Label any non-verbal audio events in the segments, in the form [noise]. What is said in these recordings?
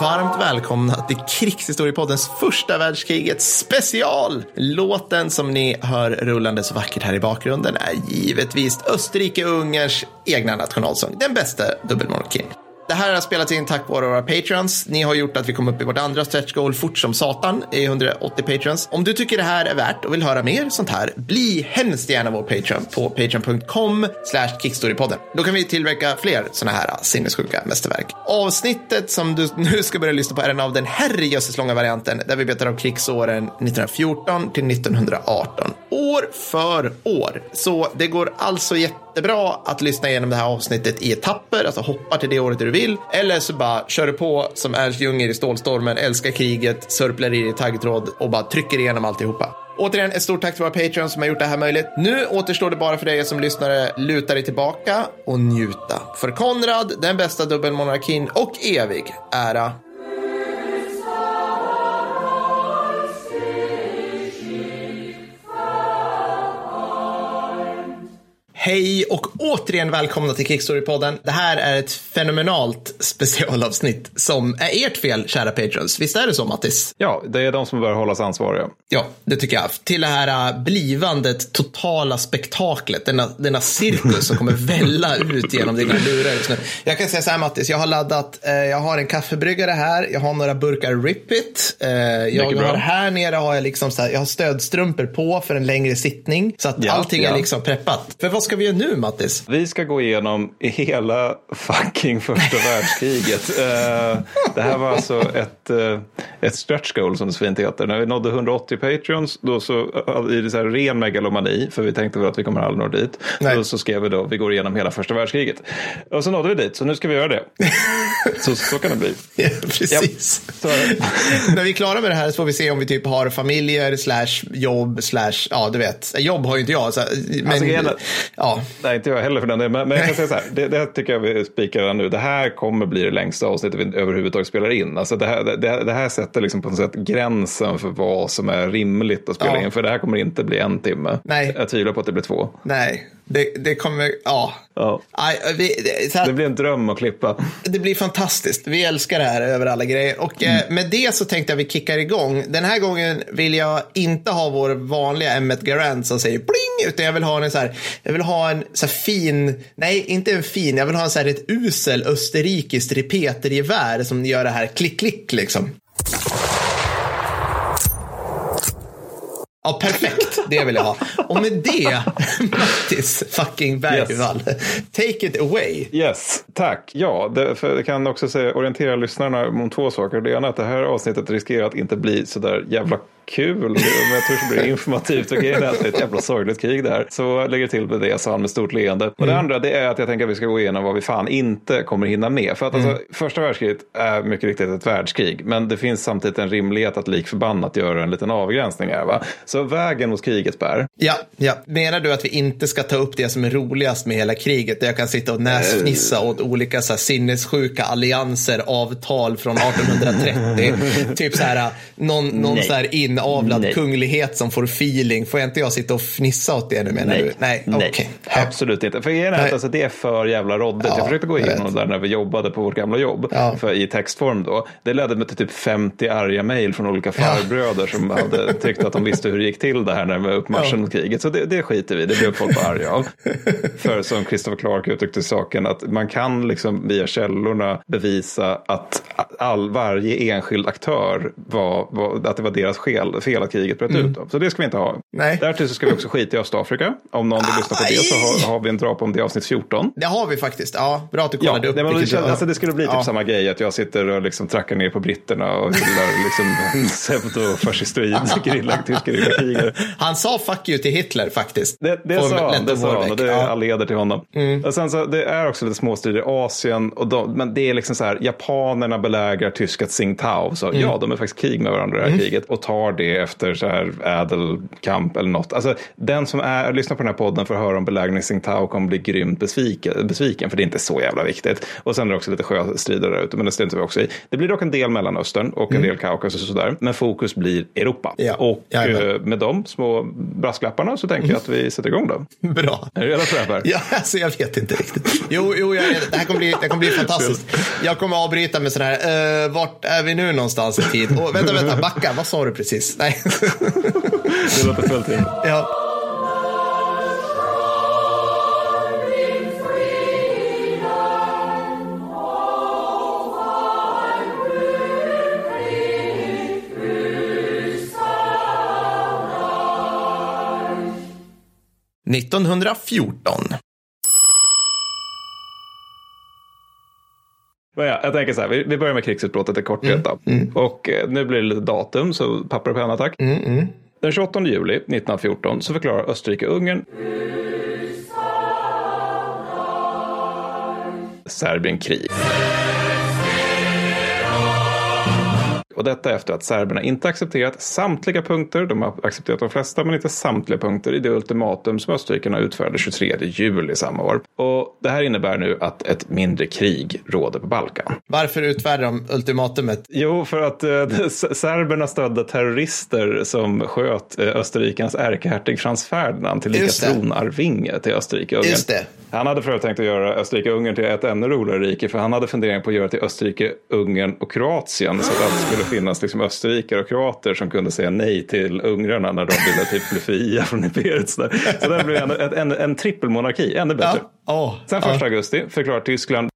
Varmt välkomna till Krigshistoriepoddens första världskriget special. Låten som ni hör rullande så vackert här i bakgrunden är givetvis Österrike-Ungerns egna nationalsång, den bästa dubbelmonarkin. Det här har spelats in tack vare våra patrons. Ni har gjort att vi kom upp i vårt andra stretch goal fort som satan i 180 patrons. Om du tycker det här är värt och vill höra mer sånt här, bli hemskt gärna vår patron på patreon.com slash kickstorypodden. Då kan vi tillverka fler såna här sinnessjuka mästerverk. Avsnittet som du [laughs] nu ska börja lyssna på är en av den herrejösses långa varianten där vi betar av krigsåren 1914 till 1918. År för år. Så det går alltså jättebra att lyssna igenom det här avsnittet i etapper, alltså hoppa till det året du vill. Eller så bara kör du på som Ernst Junger i Stålstormen, älskar kriget, sörplar i dig taggtråd och bara trycker igenom alltihopa. Återigen, ett stort tack till våra Patreons som har gjort det här möjligt. Nu återstår det bara för dig som lyssnare luta dig tillbaka och njuta. För Konrad, den bästa dubbelmonarkin och evig ära. Hej och återigen välkomna till Kickstory-podden. Det här är ett fenomenalt specialavsnitt som är ert fel, kära patrons. Visst är det så, Mattis? Ja, det är de som bör hållas ansvariga. Ja, det tycker jag. Till det här äh, blivandet totala spektaklet, denna, denna cirkus som kommer välla ut genom dina lurar just nu. Jag kan säga så här, Mattis, jag har laddat, eh, jag har en kaffebryggare här, jag har några burkar Ripit. Eh, jag bra. har här nere har jag liksom så här, jag har stödstrumpor på för en längre sittning. Så att Ja, allting är ja. liksom preppat. För vad ska vi göra nu, Mattis? Vi ska gå igenom hela fucking första [laughs] världskriget. Eh, det här var alltså ett, eh, ett stretch goal som det så fint heter. När vi nådde 180 patreons, då så, eh, i det så här ren megalomani, för vi tänkte väl att vi kommer aldrig nå dit, Nej. då så skrev vi då, vi går igenom hela första världskriget. Och så nådde vi dit, så nu ska vi göra det. [laughs] så, så kan det bli. Ja, precis. Det. [laughs] När vi är klara med det här så får vi se om vi typ har familjer, slash jobb, slash, ja du vet. Jobb har ju inte jag. Så, men, Alltså, grejen är- ja, Nej, inte jag heller för den delen. Men, men jag kan [laughs] säga så här, det, det tycker jag vi spikar redan nu. Det här kommer bli det längsta avsnittet vi överhuvudtaget spelar in. Alltså det, här, det, det här sätter liksom på något sätt gränsen för vad som är rimligt att spela Ja. in. För det här kommer inte bli en timme. Nej. Jag tvivlar på att det blir två. nej, det, det kommer, ja. Ja. Nej, vi, det, här, Det blir en dröm att klippa. det blir fantastiskt. Vi älskar det här över alla grejer. Och eh, med det så tänkte jag vi kickar igång. Den här gången vill jag inte ha vår vanliga Emmet Garant som säger pling, utan jag vill ha en så här, jag vill ha en så här fin, nej inte en fin, jag vill ha en så här ett usel österrikiskt repetergevär som gör det här klick klick liksom. Ja, perfekt. Det vill jag ha. Och med det, [laughs] Mattis fucking Bergvall, take it away. Yes, tack. Ja, det, för jag kan också säga, orientera lyssnarna om två saker. Det ena är att det här avsnittet riskerar att inte bli så där jävla kul. Men jag tror det blir informativt. Och grejen är att det är ett jävla sorgligt krig det här. Så lägger till med det, sa han med stort leende. Och det andra det är att jag tänker att vi ska gå igenom vad vi fan inte kommer hinna med. För att alltså, första världskriget är mycket riktigt ett världskrig. Men det finns samtidigt en rimlighet att lik förbannat göra en liten avgränsning här. Va? Så vägen mot kriget bär. Ja, ja, menar du att vi inte ska ta upp det som är roligast med hela kriget? Där jag kan sitta och näsfnissa åt olika så här, sinnessjuka allianser, avtal från 1830. [laughs] typ så här, någon, någon så här inavlad Nej. kunglighet som får feeling. Får jag inte jag sitta och fnissa åt det nu menar Nej. du? Nej, Nej. okej. Absolut inte. För är att alltså, det är för jävla råddigt. Ja, jag försökte gå igenom det där när vi jobbade på vårt gamla jobb. Ja. För, I textform då. Det ledde mig till typ 50 arga mejl från olika farbröder som hade [laughs] tyckt att de visste hur det gick till det här när med uppmarschen Ja. kriget. Så det, det skiter vi. Det blev folk bara arga av. [laughs] för som Christopher Clark uttryckte saken att man kan liksom via källorna bevisa att all, varje enskild aktör var, var att det var deras fel, fel att kriget bröt ut. Då. Så det ska vi inte ha. Mm. Nej. Därtill så ska vi också skita i Östafrika. Om någon vill lyssna på det så har, har vi en drap om det i avsnitt 14. Det har vi faktiskt. Ja, bra att du Ja, kollade upp. det, men, det, du- alltså, det skulle bli typ Ja. samma grej att jag sitter och liksom trackar ner på britterna och hyllar liksom [laughs] pseudofascistoid gerillakrigare. Han sa fuck you till Hitler faktiskt. Det, det sa han, det sa han och det är Ja. Mm. all heder till honom. Och sen så, det är också lite småstrider i Asien, och de, men det är liksom så här, japanerna belägrar tyska Tsingtao, så Mm. ja, de är faktiskt krig med varandra i det här kriget och tar det efter så här ädelkamp eller något. Alltså, den som är, lyssnar på den här podden för att höra om belägring Tsingtao kommer bli grymt besviken, besviken, för det är inte så jävla viktigt. Och sen är det också lite sjöstrider där ute, men det struntar vi också i. Det blir dock en del Mellanöstern och en del Kaukasus och sådär, men fokus blir Europa. Mm. Ja. Och Jajamän. eh, med de små brasklapparna så tänker jag att vi sätter igång då. [laughs] Bra. Är du redo för det här? Ja, alltså jag vet inte riktigt. Jo, jo jag det här kommer bli, det kommer bli [laughs] fantastiskt. Jag kommer avbryta med sådana här, Uh, vart är vi nu någonstans i tid? Oh, vänta, vänta, backa. Vad sa du precis? Nej. det låter fullt in. Ja. –1914. Men ja, jag tänker så här, vi, vi börjar med krigsutbrottet i korthet. Mm, mm. Och eh, nu blir det lite datum, så papper och penna tack. Mm, mm. Den 28 juli 1914 så förklarar Österrike-Ungern Serbien krig. Och detta efter att serberna inte accepterat samtliga punkter, de har accepterat de flesta men inte samtliga punkter i det ultimatum som österrikarna utförde 23 juli samma år. Och det här innebär nu att ett mindre krig råder på Balkan. Varför utfärdar de ultimatumet? Jo, för att eh, [laughs] serberna stödde terrorister som sköt eh, Österrikens ärkehertig Frans Ferdinand till lika tronarvinge till Österrike-Ungern. Han hade för tänkt att göra Österrike-Ungern till ett ännu roligare rike för han hade funderingar på att göra till Österrike-Ungern och Kroatien så att det skulle finnas liksom österrikare och kroater som kunde säga nej till ungrarna när de ville typ bli fria från imperiet. Så, så det blev en, en, en trippelmonarki, ännu bättre. Ja. Oh. Sen första augusti förklarar Tyskland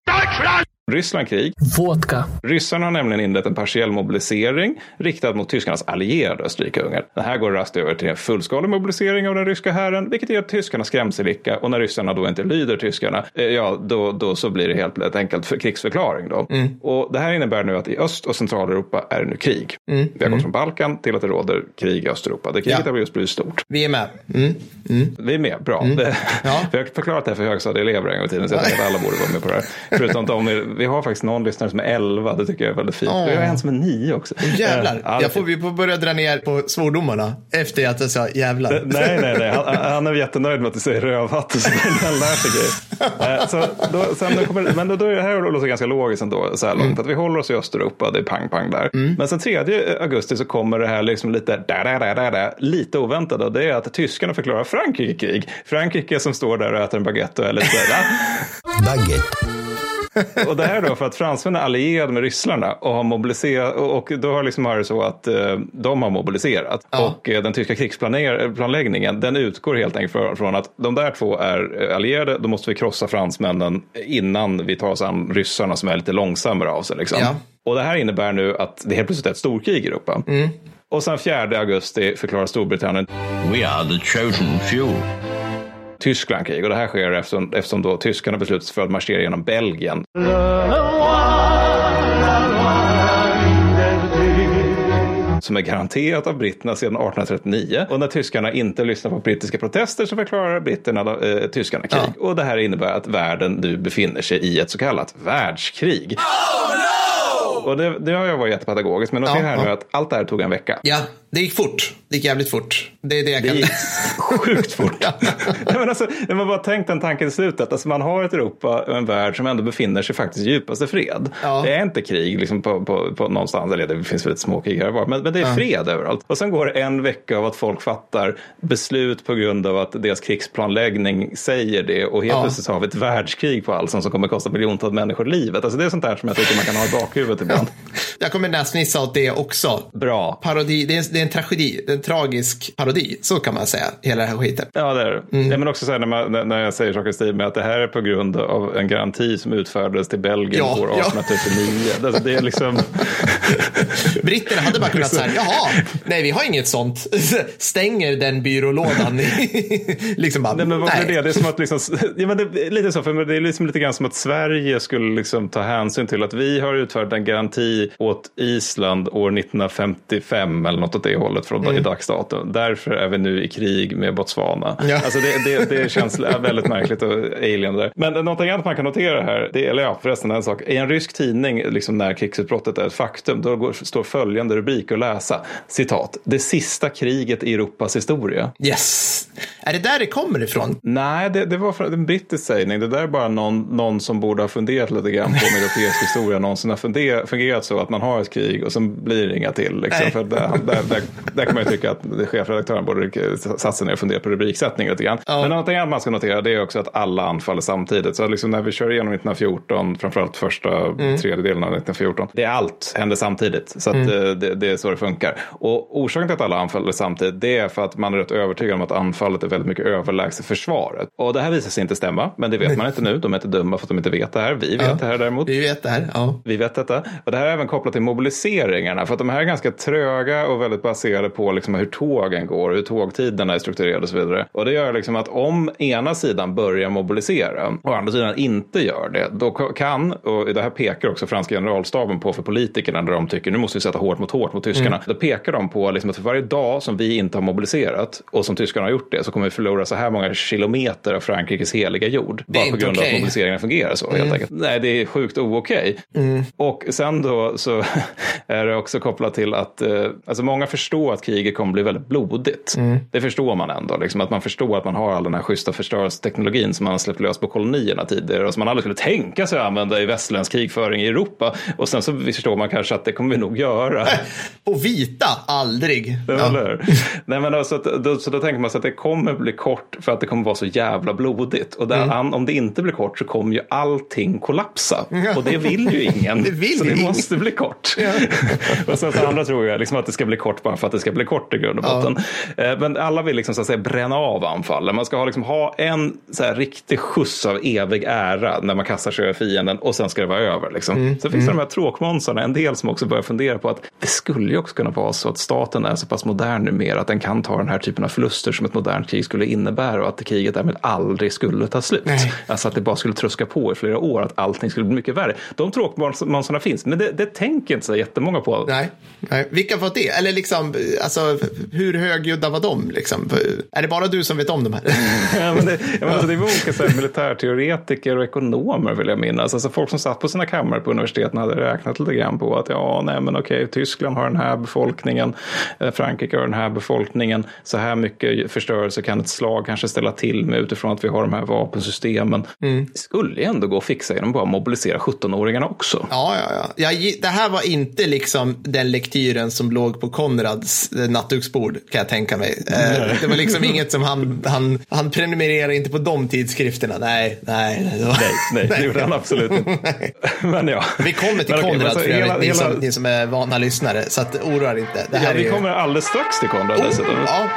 Ryssland krig. Vodka. Ryssarna har nämligen inlett en partiell mobilisering riktad mot tyskarnas allierade Österrike-Ungern. Den här går raskt över till en fullskalig mobilisering av den ryska hären, vilket ger tyskarna skrämselvicka och när ryssarna då inte lyder tyskarna, eh, ja, då, då så blir det helt enkelt för krigsförklaring då. Mm. Och det här innebär nu att i Öst och Centraleuropa är det nu krig. Mm. Vi har mm. gått från Balkan till att det råder krig i Östeuropa. Det kriget ja. har just blivit stort. Vi är med. Mm. mm. Vi är med, bra. Mm. [laughs] Ja. vi har förklarat det här för högstadieelever en gång i tiden, så jag tänker att alla borde vara med på det här. Förutom de, vi har faktiskt någon lyssnare som är 11, det tycker jag är väldigt fint. Oh. Vi har en som är 9 också. Jävlar, ja, jag får, vi får börja dra ner på svordomarna efter att jag sa jävlar. Nej, nej, nej, han, han är jättenöjd med att du säger rövhatt så han lär sig grejer. så då, sen kommer, men då, då är det här låter ganska logiskt ändå så här långt. Mm. Att vi håller oss i Östeuropa, det är pang-pang där. Mm. Men sen 3 augusti så kommer det här liksom lite, da, da, da, da, da, lite oväntat. Och det är att tyskarna förklarar Frankrike krig. Frankrike som står där och äter en baguette och är lite sådär. baguette och det här då för att fransmännen är allierade med ryssarna och har mobiliserat och då har liksom varit så att eh, de har mobiliserat ja. och eh, den tyska krigsplanläggningen den utgår helt enkelt från att de där två är allierade, då måste vi krossa fransmännen innan vi tar oss an ryssarna som är lite långsammare av sig. Liksom. Ja. Och det här innebär nu att det helt plötsligt är ett storkrig i Europa. Mm. Och sen 4 augusti förklarar Storbritannien We are the chosen few. Tyskland krig och det här sker eftersom, eftersom då tyskarna beslutat sig för att marschera genom Belgien. som är garanterat av britterna sedan 1839. Och när tyskarna inte lyssnar på brittiska protester så förklarar britterna eh, tyskarna krig. Ja. Och det här innebär att världen nu befinner sig i ett så kallat världskrig. Oh, no! Och det, det har jag varit jättepedagogiskt, men notera ja, här ja. nu att allt det här tog en vecka. Ja, det gick fort. Det gick jävligt fort. Det är det jag kan... Det gick sjukt fort. [laughs] ja. men alltså, man bara tänkt den tanken i slutet. Alltså, man har ett Europa och en värld som ändå befinner sig faktiskt i djupaste fred. Ja. Det är inte krig liksom, på, på, på någonstans, eller det finns väl ett småkrig här var, men, men det är fred överallt. Och sen går det en vecka av att folk fattar beslut på grund av att deras krigsplanläggning säger det. Och helt ja. plötsligt har vi ett världskrig på halsen som kommer kosta miljontals människor livet. Alltså, det är sånt där som jag tycker man kan ha i bakhuvudet ibland. Jag kommer näsnissa åt det också. Bra. Parodi, det är, det är en tragedi en tragisk parodi. Så kan man säga, hela den här skiten. Ja, det är det. Mm. Ja, men också så här, när, man, när jag säger saker i stil med att det här är på grund av en garanti som utfärdades till Belgien ja, år 1839. Ja. Alltså, det är liksom... [laughs] Britterna hade bara kunnat säga, jaha, nej vi har inget sånt. [laughs] Stänger den byrålådan. [laughs] liksom bara, nej, men vad nej. det? Det är som att liksom, ja, men det är lite så, för det är liksom lite grann som att Sverige skulle liksom ta hänsyn till att vi har utfärdat en garanti åt Island år 1955 eller något åt det hållet från mm dags dato. Därför är vi nu i krig med Botswana. Ja. Alltså det, det, det känns [laughs] väldigt märkligt och alien där. Men någonting annat man kan notera här, det, eller ja förresten en sak. I en rysk tidning, liksom när krigsutbrottet är ett faktum, då går, står följande rubrik att läsa. Citat. Det sista kriget i Europas historia. Yes. Är det där det kommer ifrån? Nej, det, det var från en brittisk sägning. Det där är bara någon, någon som borde ha funderat lite grann på om [laughs] europeisk historia någonsin har funder, fungerat så. att man har ett krig och så blir det inga till. Liksom, för där, där, där, där, kan man ju tycka att chefredaktören borde satsa ner och fundera på rubriksättning lite grann. Ja. Men någonting annat man ska notera det är också att alla anfaller samtidigt. Så liksom när vi kör igenom 1914, framförallt första mm. tredjedelen av 1914, det är allt händer samtidigt. Så att, mm. Eh, det, det, är så det funkar. Och orsaken till att alla anfaller samtidigt det är för att man är rätt övertygad om att anfallet är väldigt mycket överlägset försvaret. Och det här visar sig inte stämma, men det vet man inte nu. De är inte dumma för att de inte vet det här. Vi vet ja. det här däremot. Vi vet det här, ja. Vi vet detta. Och det här är även kopplat till mobiliseringarna. För att de här är ganska tröga och väldigt baserade på liksom hur tågen går, hur tågtiderna är strukturerade och så vidare. Och det gör liksom att om ena sidan börjar mobilisera och andra sidan inte gör det, då kan, och det här pekar också franska generalstaben på för politikerna när de tycker nu måste vi sätta hårt mot hårt mot tyskarna. Mm. Då pekar de på liksom att för varje dag som vi inte har mobiliserat och som tyskarna har gjort det så kommer vi förlora så här många kilometer av Frankrikes heliga jord. Bara på grund okay. av att mobiliseringen fungerar så mm. helt enkelt. Nej, det är sjukt ookej. Mm. Och sen då så [laughs] är det också kopplat till att eh, alltså många förstår att kriget kommer bli väldigt blodigt. Mm. Det förstår man ändå, liksom, att man förstår att man har all den här schyssta förstörelseteknologin som man har släppt lös på kolonierna tidigare och som man aldrig skulle tänka sig att använda i västerländsk krigföring i Europa. Och sen så förstår man kanske att det kommer vi nog göra. Och vita, aldrig. Ja. [laughs] Nej, men alltså, då, så då tänker man sig att det kommer bli kort för att det kommer vara så jävla blodigt. Och där, mm. om det inte blir kort så kommer ju allting kollapsa. Och det vill ju ingen. [laughs] det vill så det måste bli kort. [laughs] Och sen så andra tror jag liksom att det ska bli kort bara för att det ska bli kort i grund och botten. Ja. Eh, men alla vill liksom så att säga bränna av anfallen. Man ska ha, liksom, ha en så här, riktig skjuts av evig ära när man kastar sig över fienden och sen ska det vara över. Liksom. Mm. Så finns det mm. de här tråkmånsarna, en del som också börjar fundera på att det skulle ju också kunna vara så att staten är så pass modern numera att den kan ta den här typen av förluster som ett modernt krig skulle innebära och att kriget därmed aldrig skulle ta slut. Nej. Alltså att det bara skulle truska på i flera år, att allting skulle bli mycket värre. De tråkmånsarna finns, men det, det tänker inte så jättemånga på. Nej. Nej. Vilka var det? Eller liksom, alltså, hur högljudda var de? Liksom? Är det bara du som vet om de här? [laughs] ja, men det, men alltså, det var olika så här, militärteoretiker och ekonomer vill jag minnas. Alltså folk som satt på sina kammare på universiteten hade räknat lite grann på att ja, nej men okej, Tyskland har den här befolkningen, eh, Frankrike har den här befolkningen, så här mycket förstörelse kan ett slag kanske ställa till med utifrån att vi har de här vapensystemen. Mm. Det skulle ändå gå att fixa genom att bara mobilisera 17-åringarna också. Ja, ja, ja. Ja. Det här var inte liksom den lektyren som låg på Konrads eh, nattduksbord, kan jag tänka mig. Eh, nej. Det var liksom inget som han, han, han prenumererade inte på de tidskrifterna. Nej, nej. Nej, nej, det gjorde han absolut inte. [laughs] Men ja. Vi kommer till Konrad okay, för övrigt, ni, som, ni som är vana lyssnare. Så att oroa er inte. Det här ja, vi är... kommer alldeles strax till Konrad oh, dessutom. Ja.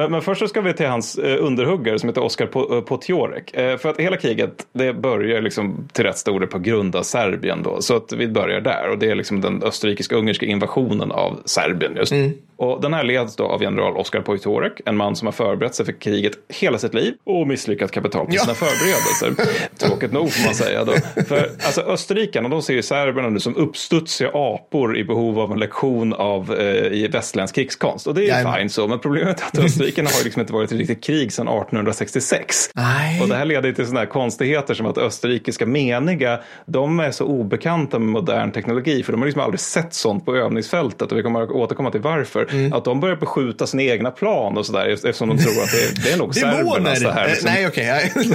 Men, men, först så ska vi till hans eh, underhuggare som heter Oskar eh, Potjorek. Eh, för att hela kriget det börjar liksom till rätt stor del på grund av Serbien då. Så att vi börjar där och det är liksom den österrikisk-ungerska invasionen av Serbien just. Mm. Och den här leds då av general Oskar Pojtorek, en man som har förberett sig för kriget hela sitt liv och misslyckats kapitalt med sina ja. förberedelser. [laughs] Tråkigt nog får man säga då. För alltså, österrikarna de ser ju serberna nu som uppstudsiga apor i behov av en lektion av eh, i västländsk krigskonst. Och det är ju fint så, men problemet är att österrikarna har liksom inte varit i riktigt krig sedan 1866. Nej. Och det här leder till sådana här konstigheter som att österrikiska meniga, de är så obekanta med modern teknologi för de har liksom aldrig sett sånt på övningsfältet och vi kommer att återkomma till varför. Mm. Att de börjar beskjuta sina egna plan och sådär eftersom de tror att det, det är nog serbernas [laughs] det här. Liksom. Nej, okej. Okay.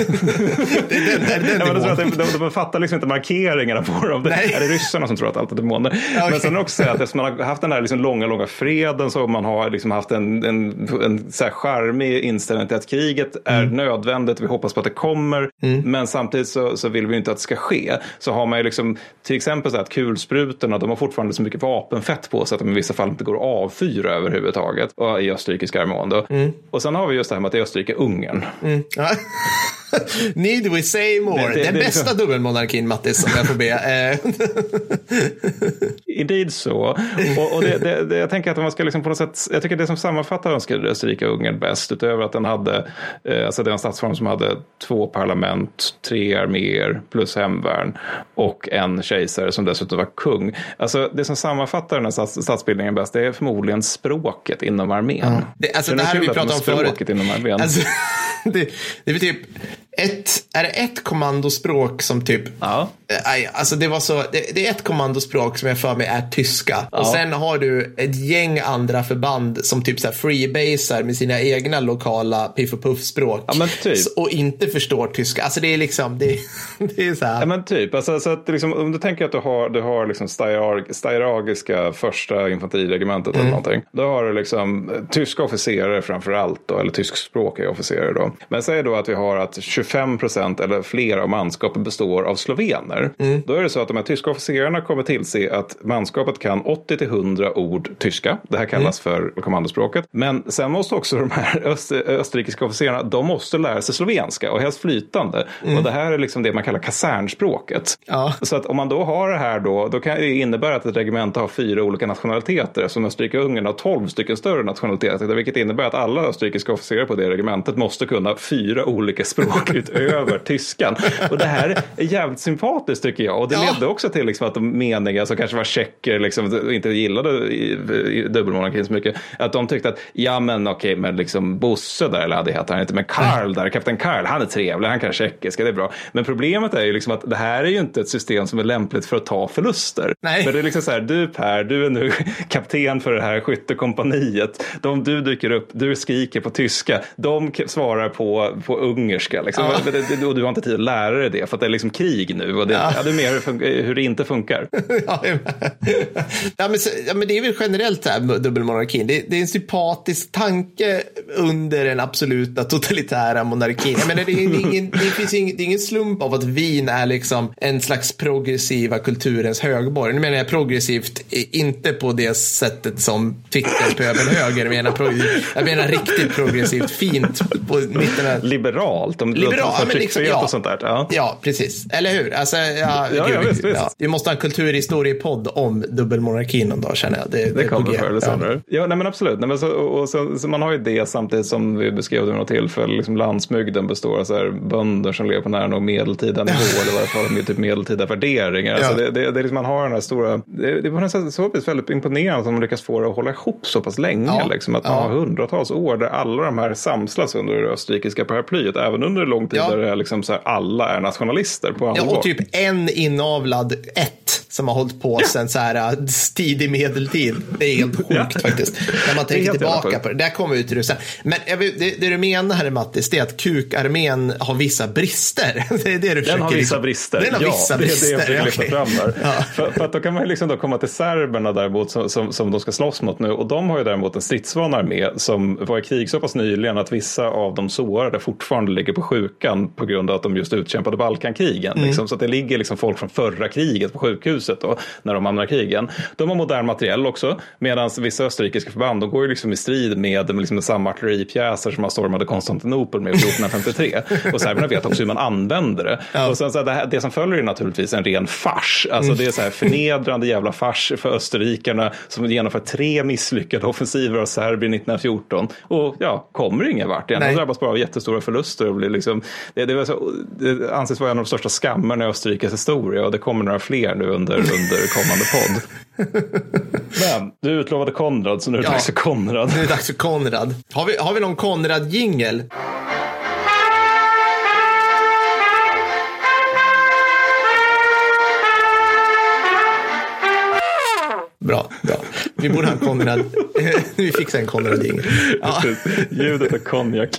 den, den de, de, de fattar liksom inte markeringarna på dem. Det, är det ryssarna som tror att allt är demoner? [laughs] Okay. Men sen också att eftersom man har haft den här liksom långa, långa freden så man har liksom haft en, en, en så här charmig inställning till att kriget är mm. nödvändigt. Vi hoppas på att det kommer. Mm. Men samtidigt så, så vill vi inte att det ska ske. Så har man ju liksom till exempel så att kulsprutorna, de har fortfarande så mycket vapenfett på sig att de i vissa fall inte går att avfyra överhuvudtaget och i österrikiska armén. Mm. Och sen har vi just det här med att det är Österrike-Ungern. Mm. [laughs] Need we say more? Det, det, Den det, bästa det, dubbelmonarkin, Mattis, om jag får be. [laughs] Eh. Indeed så. Och, och det, jag tänker att man ska liksom på något sätt, jag tycker det som sammanfattar Österrike-Ungern bäst, utöver att den hade, eh, alltså den statsform som hade två parlament, tre arméer plus hemvärn och en kejsare som dessutom var kung. Alltså det som sammanfattar den här statsbildningen bäst, det är förmodligen språket inom armén. Mm. Det, alltså, det här har vi pratat om förut. Inom armén. Alltså, [laughs] det, det är typ ett, är det ett kommandospråk som typ Ja. Eh, Nej, alltså det var så, det, det är ett kommandospråk som jag för mig är tyska. Ja. Och sen har du ett gäng andra förband som typ så här freebasar med sina egna lokala piff och puff-språk. Ja, typ. Och inte förstår tyska. Alltså det är liksom, det, [laughs] det är så här. Ja men typ, alltså, så att liksom, om du tänker att du har, du har liksom steiragiska första infanteriregementet eller någonting. Då har du liksom eh, tyska officerare framför allt då, eller tyskspråkiga officerare då. Men säg då att vi har att 25 procent eller fler av manskapet består av slovener. Då är det så att de här tyska officerarna kommer tillse att manskapet kan 80 till 100 ord tyska. Det här kallas för kommandospråket. Men sen måste också de här [laughs] öst, österrikiska officerarna, de måste lära sig slovenska och helst flytande. Och det här är liksom det man kallar kasernspråket. Ja. Så att om man då har det här då, då kan det innebära att ett regemente har fyra olika nationaliteter. Som Österrike-Ungern har tolv stycken större nationaliteter. Vilket innebär att alla österrikiska officerare på det regementet måste kunna fyra olika språk utöver tyskan. Och det här är jävligt sympatiskt tycker jag. Och det Ja. ledde också till liksom att de meniga som kanske var tjecker liksom, inte gillade dubbelmonarkin så mycket. Att de tyckte att ja men okej men liksom Bosse där, eller ja, det heter han inte, men Karl där, kapten Karl, han är trevlig, han kan tjeckiska, det är bra. Men problemet är ju liksom att det här är ju inte ett system som är lämpligt för att ta förluster. Nej. För det är liksom så här, du Per, du är nu [laughs] kapten för det här skyttekompaniet. De, du dyker upp, du skriker på tyska, de svarar på, på ungerska. Liksom. Ja. Det- Och du har inte tid att lära dig det, för att det är liksom krig nu. Och det, ja. det är mer hur, det inte funkar. [laughs] Ja, ja, men, så- ja, men det är väl generellt det här dubbelmonarkin. Det, det är en sympatisk tanke under den absoluta totalitära monarkin. Jag menar, det, är ingen, det, finns ingen, det är ingen slump av att Wien är liksom en slags progressiva kulturens högborg. Nu menar jag progressivt, inte på det sättet som Twitter-pöbelhöger menar. progressivt. Jag menar riktigt progressivt, fint på. Liberalt, om Liberal, ja, som men liksom, tryckfrihet ja. och sånt där. Ja. Ja, precis. Eller hur? Alltså, ja, Ja, ja, gud, visst, visst. Ja. Vi måste ha en kulturhistoriepodd om dubbelmonarkin någon dag känner jag. Det, Det är på kommer förr eller Ja. senare. Ja, nej men absolut. Nej, men så, och så, så man har ju det samtidigt som vi beskrev det vid något tillfälle. Liksom landsbygden består av så här bönder som lever på nära nog medeltida nivå. [laughs] eller i varje fall med typ medeltida värderingar. Ja. Alltså det, det, det är liksom, man har den här stora... Det, det var nästan så vis väldigt imponerande att de lyckas få det att hålla ihop så pass länge. Ja. Liksom, att man Ja. har hundratals år där alla de här samslas under det österrikiska paraplyet. Även under lång tid Ja. där det är liksom så här, alla är nationalister på allvar. Ja, och typ en inavlad ett som har hållit på sedan så här äh, tidig medeltid. Det är helt sjukt faktiskt. När man tänker tillbaka på det. Där kommer vi till det sen. Men det, det du menar här Mattis, det är att kukarmén har vissa brister. [laughs] Det är det du försöker Den har vissa liksom- brister. Den har ja, vissa det är brister. det jag försöker lyfta fram där. Ja. För, för att då kan man liksom då komma till serberna däremot som, som, som de ska slåss mot nu. Och de har ju däremot en stridsvan armé som var i krig så pass nyligen att vissa av de sårade fortfarande ligger på sjukan på grund av att de just utkämpade Balkankrigen. Mm. Liksom. Så att det ligger liksom folk från förra kriget på sjukhuset då, när de hamnar i krigen. De har modern materiell också, medan vissa österrikiska förband de går ju liksom i strid med liksom samma artilleripjäser som man stormade Konstantinopel med 1453. [laughs] och serberna vet också hur man använder det. Och sen så här, det, här, det som följer är naturligtvis en ren fars. Alltså det är så här förnedrande jävla fars för österrikarna som genomför tre misslyckade offensiver av Serbien 1914. Och ja, kommer ingen vart. De drabbas bara av jättestora förluster. Och blir liksom, det, det, var så, det anses vara en av de största skammarna i Österrikes historia och det kommer några fler nu under, under kommande podd. [laughs] Men du utlovade Konrad så nu är det Ja. dags för Konrad. Nu är det dags för Konrad. Har vi, har vi någon Konrad-jingel? Bra, bra. Vi borde ha en Konrad. [laughs] vi fixar en Konrad-jingel. Ja. Ljudet av konjak.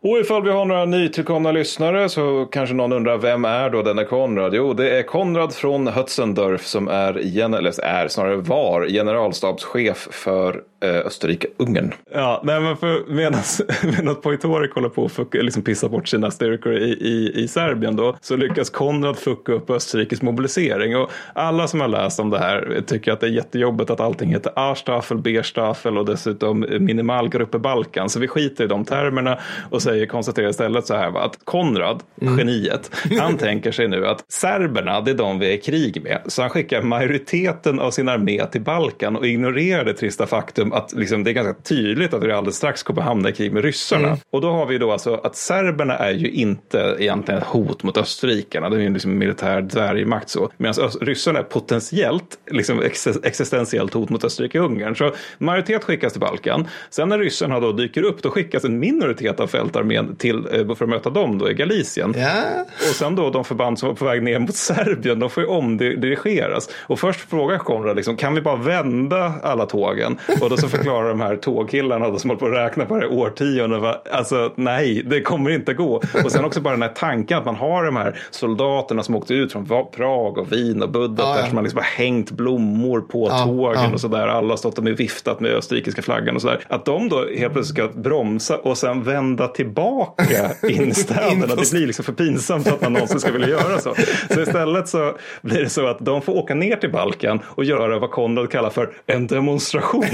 Och ifall vi har några nytillkomna lyssnare så kanske någon undrar vem är då denna Konrad? Jo, det är Konrad från Hötzendorf som är, eller är snarare var generalstabschef för Österrike-Ungern. Ja, nej men för medans, [laughs] medan Poitorik håller på att liksom pissa bort sina styrkor i, i, i Serbien då så lyckas Konrad fucka upp Österrikes mobilisering och alla som har läst om det här tycker att det är jättejobbigt att allting heter A-staffel, B-staffel och dessutom minimalgrupper Balkan så vi skiter i de termerna och säger, konstaterar istället så här va, att Konrad, geniet, han [laughs] tänker sig nu att serberna, det är de vi är i krig med. Så han skickar majoriteten av sin armé till Balkan och ignorerar det trista faktum att liksom, det är ganska tydligt att vi alldeles strax kommer hamna i krig med ryssarna. Mm. Och då har vi då alltså att serberna är ju inte egentligen ett hot mot österrikarna. Det är ju liksom en militär dvärgmakt så. Medan ryssarna är potentiellt liksom ex existentiellt hot mot Österrike-Ungern. Så majoritet skickas till Balkan. Sen när ryssarna då dyker upp då skickas en minoritet av fältarmén till, eh, för att möta dem då i Galicien. Ja. Och sen då de förband som var på väg ner mot Serbien, de får ju omdirigeras. Och först frågar Konrad, liksom, kan vi bara vända alla tågen? Och då så förklarar de här tågkillarna då, som håller på att räkna på det här årtionden, alltså nej, det kommer inte gå. Och sen också bara den här tanken att man har de här soldaterna som åkte ut från Prag och Wien och Budapest, Ja, ja. som har liksom har hängt blommor på Ja, tågen och sådär. Alla har stått och viftat med österrikiska flaggan och sådär. Att de då helt plötsligt ska bromsa och sen vända tillbaka [laughs] in i städerna. Det blir liksom för pinsamt att man någonsin ska vilja göra så. Så istället så blir det så att de får åka ner till Balkan och göra vad Konrad kallar för en demonstration.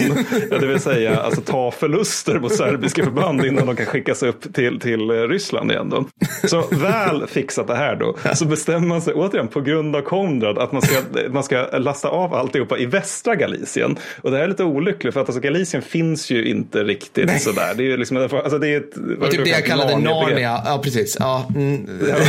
Ja, det vill säga alltså ta förluster mot serbiska förband innan de kan skickas upp till, till eh, Ryssland igen. Då. Så väl fixat det här då så bestämmer man sig återigen på grund av Konrad att man ska, man ska lasta av alltihopa i västra Galicien. Och det här är lite olyckligt för att alltså, Galicien finns ju inte riktigt sådär. Det är ju liksom, alltså, det är ett, vad Typ det jag kallade. Narnia. Ja, precis. Ja, mm. [laughs]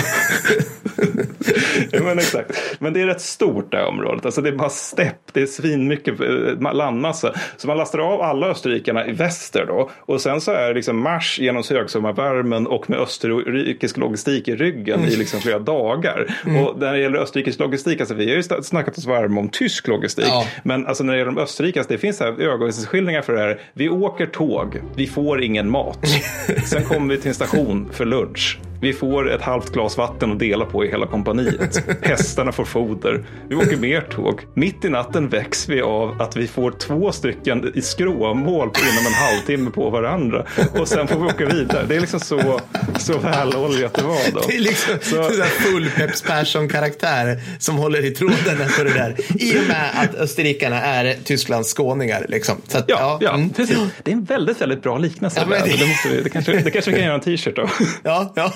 Ja, men exakt. Men det är rätt stort det här området. Alltså det är bara stepp, det är svinmycket eh, landmassa. Så man lastar av alla österrikarna i väster då. Och sen så är det liksom marsch genom högsommarvärmen och med österrikisk logistik i ryggen i liksom flera dagar. Och när det gäller österrikisk logistik, alltså vi har ju snackat oss varma om tysk logistik. Ja. Men alltså när det gäller de österrikas, det finns ögonvittnesskildringar för det här. Vi åker tåg, vi får ingen mat. [laughs] Sen kommer vi till en station för lunch. Vi får ett halvt glas vatten att dela på i hela kompaniet. [laughs] Hästarna får foder. Vi åker mer tåg. Mitt i natten väcks vi av att vi får två stycken i skråmål inom en halvtimme på varandra. Och sen får vi åka vidare. Det är liksom så, så väloljat det var då. [laughs] Det är liksom Så- full Peps Persson-karaktär som håller i tråden på det där. I och med att österrikarna är Tysklands skåningar. Liksom. Så att, Ja, ja, mm. precis. Det är en väldigt, väldigt bra liknelse. Ja, det- det... måste vi, det, kanske, det kanske vi kan göra en t-shirt av. ja, ja.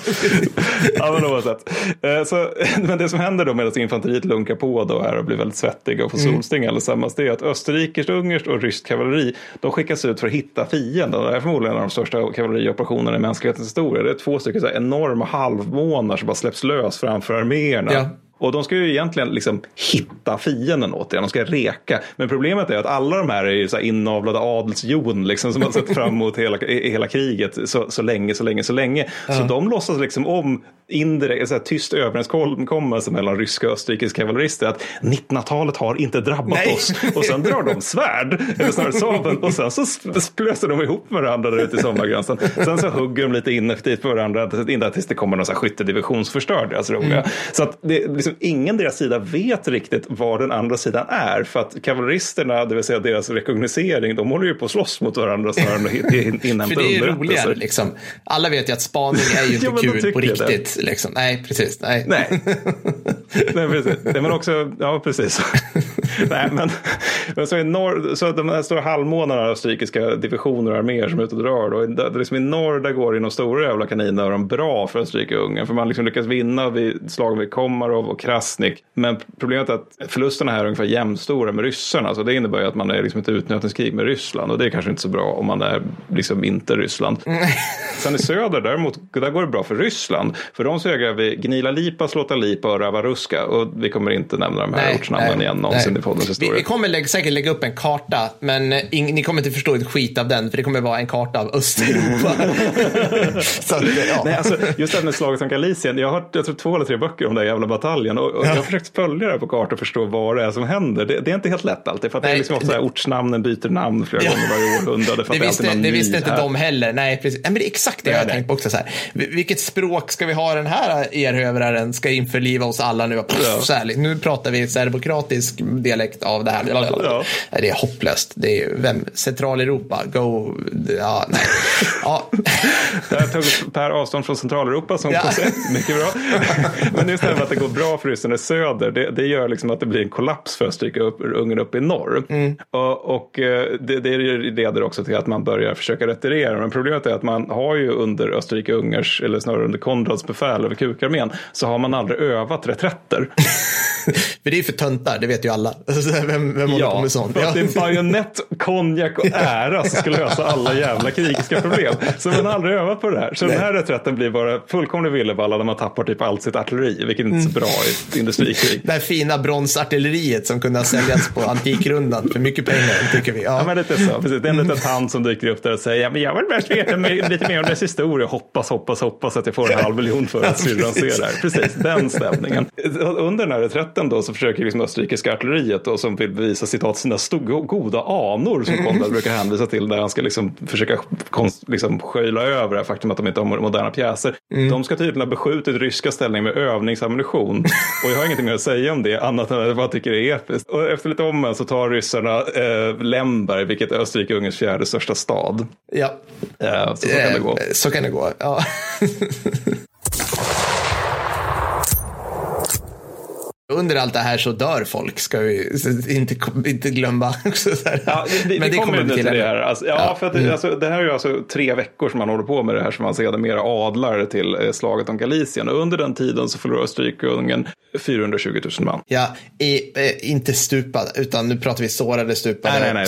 Ja, men oavsett. Eh, Så, [laughs] men det som händer då medan infanteriet lunkar på då här och blir väldigt svettiga och får solsting allesammans, det är att österrikiskt, ungerskt och ryskt kavalleri, de skickas ut för att hitta fienden. Det är förmodligen en av de största kavallerioperationerna i mänsklighetens historia. Det är två stycken så enorma halvmånar som bara släpps lös framför arméerna. Ja. Och de ska ju egentligen liksom hitta fienden åt det, de ska reka. Men problemet är att alla de här är ju så här inavlade adelsjon liksom, som har sett fram emot hela, hela kriget så, så länge, så länge, så länge. Så de låtsas liksom om indirekt, så här, tyst överenskommelse mellan ryska och österrikiska kavallerister att 1900-talet har inte drabbat Nej. oss. Och sen drar de svärd, eller snarare sabeln, och sen så splöser de ihop varandra där ute i sommargränsen. Sen så hugger de lite ineffektivt på varandra ända tills det kommer någon så här skyttedivision som förstör deras roliga. Så att det, liksom, ingen deras sida vet riktigt vad den andra sidan är. För att kavalleristerna, det vill säga deras rekognosering, de håller ju på att slåss mot varandra snarare än att hin- [laughs] För inhämta det är roligare. Liksom. Alla vet ju att spaning är ju [laughs] inte Ja, de kul på riktigt. Liksom. Nej, precis. Nej. Nej. [laughs] Nej, precis. Nej, men också, ja precis. Nej, men, men så, i norr, så att de här stora halvmånaderna av österrikiska divisioner och arméer som är ute och drar. Då, det, liksom I norr där går det de stora jävla kaninöron bra för Österrike och Ungern. För man liksom lyckas vinna vid slagen vid Komarov och Krasnik. Men problemet är att förlusterna här är ungefär jämnstora med ryssarna. Så det innebär ju att man är liksom ett utnötningskrig med Ryssland. Och det är kanske inte så bra om man är liksom inte Ryssland. [laughs] Sen i söder däremot, där går det bra för Ryssland. För de segrar vi Gnila Lipa, Slåta Lipa och Ravaruska. Och vi kommer inte nämna de här Nej, ortsnamnen nej, igen någonsin nej. i poddens Vi, historia. vi kommer lägga, säkert lägga upp en karta, men eh, ing, ni kommer inte förstå ett skit av den, för det kommer vara en karta av Östeuropa. [laughs] Så att, ja. Nej, alltså, just det här med slaget om Galicien. Jag har jag tror, två eller tre böcker om den jävla bataljen. Och, och jag har försökt följa det här på kartan och förstå vad det är som händer. Det, det är inte helt lätt alltid. För att det Nej, är liksom ofta ortsnamnen byter namn flera Ja. gånger varje århundrade. För Det visste, det visste inte här. de heller. Nej, precis. Nej, men det är exakt det jag har tänkt på också. Så här. Vil- Vilket språk ska vi ha den här erövraren ska införliva oss alla nu? Pff, så här, nu pratar vi serbokratisk dialekt av det här. Ja. Det är hopplöst. Det är, vem? Centraleuropa? Go... Ja, nej. Ja. Där tog Per avstånd från Centraleuropa som Ja. koncept. Mycket bra. [laughs] Men just det här med att det går bra för ryssarna i söder. Det, det gör liksom att det blir en kollaps för att stryka upp Ungern upp i norr. Och, och eh, det, det leder också till att man börjar försöka retirera. Men problemet är att man har ju under Österrike-Ungers, eller snarare under Konrads befäl över kukarmén, så har man aldrig övat reträtter. [laughs] för det är för töntar, det vet ju alla. Alltså, vem vem håller på med sånt? för att det är bajonett, konjak och ära som ska lösa alla jävla krigiska problem. Så man har aldrig övat på det här. Så Nej. den här reträtten blir bara fullkomlig villeballa när man tappar typ allt sitt artilleri, vilket inte är så bra i ett industrikrig. Det här fina bronsartilleriet som kunde ha säljats på Antikrundan för mycket pengar, tycker vi. Ja, Ja. men lite så. Precis. Det är en liten tant som dyker upp där och säger ja, men jag vill mest veta lite mer om dess historia. Hoppas, hoppas, hoppas att jag får en halv miljon för att [laughs] syrran ser det här. Precis, den stämningen. Under den här reträtten då så försöker liksom österrikiska artilleriet då, som vill bevisa citat sina goda anor som Konrad [laughs] brukar hänvisa till där han ska liksom försöka konst, liksom sköjla över det här faktum att de inte har moderna pjäser. De ska tydligen ha beskjutit ryska ställningar med övningsammunition [laughs] och jag har ingenting mer att säga om det annat än att jag bara tycker det är episkt. Och efter lite om så tar ryssarna eh, Lemberg, vilket är Österrike-Ungerns fjärde största stad. ja. Eh, så, så kan det gå. Så kan det gå, ja. [laughs] Under allt det här så dör folk, ska vi inte, inte glömma. [laughs] också så. Ja, vi, Men vi kommer nu till det här. Alltså, ja, Ja. För att, det- alltså, det här är ju alltså tre veckor som man håller på med det här som man sedermera adlar till eh, slaget om Galicien. Och under den tiden så förlorar Österrike och Ungern 420 000 man. Ja, i, eh, inte stupade, utan nu pratar vi sårade, stupade. Nej, nej,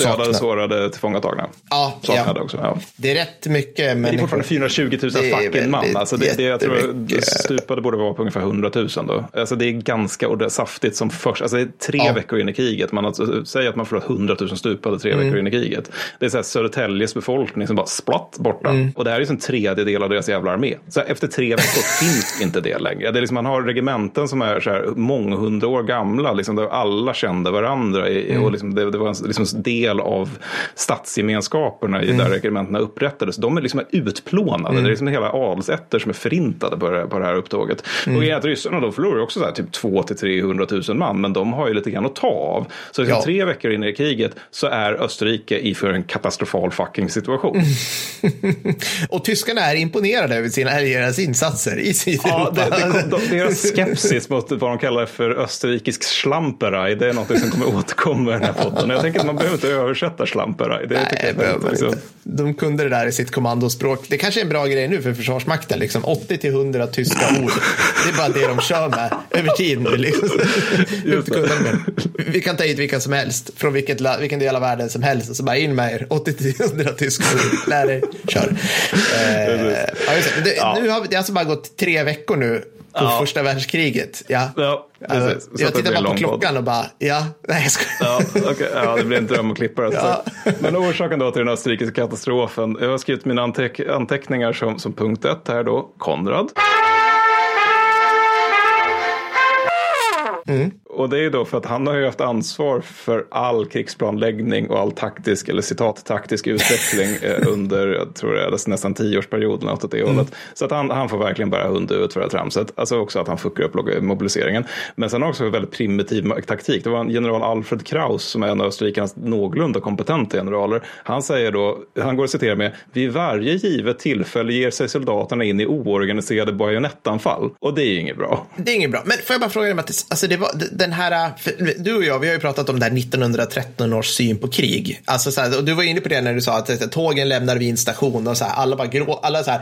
nej. Dödade, sårade, tillfångatagna. Ja, Saknade ja. också. Ja. Det är rätt mycket Men det är människor. fortfarande 420 000 Det är fucking man. Alltså det, det, jag tror det stupade borde vara på ungefär 100 000 då. Alltså det är ganska är saftigt som först. Alltså det är tre Ja. veckor in i kriget. Man alltså, säger att man förlorat 100 000 stupade tre Mm. veckor in i kriget. Det är så här Södertäljes befolkning som bara splatt borta. Mm. Och det här är ju en tredjedel av deras jävla armé. Så efter tre veckor [laughs] finns inte det längre. Det är liksom, man har regementen som är så här månghundra år gamla. Liksom, där alla kände varandra. I, Mm. och liksom, det, det var en liksom, del av statsgemenskaperna i Mm. där regementena upprättades. De är liksom utplånade. Det är liksom hela adelsätter som är förintade på det, på det här upptåget. Mm. Och att ryssarna de förlorar också så här, typ 2 till 300 000 man. Men de har ju lite grann att ta av. Så liksom, Ja. tre veckor in i kriget så är Österrike i för en katastrofal fucking situation. [laughs] Och tyskarna är imponerade över sina allierades insatser i Ja, Sydeuropa. det, det, kom- de, deras [laughs] skepsis mot vad de kallar för österrikisk schlamperei, det är något som kommer återkomma i den här podden. Jag tänker att man behöver inte översätta schlamperei. Det Nej, jag behöver liksom, inte. De kunde det där i sitt kommandospråk. Det kanske är en bra grej nu för Försvarsmakten. Liksom 80 till 100 tyska ord. Det är bara det de kör med över tid nu. Liksom. [laughs] Vi kan ta hit vilka som helst från vilket, vilken del av världen som helst och så bara in med er. 80 till 100 tyska ord. Lär er. Kör. [laughs] Eh, ja, det. Ja. Nu har det alltså bara gått tre veckor nu på Ja. första världskriget. Ja. Ja, jag tittar bara på lång podd. klockan och bara, ja, nej jag skojar. Ja, okay. ja, det blir en dröm att klippa det. Ja. Men orsaken då till den österrikiska katastrofen. Jag har skrivit mina anteck anteckningar som, som punkt ett här då. Konrad. Mhm. Och det är ju då för att han har ju haft ansvar för all krigsplanläggning och all taktisk, eller citat, taktisk utveckling [laughs] eh, under, jag tror det är nästan tioårsperiod eller något åt det hållet. Så att han, han får verkligen bära hundhuvudet för det här tramset. Alltså också att han fuckar upp mobiliseringen. Men sen också en väldigt primitiv taktik. Det var en general Alfred Kraus som är en av Österrikens någorlunda kompetenta generaler. Han säger då, han går att citera med, vid varje givet tillfälle ger sig soldaterna in i oorganiserade bajonettanfall. Och det är ju inget bra. Det är inget bra. Men får jag bara fråga dig Mattis, alltså det var den här, för du och jag, vi har ju pratat om det här 1913 års syn på krig. Alltså så här, och du var inne på det när du sa att, tågen lämnar Wiens station och så här, alla bara grå, alla så här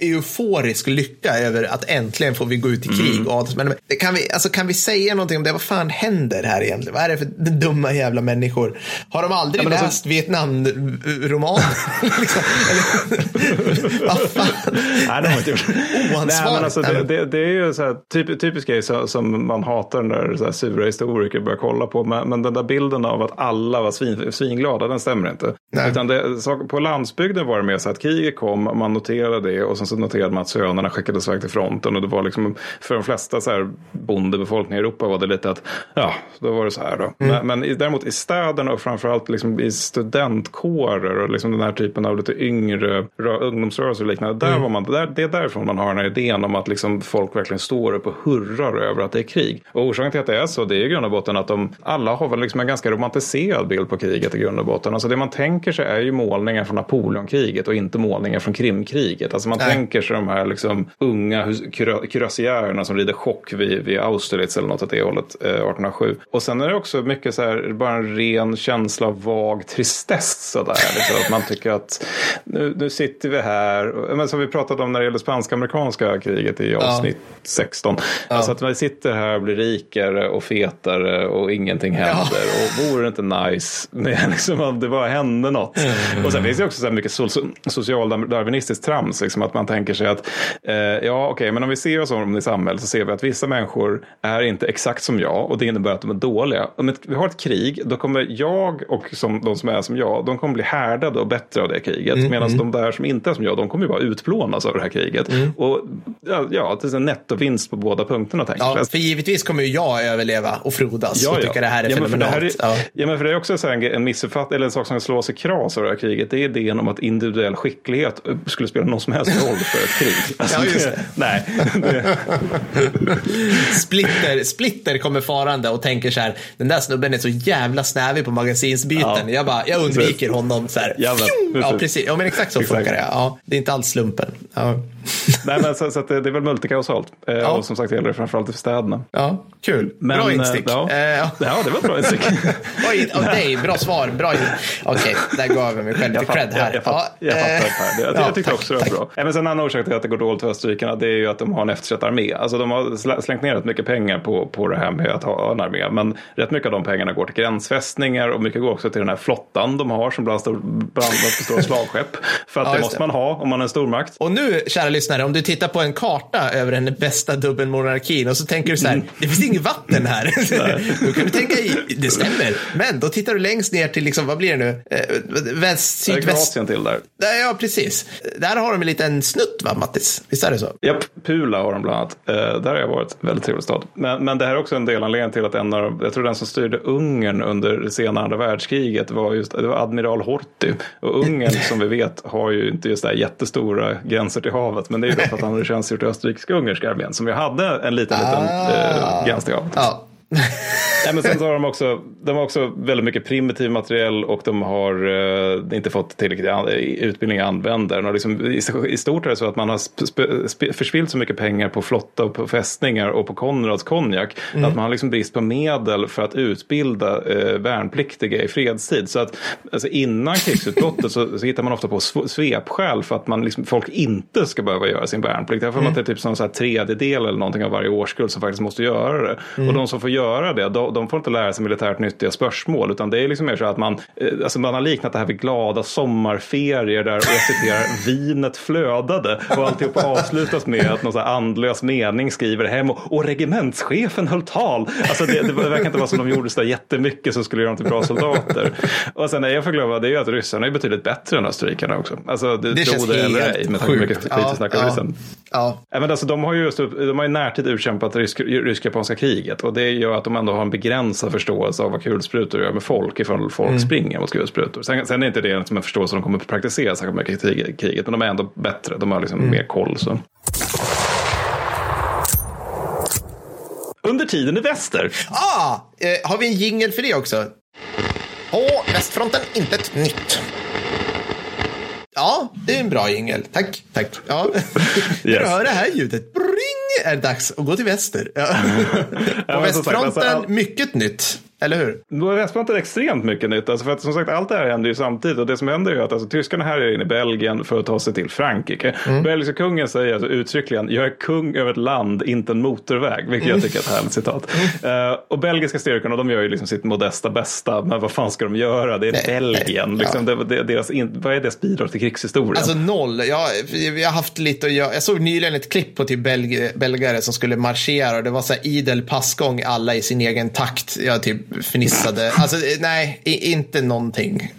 euforisk lycka över att äntligen får vi gå ut i krig. Och, men kan vi, alltså, kan vi säga någonting om det? Vad fan händer här egentligen? Vad är det för dumma jävla människor? Har de aldrig Ja, alltså- läst Vietnam-romaner? [laughs] liksom, eller, [laughs] vad fan? Nej, det har man inte gjort. Nej, Oansvarigt. men alltså, det, det, det är ju så här, typ, typisk grej som man hatar när så här, sura historiker börjar kolla på. Men, men den där bilden av att alla var svin, svinglada, den stämmer inte. Nej. Utan det, så, på landsbygden var det mer så att kriget kom, man noterade det och sen så noterade man att sönerna skickades iväg till fronten. Och det var liksom, för de flesta så här, bondebefolkningen i Europa var det lite att, ja, då var det så här då. Men, men i- däremot i städerna och framförallt liksom i studentkårer och liksom den här typen av lite yngre rö- ungdomsrörelser och liknande. Där var man, där, det är därifrån man har den här idén om att liksom folk verkligen står upp och hurrar över att det är krig. Och orsaken till att det är så, det är i grund och botten att de alla har väl liksom en ganska romantiserad bild på kriget i grund och botten. Alltså det man tänker sig är ju målningar från Napoleonkriget och inte målningar från Krimkriget. Alltså man Nej. tänker sig de här liksom unga hus- kura- kürassiärerna som rider chock vid, vid Austerlitz eller något åt det hållet, eh, 1807. Och sen är det också mycket så här, bara en ren känsla av vag tristess sådär. Liksom, att man tycker att nu, nu sitter vi här, men som vi pratade om när det gäller spanska-amerikanska kriget i avsnitt 16. Alltså att man sitter här och blir rikare och fetare och ingenting händer. Och vore det inte nice med [laughs] liksom, att det bara hände något. Och sen finns det också så mycket so- socialdarwinistiskt trams. Liksom, att man tänker sig att eh, ja okej men om vi ser oss om i samhället så ser vi att vissa människor är inte exakt som jag och det innebär att de är dåliga. Om ett, vi har ett krig då kommer jag och som, de som är som jag de kommer bli härdade och bättre av det kriget. Medan de där som inte är som jag de kommer ju bara utplånas av det här kriget. Och ja, ja, det är en nettovinst på båda punkterna tänker jag. Ja, för givetvis kommer ju jag överleva och frodas och tycka det här är ja, fenomenalt. här är, ja. ja, men för det är också så en, en missuppfattning, eller en sak som slås i kras av det här kriget. Det är idén om att individuell skicklighet skulle spela någon som helst roll för ett krig. Alltså, [laughs] Ja, just det. [laughs] nej, det, Splitter, Splitter kommer farande och tänker så här, den där snubben är så jävla snävig på magasinsbyten. Ja. Jag bara, jag undviker honom så här. Ja, men, ja, precis. Ja, men exakt så Exakt. funkar det. Ja, det är inte alls slumpen. Ja, nej men så, så att det, det är väl multikausalt. Eh, Ja. Och som sagt det gäller det framförallt i städerna. ja kul. Men, bra eh, instick. Ja, Eh, ja. [laughs] ja, det var bra instick. Bra in- Av dig, bra svar. Bra Okej, där gav jag mig själv lite cred här. jag, jag, fatt, Ja, jag fattar eh, här. Jag, ja, jag tyckte tack, också det var bra. Även sen en annan orsak till att det går dåligt för österrikarna det är ju att de har en eftersatt armé. Alltså de har sl- slängt ner rätt mycket pengar på, på det här med att ha en armé. Men rätt mycket av de pengarna går till gränsfästningar och mycket går också till den här flottan de har som bland bland består av [laughs] slagskepp. För att det måste det. man ha om man är en stormakt. Och nu, kära lyssnare, om du tittar på en karta över den bästa dubbelmonarkin och så tänker du så här, det finns inget vatten här. [laughs] då kan du tänka i, det stämmer. Men då tittar du längst ner till, liksom, vad blir det nu? Eh, väst, Det sydväst. Kroatien till där. Ja, precis. Där har de en liten snutt, va, Mattis? Visst är det så? Japp, Pula har de bland annat. Eh, där har jag varit. Väldigt trevlig stad. Men, men det här är också en delanledning till att en av de- jag tror den som styrde Ungern under det sena andra världskriget var just det var admiral Horthy. Och Ungern som vi vet har ju inte just det här jättestora gränser till havet. Men det är ju för att han hade tjänstgjort i österrikiska-ungerska armén som ju hade en liten, liten eh, gräns till havet. Ja. Nej, men sen så har de också, de har också väldigt mycket primitiv materiell och de har eh, inte fått tillräckligt an, utbildning i användaren. Och liksom, i, I stort är det så att man har sp, sp, sp, förspilt så mycket pengar på flotta och på fästningar och på Konrads konjak Mm. att man har liksom brist på medel för att utbilda eh, värnpliktiga i fredstid. Så att alltså, innan krigsutbrottet så, så hittar man ofta på sv- svepskäl för att man liksom, folk inte ska behöva göra sin värnplikt. Därför Mm. att det är typ som en tredjedel eller någonting av varje årskull som faktiskt måste göra det. Mm. Och de som får göra det, de, de får inte lära sig militärt nyttiga spörsmål. Utan det är liksom mer så att man, eh, alltså man har liknat det här vid glada sommarferier där, och jag citerar, [laughs] vinet flödade. Och alltihop avslutas med att någon så andlös mening skriver hem och, och regementschefen höll tal. Alltså det, det verkar inte vara som de gjorde så där jättemycket så skulle göra dem till bra soldater. Och sen är jag förglömma, det är ju att ryssarna är betydligt bättre än österrikarna också. Alltså det, Det känns helt ej med mycket sjukt. skit Ja, ja. Ja. Ja, men alltså, de har ju just, de har i närtid utkämpat rysk- rysk-japanska kriget och det gör att de ändå har en begränsad förståelse av vad kulsprutor gör med folk ifall folk Mm. springer mot kulsprutor. Sen, sen är inte det som en förståelse som de kommer att praktisera särskilt mycket i krig- kriget, men de är ändå bättre. De har liksom Mm. mer koll. Så. Under tiden i väster. Ah, eh, har vi en jingel för det också? På västfronten, intet nytt. Ja, det är en bra jingel. Tack, tack. Ja. När [laughs] Yes. du hör det här ljudet, bring, är det dags att gå till väster. Ja. [laughs] Sagt, västfronten, alltså, all- mycket nytt. Eller hur? Västfronten är extremt mycket nytt. Alltså för att som sagt allt det här händer ju samtidigt. Och det som händer är att alltså, tyskarna här är inne i Belgien för att ta sig till Frankrike. Mm. Belgiska kungen säger alltså uttryckligen jag är kung över ett land, inte en motorväg. Vilket Mm. jag tycker är ett härligt citat. Eh, och belgiska styrkorna de gör ju liksom sitt modesta bästa. Men vad fan ska de göra? Det är Nej, Belgien. nej, Liksom, det, det, deras in, vad är deras bidrag till krigshistorien? Alltså noll. Jag, jag har haft lite att göra. Jag såg nyligen ett klipp på typ belg, belgare som skulle marschera och det var så här idel passgång, alla i sin egen takt. Jag typ fnissade. Alltså eh, nej, inte någonting.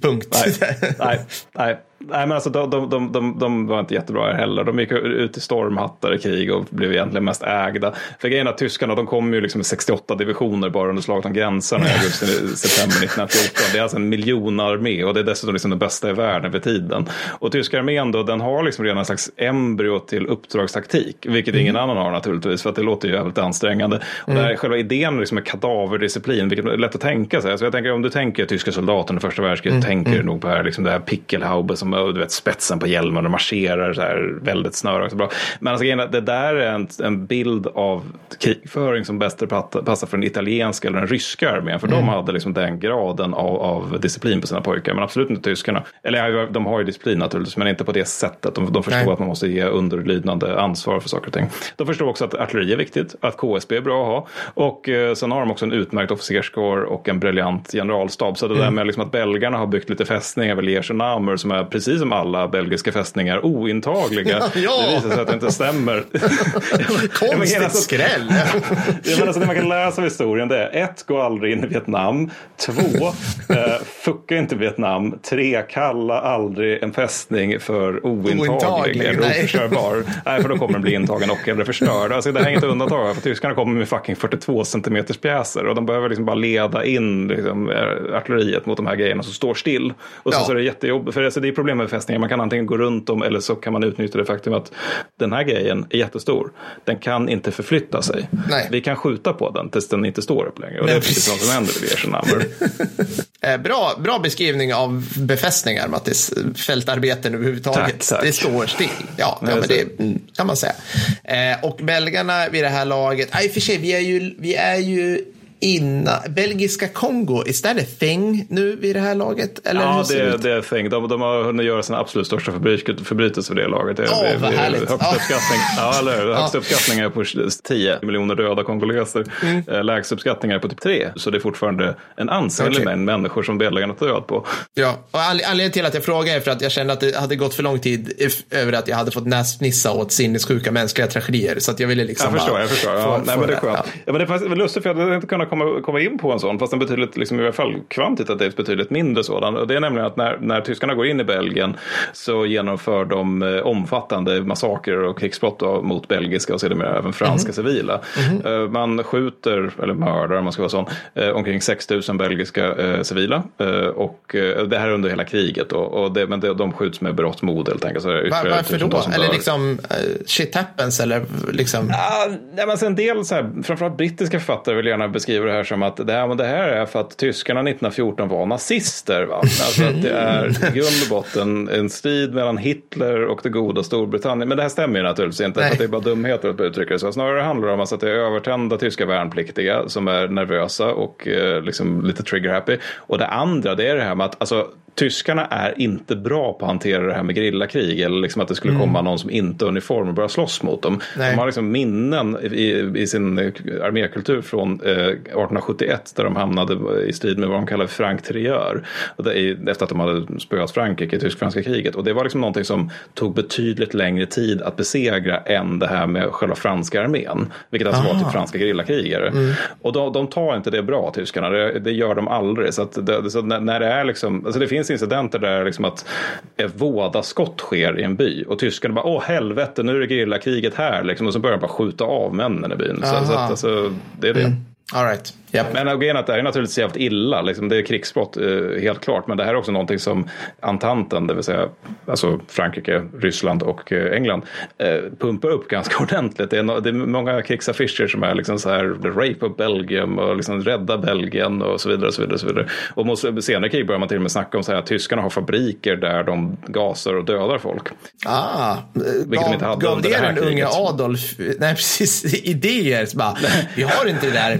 Punkt. nej, nej, nej. Nej, men alltså, de, de, de, de, de var inte jättebra heller. De gick ut i stormhattar i krig och blev egentligen mest ägda. För grejen är att tyskarna de kom ju liksom med 68 divisioner bara under slaget om gränserna i augusti, [laughs] september 1914. Det är alltså en miljonarmé och det är dessutom liksom den bästa i världen för tiden. Och tyska armén då, den har liksom redan en slags embryo till uppdragstaktik, vilket ingen annan har naturligtvis, för att det låter ju jävligt ansträngande. Och mm. där själva idén liksom med kadaverdisciplin, vilket är lätt att tänka sig. Alltså jag tänker om du tänker tyska soldater under första världskriget, mm. tänker du mm. nog på här, liksom det här pickelhaube som du vet, spetsen på hjälmen och marscherar så här väldigt snöra. bra. Men alltså, det där är en, en bild av krigföring som bäst passar för den italienska eller den ryska armén. För mm. de hade liksom den graden av, av, disciplin på sina pojkar. Men absolut inte tyskarna. Eller de har ju disciplin naturligtvis, men inte på det sättet. De, de förstår Nej. att man måste ge underlydnande ansvar för saker och ting. De förstår också att artilleri är viktigt, att KSB är bra att ha. Och eh, sen har de också en utmärkt officerskår och en briljant generalstab. Så det mm. där med liksom att belgarna har byggt lite fästningar vid Liège Namur som är precis som alla belgiska fästningar ointagliga. [laughs] ja. Det visar sig att det inte stämmer. [laughs] Konstigt alltså, skräll. [laughs] ja, men alltså, det man kan läsa av historien det är ett, gå aldrig in i Vietnam. Två, eh, fucka inte Vietnam. Tre, kalla aldrig en fästning för ointaglig, ointaglig eller oförstörbar. Nej, för då kommer den bli intagen och eller förstörd. Alltså, det här är inget undantag, för tyskarna kommer med fucking 42 centimeters pjäser och de behöver liksom bara leda in liksom, artilleriet mot de här grejerna som står still. Och så, ja. så är det jättejobbigt, för alltså, det är problem med befästningar. Man kan antingen gå runt dem eller så kan man utnyttja det faktum att den här grejen är jättestor. Den kan inte förflytta sig. Nej. Vi kan skjuta på den tills den inte står upp längre. Och Nej, det är precis vad som händer i Weirsenhammer. [laughs] Eh, bra, bra beskrivning av befästningar, Mattis. Fältarbeten överhuvudtaget. Tack, tack. Det står still. Ja, ja men det kan man säga. Eh, och belgarna vid det här laget, i och för sig, vi är ju, vi är ju innan, belgiska Kongo, är det Feng nu vid det här laget? Eller ja, det, är, det är Feng. De, de har hunnit göra sin absolut största förbrytelse vid det laget. Det, oh, det, vad härligt. Högsta oh. uppskattning, ja, eller, högsta oh. uppskattning är på 10 miljoner döda kongoleser. Mm. Eh, lägsta uppskattning är på typ 3. Så det är fortfarande en ansenlig okay. mängd människor som belgarna tar död på. Ja, och anledningen till att jag frågar är för att jag kände att det hade gått för lång tid över att jag hade fått näsnissa åt sinnessjuka mänskliga tragedier. Så att jag ville liksom Jag förstår, jag förstår. Ja, nej, men det är skönt. Ja. ja. men det är lustigt för jag hade inte kunnat komma, komma in på en sån, fast en betydligt, liksom, i alla fall kvantitativt betydligt mindre sådan. Och det är nämligen att när, när tyskarna går in i Belgien så genomför de eh, omfattande massakrer och krigsbrott mot belgiska och sedermera även franska mm. civila. Mm. Eh, man skjuter, eller mördar om man ska vara sån, eh, omkring 6 000 belgiska eh, civila. Eh, och eh, det här är under hela kriget. Då, och det, men det, de skjuts med berått mod helt enkelt. Så Var, varför då? Eller liksom shit happens eller liksom? Ja, men en del så här, framförallt brittiska författare vill gärna beskriva det här som att det här, det här är för att tyskarna 1914 var nazister. Va? [laughs] Alltså att det är i grund och botten en strid mellan Hitler och det goda Storbritannien. Men det här stämmer ju naturligtvis inte. För det är bara dumheter att uttrycka det så. Snarare handlar det om att det är övertända tyska värnpliktiga som är nervösa och eh, liksom lite trigger happy. Och det andra det är det här med att alltså, tyskarna är inte bra på att hantera det här med grillakrig eller liksom att det skulle mm. komma någon som inte har uniform och börja slåss mot dem. Nej. De har liksom minnen i, i sin armékultur från eh, 1871 där de hamnade i strid med vad de kallar frank tireur. Efter att de hade spöat Frankrike i tysk-franska kriget. Och det var liksom någonting som tog betydligt längre tid att besegra än det här med själva franska armén. Vilket alltså Aha. var typ franska grillakrigare. Mm. Och de, de, tar inte det bra, tyskarna. Det, det gör de aldrig. Så, det, så när, när det är liksom, alltså det finns incidenter där liksom att ett vådaskott sker i en by och tyskarna bara åh helvete nu är det gerillakriget här liksom, och så börjar de bara skjuta av männen i byn. Så, så att, alltså, det är det. Mm. All right. Yep. Men grejen att det här är naturligtvis jävligt illa. Liksom, det är krigsbrott eh, helt klart. Men det här är också någonting som Antanten, det vill säga alltså Frankrike, Ryssland och eh, England eh, pumpar upp ganska [laughs] ordentligt. Det är, no det är många krigsaffischer som är liksom så här The Rape of Belgium och liksom Rädda Belgien och så vidare. Och så vidare, och så vidare. Och mot senare krig börjar man till och med snacka om så här, att tyskarna har fabriker där de gasar och dödar folk. Ah, Vilket gav, de inte hade gav det, det den unge Adolf [laughs] nej, precis, [laughs] idéer? Bara, vi har inte det där.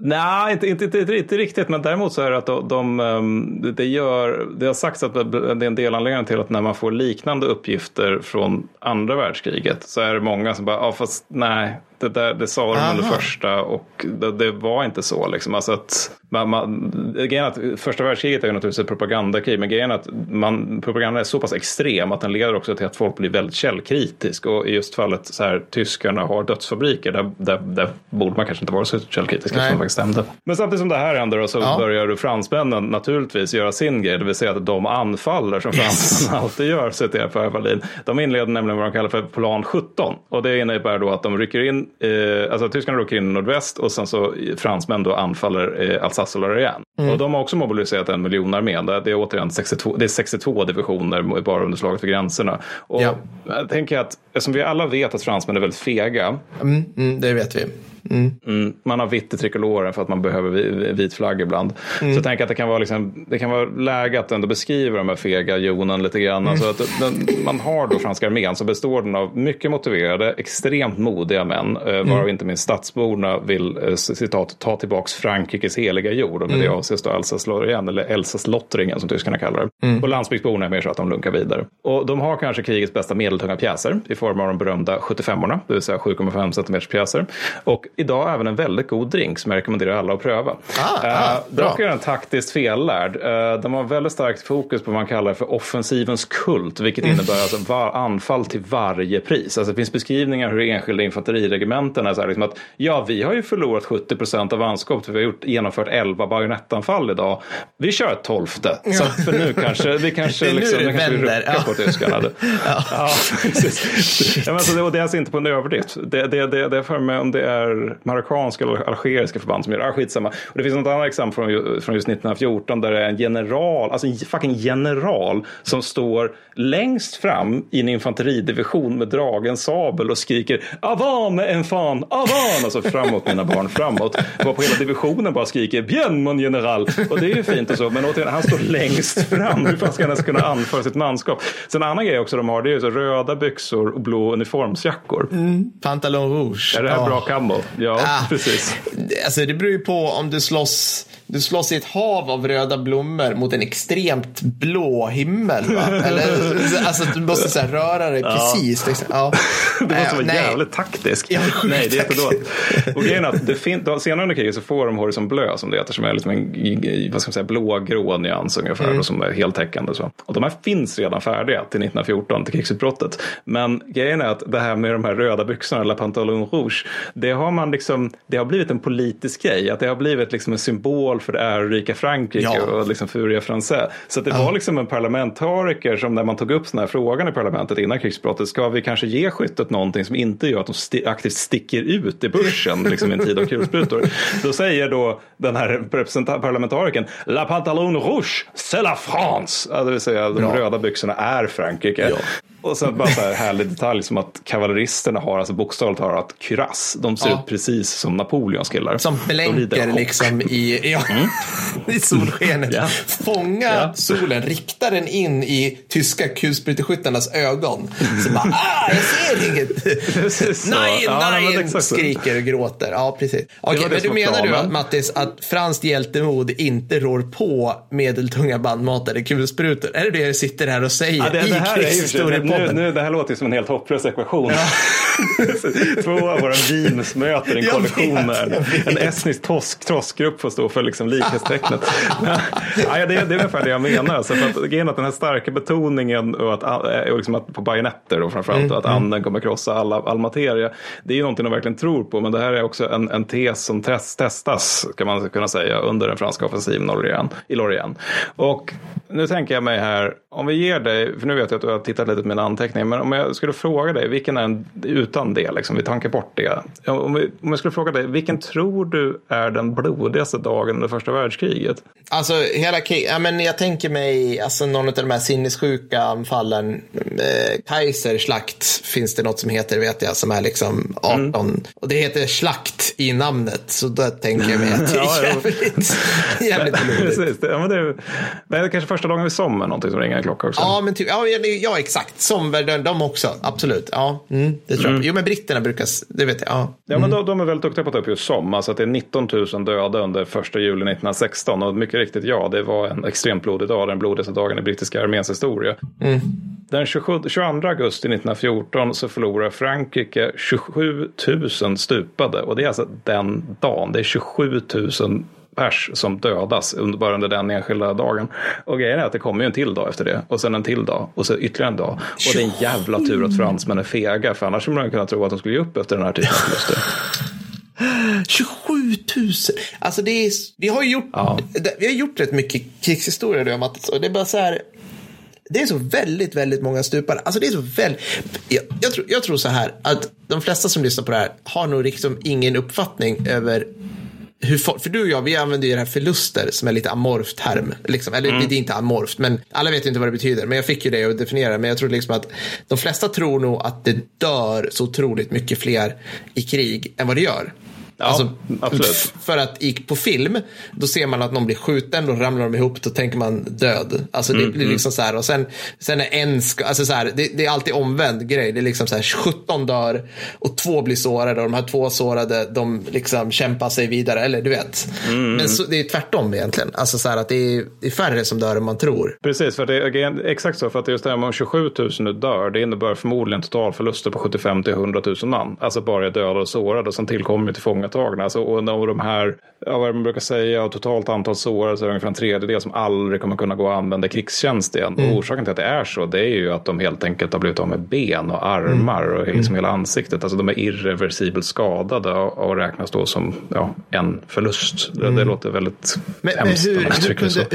Nej, inte, inte, inte, inte, riktigt. Men däremot så är det att de, de, ehm, de det, gör, det har sagts att det är en del till att när man får liknande uppgifter från andra världskriget så är det många som bara, ja fast nej, det, där, det sa de under Aha. första och det, det var inte så. Liksom. Alltså att man, man, grejen att första världskriget är ju naturligtvis ett propagandakrig, men grejen är att man, propagandan är så pass extrem att den leder också till att folk blir väldigt källkritisk. Och i just fallet så här, tyskarna har dödsfabriker, där, där, där borde man kanske inte vara så källkritisk eftersom det faktiskt stämde. Men samtidigt som det här händer då, så Ja. börjar du fransmännen naturligtvis göra sin grej, det vill säga att de anfaller som fransmännen alltid gör, citerar Per Wallin. De inleder nämligen vad de kallar för plan 17 och det innebär då att de rycker in, eh, alltså tyskarna rycker in i nordväst och sen så fransmän då anfaller eh, Alsace och Lorraine. Och de har också mobiliserat en miljon armén. Det det är återigen 62, det är 62 divisioner bara under slaget för gränserna. Och Ja. jag tänker att eftersom vi alla vet att fransmän är väldigt fega Mm, mm, det vet vi. Mm, man har vitt i trikoloren för att man behöver vi- vit flagg ibland. Så jag tänker att det kan vara, liksom, det kan vara läge att ändå beskriva de här fega jonen lite grann. Alltså att den, man har då franska armén så består den av mycket motiverade, extremt modiga män, eh, varav inte minst stadsborna vill eh, citat, ta tillbaks Frankrikes heliga jord. Och med det avses då Alsace-Lorraine, eller Elsass-Lottringen som tyskarna kallar det. Och landsbygdsborna är mer så att de lunkar vidare. Och de har kanske krigets bästa medeltunga pjäser i form av de berömda 75orna, det vill säga 7,5 cm pjäser. Och idag även en väldigt god drink som jag rekommenderar alla att pröva. Ah, Eh, ah, bra. dock är den taktiskt fellärd. Eh, de har väldigt starkt fokus på vad man kallar för offensivens kult, vilket Mm. innebär alltså var, anfall till varje pris. Alltså det finns beskrivningar hur enskilda infanteriregementen är så här, liksom att ja, vi har ju förlorat 70 procent av manskapet, för vi har gjort, genomfört 11 bajonettanfall idag. Vi kör ett tolfte, så att för nu kanske vi kanske, [laughs] Det liksom, det nu kanske vi vänder, ruckar ja. på tyskarna. [laughs] ja. precis. ja, men alltså, det, och det är alltså inte på en överdrift. Det, det, det, det är för mig om det är marockanska eller algeriska förband som gör det. Ah, skitsamma. Och det finns något annat exempel från, från just 1914 där det är en general, alltså en fucking general som står längst fram i en infanteridivision med dragen sabel och skriker Avan enfant, avan! Alltså framåt mina barn, framåt. Varpå hela divisionen bara skriker Bien mon general! Och det är ju fint och så, men återigen, han står längst fram. Hur fan ska han ens kunna anföra sitt manskap? Sen en annan grej också de har, det är ju så röda byxor och blå uniformsjackor. Pantalon rouge. Är det här Ja. bra camo? Ja, Ah. precis. Alltså det beror ju på om du slåss, du slåss i ett hav av röda blommor mot en extremt blå himmel. Va? [laughs] Eller, alltså du måste så här, röra dig precis. Liksom. Ja. [laughs] Du måste Eh, vara nej. jävligt taktisk. Ja, Nej, det är jättedåligt. Och grejen är att det fin- senare under kriget så får de horisont blö som det heter, som är liksom en vad ska man säga, blågrå nyans ungefär, Mm. och som är heltäckande. Så. Och de här finns redan färdiga till 1914, till krigsutbrottet. Men grejen är att det här med de här röda byxorna, eller pantalon rouge, det har man liksom, det har blivit en politisk grej, att det har blivit liksom en symbol för det ärorika Frankrike Ja. och liksom Furia Français. Så det var liksom en parlamentariker som när man tog upp den här frågan i parlamentet innan krigsbrottet, ska vi kanske ge skyttet någonting som inte gör att de sti- aktivt sticker ut i börsen liksom i en tid av kulsprutor? Då säger då den här parlamentarikern, La pantalon rouge, c'est la France! Ja, det vill säga de Bra. röda byxorna är Frankrike. Ja. Och sen bara så här härlig detalj som att kavalleristerna har alltså bokstavligt talat kuras. De ser Ja. ut precis som Napoleons killar. Som blänker liksom i, ja, [laughs] i solskenet. Ja. Fånga Ja. solen, rikta den in i tyska kulspruteskyttarnas ögon. Så bara, ah, jag ser inget. [laughs] Nej, Ja, nej, så. skriker och gråter. Ja, precis. Okej, det men du menar du, planen. Mattis, att franskt hjältemod inte rår på medeltunga bandmatade kulsprutor? Är det det du sitter här och säger Ja, det, i det, här är ju, nu, nu, det här låter ju som en helt hopplös ekvation. [laughs] Två av våra Beams möter en jag vet. en estnisk tosk, trossgrupp får stå för liksom likhetstecknet. [laughs] Ja, det, det är ungefär det jag menar. För att, grejen är att den här starka betoningen och att, och liksom att på bajonetter då framförallt och att anden kommer krossa alla, all materia. Det är ju någonting de verkligen tror på. Men det här är också en, en tes som test, testas kan man kunna säga under den franska offensiven i Lorient. Och nu tänker jag mig här, om vi ger dig, för nu vet jag att du har tittat lite på mina anteckningar, men om jag skulle fråga dig, vilken är en, utan det, liksom, vi tankar bort det. Om, vi, om jag skulle fråga dig, vilken tror du är den blodigaste dagen under första världskriget? Alltså hela krig, ja, men jag tänker mig alltså någon av de här sinnessjuka anfallen. Eh, Kaiserslakt finns det något som heter vet jag som är liksom 18. Och det heter slakt i namnet. Så då tänker jag mig att det är [laughs] jävligt, jävligt [laughs] blodigt. Ja, men det, är, det är kanske första dagen vid sommar, någonting som ringer en klocka också. Ja, men typ, ja, ja, exakt. Somber, de, också. Absolut. Ja, mm, det tror jag. Jo, men britterna brukar, det vet jag. Ja. Ja, men de, de är väldigt duktiga på att ta upp just som. Alltså att det är 19 000 döda under första juli 1916. Och mycket riktigt, ja, det var en extremt blodig dag. Den blodigaste dagen i brittiska arméns historia. Den 27, 22 augusti 1914 så förlorar Frankrike 27 000 stupade och det är alltså den dagen. Det är 27 000 pers som dödas under, bara under den enskilda dagen. Och grejen är att det kommer ju en till dag efter det och sen en till dag och så ytterligare en dag. Och det är en jävla tur att fransmän är fega för annars skulle man kunna tro att de skulle ge upp efter den här typen av förluster. 27 000! Alltså det är, vi har gjort, Ja. vi har gjort rätt mycket krigshistoria nu, Mattis, och det är bara så här. Det är så väldigt, väldigt många stupare. Alltså det är så väldigt. Jag, jag, tror, jag tror så här att de flesta som lyssnar på det här har nog liksom ingen uppfattning över hur folk, för du och jag, vi använder ju det här förluster som är lite amorft term. Liksom. Eller det är inte amorft, men alla vet ju inte vad det betyder. Men jag fick ju det att definiera. Men jag tror liksom att de flesta tror nog att det dör så otroligt mycket fler i krig än vad det gör. Alltså, Ja, absolut. f- För att i, på film, då ser man att någon blir skjuten, då ramlar de ihop, då tänker man död. Alltså det blir liksom så här, och sen, sen är en, alltså så här, det, det är alltid omvänd grej. Det är liksom så här, 17 dör och två blir sårade och de här två sårade, de liksom kämpar sig vidare, eller du vet. Men så, det är tvärtom egentligen. Alltså så här att det är, det är färre som dör än man tror. Precis, för det är exakt så. För att just det här med om 27 000 nu dör, det innebär förmodligen totalförluster på 75 till 100 000 man. Alltså bara döda och sårade och sen tillkommer ju tillfångatagna. Alltså, och av de här, ja, vad man brukar säga, totalt antal sårade så är det ungefär en tredjedel som aldrig kommer kunna gå och använda krigstjänst igen. Och orsaken till att det är så, det är ju att de helt enkelt har blivit av med ben och armar och liksom hela ansiktet. Alltså de är irreversibelt skadade och, och räknas då som ja, en förlust. Det, det låter väldigt Men, men hemskt om hur, hur, kunde,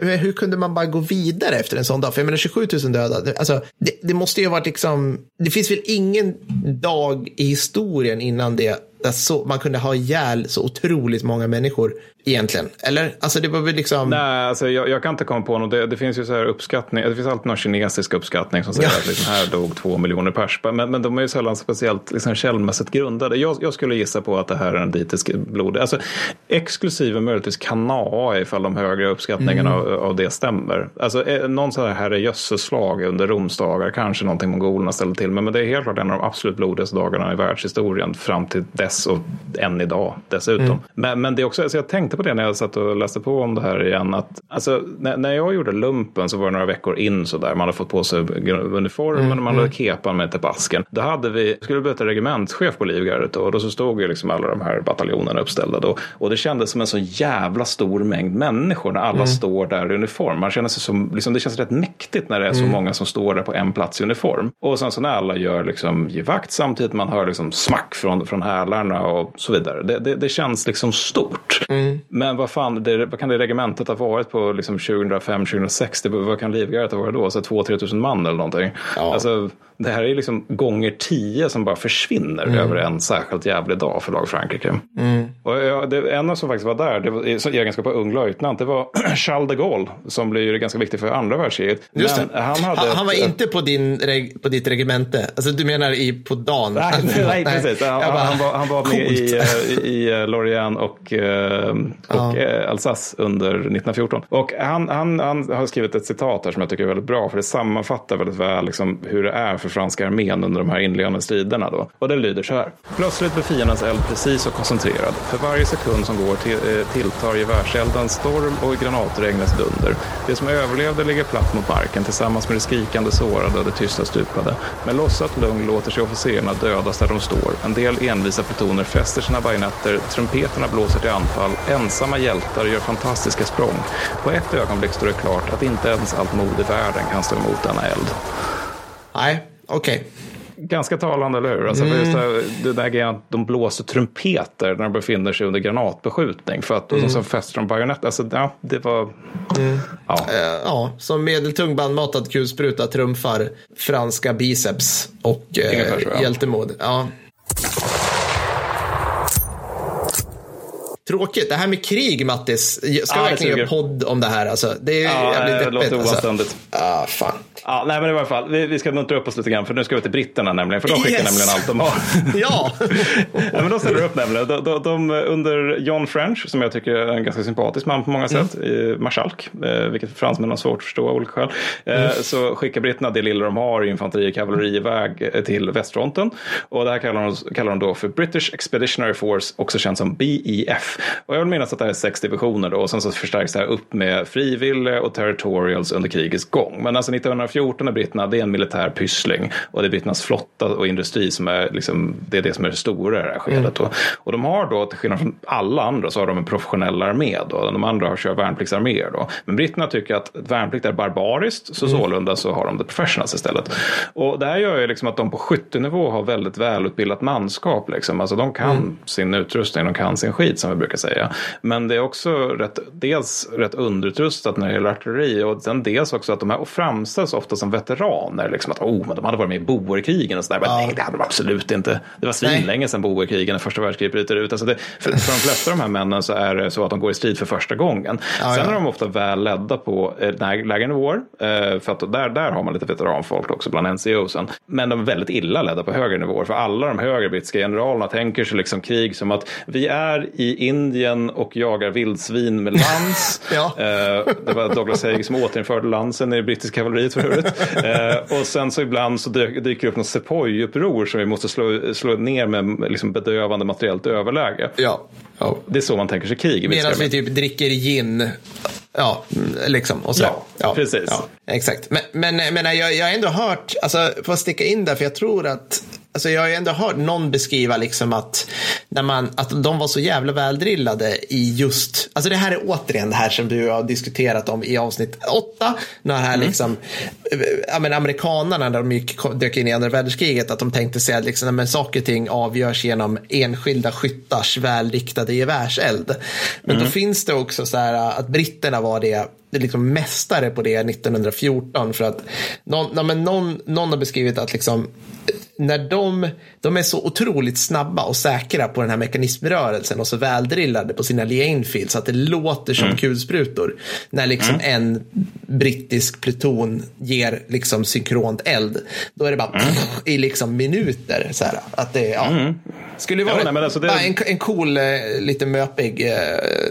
hur, hur, kunde man bara gå vidare efter en sån dag? För jag menar 27 000 döda. Alltså, det, det måste ju ha varit liksom, det finns väl ingen dag i historien innan det där så, man kunde ha ihjäl så otroligt många människor egentligen. Eller? Alltså det var väl liksom. Nej, alltså jag, jag kan inte komma på något. Det, det finns ju så här uppskattning. Det finns alltid någon kinesisk uppskattning som säger Ja. att liksom här dog två miljoner pers. Men, men de är ju sällan speciellt liksom källmässigt grundade. Jag, jag skulle gissa på att det här är en ditisk blod. Alltså, exklusive möjligtvis Kanaa ifall de högre uppskattningarna Mm. av, av det stämmer. Alltså eh, någon sån här herrejösses-slag under romsdagar. Kanske någonting mongolerna ställde till med. Men det är helt klart en av de absolut blodigaste dagarna i världshistorien. Fram till dess och än idag dessutom. Mm. Men, men det är också, alltså jag tänkte på det när jag satt och läste på om det här igen. Att, alltså, när, när jag gjorde lumpen så var det några veckor in så där. Man hade fått på sig uniformen och man hade kepan med till basken. Då hade vi, skulle byta regementschef på Livgardet och då så stod ju liksom alla de här bataljonerna uppställda då. Och det kändes som en så jävla stor mängd människor när alla står där i uniform. Man känner sig som, liksom, det känns rätt mäktigt när det är så många som står där på en plats i uniform. Och sen så när alla gör liksom givakt samtidigt man hör liksom smack från, från hälarna och så vidare. Det, det, det känns liksom stort. Men vad fan, det, vad kan det regementet ha varit på liksom 2005-2006? Det- Vad kan Livgardet ha varit då? Så 2-3 tusen man eller någonting. Ja. Alltså, det här är liksom gånger tio som bara försvinner över en särskilt jävlig dag för lag Frankrike. Och jag, det, en som faktiskt var där, det var, i egenskap av ung löjtnant, det var [clears throat] Charles de Gaulle som blir ganska viktig för andra världskriget. Just det. han hade... han, han var ett- inte på, din, på ditt regemente. Alltså du menar i, på dagen? Nej, [laughs] nej, precis. Han, bara, han, var, han var med i, eh, i, i eh, Lorient och, eh, och Ja. eh, Alsace under 1914. Och han, han, han har skrivit ett citat här som jag tycker är väldigt bra, för det sammanfattar väldigt väl liksom hur det är för franska armén under de här inledande striderna. Då. Och det lyder så här. Plötsligt blir fiendens eld precis och koncentrerad. För varje sekund som går till, eh, tilltar gevärseldens storm och granatregnets dunder. Det som överlevde ligger platt mot marken tillsammans med de skrikande sårade och de tysta stupade. Med lossat lugn låter sig officerarna dödas där de står. En del envisa plutoner fäster sina bajonetter, trumpeterna blåser till anfall, ensamma hjältar gör fantastiska språng. På ett ögonblick står det klart att inte ens allt mod i världen kan stå emot denna eld. Nej, okej. Ganska talande, eller hur? Alltså, för just det, där grejen att de blåser trumpeter när de befinner sig under granatbeskjutning. För att mm. så fäster de bajonett. Alltså, ja, det var... Ja. Eh, ja, som medeltung bandmatad kulspruta trumfar franska biceps och ja. hjältemod. Ja. Tråkigt. Det här med krig, Mattis. Ska Ja, vi det verkligen göra podd om det här? Alltså, det är Ja, jävligt det deppigt. låter alltså. oanständigt. Ah, fan. Ja, nej, men i alla fall, vi, vi ska muntra upp oss lite grann för nu ska vi till britterna nämligen. För de skickar Yes! nämligen allt de har. [laughs] Ja. ja, men de ställer upp nämligen. De, de, de, under John French, som jag tycker är en ganska sympatisk man på många sätt, mm. marskalk, eh, vilket fransmän har svårt att förstå av olika skäl, eh, så skickar britterna det lilla de har, infanteri och kavalleri iväg eh, till västfronten. Och det här kallar de, kallar de då för British Expeditionary Force, också känt som BEF. Och jag vill minnas att det är sex divisioner då och sen så förstärks det här upp med frivilliga och territorials under krigets gång. Men alltså 1914 är britterna, det är en militär pyssling och det är britternas flotta och industri som är liksom, det är det som är det stora i det här skedet. Mm. Och de har då, till skillnad från alla andra, så har de en professionell armé då. De andra har kör värnpliktsarméer då. Men britterna tycker att värnplikt är barbariskt, så mm. sålunda så har de det professionals istället. Och det här gör ju liksom att de på skyttenivå har väldigt välutbildat manskap. Liksom. Alltså de kan mm. sin utrustning, de kan sin skit som vi brukar säga. Men det är också rätt, dels rätt underutrustat när det gäller artilleri och sen dels också att de här framställs ofta som veteraner. Liksom att oh, men de hade varit med i boerkrigen och sådär. Ja. Nej, det hade de absolut inte. Det var svinlänge sedan boerkrigen när första världskriget bryter ut. Alltså det, för, för de flesta av de här männen så är det så att de går i strid för första gången. Ja, sen ja. är de ofta väl ledda på eh, lägren war. Eh, för att där, där har man lite veteranfolk också bland NCOsen. Men de är väldigt illa ledda på högre nivåer. För alla de högre brittiska generalerna tänker sig liksom krig som att vi är i Indien och jagar vildsvin med lans. [laughs] ja. eh, det var Douglas Haig som återinförde lansen i brittiska kavalleriet för övrigt. Eh, och sen så ibland så dyker det upp något sepoy-uppror som vi måste slå, slå ner med liksom bedövande materiellt överläge. Ja. ja. Det är så man tänker sig krig. Medan vi typ dricker gin. Ja, liksom. Och så. Ja, ja, precis. Ja, exakt. Men, men, men jag, jag har ändå hört, alltså, för att sticka in där, för jag tror att Alltså jag har ju ändå hört någon beskriva liksom att, när man, att de var så jävla väldrillade i just, alltså det här är återigen det här som du har diskuterat om i avsnitt åtta, när här mm. liksom, ja men amerikanarna när de gick, dök in i andra världskriget, att de tänkte sig att liksom, men saker och ting avgörs genom enskilda skyttars välriktade gevärseld. Men mm. då finns det också så här att britterna var det liksom mästare på det 1914 för att någon, någon, någon har beskrivit att liksom när de, de är så otroligt snabba och säkra på den här mekanismrörelsen och så väldrillade på sina Lee Enfield så att det låter som mm. kulsprutor. När liksom mm. en brittisk pluton ger liksom synkront eld. Då är det bara mm. pff, i liksom minuter. Så här, att det, ja. Mm. Skulle vara ja, nej, alltså det... en, en cool, eh, lite möpig eh,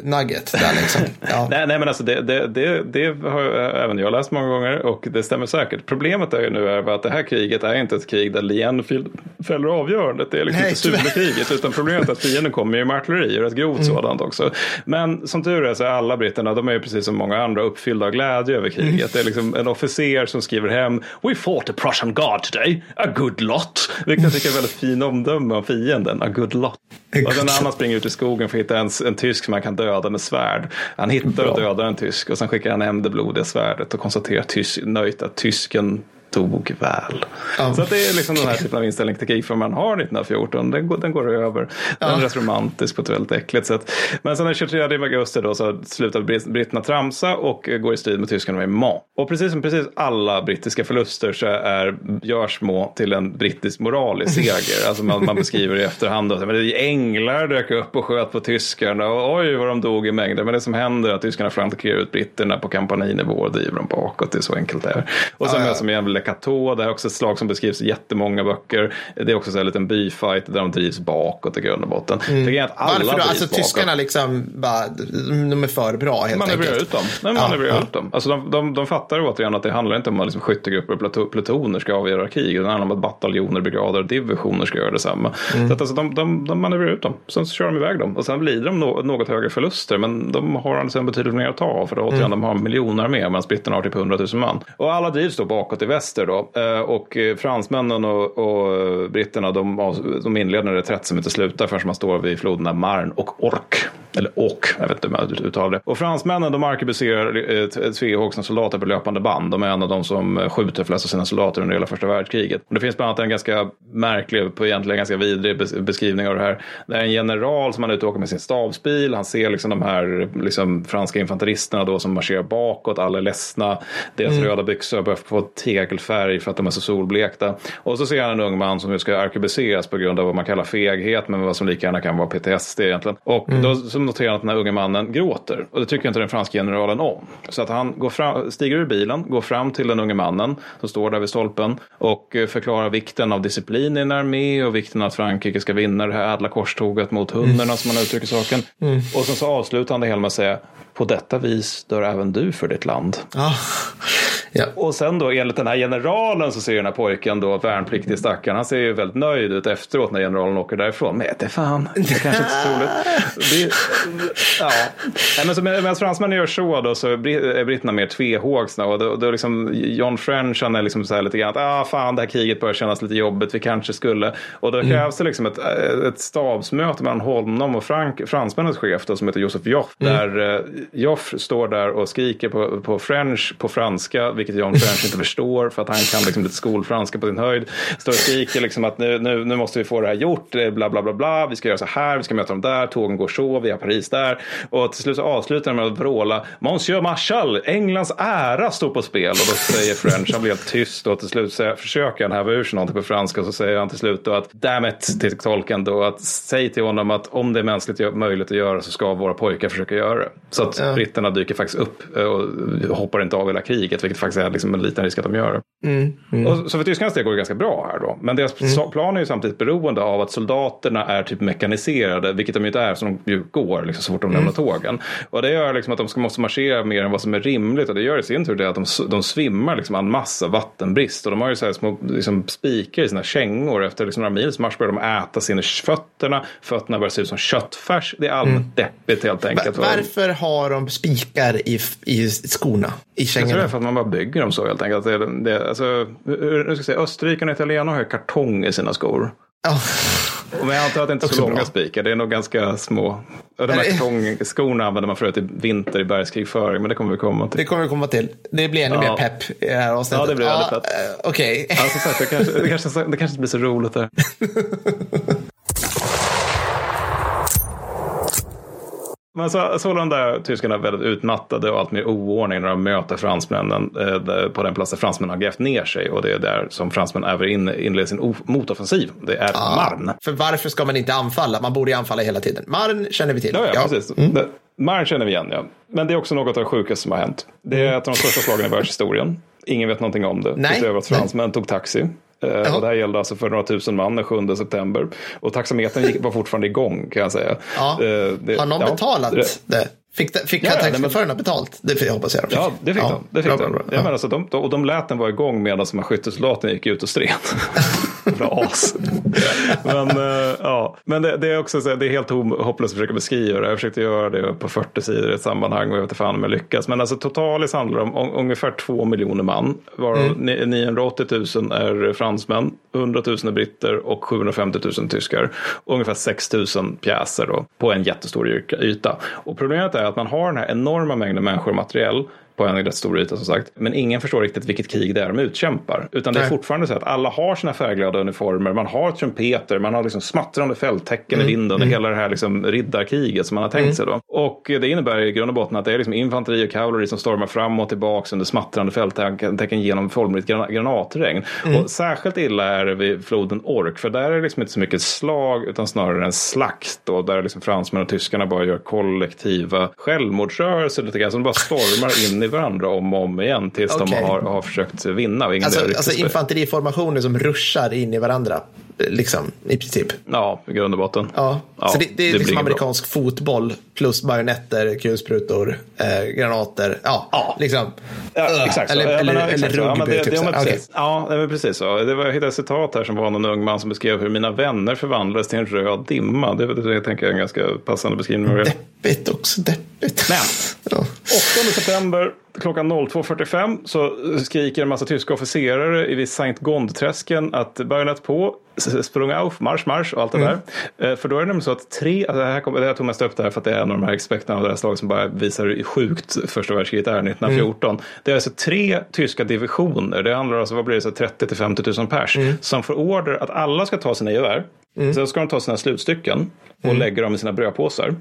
nugget. Där, liksom. [laughs] ja. nej, nej, men alltså det, det, det, det har även jag läst många gånger och det stämmer säkert. Problemet är ju nu är att det här kriget är inte ett krig där Lee Enfield fäller avgörandet. Det är liksom nej, inte Zulekriget utan problemet är att fienden kommer ju med artilleri och ett grovt mm. sådant också. Men som tur är så är alla britterna, de är ju precis som många andra uppfyllda av glädje över kriget. Mm. Det är liksom en officer som skriver hem We fought a Prussian guard today, a good lot. Vilket jag tycker är väldigt fin omdöme om fienden, a good lot. Och när han springer ut i skogen för att hitta en, en tysk som han kan döda med svärd. Han hittar och dödar en tysk och sen skickar han hem det blodiga svärdet och konstaterar tysk, nöjt att tysken tog väl. Ja. Så att det är liksom den här typen av inställning till för man har 1914. Den går, den går över. Den är rätt romantisk på ett väldigt äckligt sätt. Men sen den 23 augusti då så slutar britterna tramsa och går i strid med tyskarna vid Mans. Och precis som precis alla brittiska förluster så är, görs Mans till en brittisk moralisk seger. alltså man, man beskriver i efterhand att änglar dök upp och sköt på tyskarna och oj vad de dog i mängder. Men det som händer är att tyskarna flankerar ut britterna på kampaninivå och driver dem bakåt. Det är så enkelt det är. Och sen ja, ja. som igen Kato. Det är också ett slag som beskrivs i jättemånga böcker. Det är också en liten byfight där de drivs bakåt i grund och botten. Mm. Att alla Varför då? Alltså bakåt. tyskarna liksom bara, de är för bra helt man enkelt. Ut dem. Nej, man ja, ja. ut dem. Alltså de, de, de fattar återigen att det handlar inte om att liksom skyttegrupper och plutoner ska avgöra krig. Det handlar om att bataljoner, brigader och divisioner ska göra detsamma. Mm. Så att alltså, de, de, de manövrerar ut dem. Sen så kör de iväg dem. Och sen blir de no något högre förluster. Men de har alltså betydligt mer att ta av. För återigen, mm. de har miljoner mer medan britterna har typ 100 000 man. Och alla drivs då bakåt i väster då. Eh, och eh, fransmännen och, och eh, britterna de, de inleder en reträtt som inte slutar förrän man står vid floderna Marne och Ork. Eller Åk, jag vet inte hur man uttalar det. Och fransmännen de arkebuserar Sveahogs soldater på löpande band. De är en av de som skjuter flest av sina soldater under hela första världskriget. Och det finns bland annat en ganska märklig, på egentligen ganska vidrig beskrivning av det här. Det är en general som han är ute och åker med sin stabsbil. Han ser liksom de här liksom, franska infanteristerna då som marscherar bakåt. Alla är ledsna. Deras mm. röda byxor har börjat få tegelfärg för att de är så solblekta. Och så ser han en ung man som ska arkebuseras på grund av vad man kallar feghet. Men vad som lika gärna kan vara PTSD egentligen. Och mm. då så noterar han att den här unge mannen gråter. Och det tycker inte den franska generalen om. Så att han går fram, stiger ur bilen, går fram till den unge mannen som står där vid stolpen och eh, förklarar vikten av disciplin i en armé och vikten av att Frankrike ska vinna det här ädla korståget mot hundarna mm. som man uttrycker saken. Mm. Och sen så avslutar han det hela med att säga på detta vis dör även du för ditt land. Ja, Ja. Och sen då enligt den här generalen så ser den här pojken då, värnpliktig stackaren, han ser ju väldigt nöjd ut efteråt när generalen åker därifrån. Men det fan, det är kanske inte så troligt. Ja. Nej, men så, medan fransmännen gör så då så är britterna mer tvehågsna och då, då liksom John French han är liksom så här lite grann att ah, fan det här kriget börjar kännas lite jobbigt, vi kanske skulle. Och då krävs det liksom ett, ett stabsmöte mellan honom och Frank, fransmännens chef då, som heter Josef Joff. Där eh, Joff står där och skriker på, på French på franska, vilket John French inte förstår för att han kan liksom lite skolfranska på sin höjd. Står och skriker liksom att nu, nu, nu måste vi få det här gjort, eh, bla bla bla bla, vi ska göra så här, vi ska möta dem där, tågen går så, vi har Paris där. Och till slut så avslutar han med att vråla Monsieur Marshall, Englands ära står på spel. Och då säger French, han blir helt tyst och till slut så försöker han häva ur sig någonting på franska och så säger han till slut då att damn it till tolken då att säg till honom att om det är mänskligt möjligt att göra så ska våra pojkar försöka göra det. Så att Ja. britterna dyker faktiskt upp och hoppar inte av hela kriget, vilket faktiskt är liksom en liten risk att de gör. Mm. Och så för tyskarnas del går det ganska bra här då. Men deras plan är ju samtidigt beroende av att soldaterna är typ mekaniserade, vilket de ju inte är som de ju går liksom, så fort de lämnar tågen. Och det gör liksom att de ska, måste marschera mer än vad som är rimligt och det gör i sin tur det att de, de svimmar liksom en massa vattenbrist. Och de har ju så här små liksom, spikar i sina kängor. Efter liksom några mils marsch börjar de äta sina fötterna. Fötterna börjar se ut som köttfärs. Det är allmänt deppigt helt enkelt. varför har de spikar i, i skorna? I Jag tror det är kängorna? för att man bara bygger dem så helt enkelt. Det, det, alltså, hur- nu ska jag säga, Österrike och Italienarna har ju kartong i sina skor. Ja. Men jag antar att det inte är så långa bra. spikar. Det är nog ganska små. De här kartongskorna använder man förut i vinter i bergskrigföring. Men det kommer vi komma till. Det kommer vi komma till. Det blir ännu Ja. mer pepp i det här avsnittet. Ja, det blir väldigt Ja, pepp. eh, Okej. Som sagt, det, kanske, det, kanske, det kanske inte blir så roligt där. [laughs] Men så, sålunda är tyskarna väldigt utmattade och allt mer oordning när de möter fransmännen eh, på den plats där fransmännen har grävt ner sig. Och det är där som fransmännen även in, inleder sin motoffensiv. Det är Marne. För varför ska man inte anfalla? Man borde ju anfalla hela tiden. Marn känner vi till. Ja, ja, precis. Det- Marne känner vi igen, ja. Men det är också något av det sjukaste som har hänt. Det är ett av de största slagen i världshistorien. Ingen vet någonting om det. Nej. Utöver att fransmän tog taxi. Eh, och det här gällde alltså för några tusen man den 7 september. Och taxametern var fortfarande igång kan jag säga. Ja. Eh, det- Har någon ja, betalat det- det? Fick, fick Ja, nej, men- betalt? Det får jag hoppas jag de fick. Ja, det fick Ja, de. Det fick bra, de. bra, bra. Ja, men alltså, de, och de lät den vara igång medan de här skyttesoldaterna gick ut och stred. [laughs] Jävla as. Men, eh, ja. men det, det är också så, det är helt hopplöst att försöka beskriva det. Jag försökte göra det på 40 sidor i ett sammanhang och jag vet inte fan om jag lyckas. Men alltså totalt handlar det om, om ungefär 2 miljoner man. Varav ni- 980 000 är fransmän, 100 000 är britter och 750 000 tyskar. Ungefär 6 000 pjäser då, på en jättestor yta. Och problemet är att man har den här enorma mängden människor och materiell på en rätt stor yta som sagt. Men ingen förstår riktigt vilket krig det är de utkämpar. Utan det är Nej. fortfarande så att alla har sina färgglada uniformer, man har trumpeter, man har liksom smattrande fälttecken i vinden. Det hela det här liksom riddarkriget som man har tänkt sig då. Och det innebär i grund och botten att det är liksom infanteri och kavalleri som stormar fram och tillbaka under smattrande fälttecken genom formligt gran- granatregn. Och särskilt illa är det vid floden Ork, för där är det liksom inte så mycket slag utan snarare en slakt då, där liksom fransmän och tyskarna bara gör kollektiva självmordsrörelser lite grann, som bara stormar in i varandra om och om igen tills Okej. de har, har försökt vinna. Alltså, alltså spel. infanteriformationer som ruschar in i varandra. Liksom, i princip. Ja, i grund och botten. Ja. Ja, så det, det är det liksom blir bra. amerikansk fotboll plus bajonetter, kulsprutor, eh, granater. Ja, Ja. liksom. Ja, exakt så. Eller, eller, eller så. Ja, men rugby. det, typ det, men precis. Ja, det var precis så. Det var, jag hittade ett citat här som var någon ung man som beskrev hur mina vänner förvandlades till en röd dimma. Det, det, det tänker jag är en ganska passande beskrivning. Deppigt också, deppigt. Men. [laughs] Ja. 8 september klockan 02.45 så skriker en massa tyska officerare i vid Sankt Gondträsken att bajonett på, sprung auf, marsch, marsch och allt det där. Eh, För då är det nämligen så att tre, alltså det här, kom, det här tog mest upp det här för att det är en av de här aspekterna av det här slaget som bara visar hur sjukt första världskriget är 1914. Det är alltså tre tyska divisioner, det handlar alltså, vad blir det, så 30 till 50 000 pers, som får order att alla ska ta sina gevär. Sen ska de ta sina slutstycken och lägga dem i sina brödpåsar.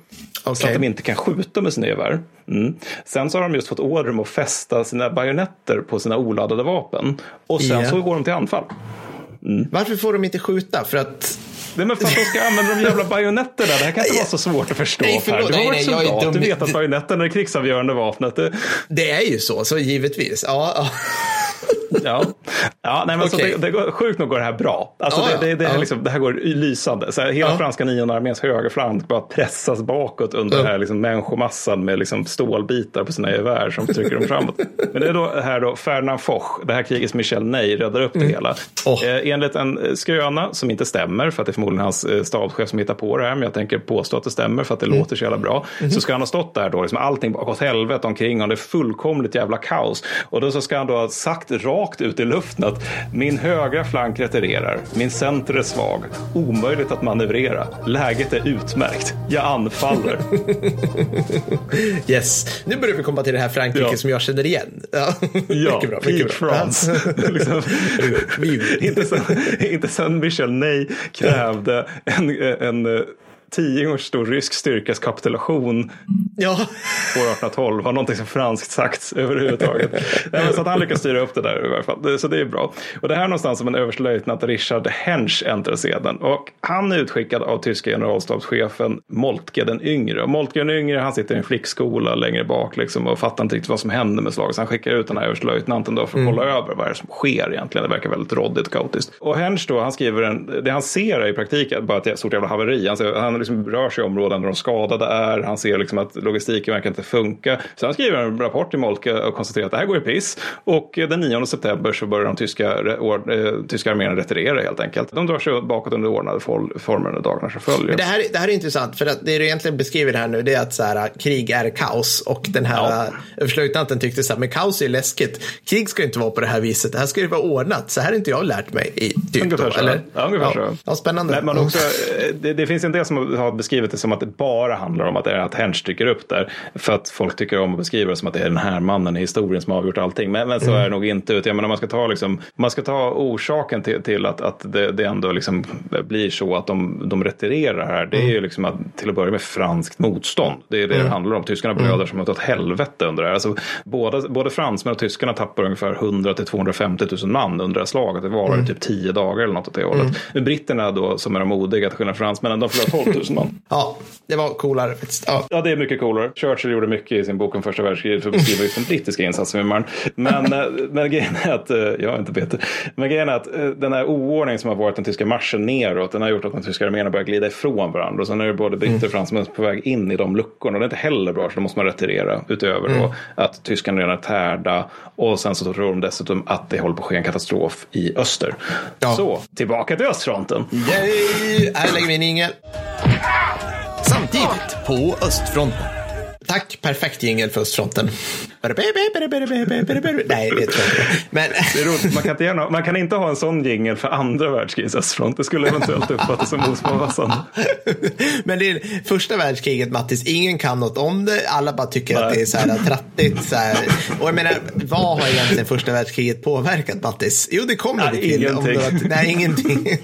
Så Okej. att de inte kan skjuta med sina gevär. Mm. Sen så har de just fått order om att fästa sina bajonetter på sina oladdade vapen. Och sen Ja. så går de till anfall. Varför får de inte skjuta? För att... Nej men för att de ska använda de jävla bajonetterna. Det här kan inte vara så svårt att förstå. Nej, förlåt. per. Du har varit soldat, du vet att bajonetten är det krigsavgörande vapnet. Det, Det är ju så, så givetvis. Ja, ja. Ja, ja nej, men Okej. så det, det går, sjukt nog går det här bra. Alltså Ja, det, det, det, ja. liksom, det här går lysande. Så här, hela Ja. franska nionde arméns högerflank bara pressas bakåt under den här liksom, människomassan med liksom, stålbitar på sina gevär som trycker dem framåt. Men det är då här då Ferdinand Foch, det här kriget som Michel Ney räddar upp det hela. Åh. Eh, enligt en eh, skröna som inte stämmer, för att det är förmodligen hans eh, stabschef som hittar på det här, men jag tänker påstå att det stämmer för att det låter så jävla bra. Så ska han ha stått där då, liksom allting gått helvete omkring honom, det är fullkomligt jävla kaos. Och då så ska han då ha sagt rakt ut i luften att min högra flank retirerar, min center är svag, omöjligt att manövrera, läget är utmärkt, jag anfaller. [laughs] Yes. Nu börjar vi komma till det här Frankrike Ja. som jag känner igen. Ja, Ja, mycket bra. Mycket bra. France. [laughs] liksom, [laughs] inte, sen, inte sen Michel Ney krävde en, en tio gånger stor rysk styrkas kapitulation Ja, år 1812 har någonting som franskt sagts överhuvudtaget. [laughs] Nej, så att han lyckas styra upp det där i varje fall. Så det är bra. Och det här är någonstans som en överstelöjtnant Richard Hensch äntrar scenen. Och han är utskickad av tyska generalstabschefen Moltke den yngre. Och Moltke den yngre han sitter i en flickskola längre bak liksom, och fattar inte riktigt vad som händer med slaget. Så han skickar ut den här överstelöjtnanten då för att kolla över vad det är som sker egentligen. Det verkar väldigt råddigt och kaotiskt. Och Hensch då, han skriver en, det han ser är i praktiken bara ett stort jävla haveri. Han, ser, han liksom rör sig i områden där de skadade är. Han ser liksom att logistiken verkar inte funka. Så han skriver en rapport till Moltke och konstaterar att det här går i piss. Och den 9 september så börjar de tyska, or, eh, tyska arméerna retirera helt enkelt. De drar sig bakåt under ordnade former under dagarna som följer. Men det här, det här är intressant, för att det du egentligen beskriver här nu det är att så här, krig är kaos och den här Ja. överstelöjtnanten tyckte så här, men kaos är läskigt. Krig ska inte vara på det här viset, det här ska ju vara ordnat. Så här har inte jag lärt mig i typ Ungefär då, så. eller? Ja, ungefär ja. så. Ja, spännande. Men, men också, eh, det, det finns en del som har beskrivit det som att det bara handlar om att det är att Hensch dyker upp där. För att folk tycker om att beskriva det som att det är den här mannen i historien som har avgjort allting. Men, men så Mm. är det nog inte. Utan jag menar, man ska ta, liksom, man ska ta orsaken till, till att, att det, det ändå liksom blir så att de, de retirerar här. Det är Mm. ju liksom att, till att börja med franskt motstånd. Det är det det handlar om. Tyskarna blöder som åt helvete under det här. Alltså, båda, både fransmän och tyskarna tappar ungefär 100 till 250 000 man under det här slaget. Det var Mm. typ 10 dagar eller något åt det hållet. Men britterna då, som är de modiga till skillnad från fransmännen, de förlorar [laughs] 12 000 man. Ja, det var coolare faktiskt. Ja. Ja, det är mycket coolare. Churchill gjorde mycket i sin bok om första världskriget för att beskriva just den brittiska insatsen vid Marne. Men, [laughs] eh, men grejen är att, eh, jag är inte Peter, men grejen är att eh, den här oordning som har varit den tyska marschen neråt, den har gjort att de tyska arméerna börjar glida ifrån varandra. Och sen är det både britter och fransmän på väg in i de luckorna. Och det är inte heller bra, så då måste man retirera. Utöver då att tyskarna redan är tärda. Och sen så tror de dessutom att det håller på att ske en katastrof i öster. Ja. Så, tillbaka till östfronten. Yay! Här lägger vi en ingel. Samtidigt på östfronten. Tack, perfekt jingel för östfronten. Nej, det tror jag inte. Men Det är roligt. Man, kan inte gärna, man kan inte ha en sån jingel för andra världskrigets östfront. Det skulle eventuellt uppfattas som osmaksamt. Men det är första världskriget, Mattis. Ingen kan något om det. Alla bara tycker att Nej. det är så här trattigt. Så här. Och jag menar, vad har egentligen första världskriget påverkat, Mattis? Jo, det kommer Nej, vi till. ingenting. några- nej, ingenting. [laughs]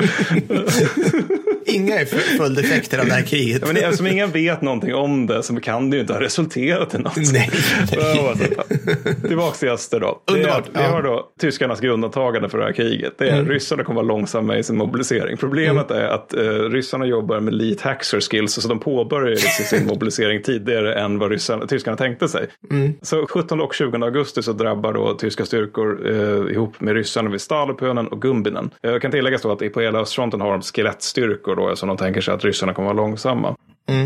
Inga följdeffekter av det här kriget. Ja, men eftersom ingen vet någonting om det så kan det ju inte ha resulterat i något. Nej, alltså, Tillbaka till öster då. Underbart, vi har då tyskarnas grundantagande för det här kriget. Det är Mm. ryssarna kommer vara långsamma i sin mobilisering. Problemet är att eh, ryssarna jobbar med lead hacker skills så de påbörjar sin mobilisering tidigare än vad ryssarna, tyskarna tänkte sig. Mm. Så 17 och 20 augusti så drabbar då tyska styrkor eh, ihop med ryssarna vid Stalupönen och Gumbinen. Jag kan tillägga då att på hela östfronten har de skelettstyrkor då, som de tänker sig att ryssarna kommer vara långsamma.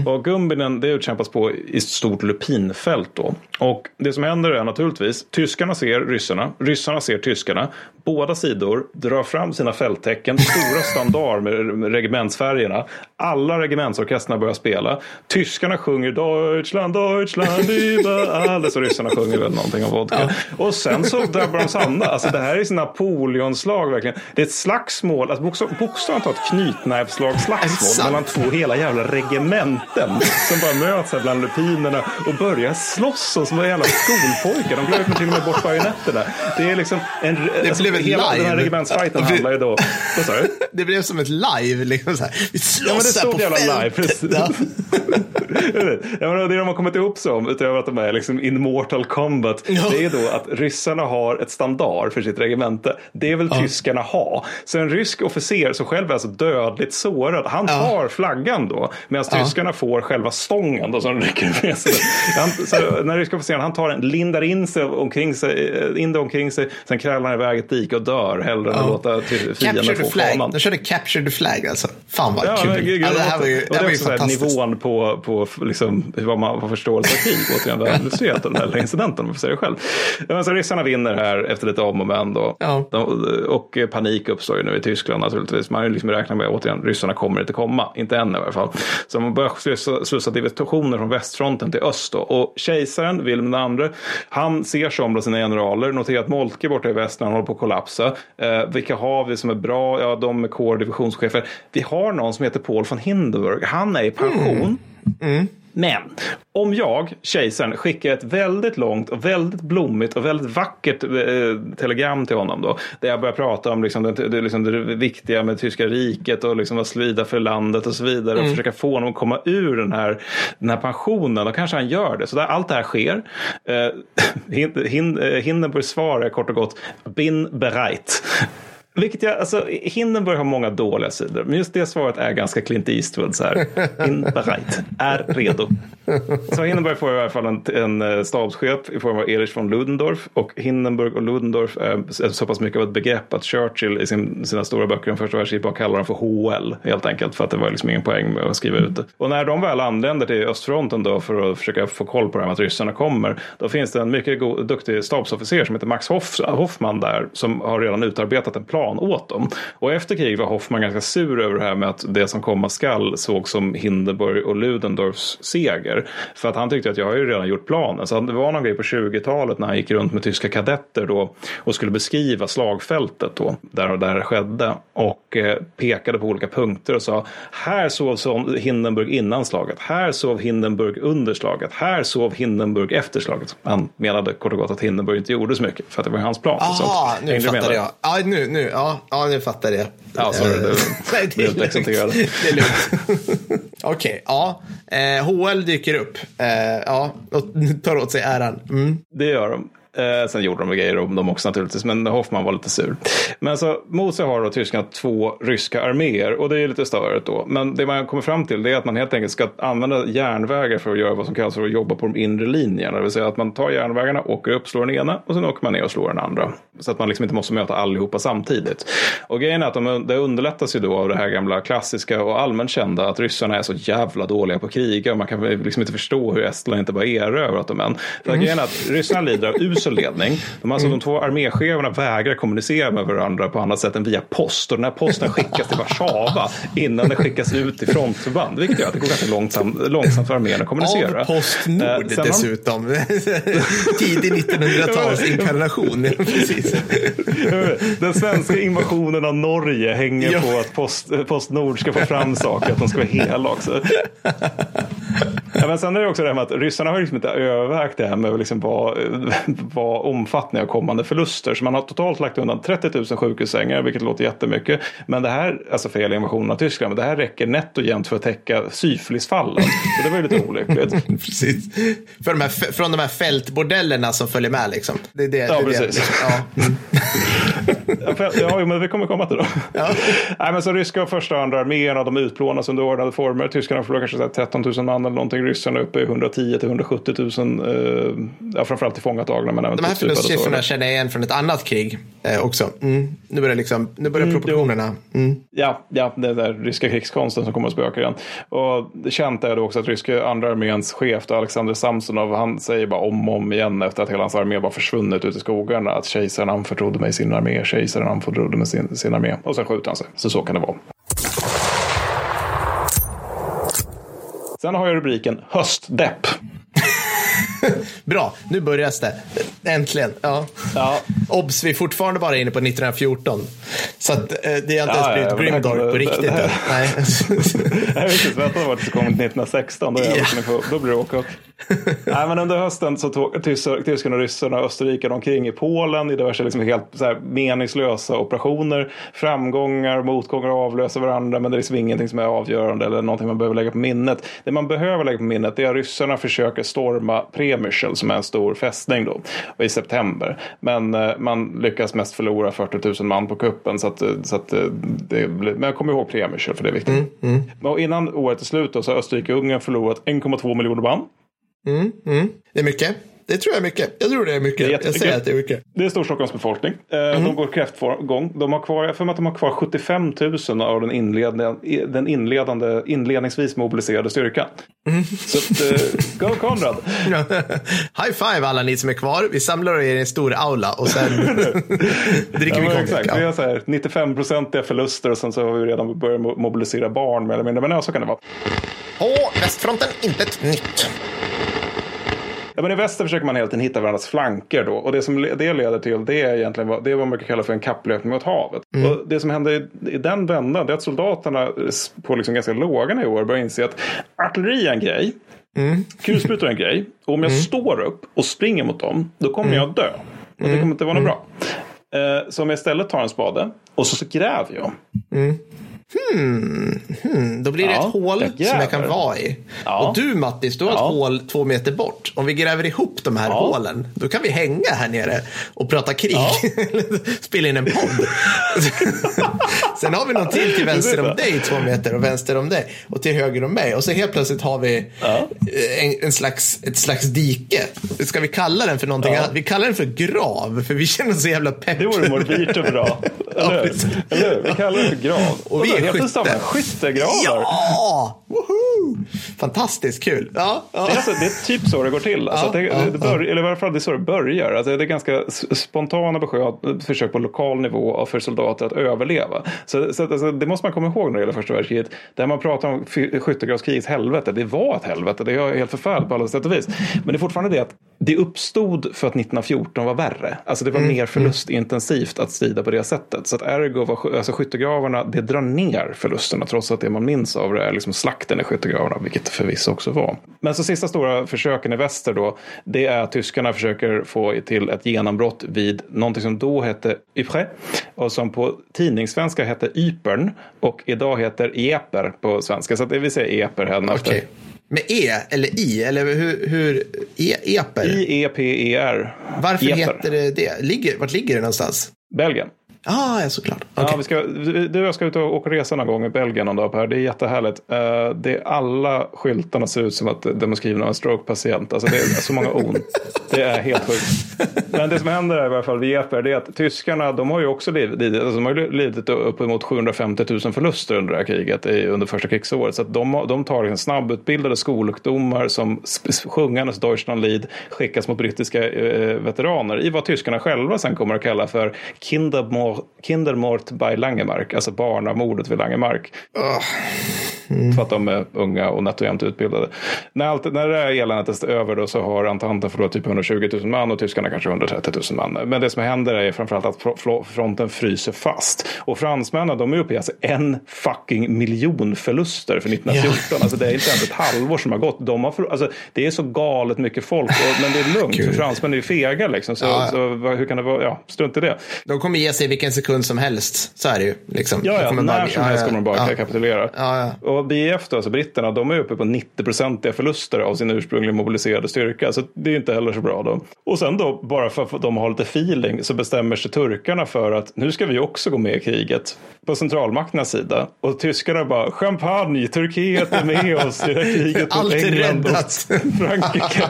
Och Gumbinen det utkämpas på i ett stort lupinfält då. Och det som händer är naturligtvis, tyskarna ser ryssarna, ryssarna ser tyskarna. Båda sidor drar fram sina fälttecken, stora standard med, regementsfärgerna. Alla regementsorkestrarna börjar spela. Tyskarna sjunger Deutschland, Deutschland über alles. Och ryssarna sjunger väl någonting om vodka. Och sen så drabbar de samma. Alltså det här är sin Napoleonslag verkligen. Det är ett slagsmål, alltså bokstav, bokstavligt talat knytnävsslagsslagsmål sant? mellan två hela jävla regementen som bara möts här bland lupinerna och börjar slåss som jävla skolpojkar. De glömmer till och med bort bajonetterna. Det är liksom en... Det blev ett hela den här vi- handlar ju då... [laughs] Vad sa du? Det blev som ett live. Liksom så här. Vi slåss [laughs] Ja, men det stod jävla live, precis. Ja. ja, men det de har kommit ihop som, utöver att de är liksom in Mortal Kombat, Ja. det är då att ryssarna har ett standard för sitt regemente. Det vill tyskarna ha. Så en rysk officer som själv är alltså dödligt sårad, han Ja. tar flaggan då, medan Ja. tyskarna får själva stången då, som rycker med sig. Han, så den ryska officeren han tar en, lindar in, sig omkring sig, in det omkring sig, sen krälar han iväg ett dike och dör hellre än att låta fienden få fanan. De körde Capture the flag alltså. Fan vad Ja, kul. men, gud, ja, det här var ju, det det var ju fantastiskt. nivån på, på liksom, vad man får förståelse av [laughs] krig. Återigen, väl illustrerat av den här incidenten, om man får säga det själv. Men så ryssarna vinner här efter lite om och men. Ja. Och panik uppstår ju nu i Tyskland naturligtvis. Man har ju liksom räknat med, återigen, ryssarna kommer inte komma. Inte än i alla fall. Så man börjar slussa, divisioner från västfronten till öst. Då. Och kejsaren, Wilhelm II, han ser sig om bland sina generaler. Noterar att Moltke borta i väst när han håller på att kollapsa. Eh, vilka har vi som är bra? Ja, de är kår divisionschefer. Vi har någon som heter Paul von Hindenburg. Han är i pension. Mm. Mm. Men om jag, kejsaren, skickar ett väldigt långt och väldigt blommigt och väldigt vackert eh, telegram till honom då. Där jag börjar prata om liksom, det, det, liksom, det viktiga med tyska riket och liksom vad slida för landet och så vidare. Och försöka få honom att komma ur den här, den här pensionen. Då kanske han gör det. Så där, allt det här sker. Eh, [laughs] Hin- Hin- eh, Hindenburgs svar är kort och gott bin bereit. Vilket jag, alltså, Hindenburg har många dåliga sidor, men just det svaret är ganska Clint Eastwood. Så här. [laughs] In bereit, är redo. Så Hindenburg får i alla fall en, en eh, stabschef i form av Erich von Ludendorff. Och Hindenburg och Ludendorff är så pass mycket av ett begrepp att Churchill i sin, sina stora böcker om första världskriget bara kallar dem för HL. Helt enkelt för att det var liksom ingen poäng med att skriva ut det. Och när de väl anländer till östfronten då för att försöka få koll på det här med att ryssarna kommer. Då finns det en mycket god, duktig stabsofficer som heter Max Hoff, Hoffman där. Som har redan utarbetat en plan åt dem. Och efter kriget var Hoffman ganska sur över det här med att det som komma skall såg som Hindenburg och Ludendorffs seger. För att han tyckte att jag har ju redan gjort planen. Så det var någon grej på 20-talet när han gick runt med tyska kadetter då och skulle beskriva slagfältet då, där, där det skedde. Och eh, pekade på olika punkter och sa här sov Hindenburg innan slaget, här sov Hindenburg under slaget, här sov Hindenburg efter slaget. Han menade kort och gott att Hindenburg inte gjorde så mycket för att det var hans plan. Aha, nu fattar där? jag. Ja, nu, nu, ja, ja, nu fattar jag. Ja, sorry, det- Eh, [laughs] Nej, det är lugnt. Det är lugnt. [laughs] Okej, ja. Eh, HL dyker upp. Eh, ja, och [laughs] tar åt sig äran. Mm. Det gör de. Eh, sen gjorde de grejer om dem också naturligtvis, men Hoffman var lite sur. Men så mot sig har då tyskarna två ryska arméer och det är lite störigt då. Men det man kommer fram till det är att man helt enkelt ska använda järnvägar för att göra vad som kallas för att jobba på de inre linjerna. Det vill säga att man tar järnvägarna, åker upp, slår den ena och sen åker man ner och slår den andra. Så att man liksom inte måste möta allihopa samtidigt. Och grejen är att de, det underlättas ju då av det här gamla klassiska och allmänt kända att ryssarna är så jävla dåliga på att kriga och man kan liksom inte förstå hur Estland inte bara erövrat dem än. För mm. grejen är att ryssarna lider av usel ledning. De, alltså, de två armécheferna vägrar kommunicera med varandra på annat sätt än via post och den här posten skickas till Warszawa innan den skickas ut till frontförband. Vilket gör att det går ganska långsamt, långsamt för arméerna att kommunicera. Av Postnord Eh, dessutom. [laughs] Tidig 1900-talsinkarnation. [laughs] Precis. [laughs] Den svenska invasionen av Norge hänger Ja. på att Post, Postnord ska få fram saker, att de ska vara hela också. Ja, men sen är det också det här med att ryssarna har liksom inte övervägt det här med liksom vad, vad omfattningen av kommande förluster. Så man har totalt lagt undan 30 000 sjukhussängar, vilket låter jättemycket. Men det här, alltså för hela invasionen av Tyskland, men det här räcker nätt och jämnt för att täcka syfilisfallen. Så det var ju lite olyckligt. [laughs] precis. För de här, från de här fältbordellerna som följer med liksom. Det är det. Ja, det är det, precis. liksom. Ja. [laughs] [laughs] Ja, jo, men vi kommer komma till det. Ja. [laughs] Nej, men så ryska och första och andra arméerna de utplånas under ordnade former. Tyskarna förlorar kanske så här 13 000 man eller någonting. Ryssarna uppe i 110 till 170 000. Eh, ja, framförallt tillfångatagna. Men även De här och så. förlustsiffrorna känner jag igen från ett annat krig eh, också. Mm. Nu börjar, liksom, nu börjar proportionerna. Mm. Ja, ja, den ryska krigskonsten som kommer att spöka igen. Och det känt är det också att ryska andra arméns chef, Alexander Samsonov, han säger bara om och om igen efter att hela hans armé bara försvunnit ut i skogarna att kejsaren anförtrodde mig sin armé, kejsaren anförtrodde med sin, sin armé. Och sen skjuter han sig. Så så kan det vara. Sen har jag rubriken Höstdepp. [laughs] Bra, nu börjar det. Äntligen. Ja. Ja, Obs, vi är fortfarande bara inne på 1914. Så att, eh, det har inte ens Ja, ja, blivit det här Grimdark på riktigt. det än. [laughs] Nej. [laughs] jag vet inte, vänta vart det kommer 1916, då, är Ja. på- då blir det åka. Nej, men under hösten så tog tyskar- tyskarna, ryssarna och österrikarna omkring i Polen i diverse liksom helt så här meningslösa operationer. Framgångar, motgångar avlöser varandra men det är liksom ingenting som är avgörande eller någonting man behöver lägga på minnet. Det man behöver lägga på minnet är att ryssarna försöker storma Premischel som är en stor fästning då i september. Men eh, man lyckas mest förlora 40 000 man på kuppen så att, eh, så att eh, det blir, men kom ihåg Premischel för det är viktigt. Och innan året är slut då, så har Österrike-Ungern förlorat 1,2 miljoner man. Det är mycket. Det tror jag är mycket. Jag tror det är mycket. Det är jag säger att det är mycket. Det är Storstockholms befolkning. Eh, De går kräftgång. De har kvar, jag för mig att de har kvar 75 000 av den, inledande, den inledande, inledningsvis mobiliserade styrkan. Så att, eh, go Konrad! [laughs] High five alla ni som är kvar. Vi samlar er i en stor aula och sen [laughs] dricker Ja, vi konjak. exakt. Vi Ja. har så här 95-procentiga förluster och sen så har vi redan börjat mo- mobilisera barn mer eller mindre. Men ja, så kan det vara. På västfronten, intet nytt. Ja, men I väster försöker man hela tiden hitta varandras flanker. Då. Och det som det leder till det är egentligen vad, det är vad man brukar kalla för en kapplöpning mot havet. Och det som händer i, i den vändan det är att soldaterna på liksom ganska låga nivåer börjar inse att artilleri är en grej. Kulsprutor är en grej. Och om jag står upp och springer mot dem då kommer jag dö. Och det kommer inte vara något bra. Eh, så om jag istället tar en spade och så, så gräver jag. Då blir det Ja, ett hål jag som jag kan vara i. Ja. Och du Mattis, du har Ja. ett hål två meter bort. Om vi gräver ihop de här Ja. hålen, då kan vi hänga här nere och prata krig. [laughs] Spela in en podd. [laughs] Sen har vi någon till till vänster om dig två meter och vänster om dig och till höger om mig. Och så helt plötsligt har vi eh, en, en slags, ett slags dike. Ska vi kalla den för någonting Ja. annat? Vi kallar den för grav, för vi känner oss så jävla pepp. Det vore morbid och bra. [laughs] Eller precis. Eller hur? Vi kallar det för grav. Och vi skytte. man skyttegravar. Ja! Woho! Fantastiskt kul. Ja, ja. Det är, alltså, det är typ så det går till. Alltså, Ja, det, ja, det bör, Eller i alla fall det är så det börjar. Alltså, det är ganska spontana besked, försök på lokal nivå för soldater att överleva. Så, så alltså, det måste man komma ihåg när det gäller första världskriget. Där man pratar om skyttegravskrigets helvete. Det var ett helvete. Det är helt förfärligt på alla sätt och vis. Men det är fortfarande det att det uppstod för att 1914 var värre. Alltså det var mer förlustintensivt att strida på det sättet. Så att ergo var alltså skyttegravarna, det drar ner förlusterna. Trots att det man minns av det är liksom slakten i skyttegravarna. Vilket det förvisso också var. Men så sista stora försöken i väster då. Det är att tyskarna försöker få till ett genombrott vid någonting som då hette Ypres. Och som på tidningssvenska hette Ypern. Och idag heter Eper på svenska. Så att det vill säga Eper hädanefter. Okej. Med E eller I? Eller hur? hur e, eper? I-E-P-E-R. Varför Eper. heter det det? Ligger, vart ligger det någonstans? Belgien. Ah, ja, såklart. Okej. Ja, vi ska, du och jag ska ut och åka resa någon gång i Belgien någon dag Per. Det är jättehärligt. Eh, det är alla skyltarna ser ut som att de är skrivna av en stroke-patient. Alltså det är så många on. Det är helt sjukt. Men det som händer är i alla fall vid EPR det är att tyskarna de har ju också lidit, alltså de har ju lidit uppemot 750 000 förluster under det här kriget under första krigsåret. Så att de, de tar liksom snabbutbildade skolungdomar som sjungandes Deutschlandlied skickas mot brittiska eh, veteraner i vad tyskarna själva sen kommer att kalla för Kindermord, Kindermord by Langemark, alltså barnamordet vid Langemark. För att de är unga och nätt och jämnt utbildade. När, allt, när det här eländet är över då så har Antanten förlorat typ 120 000 man och tyskarna kanske 130 000 man. Men det som händer är framförallt att fro- fro- fronten fryser fast. Och fransmännen de är uppe i alltså en fucking miljon förluster för 1914. [laughs] Alltså det är inte ens ett halvår som har gått. De har för, alltså, det är så galet mycket folk. Och, men det är lugnt för fransmän är ju fega liksom. Så, Ja, ja. så hur kan det vara? Ja, strunt i det. De kommer ge sig vilken sekund som helst. Så är det ju. Liksom. Ja, ja när bara- som ja, helst ja, kommer de bara ja. kapitulera. Och BF då, alltså britterna, de är uppe på 90-procentiga förluster av sin ursprungligen mobiliserade styrka. Så det är ju inte heller så bra då. Och sen då, bara för att de har lite feeling, så bestämmer sig turkarna för att nu ska vi också gå med i kriget. På centralmakternas sida. Och tyskarna bara, champagne, Turkiet är med oss i det här kriget mot Allt England och räddat. [laughs] Frankrike.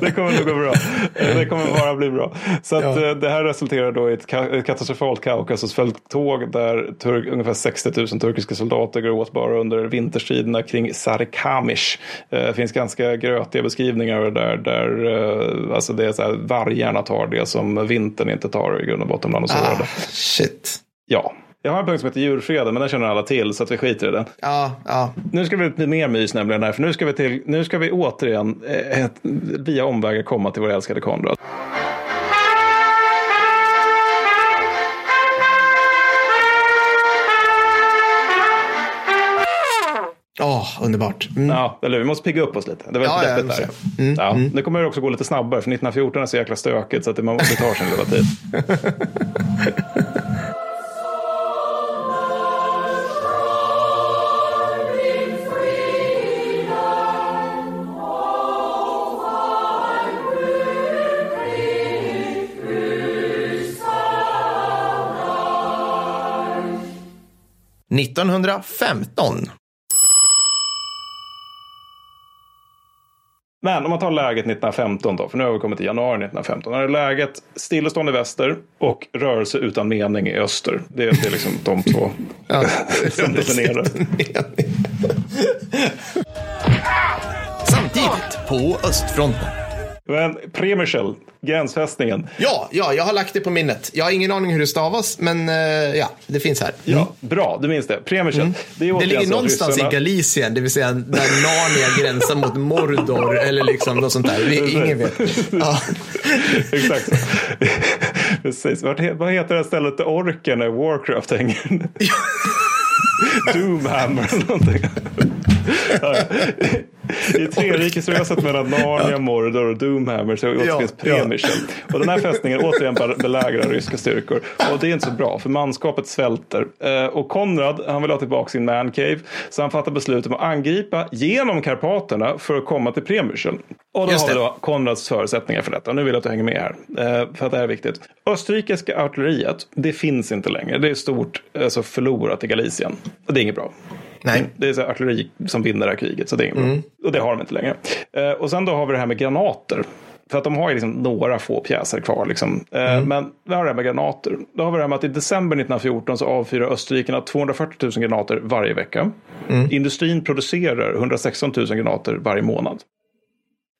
det kommer nog gå bra. Det kommer bara bli bra. Så att, Ja. eh, det här resulterar då i ett ka- ett katastrofalt Kaukasusfälttåg där tur- ungefär 60 000 turkiska soldater går åt bara under vinterstriderna kring Sarikamish. Eh, Det finns ganska grötiga beskrivningar där, där eh, alltså det är så här, vargarna tar det som vintern inte tar i grund och botten bland. Ah, shit. Ja. Jag har en punkt som heter djurfreden, men den känner alla till så att vi skiter i den. Ja, ja. Nu ska vi till mer mys nämligen här, för nu ska vi, till, nu ska vi återigen eh, via omvägar komma till vår älskade Konrad. Åh, underbart. Mm. Ja, eller vi måste pigga upp oss lite. Det var Ja, lite ja, deppigt jag där. Mm, ja, Nu kommer det också gå lite snabbare, för 1914 är så jäkla stökigt så att det, man- det tar sin lilla tid. Mm. 1915. Men om man tar läget 1915 då, för nu har vi kommit till januari 1915. Då är läget stillestånd i väster och rörelse utan mening i öster. Det är, det är liksom de två Ja. [laughs] som definierar. Samtidigt på östfronten. Men Premiershell, gränsfästningen. Ja, ja, jag har lagt det på minnet. Jag har ingen aning hur det stavas, men eh, ja, det finns här. Ja, bra, du minns det. Premiershell. Det, är Mm. Det återigen ligger någonstans ryssarna- i Galicien, det vill säga där Narnia gränsar mot Mordor eller liksom något sånt där. Vi, ingen vet. Ja. [laughs] Exakt. [laughs] Precis. Vad heter det stället där orken i Warcraft hänger? [laughs] Doomhammer eller någonting. Ja, ja. I trerikesröset mellan Narnia, Mordor och Doomhammer så återfinns Ja, ja. Premiershell. Och den här fästningen [laughs] återigen be- belägrar ryska styrkor. Och det är inte så bra för manskapet svälter. Eh, Och Konrad han vill ha tillbaka sin mancave. Så han fattar beslut om att angripa genom Karpaterna för att komma till Premiershell. Och då Just har vi då Konrads förutsättningar för detta. Nu vill jag att du hänger med här. eh, För att det här är viktigt. Österrikiska artilleriet, det finns inte längre. Det är stort alltså förlorat i Galicien. Och det är inget bra. Nej. Det är så artilleri som vinner det här kriget, så det är Mm. Och det har de inte längre. Eh, Och sen då har vi det här med granater. För att de har ju liksom några få pjäser kvar. Liksom. Eh, Mm. Men vi har det här med granater. Då har vi det här med att i december 1914 så avfyrar österrikarna 240 000 granater varje vecka. Mm. Industrin producerar 116 000 granater varje månad.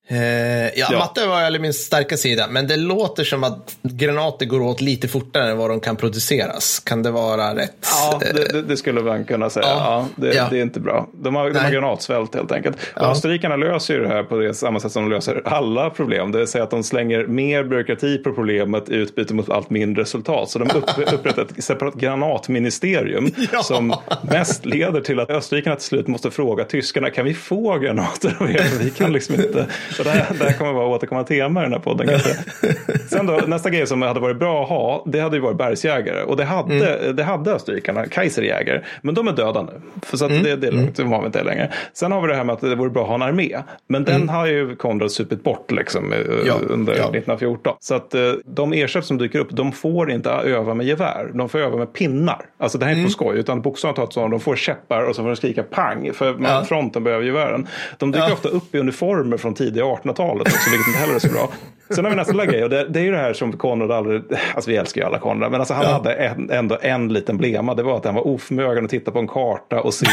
Eh, ja, Ja. matte var väl min starka sida, men det låter som att granater går åt lite fortare än vad de kan produceras. Kan det vara rätt? Ja, det, det, det skulle man kunna säga. Ja. Ja. det, Ja. det är inte bra. De har, de har granatsvält helt enkelt. Ja. Österrikarna löser ju det här på det samma sätt som de löser alla problem. Det vill säga att de slänger mer byråkrati på problemet i utbyte mot allt mindre resultat. Så de upp, [laughs] upprättar ett separat granatministerium [laughs] som mest leder till att österrikarna till slut måste fråga tyskarna, kan vi få granater [laughs] av er? Vi kan liksom inte. Och det, här, det här kommer vara återkommande tema i den här podden kanske. [laughs] Sen då, nästa grej som hade varit bra att ha, det hade ju varit bergsjägare. Och det hade, det hade österrikarna, Kaiserjäger. Men de är döda nu. För så att det, det är lugnt, de har vi inte längre. Sen har vi det här med att det vore bra att ha en armé. Men den har ju Konrad supit bort liksom, eh, Ja, under ja. 1914. Så att eh, de ersättare som dyker upp, de får inte öva med gevär. De får öva med pinnar. Alltså det här är inte på skoj, utan bokstavligt talat så de får käppar och så får de skrika pang. För man, Ja. fronten behöver gevären. De dyker ofta upp i uniformer från tidiga 1800-talet också, vilket inte heller är så bra. Sen har vi nästa grej och det, det är ju det här som Konrad aldrig, alltså vi älskar ju alla Konrad, men alltså han Ja. hade en, ändå en liten blema. Det var att han var oförmögen att titta på en karta och se,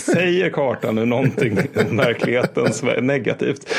säger kartan nu någonting om verkligheten som är negativt?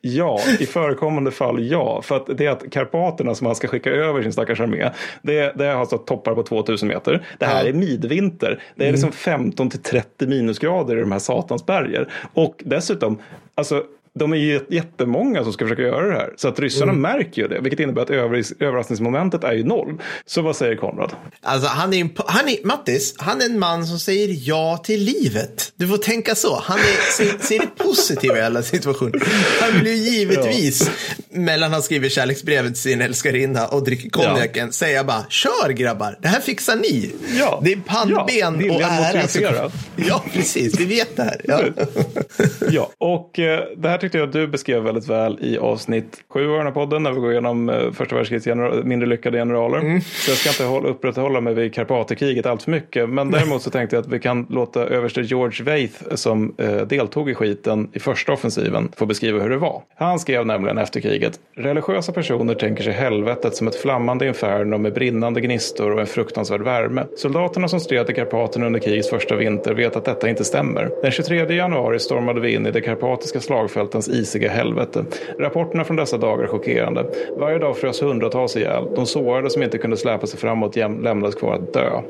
Ja, i förekommande fall ja. För att det är att Karpaterna som han ska skicka över sin stackars armé, det, det har alltså toppar på 2000 meter. Det här Ja. är midvinter. Det är liksom 15 till 30 minusgrader i de här satans bergen. Och dessutom, alltså de är ju jättemånga som ska försöka göra det här. Så att ryssarna märker ju det, vilket innebär att över- överraskningsmomentet är ju noll. Så vad säger Konrad? Alltså, han är, han är, Mattis, han är en man som säger ja till livet. Du får tänka så. Han är, ser, ser [laughs] det positiva i alla situationer. Han blir givetvis, mellan han skriver kärleksbrevet till sin älskarinna och dricker konjaken, säga bara, kör grabbar, det här fixar ni. Ja. Det är pannben Ja, och ära. [laughs] Ja, precis. Vi vet det här. Ja. [laughs] Ja, och eh, det här tyckte jag att du beskrev väldigt väl i avsnitt sju av den här podden när vi går igenom eh, första världskrigets mindre lyckade generaler. Så jag ska inte hålla, upprätthålla mig vid Karpaterkriget allt för mycket. Men däremot så tänkte jag att vi kan låta överste George Waith som eh, deltog i skiten i första offensiven få beskriva hur det var. Han skrev nämligen efter kriget. Religiösa personer tänker sig helvetet som ett flammande inferno med brinnande gnistor och en fruktansvärd värme. Soldaterna som stred i Karpaterna under krigets första vinter vet att detta inte stämmer. Den 23 januari stormade vi in i de karpatiska slagfältens isiga helvete. Rapporterna från dessa dagar är chockerande. Varje dag frös hundratals ihjäl. De sårade som inte kunde släpa sig framåt lämnades kvar att dö.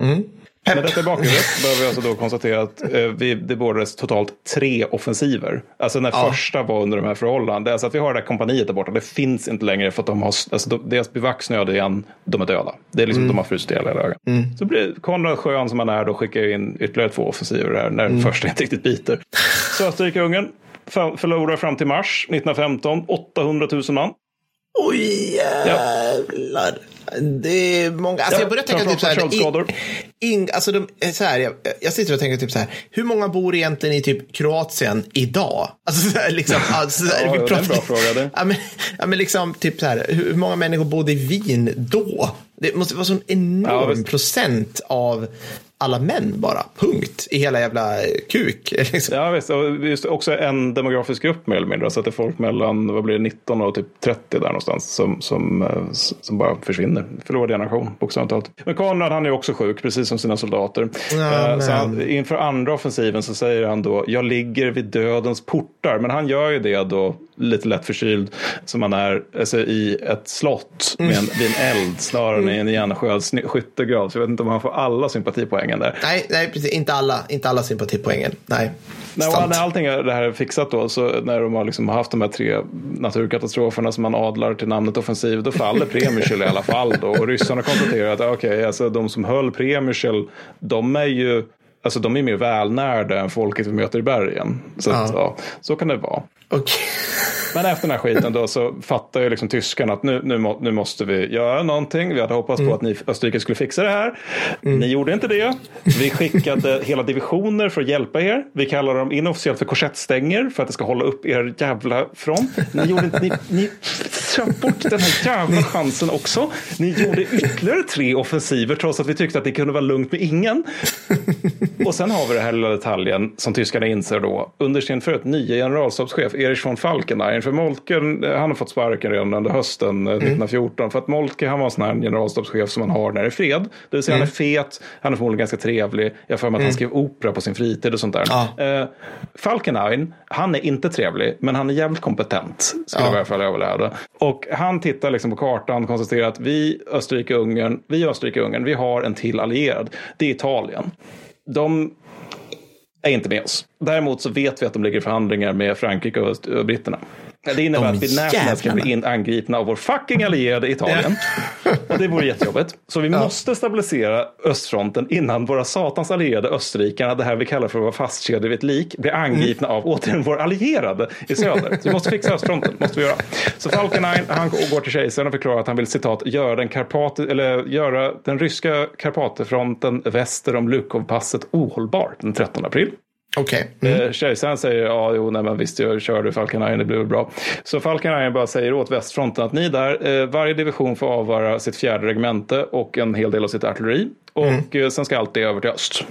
Mm. Med detta i bakhuvudet behöver vi alltså då konstatera att eh, vi, det bordades totalt tre offensiver. Alltså den Ja. första var under de här förhållandena. Alltså att vi har det här kompaniet där borta. Det finns inte längre för att de har, alltså de, deras bivacksnöd igen, de är döda. Det är liksom, de har frusit ihjäl hela ögat. Så blir Konrad skön som han är då skickar in ytterligare två offensiver där när den första inte riktigt biter. Österrike-Ungern förlorar fram till mars 1915 800 000 man. Oj jävlar. Det är många. Alltså Ja, jag börjar tänka typ så här. In, alltså de, så här jag, jag sitter och tänker typ så här. Hur många bor egentligen i typ Kroatien idag? Alltså så här, liksom. [laughs] Alltså, så här, Ja, vi det är en bra fråga, det. Ja men, ja, men liksom typ så här. Hur många människor bodde i Wien då? Det måste vara sån Ja, enorm visst. procent av alla män bara. Punkt. I hela jävla kuk. [laughs] Liksom. Ja, visst. Och just också en demografisk grupp mer eller mindre. Så att det är folk mellan vad blir det, 19 och typ 30 där någonstans som, som, eh, som bara försvinner. Förlorad generation, bokstavligt talat. Men Konrad han är också sjuk, precis som sina soldater. Ja, Eh, så han, inför andra offensiven så säger han då, jag ligger vid dödens portar. Men han gör ju det då lite lätt förkyld som han är alltså, i ett slott med en, vid en eld snarare än i en skyttegrav. Så jag vet inte om han får alla sympatipoängen där. Nej, nej, precis. Inte alla, inte alla sympatipoängen. Nej. Nej, och när allting är det här är fixat då, så när de har liksom haft de här tre naturkatastroferna som man adlar till namnet offensiv, då faller Premierschel i alla fall. Då. Och ryssarna konstaterar att okej, alltså de som höll Premierschel, de är ju Alltså de är mer välnärda än folket vi möter i bergen. Så, att, Ja. ja, så kan det vara. Okej. [laughs] Men efter den här skiten då så fattar ju liksom tyskarna att nu, nu, nu måste vi göra någonting. Vi hade hoppats Mm. på att ni Österrike skulle fixa det här. Ni gjorde inte det. Vi skickade hela divisioner för att hjälpa er. Vi kallar dem inofficiellt för korsettstänger för att det ska hålla upp er jävla front. Ni gjorde inte, ni, ni söp bort den här jävla chansen också. Ni gjorde ytterligare tre offensiver trots att vi tyckte att det kunde vara lugnt med ingen. [laughs] Och sen har vi den här lilla detaljen som tyskarna inser då under sin förut nya generalstabschef Erich von Falkenhayn. För Moltke, eh, han har fått sparken redan under hösten eh, 1914. För att Moltke han var en sån här generalstabschef som man har när det är fred. Det vill säga han är fet, han är förmodligen ganska trevlig. Jag har för mig att han skrev opera på sin fritid och sånt där. Ja. Eh, Falkenhayn, han är inte trevlig, men han är jävligt kompetent. Skulle Ja. jag i alla fall överläda. Och han tittar liksom på kartan och konstaterar att vi Österrike-Ungern, vi Österrike-Ungern, vi har en till allierad. Det är Italien. De är inte med oss. Däremot så vet vi att de ligger i förhandlingar med Frankrike och britterna. Det innebär De att vi när kan bli in angripna av vår fucking allierade Italien. Och det vore jättejobbigt. Så vi måste stabilisera östfronten innan våra satans allierade österrikarna, det här vi kallar för att vara fastkedjade vid ett lik, blir angripna av återigen vår allierade i söder. Så vi måste fixa östfronten, måste vi göra. Så Falkenhayn, han går till kejsaren och förklarar att han vill citat göra den, Karpat, eller göra den ryska Karpatefronten väster om Lukovpasset ohållbar den 13 april. Okej. Mm. Kejsaren säger ja, jo, nej, men visst, jag körde Falkenhayn, det blev väl bra. Så Falkenhayn bara säger åt västfronten att ni där, eh, varje division får avvara sitt fjärde regemente och en hel del av sitt artilleri. Och eh, sen ska allt det över till öst.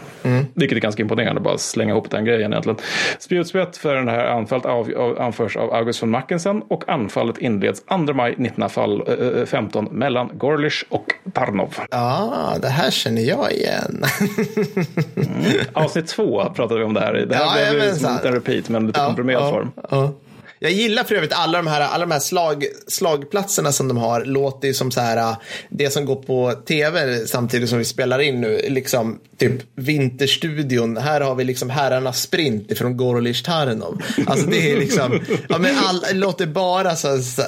Vilket är ganska imponerande, bara slänga ihop den grejen egentligen. Spjutspett för den här anfallet av, av, anförs av August von Mackensen och anfallet inleds 2 maj 1915 mellan Gorlish och Tarnov. Ja, det här känner jag igen. Avsnitt två pratade vi om det här i. Det här Ja, blev ju jajamensan. som en repeat men lite komprimerad form. ja. Jag gillar för övrigt alla de här, alla de här slag, slagplatserna som de har. Låter ju som så här, äh, det som går på tv samtidigt som vi spelar in nu. Liksom typ Vinterstudion. Här har vi liksom herrarnas sprint ifrån Gorolich Tarnov. Alltså det är liksom, ja men all, det låter bara så, så,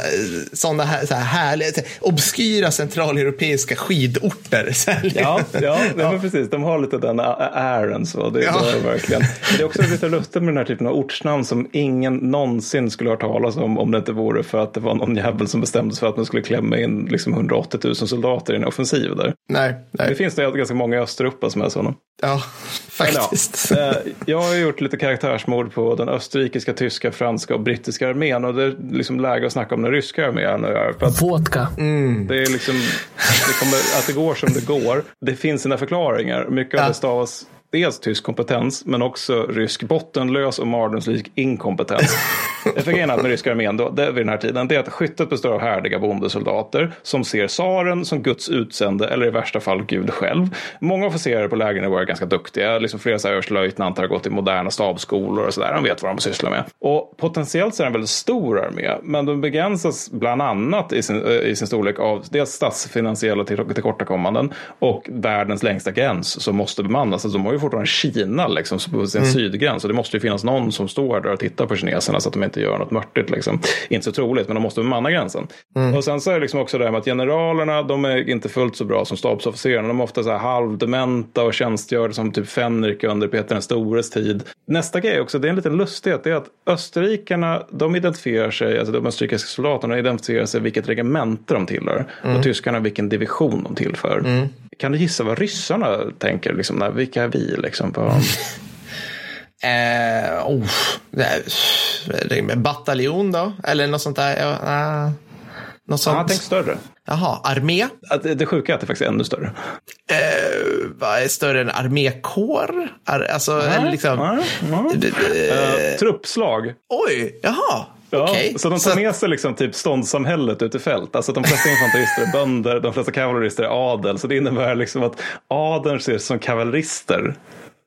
sådana här, så här härliga, så här, obskyra centraleuropeiska skidorter. Så här, Ja, ja, nej, men precis. De har lite den ären. Så det, Ja. det är verkligen. Men det är också lite lustigt med den här typen av ortsnamn som ingen någonsin skulle ha hört talas om om det inte vore för att det var någon jävel som bestämde sig för att man skulle klämma in liksom 180 000 soldater i en offensiv där. Nej, Det nej. finns det ganska många i Östeuropa som är sådana. Ja, faktiskt. Ja, eh, jag har gjort lite karaktärsmord på den österrikiska, tyska, franska och brittiska armén och det är liksom läge att snacka om den ryska armén. nu här, För att Vodka. det är liksom, det kommer, att det går som det går. Det finns sina förklaringar. Mycket av det stavas dels tysk kompetens men också rysk bottenlös och mardrömslik inkompetens. [laughs] Grejen är att med ryska armén då, det, vid den här tiden, det är att skyttet består av härdiga bondesoldater som ser tsaren som Guds utsände eller i värsta fall Gud själv. Många officerare på lägre är ganska duktiga. Liksom flera överstelöjtnanter har gått i moderna stabsskolor och sådär. De vet vad de sysslar med. Och potentiellt så är det en väldigt stor armé, men de begränsas bland annat i sin, eh, i sin storlek av dels statsfinansiella tillkortakommanden och världens längsta gräns som måste bemannas. Alltså, de har ju fortfarande Kina liksom, på sin mm. sydgräns och det måste ju finnas någon som står där och tittar på kineserna så att de inte gör något mörtigt. Liksom. Inte så troligt, men de måste bemanna gränsen. Mm. Och sen så är det liksom också det här med att generalerna, de är inte fullt så bra som stabsofficerarna. De är ofta så här halvdementa och tjänstgör som typ Fänrik under Peter den stores tid. Nästa grej också, det är en liten lustighet, det är att österrikarna, de identifierar sig, alltså de österrikiska soldaterna identifierar sig vilket regemente de tillhör. Mm. Och tyskarna vilken division de tillför. Mm. Kan du gissa vad ryssarna tänker? Liksom, när, vilka är vi? Liksom, på... [laughs] eh, oh, bataljon då? Eller något sånt där? Ja, uh, något sånt. Han tänkt större. Jaha, armé? Det, det sjuka är att det faktiskt är ännu större. Eh, vad är större än armékår? Ar, alltså, nej, liksom... Nej, nej. Uh, truppslag. Oj, jaha. Ja, okay. Så de tar med sig liksom typ ståndssamhället ut i fält. Alltså de flesta infanterister är bönder, de flesta kavallerister är adel. Så det innebär liksom att adeln ses som kavallerister.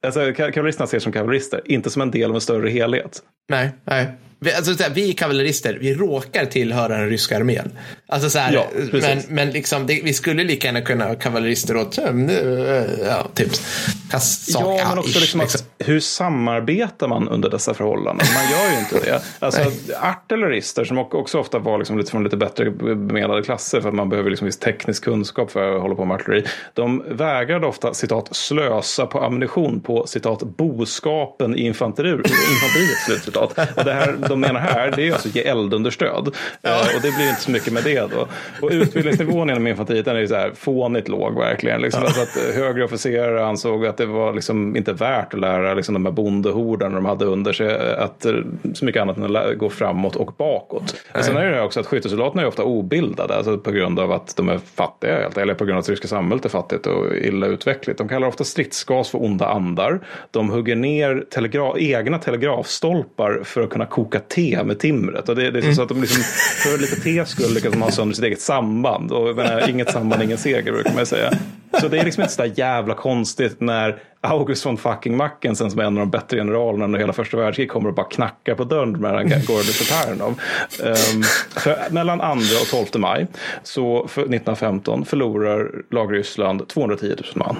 Alltså kavalleristerna ses som kavallerister, inte som en del av en större helhet. Nej, nej. Vi, alltså, här, vi är kavallerister, vi råkar tillhöra den ryska armén. Alltså, så här, ja, men, men liksom, det, vi skulle lika gärna kunna ha kavallerister åt, ja, typ, Kassaka, ja, men också liksom, liksom. hur samarbetar man under dessa förhållanden? Man gör ju inte det. [laughs] Alltså, artillerister som också ofta var liksom lite från lite bättre bemedlade klasser för att man behöver liksom viss teknisk kunskap för att hålla på med artilleri. De vägrade ofta citat slösa på ammunition på citat boskapen i infanteri, infanteriet. Slut, citat. Och det här de menar här det är alltså ge eldunderstöd. Ja. och det blir inte så mycket med det då. Och utbildningsnivån inom infanteriet den är så här fånigt låg verkligen. Liksom, ja. alltså att högre officerare ansåg att det var liksom inte värt att lära liksom, de här bondehordarna de hade under sig att, så mycket annat än att gå framåt och bakåt. Och sen är det också att skyttesoldaterna är ofta obildade alltså på grund av att de är fattiga eller på grund av att det ryska samhället är fattigt och illa utvecklat. De kallar ofta stridsgas för onda andar. De hugger ner telegra egna telegrafstolpar för att kunna koka te med timret. Och det, det är mm. så att de liksom, för lite te skull lyckas de ha sönder sitt eget samband. Och menar, inget samband, ingen seger brukar man säga. Så det är liksom inte så där jävla konstigt när August von fucking Mackensen som är en av de bättre generalerna under hela första världskriget kommer och bara knackar på dörren med Gordon Ternov. Um, för mellan 2 och 12 maj så för 1915 förlorar lag-Ryssland 210 000 man.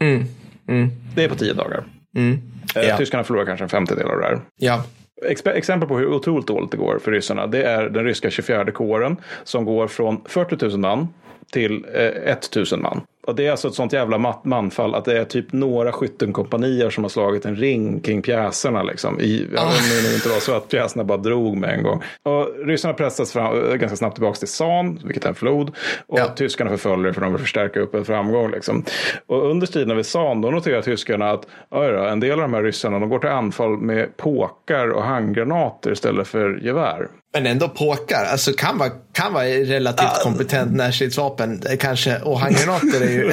Mm. Mm. Det är på tio dagar. Mm. Eh, ja. Tyskarna förlorar kanske en femtedel av det här. Ja. Exempel på hur otroligt dåligt det går för ryssarna det är den ryska 24 kåren som går från 40 000 man till eh, 1 000 man. Och det är alltså ett sånt jävla manfall att det är typ några skyttenkompanier som har slagit en ring kring pjäserna. Liksom. I, oh. Det nog inte var så att pjäserna bara drog med en gång. Och ryssarna pressas fram, eh, ganska snabbt tillbaka till San, vilket är en flod. Och ja. tyskarna förföljer för de vill förstärka upp en framgång. Liksom. Och under striderna vid San då noterar tyskarna att då, en del av de här ryssarna de går till anfall med påkar och handgranater istället för gevär. Men ändå påkar, alltså kan vara, kan vara relativt kompetent närstridsvapen kanske. Och handgranater är ju, [laughs]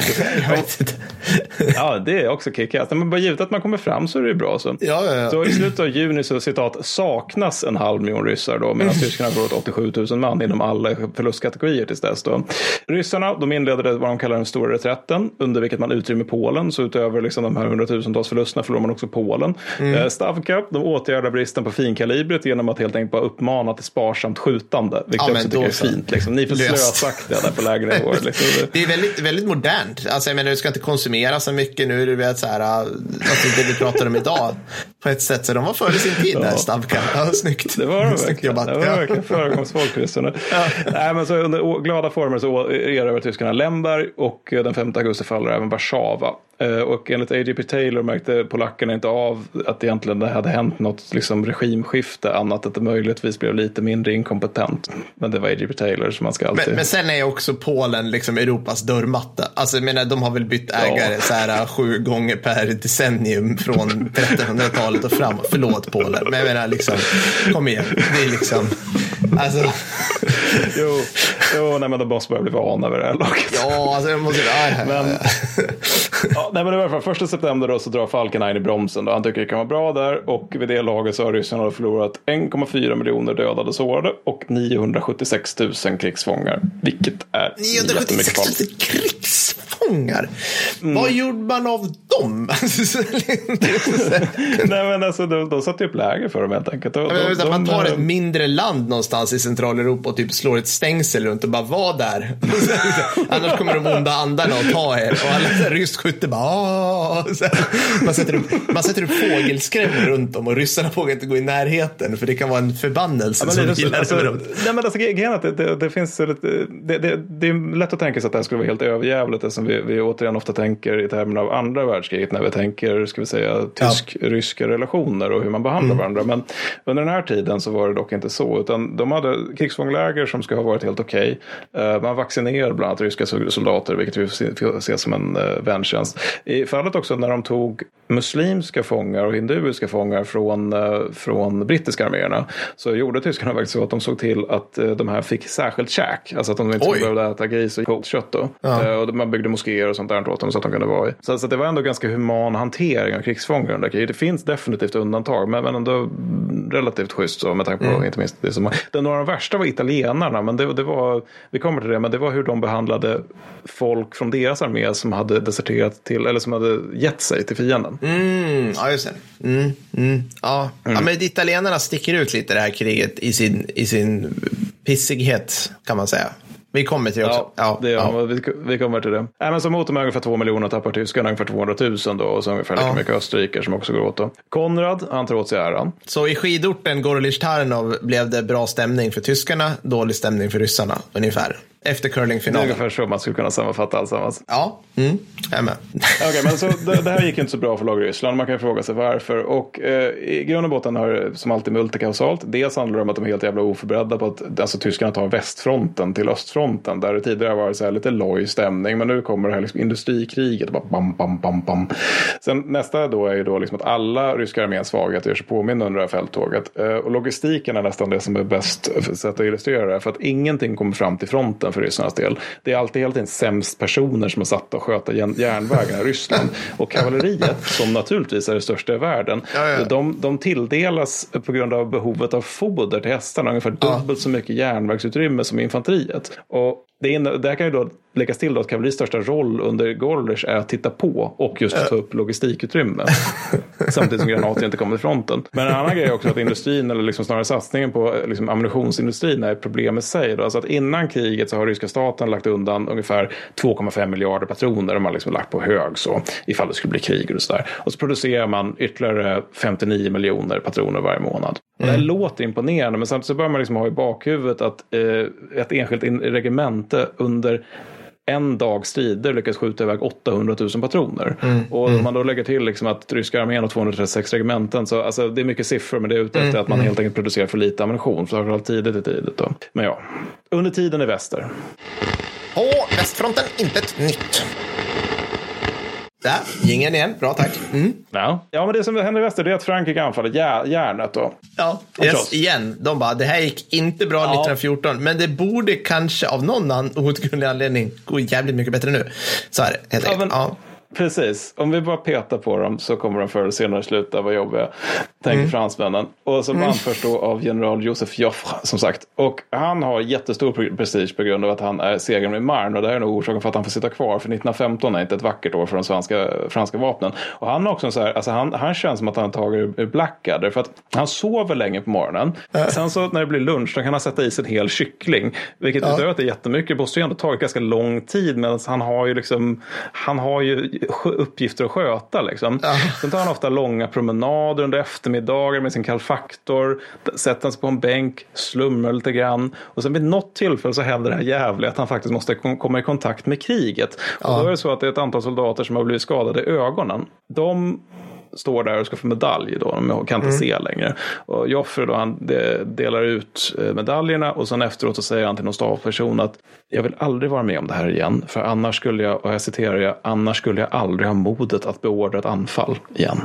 [laughs] ja, det är också kickass. Men bara givet att man kommer fram så är det bra. Så. Ja, ja, ja. så i slutet av juni så citat saknas en halv miljon ryssar då. Medan tyskarna går åt 87 000 man inom alla förlustkategorier tills dess då. Ryssarna, de inleder vad de kallar den stora reträtten. Under vilket man utrymmer Polen. Så utöver liksom de här hundratusentals förlusterna förlorar man också Polen. Mm. Eh, Stavka, de åtgärdar bristen på finkalibret genom att helt enkelt bara uppmana till sparsamt skjutande. Vilket ja, är fint. Liksom. Ni är för slösaktiga där på lägre nivåer. [laughs] Liksom. Det är väldigt, väldigt modernt. Alltså, jag menar, du ska inte konsumera så mycket. Nu det vet, så här, alltså, det vi pratar om idag. [laughs] På ett sätt, så de var före sin tid där, Stavka. Ja, snyggt. Det var de [laughs] verkligen. Det var verkligen föregångsfolk, ja. Nej, men så under glada former så erövrar tyskarna Lemberg och den 5 augusti faller även Warszawa. Eh, och enligt A.J.P. Taylor märkte polackerna inte av att egentligen det hade hänt något liksom regimskifte annat att det möjligtvis blev lite mindre inkompetent. Men det var A.J.P. Taylor som man ska alltid... Men, men sen är också Polen liksom Europas dörrmatta. Alltså jag menar, de har väl bytt ägare ja. så här sju gånger per decennium från [laughs] 1300-talet och framåt. Förlåt Polen, men jag menar liksom, kom igen. Det är liksom, alltså. jo, jo nej, men de måste börja bli vana vid det här laget. Ja, alltså jag måste, aj. Men, Ja, nej, men i alla fall, första september då så drar Falkenhayn i bromsen. Då. Han tycker det kan vara bra där och vid det laget så har ryssarna förlorat 1,4 miljoner dödade och sårade och 976 000 krigsfångar. Vilket är jättemycket 976 folk. 000 krigsfångar. Mm. Vad gjorde man av dem? [laughs] nej men alltså de, de satte upp läger för dem helt enkelt. De, de, att man tar de, ett mindre land någonstans i Centraleuropa och typ slår ett stängsel runt och bara var där. [laughs] Annars kommer de onda andarna och ta er. Och alla ryskt skytte bara! Så man, sätter upp, man sätter upp fågelskrämmor runt dem och ryssarna vågar inte gå i närheten för det kan vara en förbannelse men som det, är så- vilar alltså, över dem. nej, men alltså, grejen är att det, det, det finns så lite, det, det, det är lätt att tänka sig att det här skulle vara helt överjävligt eftersom vi, vi återigen ofta tänker i termer av andra världskriget när vi tänker, ska vi säga, tysk-ryska relationer och hur man behandlar Mm. varandra. Men under den här tiden så var det dock inte så, utan de hade krigsfångläger som ska ha varit helt okej. Eh, man vaccinerade bland annat ryska soldater, vilket vi får se som en uh, väntjänst. I fallet också när de tog muslimska fångar och hinduiska fångar från, eh, från brittiska arméerna så gjorde tyskarna faktiskt så att de såg till att eh, de här fick särskilt käk. Alltså att de inte skulle behöva äta gris och kött då. Ja. Eh, och man byggde moskéer och sånt där åt dem så att de kunde vara i. Så, så det var ändå ganska human hantering av krigsfångar under kriget. Det finns definitivt undantag men, men ändå relativt schysst så med tanke på inte minst det som det, Några av de värsta var italienarna men det, det var, vi kommer till det, men det var hur de behandlade folk från deras armé som hade deserterat till, eller som hade gett sig till fienden. Mm, ja, just det. Mm, mm, ja. ja, men italienarna sticker ut lite det här kriget i sin, i sin pissighet kan man säga. Vi kommer till det också. Ja, det ja. Vi, vi kommer till det. Nej, men så mot med ungefär två miljoner tappar tyskarna ungefär 200 000 då och så ungefär lika Ja. mycket österrikare som också går åt då. Konrad, han tar åt sig äran. Så i skidorten Gorlic Tarnov blev det bra stämning för tyskarna, dålig stämning för ryssarna ungefär. Efter Det är curlingfinalen. ungefär så man skulle kunna sammanfatta alltsammans. Ja, mm, jag är med. [laughs] Okej, men så det, det här gick inte så bra för lag Ryssland. Man kan ju fråga sig varför. Och eh, i grund och botten har som alltid multikausalt. Dels handlar det om att de är helt jävla oförberedda på att alltså, tyskarna tar västfronten till östfronten. Där det tidigare har varit så här lite loj stämning. Men nu kommer det här liksom industrikriget. Bara bam, bam, bam, bam. Sen nästa då är ju då liksom att alla ryska arméns svagheter gör sig påminna under det här fälttåget. Eh, och logistiken är nästan det som är bäst sätt att illustrera det. här. För att ingenting kommer fram till fronten för ryssarnas del. Det är alltid hela tiden sämst personer som är satta att sköta järn- järnvägarna i Ryssland. Och kavalleriet, som naturligtvis är det största i världen, Ja, ja. De, de tilldelas på grund av behovet av foder till hästarna ungefär dubbelt så mycket järnvägsutrymme som infanteriet. Och det, inne, det här kan ju då läggas till då att kavalleriets största roll under Gorlic är att titta på och just ta upp logistikutrymme. [laughs] Samtidigt som granater inte kommer till fronten. Men en annan grej är också att industrin, eller liksom snarare satsningen på liksom ammunitionsindustrin är ett problem i sig. Då. Alltså att innan kriget så har ryska staten lagt undan ungefär 2,5 miljarder patroner. De har liksom lagt på hög så ifall det skulle bli krig och sådär. Och så producerar man ytterligare 59 miljoner patroner varje månad. Och Det låter imponerande men samtidigt så bör man liksom ha i bakhuvudet att eh, ett enskilt in- regemente under en dags strider lyckas skjuta iväg 800 000 patroner. Och om man då lägger till liksom att ryska armén har 236 regementen så alltså, det är mycket siffror men det är ute efter att man helt enkelt producerar för lite ammunition. Framförallt tidigt i tidigt då. Men ja, under tiden i väster. På västfronten, intet nytt. Där, gingen igen. Bra, tack. Mm. Ja. ja, men det som händer i väster det är att Frankrike anfaller jä- järnet då. Ja, Yes. igen. De bara, det här gick inte bra 1914, men det borde kanske av någon outgrundlig anledning gå jävligt mycket bättre nu. Så är det, helt Ja, men- Ja. Precis, om vi bara petar på dem så kommer de förr eller senare sluta vara jobbiga. Tänker fransmännen. Och som anförs då av general Joseph Joffre som sagt. Och han har jättestor pre- prestige på grund av att han är segraren i Marne. Och det här är nog orsaken för att han får sitta kvar. För 1915 är inte ett vackert år för de svenska, franska vapnen. Och han har också så här, alltså han, han känns som att han har tagit ur- Blackadder. För att han sover länge på morgonen. Sen så när det blir lunch då kan han sätta i sig en hel kyckling. Vilket utöver att det är jättemycket måste ju ändå tagit ganska lång tid. Medan han har ju liksom, han har ju uppgifter att sköta liksom. Sen tar han ofta långa promenader under eftermiddagar med sin kalfaktor. Sätter sig på en bänk, slumrar lite grann. Och sen vid något tillfälle så händer det här jävliga att han faktiskt måste kom- komma i kontakt med kriget. Och då är det så att det är ett antal soldater som har blivit skadade i ögonen. De står där och ska få medalj då. De kan inte se längre. Och Joffre då, han de- delar ut eh, medaljerna och sen efteråt så säger han till någon stabsperson att jag vill aldrig vara med om det här igen. För annars skulle jag, och jag citerar jag, annars skulle jag aldrig ha modet att beordra ett anfall igen.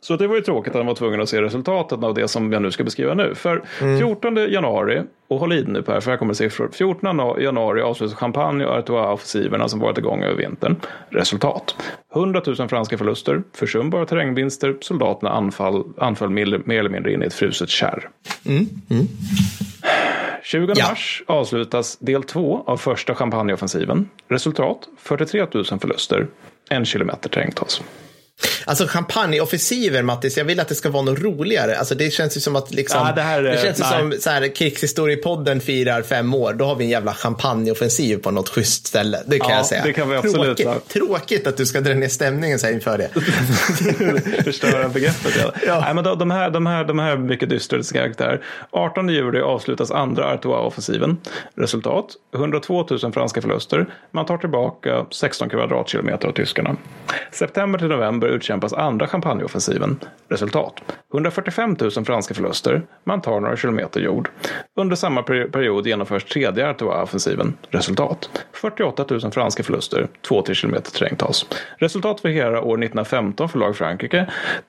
Så det var ju tråkigt att han var tvungen att se resultatet av det som jag nu ska beskriva nu. För 14 januari Och håll i nu Per, för här kommer siffror. 14 januari avslutas Champagne och Artois-offensiverna som varit igång över vintern. Resultat. 100 000 franska förluster, försumbara terrängvinster, soldaterna anfall, anföll mer eller mindre in i ett fruset kärr. Mm. Mm. 20 ja. mars avslutas del två av första champagneoffensiven. Resultat 43 000 förluster, en kilometer terrängtas. Alltså champagneoffensiver, Mattis, jag vill att det ska vara något roligare. Alltså det känns ju som att liksom, ja, det, här, det känns nej. som så här, krigshistoriepodden firar fem år, då har vi en jävla champagneoffensiv på något schysst ställe. Det kan ja, jag säga. Det kan vi absolut tråkigt, tråkigt att du ska dra ner stämningen så här inför det. [laughs] Förstöra begreppet. Ja. ja. Nej, men de, de, här, de, här, de här mycket dystra karaktär. 18 juli avslutas andra Artois-offensiven. Resultat 102 000 franska förluster. Man tar tillbaka 16 kvadratkilometer av tyskarna. September till november november utkämpas andra champagneoffensiven. Resultat 145 000 franska förluster. Man tar några kilometer jord. Under samma period genomförs tredje Artois-offensiven. Resultat 48 000 franska förluster. 2-3 kilometer terräng tas. Resultat för hela år 1915 för lag Frankrike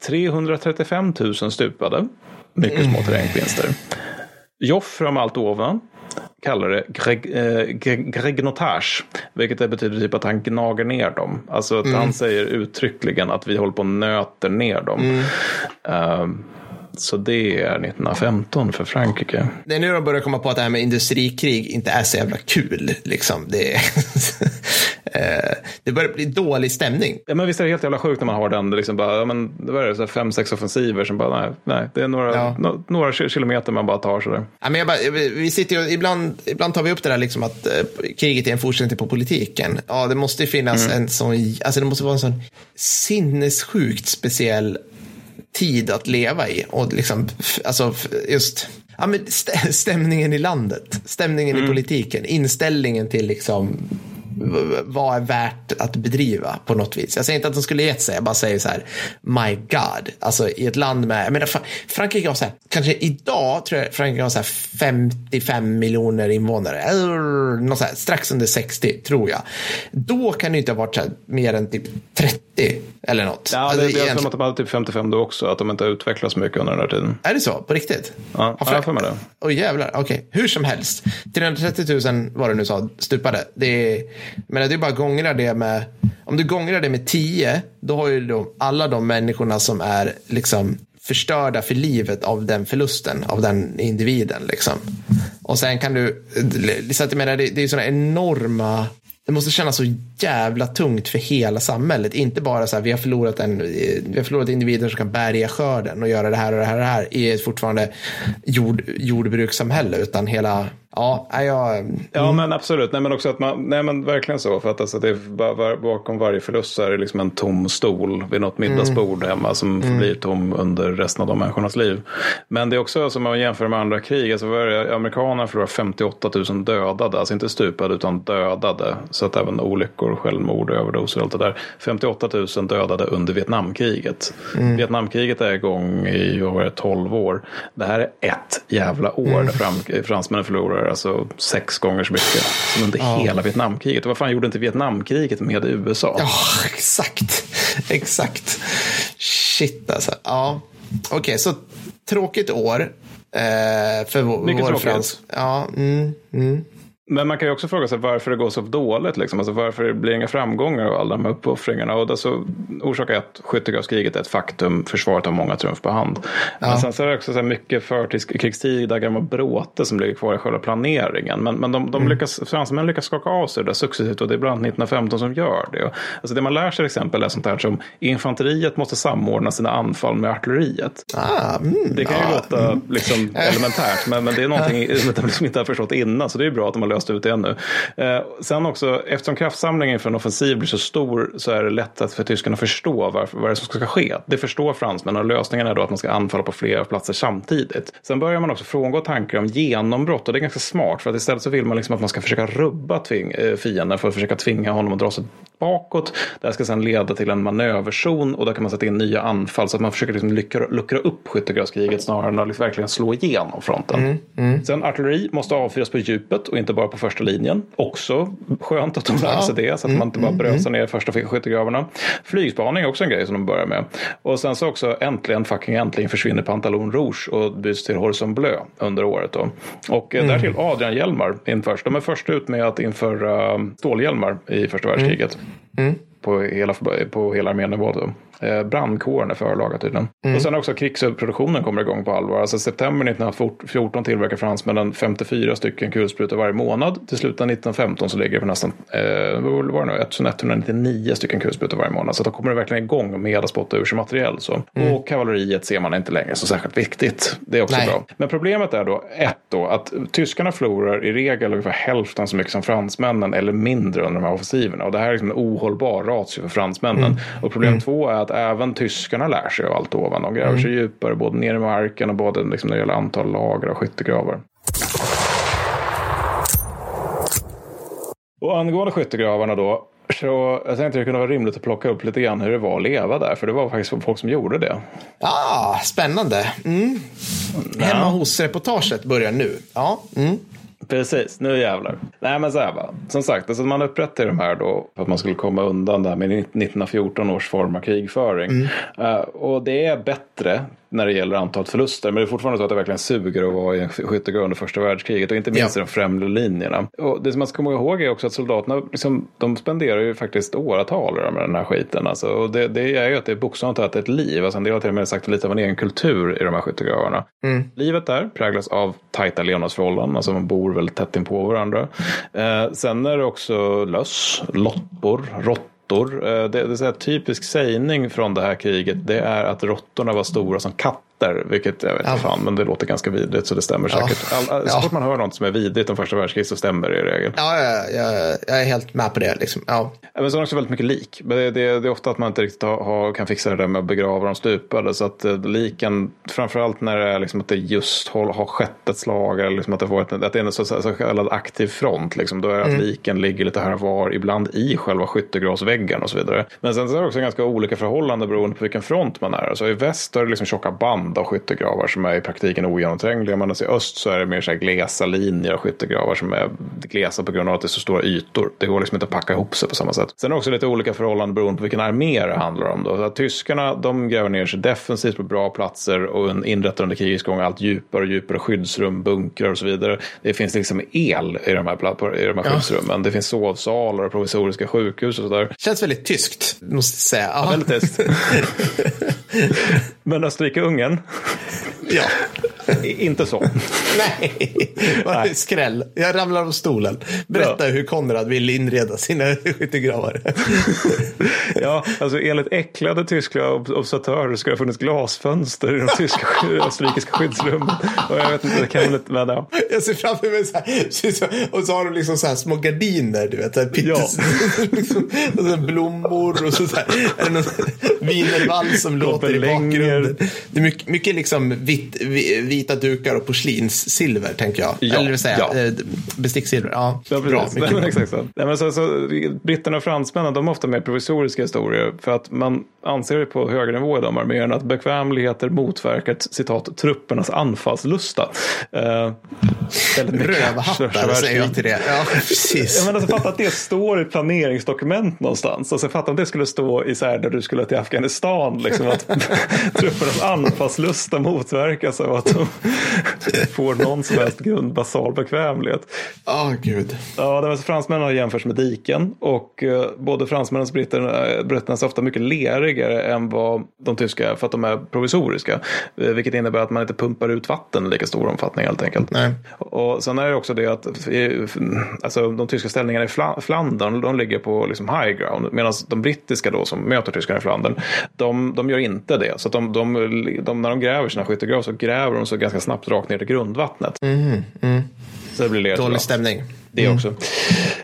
335 000 stupade. Mycket små terrängvinster. Joffre om allt ovan kallar det greg, eh, gregnotage. Vilket betyder typ att han gnager ner dem. Alltså att mm. han säger uttryckligen att vi håller på och nöter ner dem. Mm. Uh, så det är 1915 för Frankrike. Det är nu de börjar komma på att det här med industrikrig inte är så jävla kul. Liksom. Det, [laughs] eh, det börjar bli dålig stämning. Ja, men visst är det helt jävla sjukt när man har den. Liksom bara, ja, men, det var det, så fem, sex offensiver som bara, nej, nej det är några, ja. no, några kilometer man bara tar sådär. Ja, men bara, vi sitter ju, ibland, ibland tar vi upp det där liksom att eh, kriget är en fortsättning på politiken. Ja, det måste finnas mm. en sån, alltså det måste vara en sån sinnessjukt speciell tid att leva i. Och liksom, alltså just ja, men stämningen i landet, stämningen mm. i politiken, inställningen till liksom vad är värt att bedriva på något vis. Jag säger inte att de skulle gett sig, jag bara säger så här, my God, alltså i ett land med, jag menar, Frankrike har så här, kanske idag tror jag Frankrike har så här 55 miljoner invånare, eller något så här, strax under 60 tror jag. Då kan det inte ha varit så här, mer än typ 30 eller något. Ja, alltså, det, är som att de hade typ 55 då också, att de inte har utvecklats mycket under den här tiden. Är det så, på riktigt? Ja, har jag får med det. Åh oh, jävlar, okej, okay. hur som helst. 330 000 var det nu sa, stupade. Det är men det är bara gångra det med, om du gångrar det med tio, då har ju då alla de människorna som är liksom förstörda för livet av den förlusten, av den individen. Liksom. Och sen kan du, så att jag menar, det, det är sådana enorma det måste kännas så jävla tungt för hela samhället. Inte bara så här, vi har förlorat, en, vi har förlorat individer som kan bärga skörden och göra det här och det här och det här i ett fortfarande jord, jordbrukssamhälle, utan hela Ja, jag... Mm. ja men absolut. Nej men också att man, nej men verkligen så. För att alltså det är, bakom varje förlust så är det liksom en tom stol vid något middagsbord mm. hemma som mm. förblir tom under resten av de människornas liv. Men det är också som man jämför med andra krig. Alltså amerikanerna förlorar 58 000 dödade, alltså inte stupade utan dödade. Så att även olyckor, självmord, överdoser och allt det där. 58 000 dödade under Vietnamkriget. Mm. Vietnamkriget är igång i vad det, 12 år. Det här är ett jävla år mm. där fransmännen förlorar alltså sex gånger så mycket som under ja. hela Vietnamkriget. Och vad fan gjorde inte Vietnamkriget med USA? Ja, [laughs] exakt. Exakt. Shit alltså. Ja, okej, okay, så tråkigt år. Eh, för Mycket vår. Frans. Ja, mm, mm. Men man kan ju också fråga sig varför det går så dåligt. Liksom. Alltså varför det blir inga framgångar av alla de här uppoffringarna. Och alltså, orsak ett, skyttegravskriget är ett faktum. Försvaret har många trumf på hand. Ja. Men sen så är det också så mycket förkrigstid, gamla bråte som ligger kvar i själva planeringen. Men, men de, de mm. lyckas, fransmän lyckas skaka av sig det där successivt. Och det är bland annat 1915 som gör det. Alltså det man lär sig till exempel är sånt här som infanteriet måste samordna sina anfall med artilleriet. Ah, mm, det kan ju ah, låta mm. liksom, [laughs] elementärt. Men, men det är någonting som de inte har förstått innan. Så det är bra att de har löst ut det ännu. Eh, sen också, eftersom kraftsamlingen för en offensiv blir så stor så är det lätt att för tyskarna förstå varför, vad det är som ska ske. Det förstår fransmännen och lösningen är då att man ska anfalla på flera platser samtidigt. Sen börjar man också frångå tankar om genombrott och det är ganska smart för att istället så vill man liksom att man ska försöka rubba tving, eh, fienden för att försöka tvinga honom att dra sig bakåt. Det här ska sedan leda till en manöverzon och där kan man sätta in nya anfall så att man försöker liksom luckra, luckra upp skyttegravskriget snarare än att liksom verkligen slå igenom fronten. Mm, mm. Sen artilleri måste avfyras på djupet och inte bara på första linjen. Också skönt att de lärde sig det så att man inte bara brösar ner första skyttegravarna. Flygspaning är också en grej som de börjar med. Och sen så också äntligen fucking äntligen försvinner Pantalon Rouge och byts till Horizon Bleu under året. Då. Och mm. därtill Adrian Hjelmar införs. De är först ut med att införa stålhjälmar i första världskriget. Mm. På hela, på hela arménivå. Då. Eh, brandkåren är förlagat tydligen. Mm. Och sen också krigsproduktionen kommer igång på allvar. Alltså september 1914 tillverkar fransmännen 54 stycken kulsprutor varje månad. Till slutet av 1915 så ligger det på nästan eh, vad var det nu? 1199 stycken kulsprutor varje månad. Så då kommer det verkligen igång med att spotta ur sig materiell. Så. Mm. Och kavalleriet ser man inte längre så särskilt viktigt. Det är också Nej. bra. Men problemet är då ett då att tyskarna förlorar i regel ungefär hälften så mycket som fransmännen eller mindre under de här offensiverna. Och det här är liksom en ohållbar ratio för fransmännen. Mm. Och problem mm. två är att att även tyskarna lär sig av allt ovan. De gräver mm. sig djupare både ner i marken och både liksom när det gäller antal lager och skyttegravar. Och angående skyttegravarna då. Så jag tänkte att det kunde vara rimligt att plocka upp lite grann hur det var att leva där. För det var faktiskt folk som gjorde det. Ah, spännande. Mm. Hemma hos-reportaget börjar nu. Ja. Mm. Precis, nu jävlar. Nej men så här va. Som sagt, alltså man upprättade de här då för att man skulle komma undan det här med 1914 års form av krigföring. Mm. Uh, och det är bättre när det gäller antalet förluster. Men det är fortfarande så att det verkligen suger att vara i en skyttegrav under första världskriget och inte minst ja. i de främre linjerna. Och det som man ska komma ihåg är också att soldaterna liksom, de spenderar ju faktiskt åratal med den här skiten. Alltså. Och det, det är ju att det är bokstavligt talat ett liv. Alltså, en del har till och med sagt lite av en egen kultur i de här skyttegravarna. Mm. Livet där präglas av tajta levnadsförhållanden. Alltså man bor väldigt tätt in på varandra. Eh, sen är det också löss, loppor, råttor råttor. Eh, det, det är en typisk sägning från det här kriget. Det är att råttorna var stora som katter katter, vilket jag vet inte ja. fan, men det låter ganska vidrigt så det stämmer ja. säkert. All, all, så ja. fort man hör något som är vidrigt om första världskriget så stämmer det i regel. Ja, ja, ja, jag är helt med på det. Liksom. Ja. Men så är det också väldigt mycket lik. Det, det, det är ofta att man inte riktigt har, har, kan fixa det där med att begrava de stupade. Så att eh, liken, framförallt när det är liksom att det just har, har skett ett slag eller liksom att, det får ett, att det är en så, så, så kallad aktiv front. Liksom, då är det mm. att liken ligger lite här och var, ibland i själva skyttegravsväggen och så vidare. Men sen så är det också ganska olika förhållanden beroende på vilken front man är. Alltså i väst är det liksom tjocka band av skyttegravar som är i praktiken ogenomträngliga. Men i öst så är det mer så här glesa linjer av skyttegravar som är glesa på grund av att det är så stora ytor. Det går liksom inte att packa ihop sig på samma sätt. Sen är det också lite olika förhållanden beroende på vilken armé det handlar om. Då. Så att tyskarna de gräver ner sig defensivt på bra platser och inrättar under krigets gång allt djupare och djupare skyddsrum, bunkrar och så vidare. Det finns liksom el i de här, i de här skyddsrummen. Det finns sovsalar och provisoriska sjukhus och sådär. Känns väldigt tyskt, måste jag säga. Ja, väldigt tyskt. [laughs] [laughs] Men Österrike-Ungern Ja. Inte så. Nej, Nej. skräll. Jag ramlar av stolen. Berätta ja. hur Konrad vill inreda sina skyttegravar. [laughs] ja, alltså enligt äcklade tyska observatörer ska det ha funnits glasfönster i de tyska [laughs] österrikiska skyddsrummen. Och jag vet inte, det kan väl inte, men ja. Jag ser framför mig så här, och så har de liksom så här små gardiner, du vet, så här pittes, ja. liksom, och så blommor och så, så här, är det någon wienervall som låter i bakgrunden. Det är mycket, mycket liksom vit, vita dukar och porslinssilver, tänker jag. Ja, Eller säga, ja. Eh, besticksilver. Ja, ja bra. Nej, men, [laughs] exakt så. Nej, men så, så, britterna och fransmännen, de har ofta mer provisoriska historier. För att man anser på högre nivå i de arméerna att bekvämligheter motverkar citat, truppernas anfallslusta. Uh, Rövhattar säger jag till det. Ja, [laughs] precis. Men alltså, fatta att det står i planeringsdokument någonstans. Alltså, fatta om det skulle stå i så här, där du skulle till Afghanistan. Liksom, att truppernas anfallslusta motverkas av att de får någon som helst grund basal bekvämlighet. Ja, oh, gud. Ja, det var fransmännen har jämförts med diken och uh, både fransmännen och britterna, britterna är ofta mycket lerigare än vad de tyska är för att de är provisoriska. Uh, vilket innebär att man inte pumpar ut vatten i lika stor omfattning helt enkelt. Nej. Och sen är det också det att alltså, de tyska ställningarna i Flandern de ligger på liksom high ground medan de brittiska då som möter tyskarna i Flandern de, de gör inte det. Så de, de, de, när de gräver sina skyttegravar så gräver de så ganska snabbt rakt ner till grundvattnet. Mm, mm. Så det blir Dålig stämning. Det mm. också.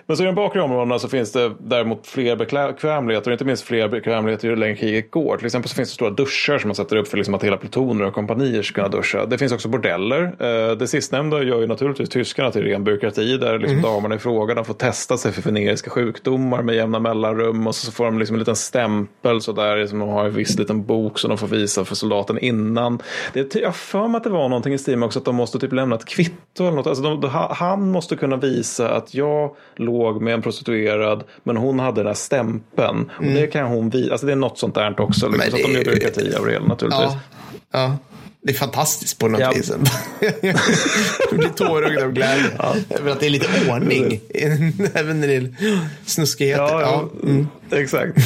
Men så i de bakre områdena så finns det däremot fler bekvämligheter, inte minst fler bekvämligheter ju längre kriget går. Till exempel så finns det stora duschar som man sätter upp för liksom att hela plutoner och kompanier ska kunna duscha. Det finns också bordeller. Eh, det sistnämnda gör ju naturligtvis tyskarna till ren byråkrati där liksom mm. damerna i fråga de får testa sig för veneriska sjukdomar med jämna mellanrum och så får de liksom en liten stämpel så där som de har en viss liten bok som de får visa för soldaten innan. Det, jag har för mig att det var någonting i stil med också att de måste typ lämna ett kvitto eller något. Alltså de, han måste kunna visa bevisa att jag låg med en prostituerad men hon hade den här stämpeln. Och det kan hon visa. Alltså det är något sånt där också. Liksom, Men så att de det- gör byråkrati av det hela naturligtvis. Ja. ja. Det är fantastiskt på något Ja. vis. Du blir tårögd av glädje. Över att det är lite ordning. [laughs] Även när det är snuskigheter. Ja, Ja, ja. Mm. [laughs] exakt.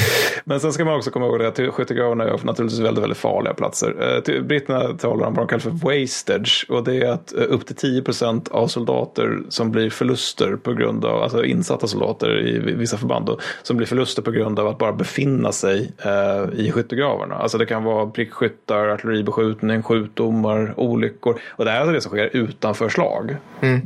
Men sen ska man också komma ihåg att skyttegravarna är naturligtvis väldigt, väldigt farliga platser. Eh, Britterna talar om vad de kallar för wastage och det är att eh, upp till 10 procent av soldater som blir förluster på grund av, alltså insatta soldater i vissa förband då, som blir förluster på grund av att bara befinna sig eh, i skyttegravarna. Alltså det kan vara prickskyttar, artilleribeskjutning, skjutdomar, olyckor och det här är det som sker utanför slag.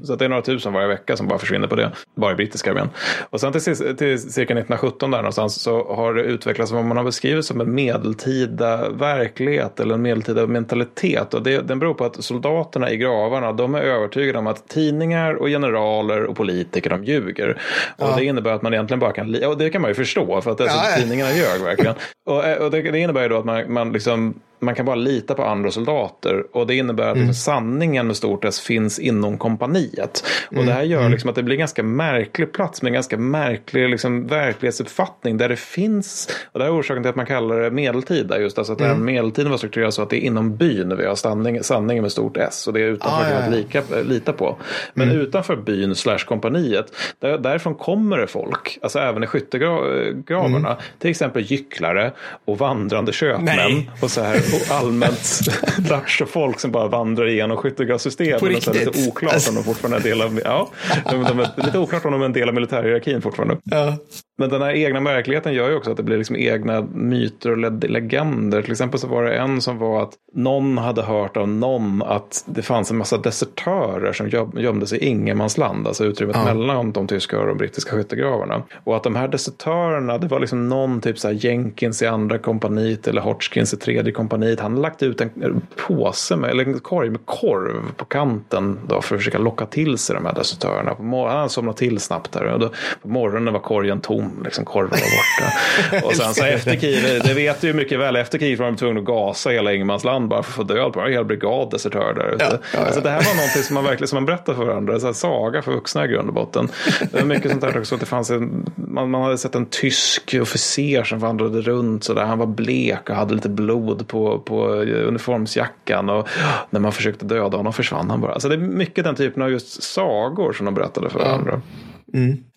Så att det är några tusen varje vecka som bara försvinner på det, bara i brittiska armén. Och sen till, till cirka 1917 där någonstans så har det utvecklats vad man har beskrivit som en medeltida verklighet eller en medeltida mentalitet. Och det, den beror på att soldaterna i gravarna de är övertygade om att tidningar och generaler och politiker de ljuger. Och det innebär att man egentligen bara kan, och det kan man ju förstå för att alltså, Ja, ja. tidningarna ljög verkligen. [laughs] Och, eh, och det, det innebär ju då att man, man liksom man kan bara lita på andra soldater. Och det innebär att liksom sanningen med stort S finns inom kompaniet. Och det här gör liksom att det blir en ganska märklig plats med en ganska märklig liksom verklighetsuppfattning där det finns, och det här är orsaken till att man kallar det medeltida just, alltså att den här medeltiden var strukturerad så att det är inom byn vi har sanning, sanningen med stort S. Och det är utanför Ah, ja, man lika, lita på. Men utanför byn slash kompaniet, där, därifrån kommer det folk, alltså även i skyttegravarna, till exempel gycklare och vandrande köpmän Nej. och så här och allmänt [laughs] lattjo folk som bara vandrar igenom skyttegravssystemen. På och så är det riktigt? lite oklart om de fortfarande är del av, ja, de, de är lite oklart om de är en del av militärhierarkin fortfarande. Ja. Men den här egna verkligheten gör ju också att det blir liksom egna myter och le- legender. Till exempel så var det en som var att någon hade hört av någon att det fanns en massa desertörer som göm- gömde sig i ingenmansland, alltså utrymmet mellan de tyska och de brittiska skyttegravarna. Och att de här desertörerna, det var liksom någon typ så här Jenkins i andra kompaniet eller Hotchkins i tredje kompaniet. Han hade lagt ut en påse med, eller en korg med korv på kanten då för att försöka locka till sig de här desertörerna. Han somnade till snabbt där och då, på morgonen var korgen tom, liksom korven var borta. [laughs] Och sen så efter kriget, det vet du ju mycket väl, efter kriget var de tvungna att gasa hela ingenmansland bara för att få död på en hel brigad desertörer där ute. Ja, ja, ja. Alltså det här var någonting som man verkligen som man berättar för varandra, så här saga för vuxna i grund och botten. Det var mycket sånt där också, att det fanns en, man, man hade sett en tysk officer som vandrade runt så där, han var blek och hade lite blod på, på uniformsjackan och när man försökte döda honom försvann han bara. Alltså det är mycket den typen av just sagor som de berättade för varandra.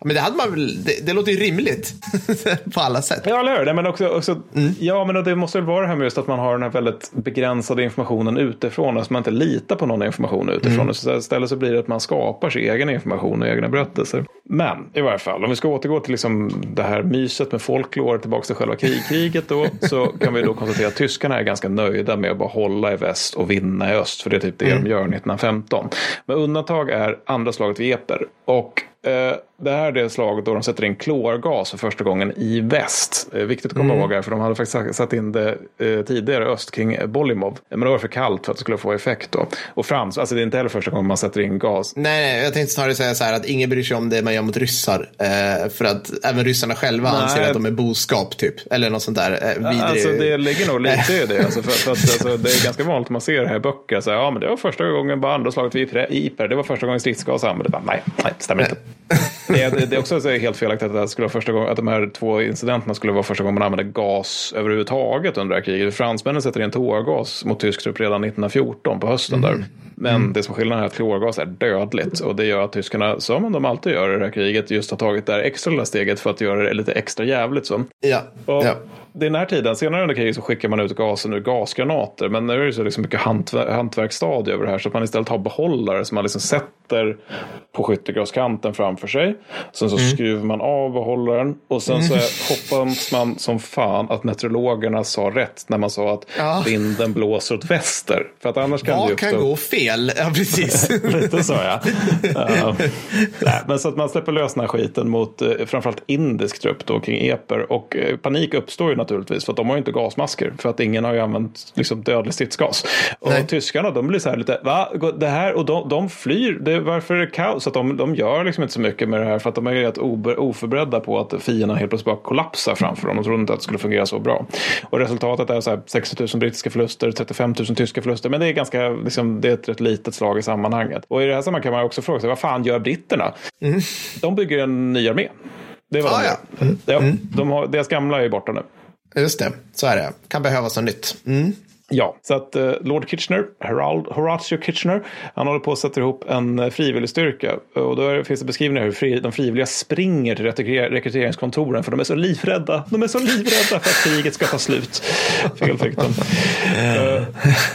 Men det hade man väl, det, det låter ju rimligt [laughs] på alla sätt. Ja, eller hur? Nej, men också, också, Ja, men det måste väl vara det här med just att man har den här väldigt begränsade informationen utifrån. Alltså man inte litar på någon information utifrån. Så istället så blir det att man skapar sin egen information och egna berättelser. Men i varje fall, om vi ska återgå till liksom det här myset med folklore tillbaka till själva krig, [laughs] kriget då. Så kan vi då konstatera att tyskarna är ganska nöjda med att bara hålla i väst och vinna i öst. För det är typ det de gör 1915. Men undantag är andra slaget vid Eper. Och uh, det här är det slaget då de sätter in klorgas för första gången i väst. Eh, viktigt att komma ihåg här, för de hade faktiskt satt in det eh, tidigare öst kring Bolimov. Men det var för kallt för att det skulle få effekt då. Och Frans, alltså det är inte heller första gången man sätter in gas. Nej, nej, jag tänkte snarare säga så här att ingen bryr sig om det man gör mot ryssar. Eh, för att även ryssarna själva Nej. anser att de är boskap, typ. Eller något sånt där. Eh, vidrig... Alltså det ligger nog lite i det. [laughs] Alltså, för, för att, alltså, det är ganska vanligt att man ser det här i böcker. Så här, ja, men det var första gången på andra slaget vid Ypres-. Det var första gången stridsgas användes. Nej, nej, stämmer inte. [laughs] Det är, det är också helt felaktigt att, det skulle vara första gången, att de här två incidenterna skulle vara första gången man använde gas överhuvudtaget under det här kriget. Fransmännen sätter in tårgas mot tysk trupp redan 1914 på hösten där. Mm. Men det som är skillnaden är att klorgas är dödligt och det gör att tyskarna, som de alltid gör i det här kriget, just har tagit det här extra lilla steget för att göra det lite extra jävligt. Så. Ja, Och ja. Den här tiden, senare under kriget så skickar man ut gasen ur gasgranater. Men nu är det så liksom mycket hantver- hantverksstadie över det här. Så att man istället har behållare som man liksom sätter på skyttegaskanten framför sig. Sen så skruvar man av behållaren. Och sen så hoppas man som fan att meteorologerna sa rätt när man sa att Ja. vinden blåser åt väster. För att annars kan det Vad kan uppstå... gå fel? Ja, precis. [laughs] Lite så ja. Nej, men så att man släpper lös den här skiten mot eh, framförallt indisk trupp då kring Eper. Och eh, panik uppstår ju naturligtvis, för att de har ju inte gasmasker. För att ingen har ju använt liksom, dödlig stridsgas. Och Nej. tyskarna, de blir så här lite, va? Det här, och de, de flyr, det, varför är det kaos? Att de, de gör liksom inte så mycket med det här, för att de är ju rätt oförberedda på att fienden helt plötsligt bara kollapsar framför dem. De trodde inte att det skulle fungera så bra. Och resultatet är så här 60 000 brittiska förluster, 35 000 tyska förluster. Men det är ganska, liksom, det är ett rätt litet slag i sammanhanget. Och i det här sammanhanget kan man också fråga sig, vad fan gör britterna? De bygger en ny armé. Det var Ah, de ja. gör. ja. De har, deras gamla är ju borta nu. Just det, så är det. Kan behövas något nytt. Mm. Ja, så att eh, Lord Kitchener, Herald, Horatio Kitchener, han håller på att sätta ihop en eh, frivilligstyrka. Och då är- finns det beskrivningar hur fri, de frivilliga springer till rekryteringskontoren för de är så livrädda. De är så livrädda för att kriget ska ta slut. Fel fick de. Eh,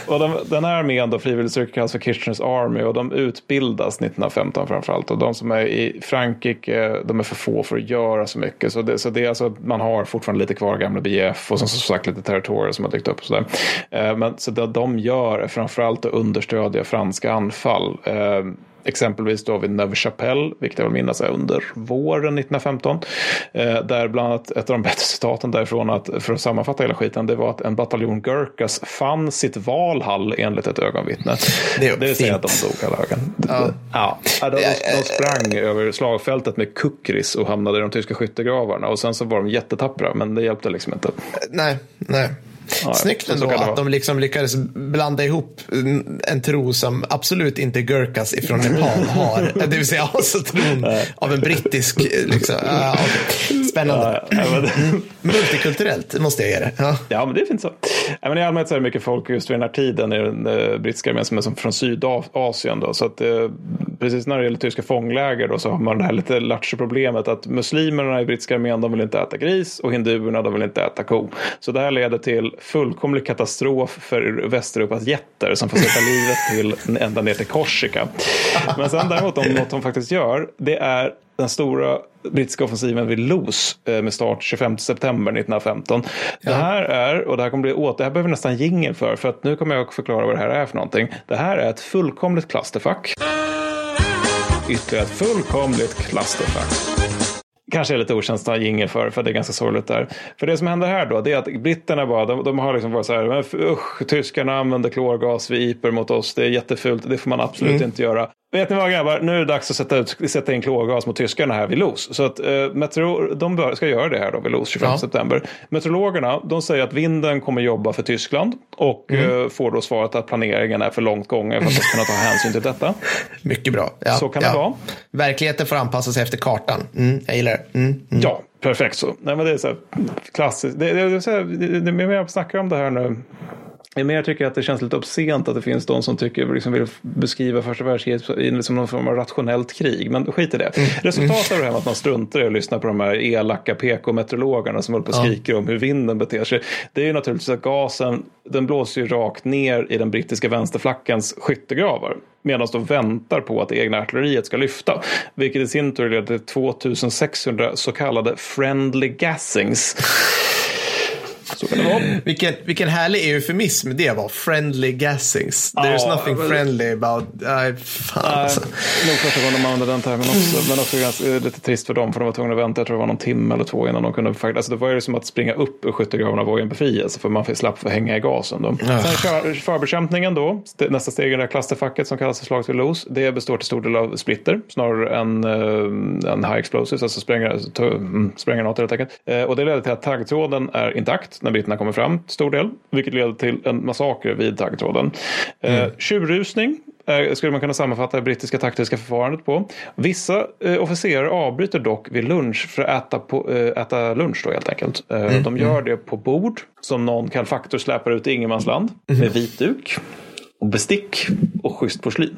och de, den här armén, då, frivilligstyrkan, kallas för Kitcheners Army och de utbildas 1915 framförallt. Och de som är i Frankrike, de är för få för att göra så mycket. Så det, så det är alltså, man har fortfarande lite kvar gamla BF och som sagt lite territorier som har dykt upp. Och sådär. Uh, men så det de gör är framförallt att understödja franska anfall. Eh, Exempelvis då vid Neuve Chapelle, vilket jag vill minnas är under våren 1915. Eh, där bland annat ett av de bättre citaten därifrån, att, för att sammanfatta hela skiten, det var att en bataljon Gurkas fann sitt Valhall enligt ett ögonvittne. Det det vill säga att de dog alla ögon. Ja. Ja. De, de sprang över slagfältet med kukris och hamnade i de tyska skyttegravarna. Och sen så var de jättetappra, men det hjälpte liksom inte. Nej, nej. Ja, Snyggt ändå att de liksom lyckades blanda ihop en- tro som absolut inte Gurkas ifrån Nepal [laughs] har. Det vill säga alltså tron av en brittisk, liksom. Okej. Spännande. Ja, ja, men- Multikulturellt måste jag ge det. Ja. Ja, men det är fint så. Ja, men I allmänhet så är det mycket folk just vid den här tiden i den eh, brittiska armén som är som från Sydasien. Då. Så att, eh, precis när det gäller tyska fångläger då, så har man det här lite lattjo problemet att muslimerna i brittiska armén de vill inte äta gris och hinduerna de vill inte äta ko. Så det här leder till fullkomlig katastrof för Västeuropas jätter som får sätta [laughs] livet till ända ner till Korsika. Men sen däremot om något de faktiskt gör det är den stora brittiska offensiven vid Loos eh, med start 25 september 1915. Det här är, och det här kommer bli åt, det här behöver vi nästan jingel för, för att nu kommer jag att förklara vad det här är för någonting. Det här är ett fullkomligt clusterfuck. Ytterligare ett fullkomligt clusterfuck. Kanske är lite ha jingel för, för det är ganska sorgligt där. För det som händer här då, det är att britterna bara, de, de har liksom varit så här, men usch, tyskarna använder klorgas vid Ypres mot oss, det är jättefult, det får man absolut inte göra. Vet ni vad grabbar, nu är det dags att sätta, ut, sätta in klorgas mot tyskarna här vid Los. Så att eh, metro, de bör, ska göra det här då vid Los 25 Ja. september. Meteorologerna, de säger att vinden kommer jobba för Tyskland och eh, får då svaret att planeringen är för långt gången för att kunna ta hänsyn till detta. [laughs] Mycket bra. Ja, Så kan det ja. vara. Verkligheten får anpassa sig efter kartan. Mm, jag gillar det. Mm, mm. Ja, perfekt så. Nej, men det är så här klassiskt. Det, det, det, det, det, det, jag snackar om det här nu. Jag mer tycker att det känns lite obscent att det finns de som tycker, liksom vill beskriva första världskriget liksom någon form av rationellt krig. Men skit i det. Resultatet av det här med att man struntar i att lyssna på de här elaka PK-meteorologerna som håller på och skriker om hur vinden beter sig. Det är ju naturligtvis att gasen, den blåser ju rakt ner i den brittiska vänsterflackens skyttegravar. Medan de väntar på att det egna artilleriet ska lyfta. Vilket i sin tur leder till 2600 så kallade friendly gassings. Så kan det vara. [laughs] Vilken, vilken härlig eufemism det var. Friendly gassings. There's Ja, nothing men- friendly about... Nej, fan Nej, alltså. nog första gången de använde den termen också. Men också ganska, eh, lite trist för dem för de var tvungna att vänta, jag tror det var någon timme eller två innan de kunde. Alltså det var ju som att springa upp ur skyttegravarna var ju en befrielse för man slapp för hänga i gasen. Då. Sen förbekämpningen då, st- nästa steg i det här klasterfacket som kallas för slaget vid Los. Det består till stor del av splitter snarare än, eh, än high explosives, alltså mm, spränggranater helt enkelt. Eh, och det leder till att taggtråden är intakt när britterna kommer fram till stor del, vilket leder till en massaker vid taggtråden. Eh, Tjurrusning eh, skulle man kunna sammanfatta det brittiska taktiska förfarandet på. Vissa eh, officerare avbryter dock vid lunch för att äta, på, eh, äta lunch då helt enkelt. Eh, de gör det på bord som någon kall faktor släpar ut i ingenmansland med vit duk och bestick och schysst porslin.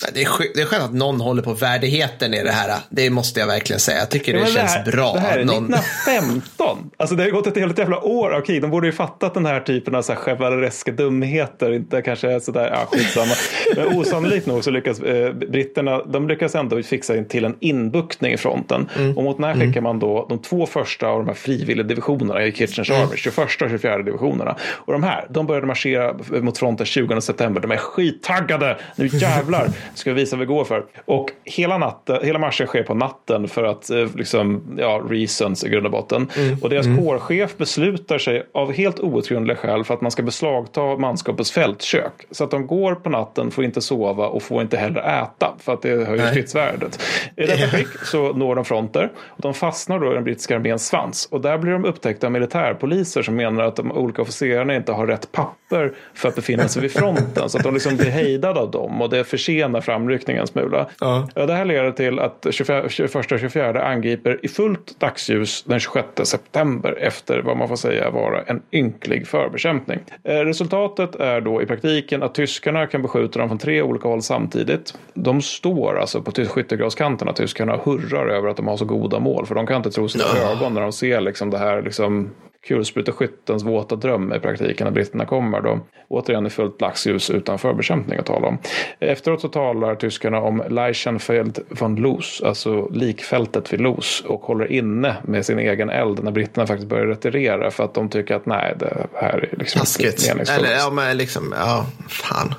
Det är, det är skönt att någon håller på värdigheten i det här. Det måste jag verkligen säga. Jag tycker det, Ja, men känns här, bra. Det här är att någon... 1915. Alltså det har gått ett helt jävla år av krig. De borde ju fattat den här typen av chevalereska dumheter. Inte kanske är sådär, ja skitsamma. Men osannolikt nog så lyckas eh, britterna, de lyckas ändå fixa in till en inbuktning i fronten. Och mot den här skickar man då de två första av de här frivilligdivisionerna i Kitcheners Army, 21 och 24 divisionerna. Och de här, de började marschera mot fronten 20 september. De är skittaggade. Nu jävlar ska vi visa vad vi går för. Och hela, natten, hela marschen sker på natten för att eh, liksom, ja, reasons i grund och botten. Och deras kårchef beslutar sig av helt outgrundliga skäl för att man ska beslagta manskapets fältkök. Så att de går på natten, får inte sova och får inte heller äta för att det höjer stridsvärdet. I detta skick så når de fronter och de fastnar då i den brittiska arméns svans. Och där blir de upptäckta av militärpoliser som menar att de olika officerarna inte har rätt papper för att befinna sig vid fronten. Så att de liksom blir hejdade av dem och det försenar framryckningen en smula. Ja. Det här leder till att 24, 21 och 24 angriper i fullt dagsljus den 26 september efter vad man får säga vara en ynklig förbekämpning. Eh, Resultatet är då i praktiken att tyskarna kan beskjuta dem från tre olika håll samtidigt. De står alltså på skyttegravskanterna, tyskarna, hurrar över att de har så goda mål. För de kan inte tro sina ögon när de ser liksom det här liksom kulspruteskyttens våta dröm i praktiken när britterna kommer då. Återigen i fullt dagsljus utan förbekämpning att tala om. Efteråt så talar tyskarna om Leichenfeld von Loos, alltså likfältet vid Loos och håller inne med sin egen eld när britterna faktiskt börjar retirera för att de tycker att nej, det här är liksom Taskigt. Eller ja, men liksom, ja, fan.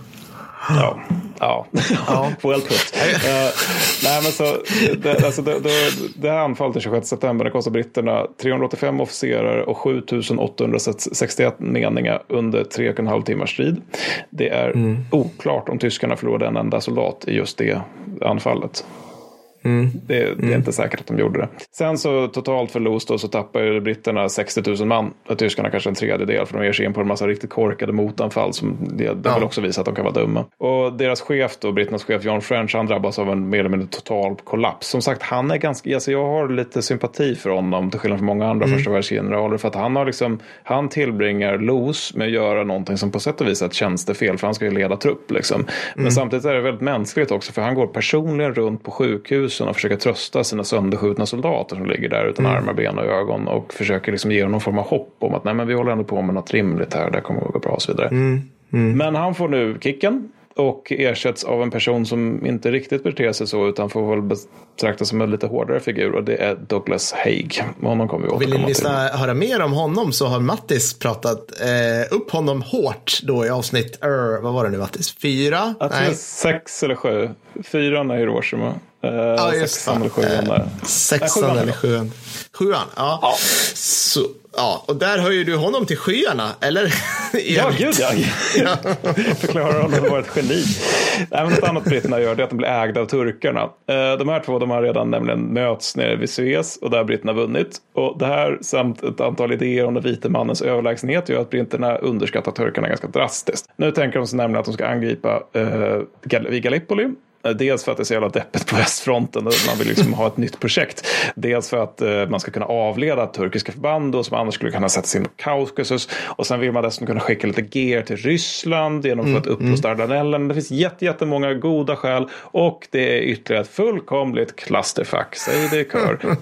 Ja, ja. Ja. [laughs] well put. [laughs] Eh, nej, men så, det, alltså, det, det, det här anfallet den 26 september det kostar britterna 385 officerare och 7861 meningar under tre och en halv timmars strid. Det är oklart om tyskarna förlorade en enda soldat i just det anfallet. Det, det är inte säkert att de gjorde det. Sen så totalt förlust då så tappar britterna 60 000 man. Och tyskarna kanske en tredjedel för de ger sig in på en massa riktigt korkade motanfall. Som det, det Ja. vill också visa att de kan vara dumma. Och deras chef då, britternas chef John French, han drabbas av en mer eller mindre total kollaps. Som sagt, han är ganska, alltså jag har lite sympati för honom till skillnad från många andra första världsgeneraler. För att han har liksom, han tillbringar los med att göra någonting som på sätt och vis är ett tjänstefel. För han ska ju leda trupp liksom. Men samtidigt är det väldigt mänskligt också. För han går personligen runt på sjukhusen och försöker trösta sina sönderskjutna soldater som ligger där utan armar, ben och ögon. Och försöker liksom ge dem någon form av hopp om att nej men vi håller ändå på med något rimligt här. Det kommer att gå bra och så vidare. Men han får nu kicken. Och ersätts av en person som inte riktigt beter sig så utan får väl betraktas som en lite hårdare figur och det är Douglas Haig. Honom kommer vi Vill ni återkomma lyssna, höra mer om honom så har Mattis pratat eh, upp honom hårt då i avsnitt, er, vad var det nu Mattis, fyra? Jag tror är sex eller sju. Fyran är Hiroshima. Eh, Ja, sexan eller sjuan där. Sexan eller sjuan? Sjuan, ja. Ja. Så, ja. Och där höjer du honom till skyarna, eller? [laughs] Ja, gud ja. Förklarar honom att vara ett geni. Men något annat britterna gör det är att de blir ägda av turkarna. Eh, De här två de har redan nämligen möts nere vid Suez och där har britterna vunnit. Och det här samt ett antal idéer om den vite mannens överlägsenhet gör att britterna underskattar turkarna ganska drastiskt. Nu tänker de sig nämligen att de ska angripa eh, vid Gallipoli. Eh, Dels för att det är så jävla deppigt på [laughs] västfronten och man vill liksom ha ett nytt projekt. Dels för att eh, man ska kunna avleda turkiska förband då, som annars skulle kunna sättas in på Kaukasus. Och sen vill man dessutom kunna skicka lite gear till Ryssland genom att få ett upprust Dardanellen. Det finns jätte- jättemånga goda skäl och det är ytterligare ett fullkomligt clusterfuck. Säg det i kör. [laughs]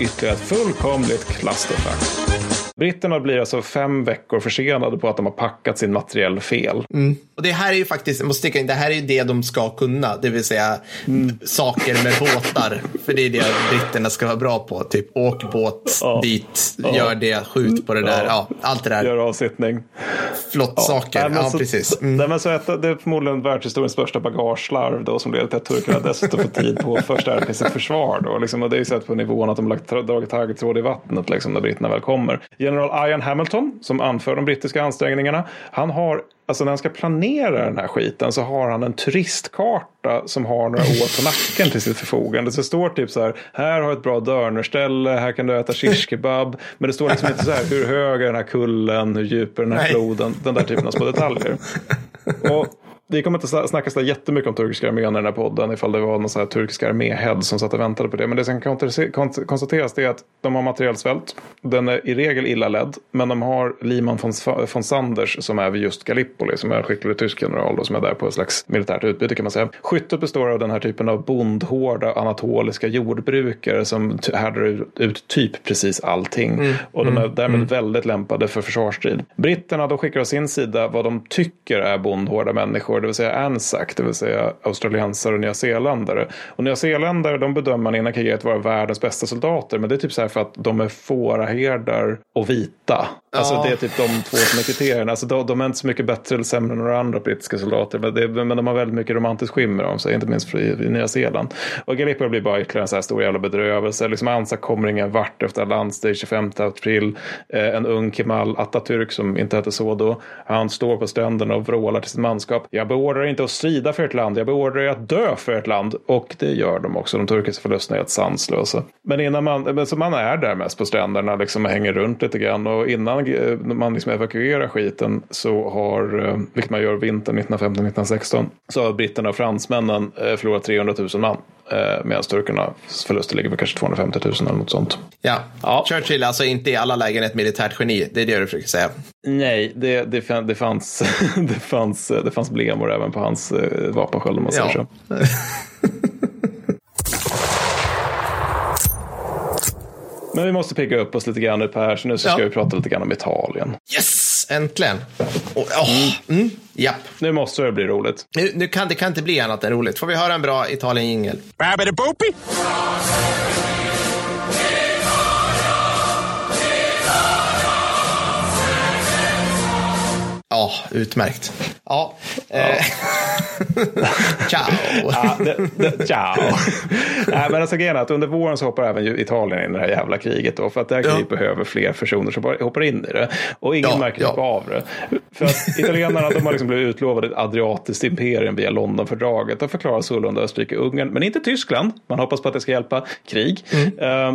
Ytterligare ett fullkomligt clusterfuck. Britterna blir alltså fem veckor försenade på att de har packat sin materiell fel. Och det här är ju faktiskt, jag måste sticka in, det här är ju det de ska kunna, det vill säga saker med båtar. För det är det britterna ska vara bra på, typ åk båt Ja. dit, gör det, skjut på det där, ja, allt det där, Gör avsittning. flott saker, Nej, men ja så, precis. Mm. Nej, men så ett, det är förmodligen världshistoriens största bagageslarv då, som leder till att turkarna [laughs] dessutom får tid på att förstärka sitt försvar. Då, liksom, och det är ju sett på nivån att de har lagt, dragit taggtråd i vattnet liksom, när britterna väl kommer. General Ian Hamilton, som anför de brittiska ansträngningarna, han har Alltså när han ska planera den här skiten så har han en turistkarta som har några år på nacken till sitt förfogande. Så det står typ så här, här har ett bra dörnerställe, här kan du äta shish kebab. Men det står liksom inte så här, hur hög är den här kullen, hur djup är den här floden, den där typen av små detaljer. Och vi kommer inte snacka så jättemycket om turkiska armén i den här podden ifall det var någon sån här turkiska arméhead som satt och väntade på det. Men det som kan konstateras är att de har materiell svält. Den är i regel illa ledd. Men de har Liman von, Sanders som är vid just Gallipoli som är en skicklig tysk general då, som är där på ett slags militärt utbyte kan man säga. Skyttet består av den här typen av bondhårda anatoliska jordbrukare som härdar ut, typ precis allting. Och de är därmed väldigt lämpade för försvarsstrid. Britterna de skickar å sin sida vad de tycker är bondhårda människor det vill säga Anzac, det vill säga australiensare och nyzeeländare. Och nyzeeländare de bedömer man innan kriget vara världens bästa soldater, men det är typ så här för att de är fåraherdar och vita. Alltså Ja. det är typ de två som är kriterierna. Alltså de, de är inte så mycket bättre eller sämre än några andra brittiska soldater, men, det, men de har väldigt mycket romantiskt skimmer om sig, inte minst i, i Nya Zeeland. Och Gallipoli blir bara ytterligare en så här stor jävla bedrövelse. Liksom Anzac kommer ingen vart efter landsdag 25 april. Eh, en ung Kemal Atatürk som inte hette så då. Han står på stränderna och vrålar till sitt manskap. Jag beordrar inte att strida för ett land, jag beordrar att dö för ett land. Och det gör de också. De turkiska förlusterna är helt sanslösa. Men innan man, men så man är där mest på stränderna liksom och hänger runt lite grann. Och innan eh, man liksom evakuerar skiten så har, eh, vilket man gör vintern 1915-1916, så har britterna och fransmännen eh, förlorat 300 000 man. Medan turkarna förluster ligger på kanske 250 000 eller något sånt. Ja. Ja. Churchill alltså inte i alla lägen ett militärt geni. Det är det du försöker säga. Nej, det, det, det, fanns, [laughs] det, fanns, det fanns blemor även på hans eh, vapensköld om man säger Ja. så. [laughs] Men vi måste pigga upp oss lite grann nu Per, så nu så ska Ja. vi prata lite grann om Italien. Yes! Äntligen! Och, åh, mm, japp. Nu måste det bli roligt. Nu, nu kan, det kan inte bli annat än roligt. Får vi höra en bra Italien-jingel? Ja, utmärkt. Ja. Eh, [laughs] Ciao. Ja, det, det, ciao! Nej, men alltså grejen att under våren så hoppar även Italien in i det här jävla kriget då. För att det här kriget Ja. behöver fler personer som hoppar in i det. Och ingen Ja, märker ja. av det. För att italienarna de har liksom blivit utlovade ett adriatiskt imperium via Londonfördraget. Och förklarar sålunda Österrike-Ungern, men inte Tyskland. Man hoppas på att det ska hjälpa krig. Eh,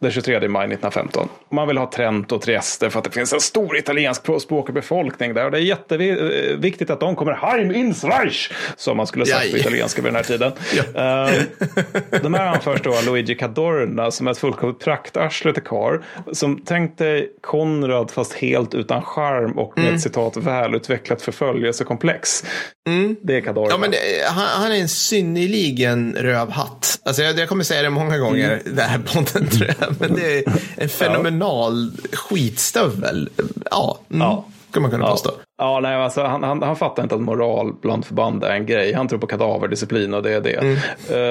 den 23 maj 1915. Man vill ha Trent och Trieste för att det finns en stor italienskspråkig befolkning där. Och det är jätteviktigt att de kommer heim ins Reich, som man skulle sagt på italienska vid den här tiden. Eh, de här anförs då av Luigi Cadorna som är ett fullkomligt praktarsle till karl. Som tänkte Konrad fast helt utan charm och med ett citat välutvecklat förföljelsekomplex. Det är Cadorna. Ja, men det, han, han är en synnerligen rövhatt. Alltså, jag, jag kommer säga det många gånger, Mm. det här podden tror jag. [laughs] Men det är en fenomenal skitstövel. Ja, mm, Ja. kan man kunna Ja. påstå. Ja, nej, alltså, han, han, han fattar inte att moral bland förband är en grej. Han tror på kadaverdisciplin och det är det.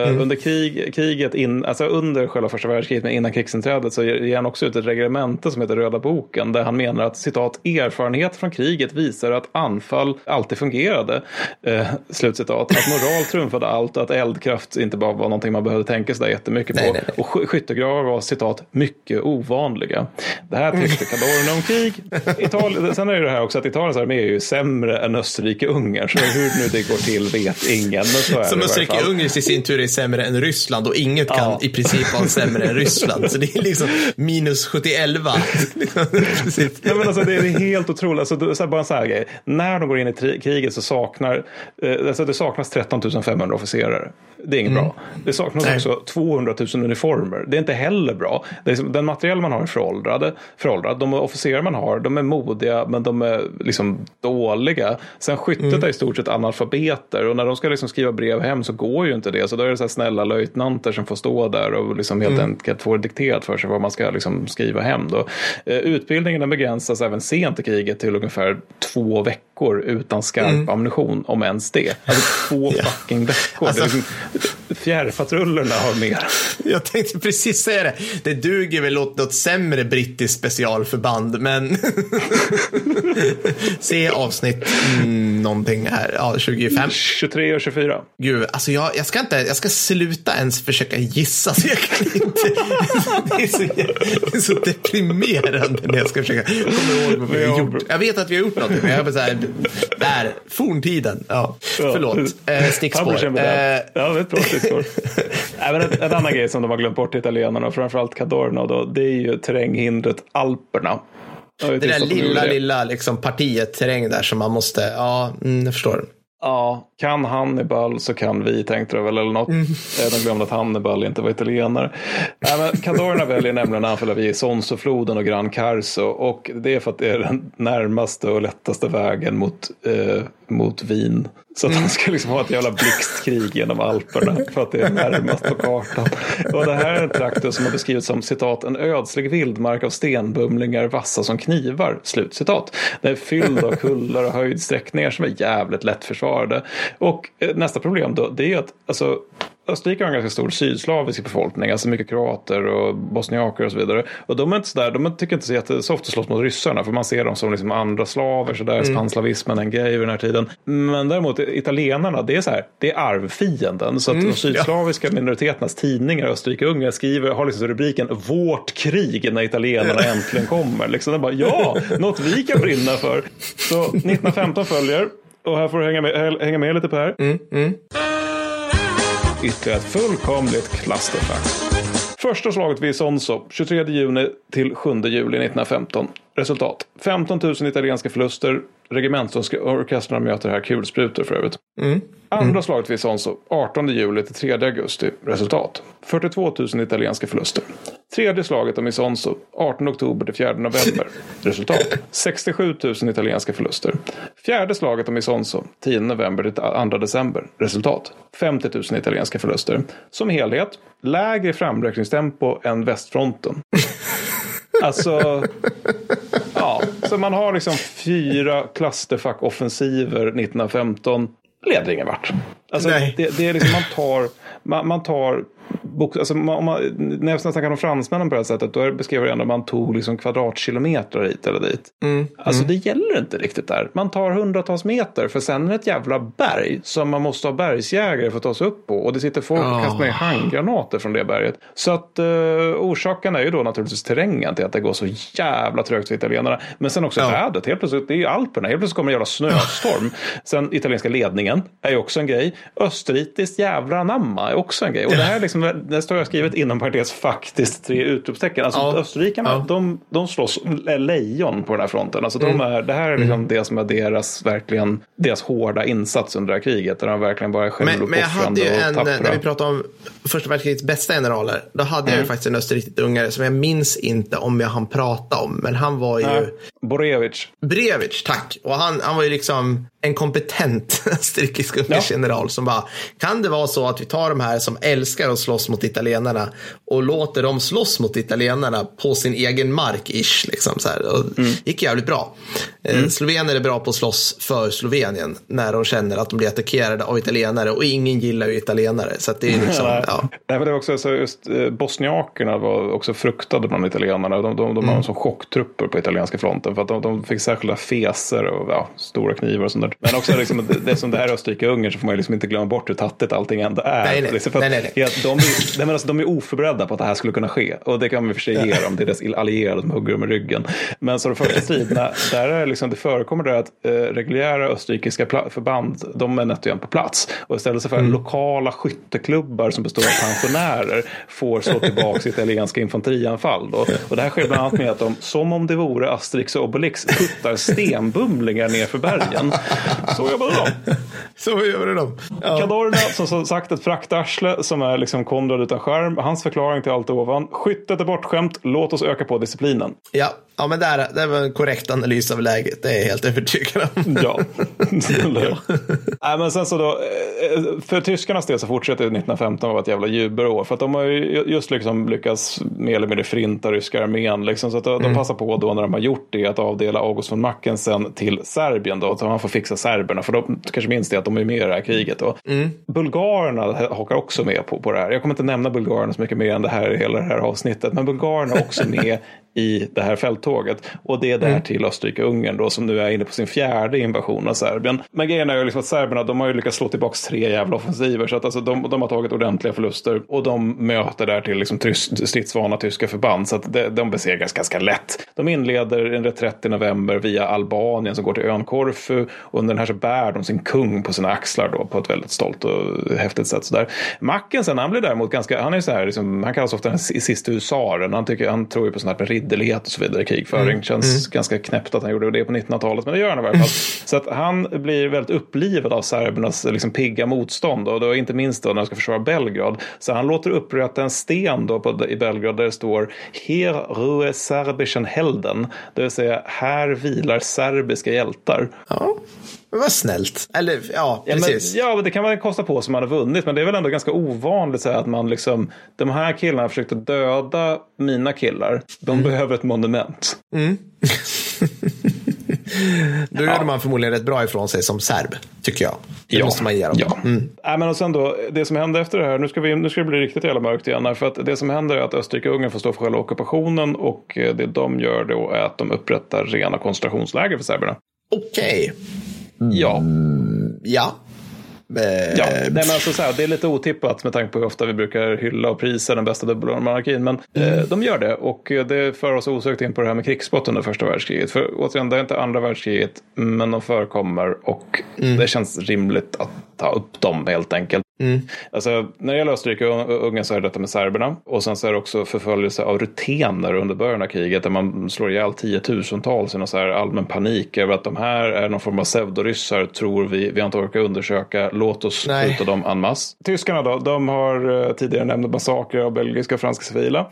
Eh, Under krig, kriget, in, alltså under själva första världskriget, men innan krigsinträdet, så ger han också ut ett reglemente som heter Röda boken, där han menar att citat, erfarenhet från kriget visar att anfall alltid fungerade. Eh, slutcitat. Att moral trumfade allt och att eldkraft inte bara var någonting man behövde tänka sig där jättemycket på. Nej, nej, nej. Och sky- skyttegravar var citat mycket ovanliga. Det här tyckte Cadorna om krig. [laughs] Italien, sen är det det här också att Italiens armé är ju sämre än Österrike-Ungern. Så hur nu det går till vet ingen. Så Som. Österrike-Ungern i sin tur är sämre än Ryssland och inget kan Ja. i princip vara sämre än Ryssland. Så det är liksom minus 711. Precis. Nej, men alltså, det är helt otroligt. Alltså, så bara en sån här grej. När de går in i kriget så saknar eh, alltså, det saknas 13 500 officerare. Det är inget bra. Det saknas Nej. också 200 000 uniformer. Det är inte heller bra. Liksom- den material man har är föråldrade, föråldrad. De officerare man har, de är modiga men de är liksom dåliga. Sen skyttet är i stort sett analfabeter och när de ska liksom skriva brev hem så går ju inte det. Så då är det så snälla löjtnanter som får stå där och liksom helt enkelt får dikterat för sig vad man ska liksom skriva hem. Då. Eh, Utbildningen begränsas även sent i kriget till ungefär två veckor utan skarp ammunition, om ens det. Alltså två [laughs] fucking veckor. Alltså- liksom, fjärrpatrullerna har mer. [laughs] Jag tänkte precis säga det. Det duger väl åt något sämre brittiskt specialförband, men [laughs] se avsnitt mm, någonting här, ja, 25. 23 och 24. Gud, alltså jag, jag ska inte, jag ska sluta ens försöka gissa, så jag kan inte. Det är så, det är så deprimerande när jag ska försöka komma ihåg vad vi har gjort. Jag vet att vi har gjort någonting, men jag är så här, där, forntiden. Ja, förlåt. Eh, stickspår. Eh, Ja, det är ett bra stickspår. Nej, men en, annan grej som de har glömt bort italienarna, och framförallt Cadorna, då, det är ju terränghindret Alperna. Det där lilla, det. lilla liksom, partiet terräng där som man måste, ja, mm, jag förstår. Ja, kan Hannibal så kan vi, tänkte de väl eller något. Mm. De glömde att Hannibal inte var italienare. Men Cadorna [laughs] väljer nämligen att anfalla via Sonsofloden och Gran Carso. Och det är för att det är den närmaste och lättaste vägen mot, eh, mot Wien. Så att Mm. de ska liksom ha ett jävla blixtkrig genom Alperna för att det är närmast på kartan. Och det här är en trakt som har beskrivits som citat en ödslig vildmark av stenbumlingar vassa som knivar. Slutcitat. Den är fylld av kullar och höjdsträckningar som är jävligt lättförsvarliga försvara det. Och eh, nästa problem då, det är att alltså, Österrike har en ganska stor sydslavisk befolkning, alltså mycket kroater och bosniaker och så vidare. Och de är inte sådär, de tycker inte så jättesoft att slåss mot ryssarna, för man ser dem som liksom andra slaver, sådär, mm. panslavismen en grej vid den här tiden. Men däremot italienarna, det är så här, det är arvfienden. Så att mm, de sydslaviska ja. minoriteternas tidningar, Österrike-Ungern, skriver, har liksom rubriken Vårt krig när italienarna äntligen kommer. Liksom, bara, ja, något vi kan brinna för. Så 1915 följer, och här får du hänga med, hänga med lite här. Mm, mm ytterligare ett fullkomligt clusterfuck. Första slaget vid Sonso, 23 juni till 7 juli 1915. Resultat 15 000 italienska förluster. Regementsorkestrarna möter här kulsprutor för övrigt. Mm. Andra mm. slaget vid Sonso 18 juli till 3 augusti. Resultat 42 000 italienska förluster. Tredje slaget om Isonzo 18 oktober till 4 november. [laughs] Resultat 67 000 italienska förluster. Fjärde slaget om Isonzo 10 november till 2 december. Resultat 50 000 italienska förluster. Som helhet lägre framräkningstempo än västfronten. [laughs] Alltså, ja, så man har liksom fyra clusterfuck-offensiver 1915. Leder ingen vart. Alltså, det, det, är liksom man tar, man, man tar Alltså, om man, när jag snackar om fransmännen på det här sättet då beskriver jag ändå att man tog liksom kvadratkilometer hit eller dit. Mm, alltså mm. det gäller inte riktigt där. Man tar hundratals meter för sen är det ett jävla berg som man måste ha bergsjägare för att ta sig upp på. Och det sitter folk och kastar ner handgranater från det berget. Så att uh, orsaken är ju då naturligtvis terrängen till att det går så jävla trögt för italienarna. Men sen också ja. vädret. Helt plötsligt, det är ju Alperna. Helt plötsligt kommer en jävla snöstorm. sen italienska ledningen är ju också en grej. Österrikiskt jävla namma är också en grej. Och det här liksom det står jag skrivit inom parentes faktiskt tre utropstecken. Alltså ja. österrikarna, ja. de, de slåss lejon på den här fronten. Alltså de mm. är, det här är liksom mm. det som är deras, verkligen, deras hårda insats under det här kriget. Där de verkligen bara är självuppoffrande men, men jag hade ju en, när vi pratar om första världskrigets bästa generaler. Då hade mm. jag ju mm. faktiskt en österrikisk-ungare som jag minns inte om jag hann prata om. Men han var ju... Nej. Borevich. Borevich, tack. Och han, han var ju liksom en kompetent [laughs] österrikisk ja. general som bara, kan det vara så att vi tar de här som älskar att slåss mot italienarna och låter dem slåss mot italienarna på sin egen mark, ish. Liksom, så här. Och mm. gick jävligt bra. Eh, mm. Slovener är bra på att slåss för Slovenien när de känner att de blir attackerade av italienare och ingen gillar ju italienare. Så det är liksom, ja. Nej, men det var också så just eh, bosniakerna var också fruktade bland italienarna. De, de, de mm. var som chocktrupper på italienska fronten för att de, de fick särskilda feser och ja, stora knivar och sånt där. Men också liksom, det, som det här är Österrike-Ungern så får man liksom inte glömma bort hur tattigt allting ändå är. Nej, nej. Liksom nej, nej, nej. De, är, nej, alltså, de är oförberedda på att det här skulle kunna ske. Och det kan vi för sig ge dem. Det är deras allierade som hugger dem i ryggen. Men så de första striderna, där är liksom, det förekommer det att eh, reguljära österrikiska förband, de är nätt och på plats. Och istället för mm. lokala skytteklubbar som består av pensionärer får slå tillbaka italienska infanterianfall. Då. Och det här sker bland annat med att de, som om det vore Asterix och Obelix, puttar stenbumlingar ner för bergen. Så jobbade de. Så jobbade de. Ja. Kadorna, som, som sagt ett fraktarsle som är liksom Konrad utan skärm. Hans förklaring till allt ovan. Skyttet är bortskämt, låt oss öka på disciplinen. Ja, ja men där, det var en korrekt analys av läget. Det är jag helt övertygad om. [laughs] Ja. [laughs] ja. Nej, men sen så då, eh, för tyskarnas del så fortsätter 1915 att vara ett jävla jubelår. För att de har ju just liksom lyckats mer eller mindre förinta ryska armén. Liksom, så att de, mm. passar på då när de har gjort det att avdela August von Mackensen till Serbien då. Så han får fixa serberna. För de kanske minns det att de är med i det här kriget. Och mm. Bulgarerna hakar också med på, på det här. Jag kommer inte nämna bulgarerna så mycket mer än det här i hela det här avsnittet. Men bulgarerna är också [laughs] med i det här fälttåget. Och det är där mm. till Österrike-Ungern då som nu är inne på sin fjärde invasion av Serbien. Men grejen är ju liksom att serberna de har ju lyckats slå tillbaka tre jävla offensiver. Så att alltså de, de har tagit ordentliga förluster. Och de möter där till liksom stridsvana tyska förband. Så att de, de besegras ganska lätt. De inleder en reträtt i november via Albanien som går till ön Korfu. Och under den här så bär de sin kung på sina axlar då på ett väldigt stolt och häftigt sätt. Sådär. Mackensen han blir däremot ganska, han är så här, liksom, han kallas ofta den sista husaren. Han, tycker, han tror ju på sån här ridderlighet och så vidare i krigföring. Mm. Känns mm. ganska knäppt att han gjorde det på 1900-talet, men det gör han i varje fall. [laughs] så att han blir väldigt upplivad av serbernas liksom, pigga motstånd och då inte minst då när de ska försvara Belgrad. Så han låter upprätta en sten då på, i Belgrad där det står Her rue serbischen helden, det vill säga här vilar serbiska hjältar. Ja. Men vad snällt. Eller ja, precis. Ja, men, ja, det kan man kosta på som man har vunnit. Men det är väl ändå ganska ovanligt så här, att man liksom. De här killarna försökte döda mina killar. De mm. behöver ett monument. Mm. [laughs] Då gjorde man förmodligen rätt bra ifrån sig som serb, tycker jag. Det måste man ge dem. Ja. Nej, men och sen då, det som hände efter det här, nu ska, vi, nu ska det bli riktigt jävla mörkt igen. här, För att det som händer är att Österrike och Ungern får stå för själva ockupationen och eh, det de gör då är att de upprättar rena koncentrationsläger för serberna. Okej. Ja, Ja. Eh, Ja, nej, men alltså så här, det är lite otippat med tanke på hur ofta vi brukar hylla och prisa den bästa dubbelmonarkin. Men eh, de gör det och eh, det för oss osökt in på det här med krigsbrott under första världskriget. För återigen, det är inte andra världskriget, men de förekommer och det känns rimligt att ta upp dem helt enkelt. Alltså, när det gäller Österrike och Ungern så är det detta med serberna. Och sen så är det också förföljelse av rutener under början av kriget där man slår ihjäl tiotusentals i någon så här allmän panik över att de här är någon form av pseudoryssar tror vi. Vi har inte orkat undersöka. Låt oss skjuta dem en masse. Tyskarna då, de har eh, tidigare nämnt massakrer av belgiska och franska civila.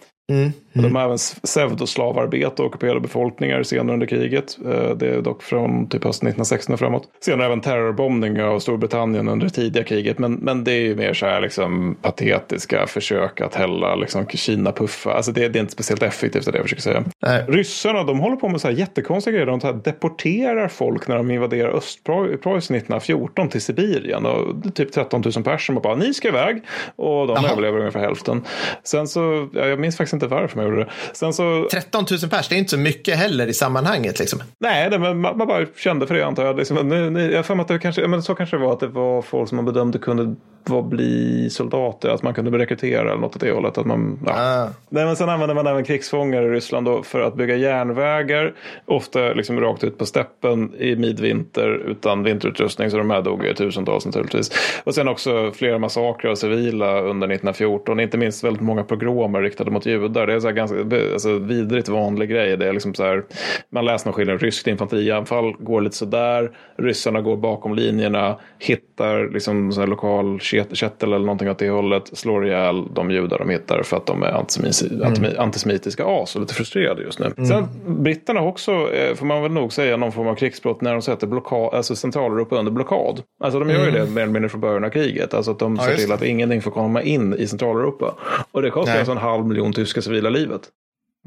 Och De har även pseudoslavarbete och ockuperade befolkningar senare under kriget. Eh, Det är dock från typ hösten 1916 och framåt. Senare även terrorbombning av Storbritannien under det tidiga kriget. Men, men det är ju mer så här liksom patetiska försök att hälla liksom Kina-puffa. Alltså det, det är inte speciellt effektivt är det jag försöker säga. Nej. Ryssarna de håller på med så här jättekonstiga grejer. De här deporterar folk när de invaderar Östpreussen 1914 till Sibirien. Och det typ 13 000 personer som bara ni ska iväg. Och de Jaha. överlever ungefär hälften. Sen så, ja, jag minns faktiskt inte varför man gjorde det. Sen så 13 000 pers, det är inte så mycket heller i sammanhanget. Liksom. Nej, det, men man, man bara kände för det antar jag. Liksom, nu, nu, jag för att det kanske, men så kanske det var att det var folk som man bedömde kunde var, bli soldater, att man kunde bli rekryterad eller något åt det hållet. Att man, ja. Ah. Nej, men sen använde man även krigsfångar i Ryssland då för att bygga järnvägar. Ofta liksom rakt ut på steppen i midvinter utan vinterutrustning. Så de här dog ju tusentals naturligtvis. Och sen också flera massakrer av civila under 1914. Inte minst väldigt många pogromer riktade mot judar. Det är så ganska alltså, vidrigt vanlig grej. Det är liksom så här, man läser någon skillnad. Ryskt infanterianfall går lite sådär. Ryssarna går bakom linjerna. Hittar liksom så lokal ket- kättel eller någonting åt det hållet. Slår ihjäl de judar de hittar för att de är antisemitiska, antimi- antisemitiska as och lite frustrerade just nu. Sen britterna har också, eh, får man väl nog säga, någon form av krigsbrott när de sätter blockad, alltså Centraleuropa under blockad. Alltså de gör ju det mer eller mindre från början av kriget. Alltså att de ser just till det. att ingenting får komma in i Centraleuropa. Och det kostar Nej. alltså en halv miljon tyska civila livet.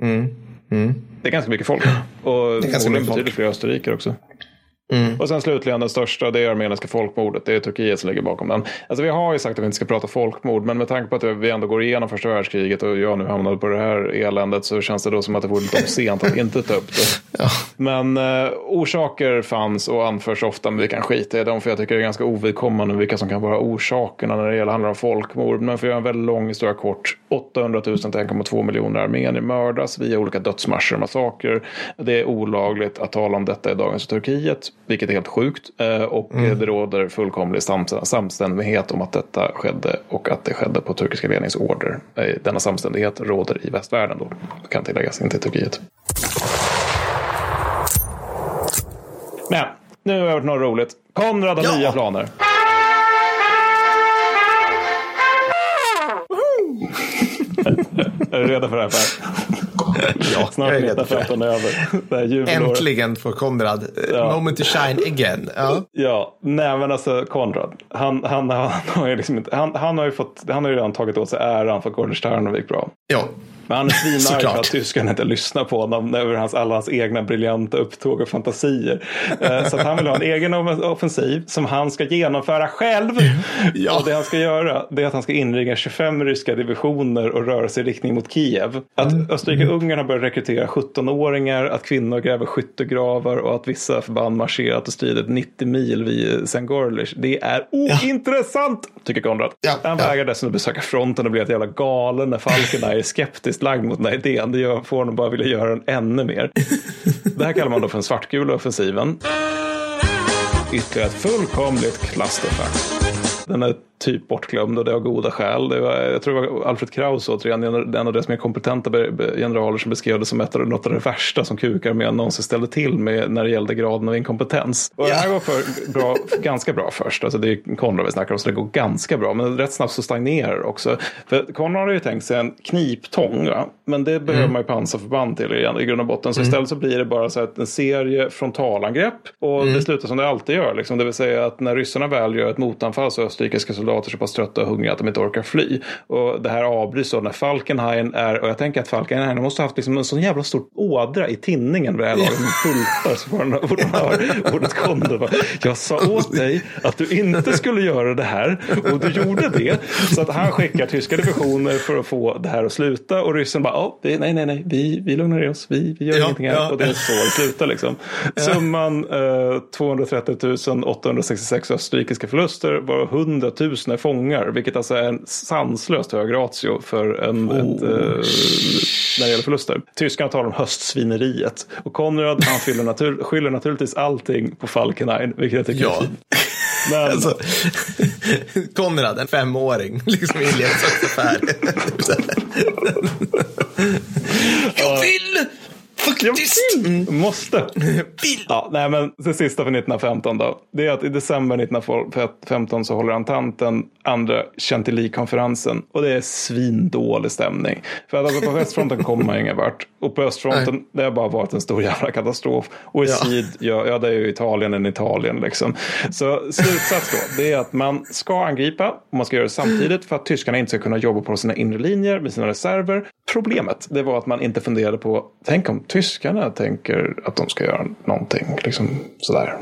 Mm. Mm. Det är ganska mycket folk. Och ganska förmodligen mycket folk. betydligt fler österrikare också. Mm. Och sen slutligen den största, det är armeniska folkmordet. Det är Turkiet som ligger bakom den. Alltså vi har ju sagt att vi inte ska prata folkmord, men med tanke på att vi ändå går igenom första världskriget och jag nu hamnade på det här eländet så känns det då som att det vore lite sent att inte ta upp det. [laughs] Ja. Men eh, orsaker fanns och anförs ofta, men vi kan skita i dem för jag tycker det är ganska ovidkommande vilka som kan vara orsakerna när det gäller, handlar om folkmord. Men för att göra en väldigt lång historia kort, 800 000 till 1,2 miljoner armenier mördas via olika dödsmarscher och massakrer. Det är olagligt att tala om detta i dagens Turkiet, vilket är helt sjukt. Eh, och eh, det råder fullkomlig sam- samstämmighet om att detta skedde och att det skedde på turkiska ledningsorder. Eh, denna samstämmighet råder i västvärlden då, kan tilläggas, inte i Turkiet. Men nu har jag hört något roligt. Konrad har Ja. nya planer. [laughs] är du redo för det här? Ja, Snart jag är redo för det. 1915 är över. Äntligen får Konrad Ja. moment to shine again. Ja. Ja, nej men alltså Konrad. Han, han, han, har ju liksom inte, han, han, har ju fått, han har ju redan tagit åt sig äran för att Gordon Sternov gick bra. ja. Men han är [laughs] svinarg för att tyskarna inte lyssnar på honom över hans, alla hans egna briljanta upptåg och fantasier. Eh, Så att han vill ha en egen offensiv som han ska genomföra själv. [laughs] Ja. Och det han ska göra det är att han ska inringa 25 ryska divisioner och röra sig i riktning mot Kiev. Att Mm. Österrike-Ungern har börjat rekrytera 17-åringar, att kvinnor gräver skyttegravar och att vissa förband marscherat och stridit 90 mil vid St. Gorlish. Det är ointressant, tycker Konrad. Ja, Han ja. vägrar dessutom besöka fronten och blir helt jävla galen när Falkenberg är skeptiskt lagd mot den här idén. Det gör, får honom bara vilja göra den ännu mer. Det här kallar man då för den svartgula offensiven. Ytterligare ett fullkomligt clusterfuck. Den här typ bortglömd och det har goda skäl. Det var, jag tror det var Alfred Kraus återigen, en av deras mer kompetenta generaler som beskrev det som ett av, något av det värsta som kukarmén någonsin ställde till med när det gällde graden av inkompetens. Och det här går för, bra, ganska bra först. Alltså det är Konrad vi snackar om så det går ganska bra. Men rätt snabbt så stagnerar det också. För Konrad har ju tänkt sig en kniptång. Va? Men det behöver man ju pansarförband till i, i grund och botten. Så istället så blir det bara så att en serie frontalangrepp. Och det slutar som det alltid gör. Liksom. Det vill säga att när ryssarna väl gör ett motanfall så österrikiska soldater så pass trötta och hungriga att de inte orkar fly. Och det här avbryts då när Falkenhayn är, och jag tänker att Falkenhayn måste ha haft liksom en sån jävla stor ådra i tinningen vid det här laget bultar så fort han- hör ordet kondor. Jag sa åt dig att du inte skulle göra det här och du gjorde det. Så att han skickar tyska divisioner för att få det här att sluta och ryssen bara, "Ja, det- nej, nej, nej, vi, vi lugnar ner oss, vi, vi gör Ja, ingenting här. ja. Och det är så det slutar liksom. Summan eh, 230 866 österrikiska förluster var 100 000 är fångar, vilket alltså är en sanslöst hög ratio för en, ett, eh, när det gäller förluster. Tyskarna talar om höstsvineriet och Konrad han skyller, natur, skyller naturligtvis allting på Falkenhayn, vilket jag tycker Ja. är fint. [laughs] Men, Alltså, Konrad, en femåring, [laughs] liksom i en leksaksaffär. [laughs] Jag vill! Faktiskt! Mm. Måste. Ja, nej, men det sista för 1915 då. Det är att i december 1915 så håller Entanten andra Chantilly-konferensen. Och det är svindålig stämning. För att alltså på västfronten kommer man ingen vart. Och på östfronten, det har bara varit en stor jävla katastrof. Och i Ja. syd, ja, ja det är ju Italien än Italien liksom. Så slutsats då, det är att man ska angripa. Och man ska göra det samtidigt för att tyskarna inte ska kunna jobba på sina inre linjer med sina reserver. Problemet, det var att man inte funderade på, tänk om tyskarna tänker att de ska göra någonting, liksom sådär.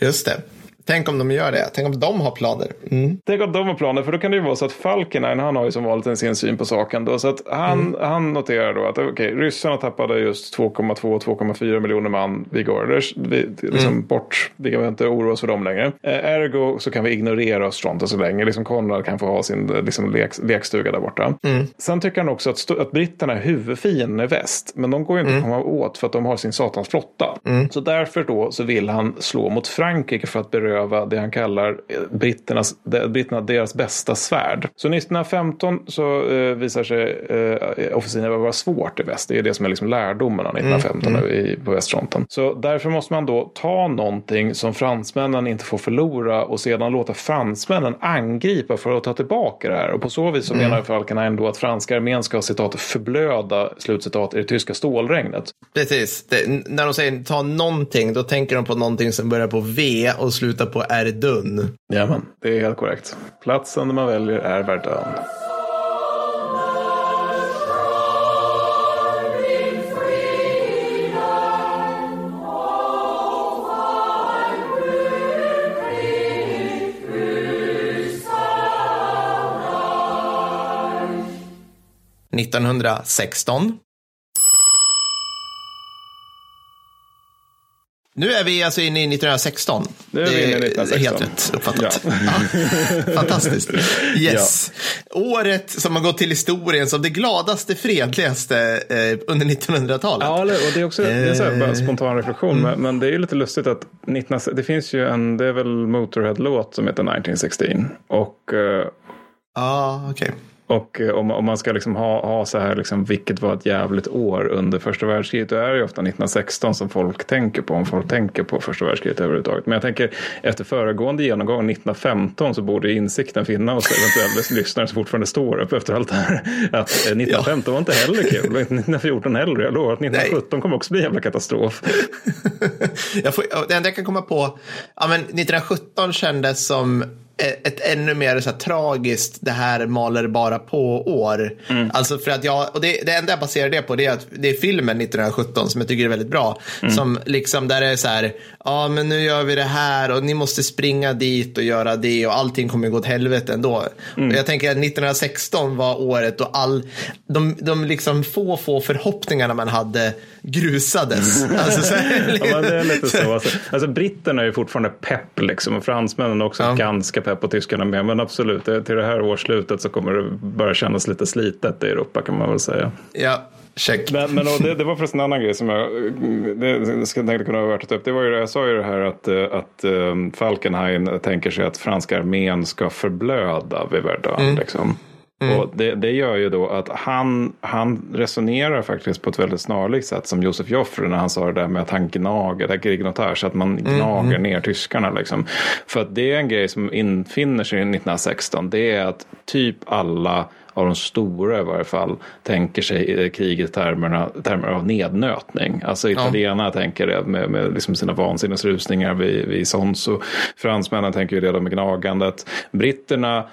Just det. Tänk om de gör det. Tänk om de har planer. Mm. Tänk att de har planer, för då kan det ju vara så att Falkenhayn, han har ju som vanligt en sin syn på saken. Då, så att han, han noterar då att okej, ryssarna tappade just 2,2-2,4 miljoner man vid Gorders. Vi, liksom bort, vi kan inte oroa oss för dem längre. Eh, ergo så kan vi ignorera Östfronten så länge. Liksom Konrad kan få ha sin eh, liksom, lek, lekstuga där borta. Sen tycker han också att, att britterna är huvudfienden i väst. Men de går ju inte att komma åt för att de har sin satans flotta. Så därför då så vill han slå mot Frankrike för att beröva det han kallar eh, britternas, britterna deras bästa svärd. Så 1915 så eh, visar sig eh, offensiven vara svårt i väst. Det är det som är liksom lärdomen av 1915 nu i, på västfronten. Så därför måste man då ta någonting som fransmännen inte får förlora och sedan låta fransmännen angripa för att ta tillbaka det här. Och på så vis så menar Falkenhayn då att franska armén ska citat förblöda slutcitat i det tyska stålregnet. Precis. Det, när de säger ta någonting, då tänker de på någonting som börjar på V och slutar på Rdun. Jajamän, det är helt korrekt. Platsen man väljer är Verdun. — 1916. Nu är vi alltså inne i 1916. Nu är vi inne i Det 1916. Helt rätt uppfattat. Ja. Ja. Fantastiskt. [laughs] Yes. Året som har gått till historien som det gladaste, fredligaste eh, under 1900-talet. Ja, och det är också det är så här, en spontan reflektion. Men, men det är ju lite lustigt att 19, det finns ju en, det är väl Motorhead-låt som heter 1916. Och, eh, Ja, okej. Och eh, om, om man ska liksom ha, ha så här, liksom, vilket var ett jävligt år under första världskriget, då är det ju ofta 1916 som folk tänker på, om folk tänker på första världskriget överhuvudtaget. Men jag tänker, efter föregående genomgång 1915 så borde insikten finnas hos eventuella lyssnare som fortfarande står upp efter allt det här. Att eh, 1915 var inte heller kul, det var inte 1914 heller. Jag lovar att 1917 kommer också bli en jävla katastrof. [laughs] Jag får, det enda jag kan komma på, ja, men 1917 kändes som ett ännu mer så här, tragiskt, det här maler bara på år. Alltså för att jag, och det, det enda jag baserar det på det är att det är filmen 1917 som jag tycker är väldigt bra. Som liksom där det är så här, ja men nu gör vi det här och ni måste springa dit och göra det och allting kommer gå åt helvete ändå. Och jag tänker att 1916 var året då all, de, de liksom få, få förhoppningarna man hade grusades. [laughs] Alltså, så här, Ja, men det är lite så. Alltså, alltså britterna är ju fortfarande pepp liksom och fransmännen är också Ja. ganska pepp och tyskarna med. Men absolut, det, till det här årsslutet så kommer det börja kännas lite slitet i Europa kan man väl säga. Ja, check. Men, men det, det var förresten en annan grej som jag det, ska tänkte kunna ha varit upp. Det var ju, jag sa ju det här att, eh, att um, Falkenhayn tänker sig att franska armén ska förblöda vid Verdun. Liksom. Mm. Och det, det, gör ju då att han, han resonerar faktiskt på ett väldigt snarlikt sätt som Josef Joffre när han sa det där med att han gnager, det är så att man mm, gnager mm. ner tyskarna. Liksom. För att det är en grej som infinner sig 1916, det är att typ alla av de stora i varje fall tänker sig kriget i termerna, termer av nednötning. Alltså italienarna ja. tänker det med, med liksom sina vansinnesrusningar vid, vid Sonso. Fransmännen tänker ju redan med gnagandet. Britterna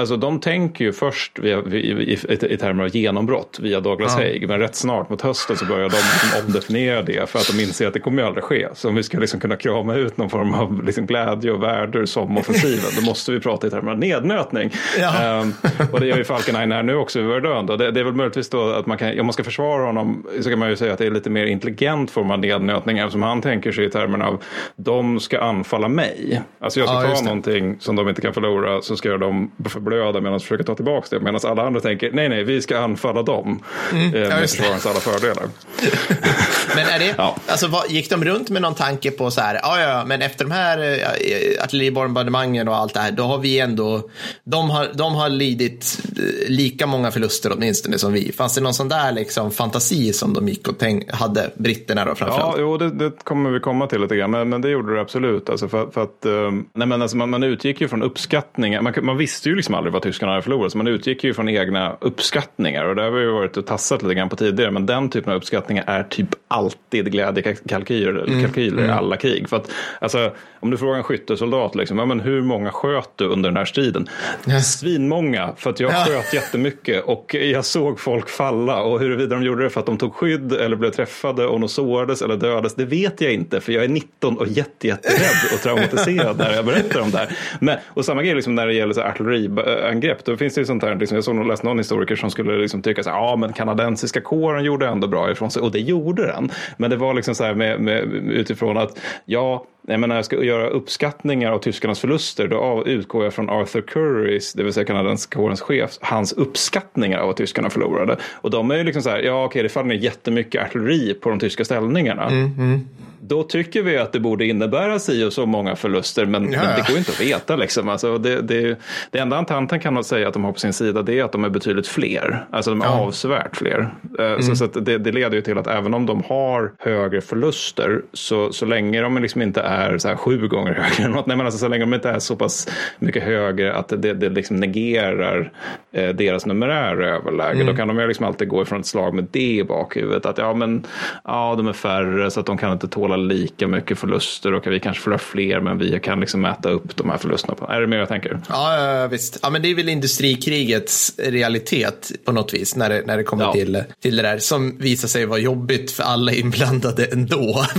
Alltså de tänker ju först via, i, i, termer av genombrott via Douglas ja. Haig. Men rätt snart mot hösten så börjar de liksom omdefiniera det för att de inser att det kommer ju aldrig ske. Så om vi ska liksom kunna krama ut någon form av liksom glädje och värde som offensiven då måste vi prata i termer av nednötning. Ja. Um, och det gör ju Falkenhayn här nu också i Verdun. Det, det är väl möjligtvis då att man kan, om man ska försvara honom så kan man ju säga att det är lite mer intelligent form av nednötning eftersom han tänker sig i termerna av de ska anfalla mig. Alltså jag ska ja, ta någonting som de inte kan förlora så ska jag dem förblöda medan de försöker ta tillbaka det. Medan alla andra tänker nej, nej, vi ska anfalla dem. Mm, eh, med försvarens alla fördelar. [laughs] men är det, ja. alltså, vad, gick de runt med någon tanke på så här, ja, ja, men efter de här äh, artilleribombardemangen och allt det här, då har vi ändå, de har, de har lidit eh, lika många förluster åtminstone som vi. Fanns det någon sån där liksom, fantasi som de gick och tänk, hade, britterna då framförallt? Ja, jo, det, det, kommer vi komma till lite grann, men, men det gjorde det absolut. Alltså för, för att, um, nej, men alltså man, man utgick ju från uppskattningar, man, man visste ju liksom aldrig vad tyskarna hade förlorat. Så man utgick ju från egna uppskattningar och det har vi ju varit och tassat lite grann på tidigare. Men den typen av uppskattningar är typ alltid glädjekalkyler mm. kalkyler mm. i alla krig. För att, alltså, om du frågar en skyttesoldat, liksom, ja, men hur många sköt du under den här striden? Ja. Svinmånga, för att jag ja. sköt [laughs] jättemycket och jag såg folk falla. Och huruvida de gjorde det för att de tog skydd eller blev träffade och de sårades eller dödades, det vet jag inte. För jag är 19 och jätte, jätterädd och traumatiserad när jag berättar om det här. Men, och samma grej liksom när det gäller artilleriangrepp. Då finns det ju sånt här, liksom, jag såg läste någon historiker som skulle liksom tycka så här, ja men kanadensiska kåren gjorde ändå bra ifrån sig. Och det gjorde den. Men det var liksom så här med, med, utifrån att ja, jag menar, jag ska göra uppskattningar av tyskarnas förluster, då utgår jag från Arthur Currys, det vill säga kanadensiska kårens chef, hans uppskattningar av vad tyskarna förlorade. Och de är ju liksom så här, ja okej, det faller ner jättemycket artilleri på de tyska ställningarna. Mm, mm då tycker vi att det borde innebära si och så många förluster, men, ja. men det går inte att veta. Liksom. Alltså, det, det, det enda Antanten kan säga att de har på sin sida det är att de är betydligt fler. Alltså de är ja. avsevärt fler. Eh, mm. Så, så det, det, leder ju till att även om de har högre förluster, så, så länge de liksom inte är så här sju gånger [laughs] högre, något, nej, men alltså, så länge de inte är så pass mycket högre att det, det liksom negerar eh, deras numerära överläge, mm. då kan de ju liksom alltid gå ifrån ett slag med det i bakhuvudet. Att ja, men ja, de är färre så att de kan inte tåla lika mycket förluster och vi kanske förlorar fler men vi kan liksom mäta upp de här förlusterna. På. Är det mer jag tänker? Ja, visst. Ja, men det är väl industrikrigets realitet på något vis när det, när det kommer ja. till, till det där som visar sig vara jobbigt för alla inblandade ändå. [laughs]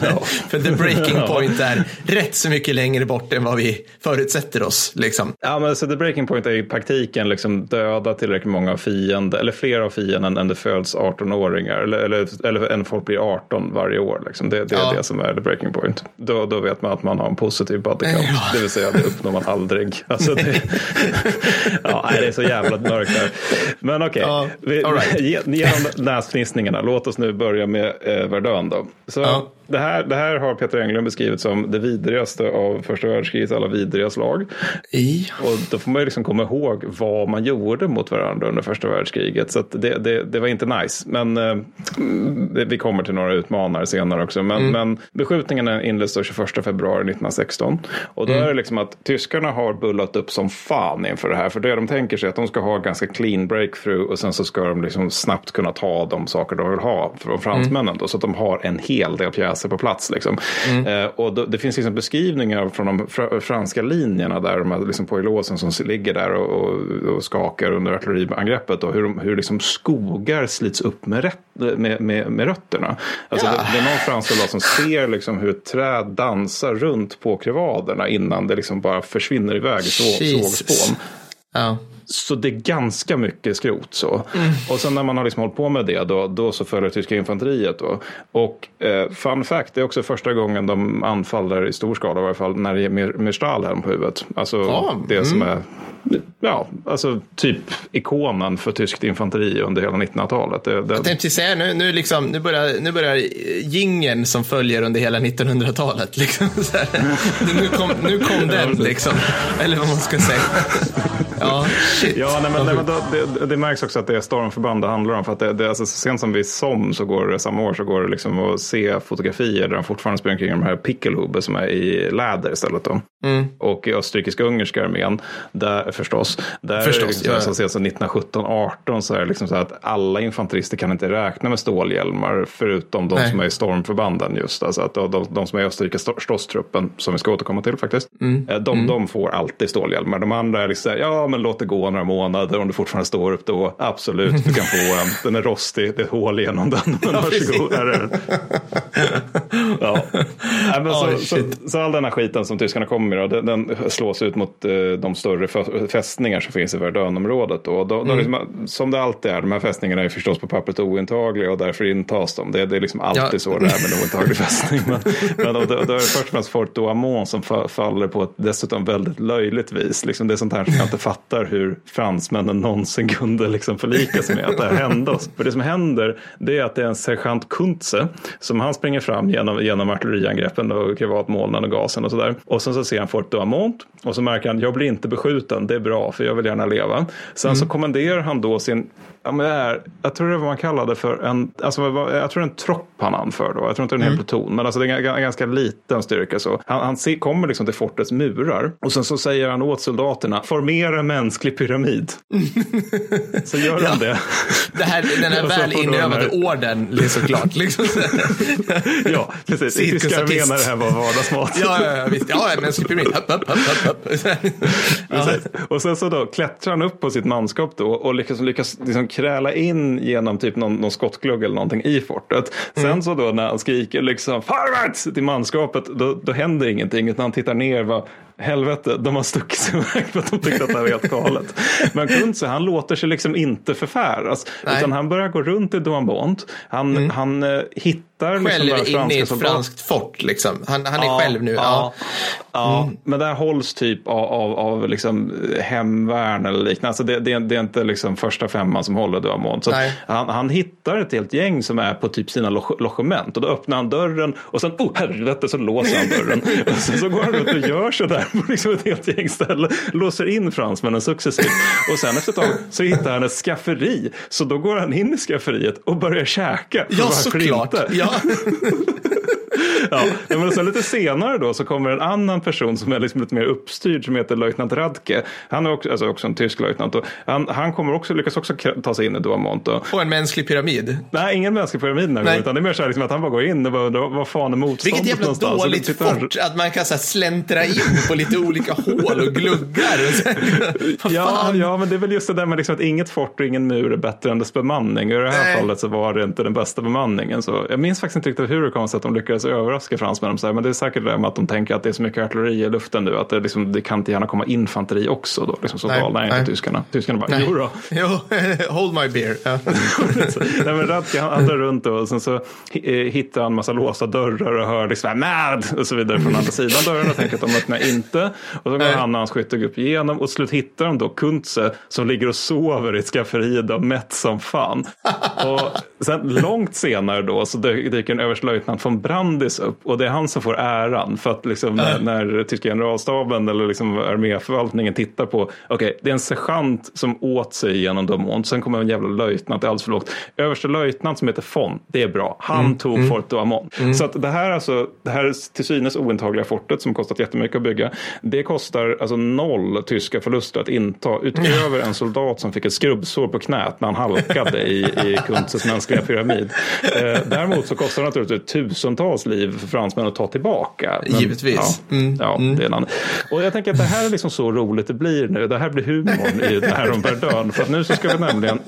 Ja. för the breaking [laughs] point är rätt så mycket längre bort än vad vi förutsätter oss. Liksom. Ja, men så the breaking point är i praktiken liksom döda tillräckligt många fiender eller fler av fienden än det föds 18-åringar eller, eller, eller än folk blir 18 varje år. Liksom. Det, det ja. är det som är the breaking point. Då, då vet man att man har en positiv body count. Ja. Det vill säga det uppnår man aldrig. Alltså det, [laughs] ja, det är så jävla mörkt där. Men okej, okay. ja. right. [laughs] genom näsfnissningarna, låt oss nu börja med eh, Verdun då. Så, ja det, här, det här har Peter Englund beskrivit som det vidrigaste av första världskrigets alla vidriga slag. I. Och då får man ju liksom komma ihåg vad man gjorde mot varandra under första världskriget. Så det, det, det, var inte nice. Men eh, vi kommer till några utmanare senare också. Men, mm. men beskjutningarna inleds den 21 februari 1916. Och då mm. är det liksom att tyskarna har bullat upp som fan inför det här. För det de tänker sig är att de ska ha ganska clean breakthrough och sen så ska de liksom snabbt kunna ta de saker de vill ha från fransmännen. Mm. Då, så att de har en hel del pjäser pjäser på plats. Liksom. Mm. Eh, och då, det finns liksom beskrivningar från de fr franska linjerna där de här liksom poilåsen som ligger där och, och, och skakar under artilleriangreppet och hur, de, hur liksom skogar slits upp med, rätt, med, med, med rötterna. Alltså ja. det, det, är någon fransk soldat som ser liksom hur ett träd dansar runt på krevaderna innan det liksom bara försvinner iväg i sågspån. Ja. Så det är ganska mycket skrot. Så. Mm. Och sen när man har liksom hållit på med det då, då så följer tyska infanteriet. Då. Och eh, fun fact, det är också första gången de anfaller i stor skala i varje fall när det är med, Stahlhelm på huvudet. Alltså ja. det mm. som är ja, alltså typ ikonen för tyskt infanteri under hela 1900-talet. Det, det... Jag tänkte säga, nu, nu, liksom, nu, börjar, nu börjar gingen som följer under hela 1900-talet. Liksom, nu kom, nu kom den, liksom. eller vad man ska säga. Ja, Ja, [laughs] shit. Ja, nej, men, nej, men då, det, det märks också att det är stormförband det handlar om. För att det, det, alltså, så sent som vid SOM så går det, samma år så går det liksom att se fotografier där de fortfarande springer omkring de här pickelhubbe som är i läder istället. Då. Mm. Och i österrikiska ungerska armén, där förstås, där Förstås, liksom ja. så sent som 1917-18 så är det liksom så att alla infanterister kan inte räkna med stålhjälmar förutom de Nej. som är i stormförbanden just. Alltså att de, de, de som är i österrikiska ståstruppen, som vi ska återkomma till faktiskt, Mm. eh, de, de får alltid stålhjälmar. De andra är liksom ja men låt det gå några månader om du fortfarande står upp då. Absolut, du kan få en. Den är rostig, det är hål igenom den. [laughs] Men [laughs] varsågod. Här den. ja. Nej, men så, så, shit. så all denna skiten som tyskarna kommer med, då, den, den slås ut mot eh, de större fä- fästningar som finns i Verdönområdet. Då. Då, Mm. liksom, som det alltid är, de här fästningarna är förstås på pappret ointagliga och därför intas de. Det, det är liksom alltid Ja. så det är med en ointaglig fästning. Men, men då, då, då är det först och främst Fort Douaumont som fa- faller på ett dessutom väldigt löjligt vis. Liksom det är sånt här som jag inte fattar hur fransmännen någonsin kunde liksom förlika sig med att det här hände oss. För det som händer det är att det är en sergeant Kuntze som han springer fram genom, genom artilleriangreppen och kravatmolnen och gasen och sådär. Och sen så ser han Fort Douaumont och så märker han jag blir inte beskjuten, det är bra för jag vill gärna leva. Sen så kommenderar han då sin Ja, men det är, jag tror det vad man kallade för en, alltså, jag tror det är en tropp han anför då. Jag tror inte det är en hel pluton, men alltså det är en, en ganska liten styrka så. Han, han ser, kommer liksom till fortets murar och sen så säger han åt soldaterna, formera mänsklig pyramid. [laughs] så gör han det. Det här, den här [laughs] väl inövade orden, såklart. Liksom. [laughs] ja, precis. Tyska armén det här var vardagsmat. Ja, ja, ja, visst. Ja, mänsklig pyramid. Hopp, hopp, hopp, hopp. Ja. Och sen så då klättrar han upp på sitt manskap då och lyckas, lyckas liksom kräla in genom typ någon, någon skottglugg eller någonting i fortet. Sen Mm. så då när han skriker liksom farväts till manskapet då, då händer ingenting utan han tittar ner vad helvete de har stuckit sig iväg för att de tyckte att det här var helt galet. Men Kuntze han låter sig liksom inte förfäras Nej. utan han börjar gå runt i Douaumont. Han, han eh, hittar liksom Själv några inne i ett soldater. franskt fort, liksom. Han, han är själv nu. Ja. Ja, men där hålls typ av, av, av liksom hemvärn eller liknande. Alltså det, det, det är inte liksom första femman som håller Douaumont. Så att Nej. han, han hittar ett helt gäng som är på typ sina lo- logement och då öppnar han dörren och sen, oh helvete, så låser han dörren. [laughs] och sen så går han runt och gör sådär på [laughs] liksom ett helt gäng ställen. Låser in fransmännen successivt. Och sen efter ett tag så hittar han ett skafferi. Så då går han in i skafferiet och börjar käka. Ja, såklart. Ja. [laughs] [laughs] Ja, men sen lite senare då så kommer en annan person som är liksom lite mer uppstyrd som heter löjtnant Radke. Han är också, alltså också en tysk löjtnant. Han, han kommer också, lyckas också ta sig in i Douaumont. då. Och en mänsklig pyramid. Nej, ingen mänsklig pyramid den här gången, utan det är mer så här liksom att han bara går in och bara vad fan är motståndet Vilket jävla dåligt fort att man kan så här, släntra in på lite olika hål och gluggar. Och [laughs] vad Ja, ja, men det är väl just det där med liksom att inget fort och ingen mur är bättre än dess bemanning. Och I det här Nej. fallet så var det inte den bästa bemanningen. Så jag minns faktiskt inte riktigt hur det kom sig att de lyckades överraska fransmännen. Här, Men det är säkert det med att de tänker att det är så mycket artilleri i luften nu att det, liksom, det kan inte gärna komma infanteri också. Då. Liksom, så Nej, galna är inte tyskarna. Tyskarna bara, Nej. jo då. [laughs] Jo, [laughs] hold my beer. Ja. [laughs] Nej, men Radke han, drar runt då, och sen så eh, hittar han massa låsta dörrar och hör liksom mad och så vidare från andra sidan dörren och tänker att de öppnar inte. Och så går han och hans skyttegrupp igenom och slut hittar de då Kuntze som ligger och sover i ett skafferi där mätt som fan. Och sen långt senare då så dy- dyker en överstelöjtnant von Brandis upp och det är han som får äran för att liksom när, när tyska generalstaben eller liksom arméförvaltningen tittar på okej, det är en sergeant som åt sig genom Douaumont, sen kommer en jävla löjtnant, det är alldeles för lågt. Överstelöjtnant som heter von, det är bra. Han tog Fort Douaumont. Så att det här alltså, det här till synes ointagliga fortet som kostat jättemycket att bygga, det kostar alltså noll tyska förluster att inta utöver en soldat som fick ett skrubbsår på knät när han halkade i, i Kuntzes mänskliga pyramid. Eh, däremot så kostar det naturligtvis tusentals liv för fransmän att ta tillbaka. Men, Givetvis. Ja, ja det är en annan. Och jag tänker att det här är liksom så roligt det blir nu. Det här blir humorn i det här om Verdun. För att nu så ska vi nämligen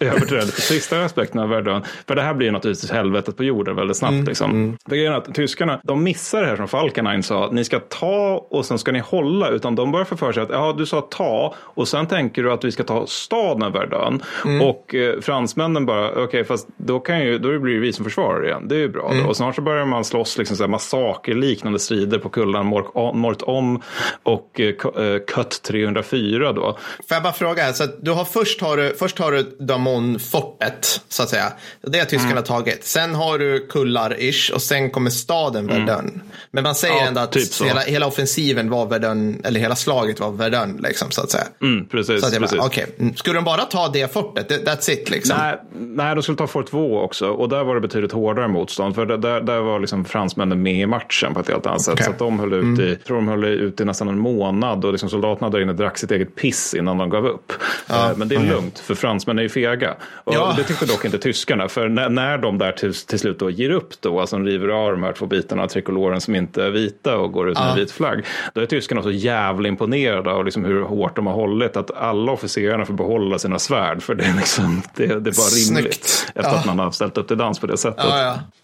över till den sista aspekten av Verdun. För det här blir naturligtvis helvetet på jorden väldigt snabbt. Liksom. För grejen är att tyskarna, de missar det här som Falkenhayn sa. Ni ska ta och sen ska ni hålla. Utan de börjar få för sig att ja, du sa ta och sen tänker du att vi ska ta staden Verdun. Och eh, fransmännen bara, okej, fast då, kan ju, då blir det vi som försvarar igen. Det är ju bra. Och snart så börjar man slåss slåss liksom så här massakerliknande strider på kullarna Mort Om och eh, Cut 304 då. Får jag bara fråga, så du har först har du, först har du Damon-fortet, så att säga. Det har tyskarna mm. tagit. Sen har du kullar-ish och sen kommer staden mm. Verdun. Mm. Men man säger ja, ändå att typ hela, hela, offensiven var Verdun, eller hela slaget var Verdun, liksom, så att säga. Mm, precis. Så att precis. Bara, okay. Mm. Skulle de bara ta det fortet? That's it, liksom? Nej, nej, de skulle ta Fort 2 också. Och där var det betydligt hårdare motstånd. För där, där var liksom fransmännen med i matchen på ett helt annat sätt. Okay. Så att de höll ut mm. i, tror de höll ut i nästan en månad. Och liksom soldaterna där inne drack sitt eget piss innan de gav upp. Ja. Eh, men det är lugnt, för fransmän är ju fega. Och ja. Det tyckte dock inte tyskarna. För när, när de där till, till slut då ger upp då, alltså river av de här två bitarna av trikoloren som inte är vita och går ut med ja. vit flagg. Då är tyskarna så jävla imponerade av liksom hur hårt de har hållit att alla officerarna får behålla sina svärd. För det är, liksom, det, det är bara rimligt. Efter ja. att man har ställt upp till dans på det sättet.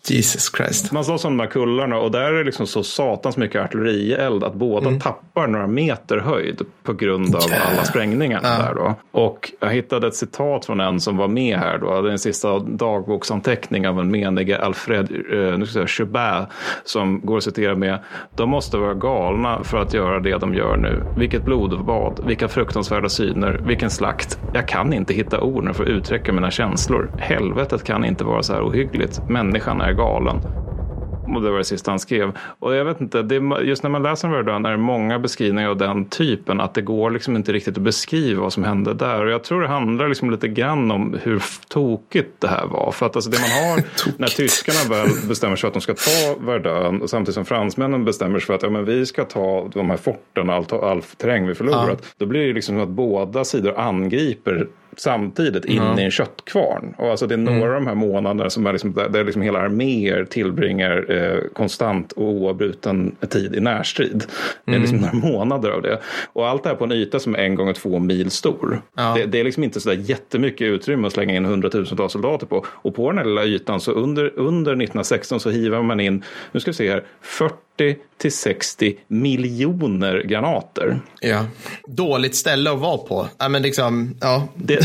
Jesus Christ. Man slåss om här kullarna och där är det liksom så satans mycket artillerield att båda mm. tappar några meter höjd på grund av yeah. alla sprängningarna ja. där då. Och jag hittade ett citat från en som var med här då. Det är en sista dagboksanteckning av en menige Alfred eh, nu ska jag säga, Chabert som går att citera med. De måste vara galna för att göra det de gör nu. Vilket blodbad, vilka fruktansvärda syner, vilken slakt. Jag kan inte hitta orden för att uttrycka mina känslor. Helvetet kan inte vara så här ohyggligt. Människan är galen. Och det var det sista han skrev. Och jag vet inte, det just när man läser om Verdun är det många beskrivningar av den typen. Att det går liksom inte riktigt att beskriva vad som hände där. Och jag tror det handlar liksom lite grann om hur tokigt det här var. För att alltså det man har [laughs] när tyskarna väl bestämmer sig för att de ska ta Verdun. Och samtidigt som fransmännen bestämmer sig för att ja, men vi ska ta de här forten och all, all terräng vi förlorat. Ja. Då blir det liksom att båda sidor angriper samtidigt in mm. i en köttkvarn. Och alltså det är några mm. av de här månaderna som är liksom, där liksom hela arméer tillbringar eh, konstant och oavbruten tid i närstrid. Det är liksom mm. några månader av det. Och allt det här på en yta som är en gånger två mil stor. Ja. Det, det, är liksom inte så där jättemycket utrymme att slänga in hundratusentals soldater på. Och på den här lilla ytan så under, under 1916 så hivar man in, nu ska vi se här, 40 till 60 miljoner granater. Ja, dåligt ställe att vara på. Ja, men liksom, ja. Det,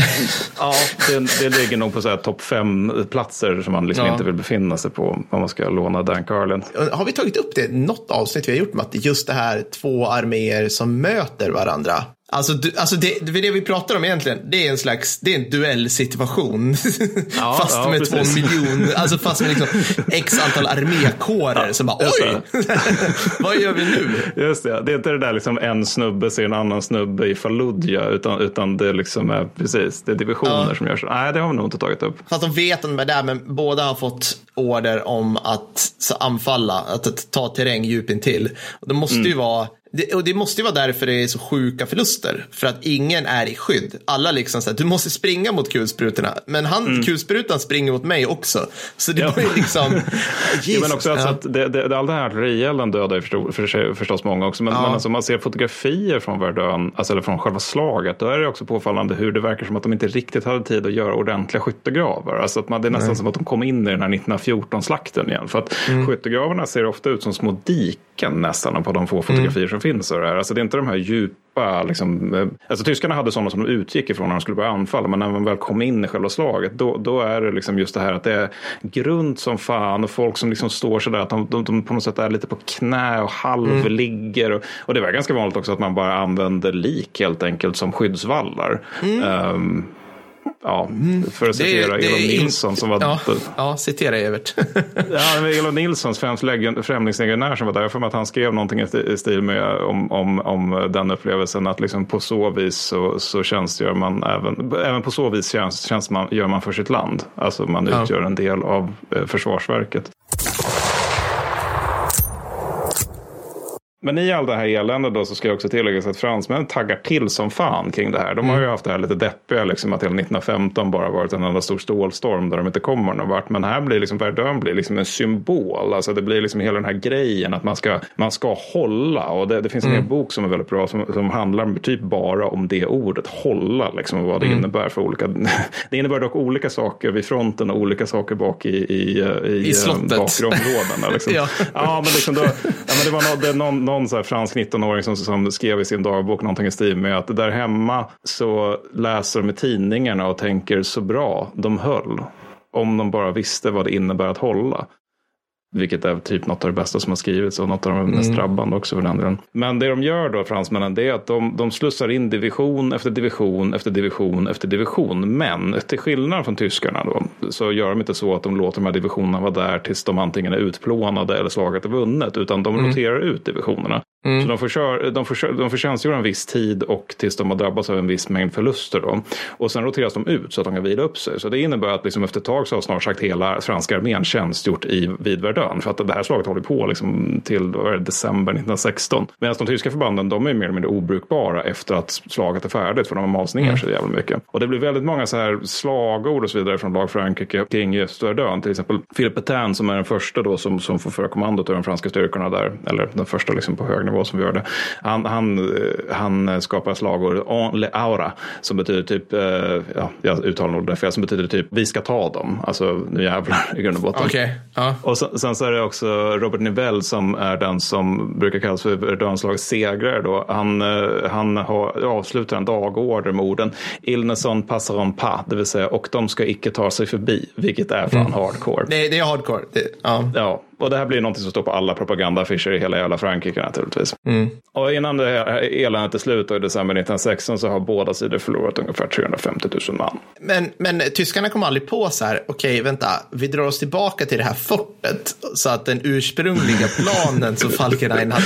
ja, det, det ligger nog på topp fem platser som man liksom ja. inte vill befinna sig på om man ska låna Dan Carlin. Har vi tagit upp det något avsnitt vi har gjort med att just det här två arméer som möter varandra? Alltså, du, alltså det, det, det vi pratar om egentligen, det är en slags, det är en duellsituation. Ja, [laughs] fast ja, med precis. två miljoner, alltså fast med liksom [laughs] x antal armékårer ja, som bara oj, [laughs] vad gör vi nu? Just det, det är inte det där liksom en snubbe ser en annan snubbe i Fallujah, utan, utan det liksom är precis, det är divisioner som gör så. Nej, det har vi nog inte tagit upp. Fast de vet att de är där, men båda har fått order om att anfalla, att, att ta terräng djup intill. Det måste mm. ju vara det, och det måste ju vara därför det är så sjuka förluster. För att ingen är i skydd. Alla liksom så här, du måste springa mot kulsprutorna. Men han, mm. kulsprutan springer mot mig också. Så det ja. var ju liksom... [laughs] ja, men också alltså att det, det, all den här artillerielden dödar ju för, för, förstås många också. Men, ja. men alltså, man ser fotografier från Verdun, alltså, eller från själva slaget. Då är det också påfallande hur det verkar som att de inte riktigt hade tid att göra ordentliga skyttegravar. Alltså att man, det är nästan Nej. som att de kom in i den här 1914-slakten igen. För att mm. skyttegravarna ser ofta ut som små diken nästan på de få fotografier mm. som finns. Och det, här. Alltså, det är inte de här djupa, liksom, eh, alltså tyskarna hade sådana som de utgick ifrån när de skulle börja anfalla. Men när man väl kom in i själva slaget då, då är det liksom just det här att det är grunt som fan och folk som liksom står sådär att de, de, de på något sätt är lite på knä och halvligger. Mm. Och, och det var ganska vanligt också att man bara använde lik helt enkelt som skyddsvallar. Mm. Um, ja, mm. för att citera det, det Elon Nilsson som var... Ja, ja citera Evert. [laughs] ja, Elon Nilssons främlingslegionär som var där. Jag för mig att han skrev någonting i stil med om, om, om den upplevelsen att liksom på så vis så, så tjänstgör man även, även på så vis tjänst, tjänst man, gör man för sitt land. Alltså man utgör ja. en del av eh, Försvarsverket. Men i all det här eländet då så ska jag också tillägga att fransmän taggar till som fan kring det här. De har ju mm. haft det här lite deppiga liksom att hela 1915 bara varit en enda stor stålstorm där de inte kommer någon vart. Men här blir liksom Verdun blir liksom en symbol. Alltså det blir liksom hela den här grejen att man ska, man ska hålla. Och det, det finns en mm. bok som är väldigt bra som, som handlar typ bara om det ordet. Hålla liksom vad det mm. innebär för olika. [laughs] det innebär dock olika saker vid fronten och olika saker bak i, i, i, I bakre områdena. Liksom. [laughs] ja. ja. men liksom då, ja, men det var någon, det någon någon så här fransk 19-åring som, som skrev i sin dagbok någonting i stil med att där hemma så läser de i tidningarna och tänker så bra, de höll. Om de bara visste vad det innebär att hålla. Vilket är typ något av det bästa som har skrivits och något av de mest drabbande också för den delen. Men det de gör då, fransmännen, det är att de, de slussar in division efter division efter division efter division. Men till skillnad från tyskarna då, så gör de inte så att de låter de här divisionerna vara där tills de antingen är utplånade eller slaget är vunnet. Utan de roterar ut divisionerna. Så de får, kör, de, får, kör- de får tjänstgöra en viss tid och tills de har drabbats av en viss mängd förluster. Då. Och sen roteras de ut så att de kan vila upp sig. Så det innebär att liksom efter ett tag så har snart sagt hela franska armén tjänstgjort i, vid Verdun. För att det här slaget håller på liksom till det, december 1916. Medan de tyska förbanden de är mer eller mindre obrukbara efter att slaget är färdigt. För de har malts ner så jävla mycket. Och det blir väldigt många så här slagord och så vidare från lag Frankrike kring just Verdun. Till exempel Philippe Pétain som är den första då som, som får föra kommandot över de franska styrkorna där. Eller den första liksom på hög nivå som vi gör det. Han, han, eh, han skapar slagord aura som betyder typ, eh, ja, jag uttalar nog det fel, som betyder typ vi ska ta dem. Alltså nu jävlar i grund och botten. Okej, ja. Och sen, sen så är det också Robert Nivelle som är den som brukar kallas för Verdunslagets segrare. Då. Han, eh, han har, avslutar en dagorder med orden Il ne son passeront pas, det vill säga och de ska icke ta sig förbi, vilket är fan hardcore. Det, det är hardcore. Det, ja. Ja, och det här blir någonting som står på alla propagandaaffischer i hela jävla Frankrike naturligtvis. Och innan det här eländet är slut då i december 1916 så har båda sidor förlorat ungefär 350 000 man. Men, men tyskarna kom aldrig på så här, okej, vänta, vi drar oss tillbaka till det här fortet så att den ursprungliga [laughs] planen som Falkenhayn hade,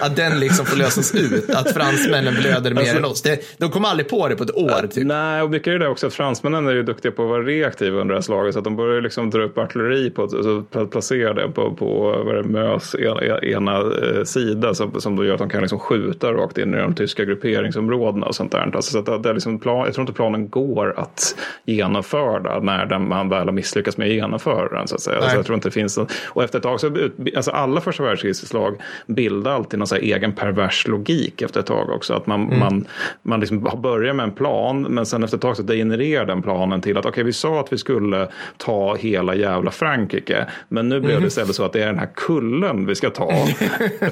att den liksom får lösas ut, att fransmännen blöder mer Alltså- än oss. Det, de kom aldrig på det på ett år. Typ. Nej, och mycket är det också att fransmännen är ju duktiga på att vara reaktiva under det här slaget. Så att de börjar liksom dra upp artilleri på, alltså, pla- placera det på, på vad det, Mös ena, ena eh, sida. Som, som då gör att de kan liksom skjuta rakt in i de tyska grupperingsområdena och sånt där. Alltså, så att det, är liksom plan, jag tror inte planen går att genomföra när den, man väl har misslyckats med att genomföra den. Så att säga. Alltså, jag tror inte det finns en, och efter ett tag så, alltså alla första världskrigsslag bildar alltid någon egen pervers logik efter ett tag också. Att man, man, man liksom börjar med en plan men sen efter ett tag så degenererar den planen till att okej vi sa att vi skulle ta hela jävla Frankrike men nu blev det istället så att det är den här kullen vi ska ta. [laughs]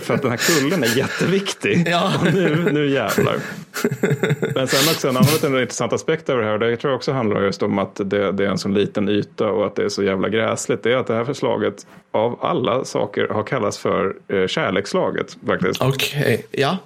för att den här kullen är jätteviktig. [laughs] Ja. Och nu, nu jävlar. Men sen också en annan liten intressant aspekt över det här, och det tror jag också handlar just om att det, det är en så liten yta och att det är så jävla gräsligt, det är att det här förslaget av alla saker har kallats för eh, kärleksslaget faktiskt. Okej, ja.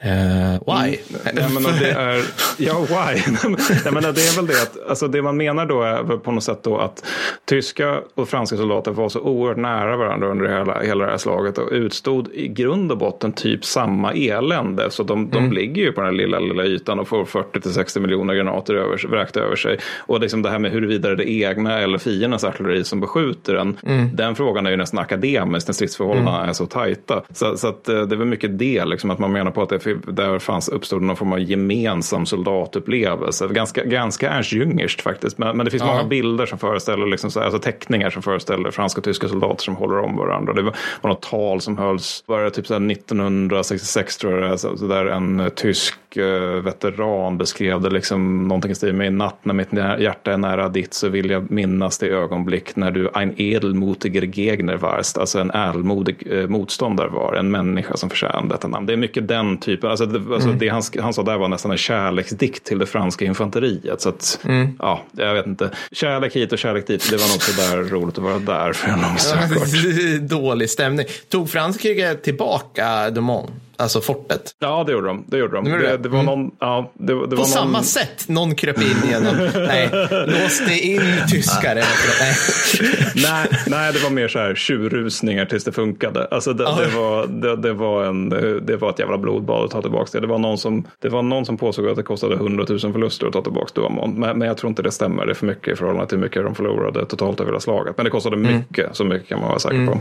Eh, why? Nej, men och det är, ja, why? [laughs] Nej, men det är väl det att alltså, det man menar då är på något sätt då att tyska och franska soldater var så oerhört nära varandra under hela, hela det här slaget och utstod i grund och botten typ samma elände. Så de, de ligger ju på den här lilla, lilla ytan och får 40 till 60 miljoner granater över, vräkta över sig. Och liksom det här med huruvida det är egna eller fiendens artilleri som beskjuter den. Den frågan är ju nästan akademisk när stridsförhållandena är så tajta. Så, så att, eh, det är väl mycket det, liksom, att man menar på att det, där fanns, uppstod någon form av gemensam soldatupplevelse. Ganska, ganska Ernst Jüngerskt faktiskt. Men, men det finns Ja. många bilder som föreställer, liksom, så, alltså teckningar som föreställer franska och tyska soldater som håller om varandra. Det var, var något tal som hölls, var det typ så här 1966 tror jag så, där en tysk eh, veteran beskrev det liksom någonting i stil med i natt när mitt hjärta är nära ditt så vill jag minnas det ögonblick när du ein edelmutiger Gegner warst, alltså en ädelmodig eh, motståndare var, en människa som förtjänade detta namn. Det är mycket den typen, alltså, det, alltså det han, han sa där var nästan en kärleksdikt till det franska infanteriet. Så att, ja, jag vet inte. Kärlek hit och kärlek dit, det var nog så där [laughs] roligt att vara där för en lång stund. Dålig stämning. Tog Frankrike tillbaka Dumont, alltså fortet? Ja, det gjorde de. Det, gjorde de. Det, det? det var någon, ja, det, det På var samma någon, sätt. Någon kröp in genom, [laughs] nej, låste in tyskar. eller något. nej. [laughs] nej, nej, det var mer så här tjurrusningar tills det funkade. Alltså det, det, var, det, var en, det var ett jävla blodbad att ta tillbaka det. Det var någon som, det var någon som påstod att det kostade 100 000 förluster att ta tillbaka Douaumont. Men, men jag tror inte det stämmer. Det är för mycket i förhållande till hur mycket de förlorade totalt över hela slaget. Men det kostade mycket, så mycket kan man vara säker på.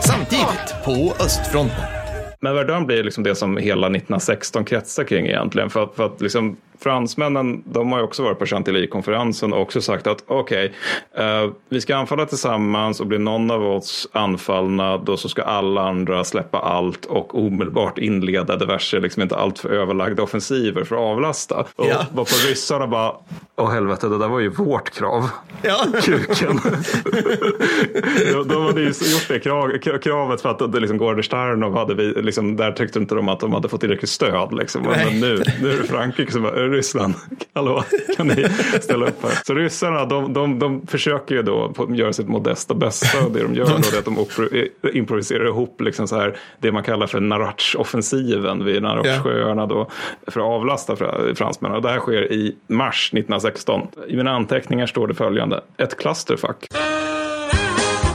Samtidigt, på östfronten. Men Verdun blir liksom det som hela 1916 kretsar kring egentligen. För att, för att liksom, fransmännen de har ju också varit på Chantilly-konferensen och också sagt att okej, eh, vi ska anfalla tillsammans och blir någon av oss anfallna då så ska alla andra släppa allt och omedelbart inleda diverse, liksom inte alltför överlagda offensiver för att avlasta. Och Ja. var på ryssarna bara, åh helvete, det där var ju vårt krav. Ja. Kuken. [laughs] de, de hade ju gjort det krav, kravet för att det liksom Gordon Starnov hade vi, liksom, där tyckte inte de att de hade fått tillräckligt stöd. Liksom. Men nu, nu är det Frankrike som bara, Ryssland, [laughs] hallå, kan ni ställa upp här? Så ryssarna, de, de, de försöker ju då göra sitt modesta bästa och det de gör då är att de opro- improviserar ihop liksom så här, det man kallar för Narach-offensiven vid Narachsjöarna då för att avlasta fra- fransmännen. Och det här sker i mars 1916. I mina anteckningar står det följande, ett clusterfuck.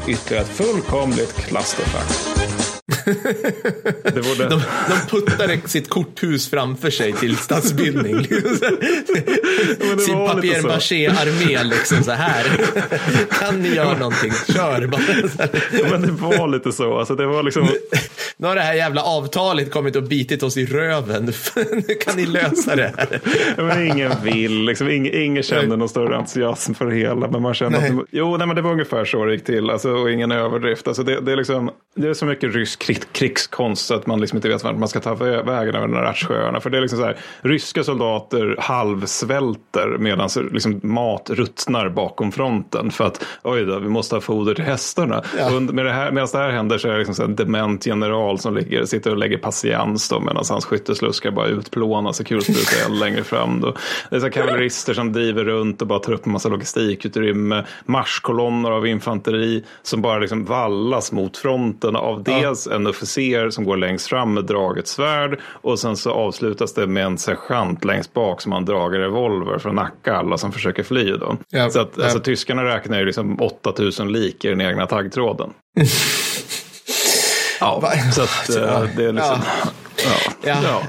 Ytterligare ett fullkomligt clusterfuck. Det. De, de puttade sitt korthus framför sig till stadsbildning. [laughs] Liksom Sin så. papier-maché-armé liksom så här. Kan ni göra någonting? Kör bara. Ja, men det var lite så. Alltså, det var liksom... Nu har det här jävla avtalet kommit och bitit oss i röven. Nu kan ni lösa det här. Ja, men ingen vill, liksom, ingen, ingen kände någon större entusiasm för det hela. Men man kände Nej. att jo, nej, men det var ungefär så det gick till. Alltså, och ingen överdrift. Alltså, det, det, är liksom, det är så mycket rysk krig, krigskonst så att man liksom inte vet vart man ska ta vä- vägen över Ratchsjöarna. För det är liksom så här, ryska soldater halvsvälter medan liksom, mat ruttnar bakom fronten. För att oj då, vi måste ha foder till hästarna. Ja. Och med det här, medan det här händer så är det liksom så en dement general som ligger, sitter och lägger patiens då, medan hans skyttesluskar bara utplånas i kulspruteeld längre fram. Då. Det är så kavallerister som driver runt och bara tar upp en massa logistikutrymme. Marschkolonner av infanteri som bara liksom vallas mot fronten av dels en officer som går längst fram med draget svärd och sen så avslutas det med en sergeant längst bak som har en dragen revolver för att nacka alla som försöker fly. Då. Ja, så att, ja. alltså, tyskarna räknar ju liksom 8000 lik i den egna taggtråden. [laughs] Ja, så att eh, det är liksom... Ja. Ja. Ja.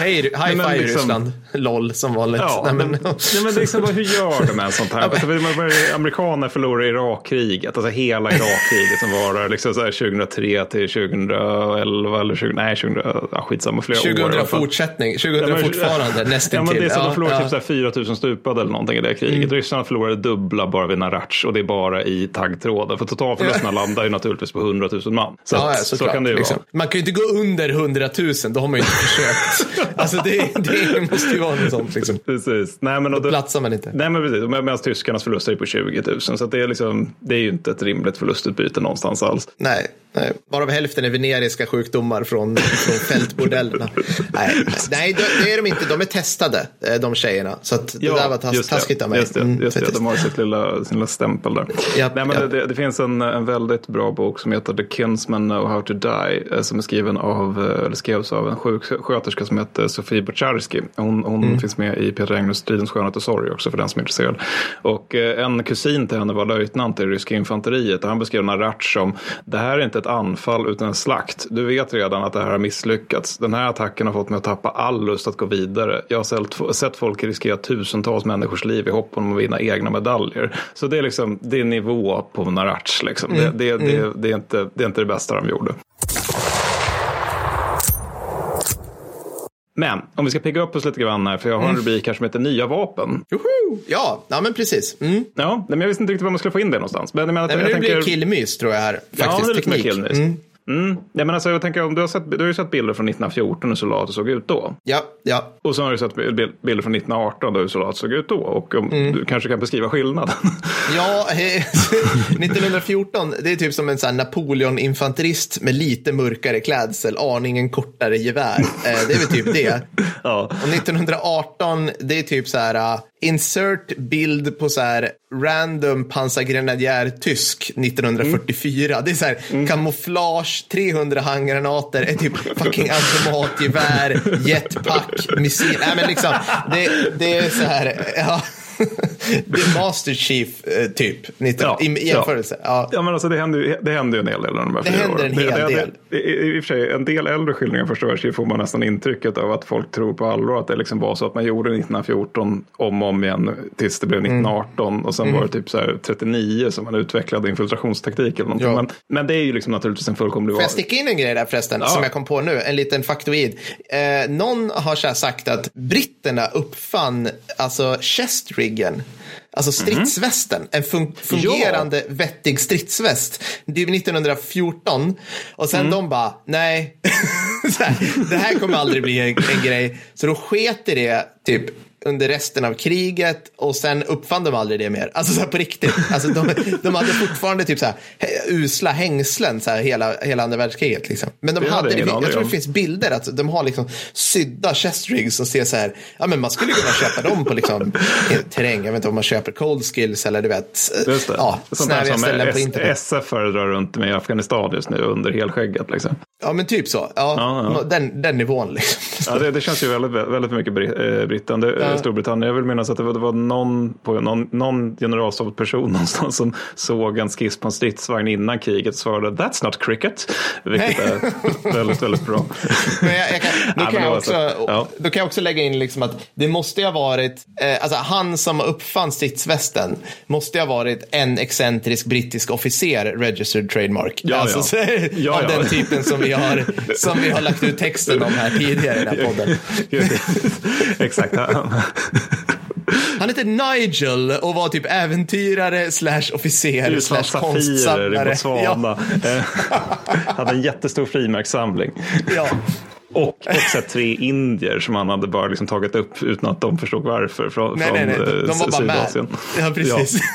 Hej, high five liksom- Ryssland. LOL som vanligt. Ja, Nej, men, men, nej, men liksom, hur gör de med sånt här? Alltså, amerikaner förlorar Irakkriget, alltså hela Irakkriget som varar liksom så här 2003 till 2011 eller 20, nej, 2000, ja, skitsamma, flera år. i 2000 alla fall. fortsättning. 2000 Ja, men- fortfarande, Ja, nästan men det är till. så, de Ja, förlorade ja. typ så här 4 000 stupade eller någonting i det kriget. Mm. Ryssland förlorade dubbla bara vid Narach och det är bara i taggtråden. För totalförlusterna landar ju naturligtvis på 100 000 man. Så, Ja, att, ja, så såklart, kan det ju liksom. vara. Man kan ju inte gå under 100 000, då har man ju inte försökt. [laughs] alltså det, det måste ju vara något sånt. Liksom. Precis. Nej, men, Då då, platsar man inte. Nej men precis, Med- medan tyskarnas förluster är på 20 000. Så det, är liksom, det är ju inte ett rimligt förlustutbyte någonstans alls. Nej, nej, varav hälften är veneriska sjukdomar från, från [laughs] fältbordellerna. nej, nej det, det är de inte. De är testade, eh, de tjejerna. Så det där var tas, just det, taskigt av mig. Just det, Mm, just det. de har sitt lilla, sin lilla stämpel där. Ja, Nej, men ja. det, det finns en, en väldigt bra bok som heter The Kinsmen Know How To Die. eh, Som är skriven av, eh, eller skrevs av en sjuksköterska som heter Sofie Bocharski. Hon, hon Mm. finns med i Peter Englunds Stridens skönhet och sorg också för den som är intresserad. Och en kusin till henne var löjtnant i ryska infanteriet. Och han beskrev Narach som, det här är inte ett anfall utan en slakt. Du vet redan att det här har misslyckats. Den här attacken har fått mig att tappa all lust att gå vidare. Jag har sett, folk riskera tusentals människors liv i hopp om att vinna egna medaljer. Så det är liksom, det är nivå på Narach liksom. Det, det, det, det, är inte, det är inte det bästa de gjorde. Men om vi ska pigga upp oss lite grann här, för jag har en rubrik här som heter Nya vapen. Joho! Ja, ja, men precis. Mm. Ja, men jag visste inte riktigt var man skulle få in det någonstans. Men jag menar, Nej, men jag nu blir det tänker... killmys tror jag här. Ja, Faktiskt, det är lite mer teknik. killmys. Mm. Mm. Nej, men alltså, jag tänker, om du, har sett, du har ju sett bilder från 1914 hur soldater såg ut då. Ja, ja. Och så har du sett bil- bilder från 1918 då hur soldater såg ut då. Och om, Mm. du kanske kan beskriva skillnaden. [laughs] Ja, eh, [laughs] 1914, det är typ som en sån Napoleon-infanterist med lite mörkare klädsel, aningen kortare gevär. Eh, Det är väl typ det. [laughs] ja. Och 1918, det är typ så här, uh, insert bild på så här random pansargrenadjär tysk 1944. Det är så här, kamouflage, 300 handgranater, ett typ fucking automatgevär, jetpack, missil. Nej men liksom, det, det är så här, ja. Det är Master Chief eh, typ, 19, Ja, i jämförelse. Ja. Ja, men alltså det händer ju det händer ju en hel del under de här Det fyra händer åren. en hel det, del. Det, i, I och för sig, en del äldre skildringar första världskriget får man nästan intrycket av att folk tror på allvar att det liksom var så att man gjorde 1914 om och om igen tills det blev Mm. 1918 och sen var det typ så här 39 som man utvecklade infiltrationstaktik eller någonting. Ja. Men, men det är ju liksom naturligtvis en fullkomlig Får jag sticka in en grej där förresten, Ja. som jag kom på nu, en liten faktoid. Eh, någon har så sagt att britterna uppfann alltså chestriggen. Alltså stridsvästen, en fun- fungerande vettig stridsväst. Det är 1914 och sen de bara, nej, [laughs] här, det här kommer aldrig bli en, en grej. Så då sket i det typ under resten av kriget och sen uppfann de aldrig det mer. Alltså så här på riktigt. Alltså de, de hade fortfarande typ så här usla hängslen så här hela, hela andra världskriget. Liksom. Men de Det hade det, jag tror det om. finns bilder att de har liksom sydda chest rigs och ser så här, ja men man skulle kunna köpa dem på liksom [laughs] terräng. Jag vet inte om man köper cold skills eller du vet, Just det. ja, som ställen på internet. SF föredrar runt med i Afghanistan just nu under helskägget. Liksom. Ja men typ så, ja, Ja, ja. Den, den nivån liksom. Ja, det, det känns ju väldigt, väldigt mycket Bri- eh, Britten, det, Ja. Storbritannien. Jag vill minnas att det var, det var någon, på, någon, någon generalstabsperson [laughs] någonstans som såg en skiss på en stridsvagn innan kriget och svarade That's not cricket. Vilket är väldigt, väldigt bra. [laughs] Men jag, jag kan, [laughs] då, kan jag också, var så. Ja. då kan jag också lägga in liksom att det måste ha varit, eh, alltså han som uppfann stridsvästen måste ha varit en excentrisk brittisk officer, registered trademark. Ja, alltså, ja. Så, Ja, av den typen som vi, har, som vi har lagt ut texten om här tidigare i den här podden. Exakt. Han- [laughs] Han heter Nigel och var typ äventyrare slash officer slash safirer i konstsamlare. Botswana. [laughs] Eh, Hade en jättestor frimärkssamling. Ja, Och, och så här tre indier som han hade bara liksom tagit upp utan att de förstod varför. Från, nej, nej, nej, de, eh, de var bara med. Ja, precis. Ja, [laughs]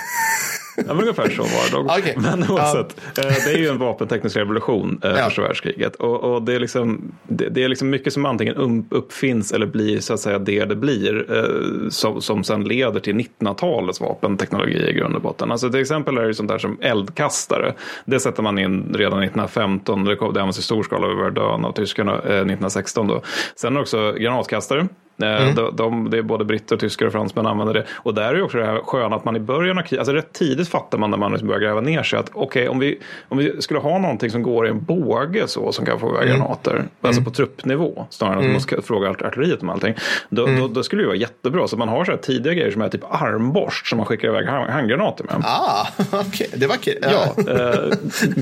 men ungefär så var det. Okej. [laughs] Men oavsett, eh, det är ju en vapenteknisk revolution, eh, Ja. första världskriget. Och, och det, är liksom, det, det är liksom mycket som antingen um, uppfinns eller blir så att säga det det blir. Eh, som, som sen leder till 1900-talets vapenteknologi i grund och botten. Alltså till exempel är det sånt där som eldkastare. Det sätter man in redan 1915. Det, kom, det används i stor skala över Verdun av tyskarna eh, 1916. Då. Sen också granatkastare. Eh, De, de, det är både britter, och tyskar och fransmän använder det. Och där är ju också det här sköna att man i början av kriget, alltså rätt tidigt fattar man när man liksom börjar gräva ner sig att okej, om, vi, om vi skulle ha någonting som går i en båge så som kan få iväg granater, alltså på truppnivå, snarare än att man måste fråga art- artilleriet om allting, då, då, då skulle det vara jättebra. Så man har så här tidiga grejer som är typ armborst som man skickar iväg hand- handgranater med. Ah, [laughs] okej, det var kul. Ja, eh,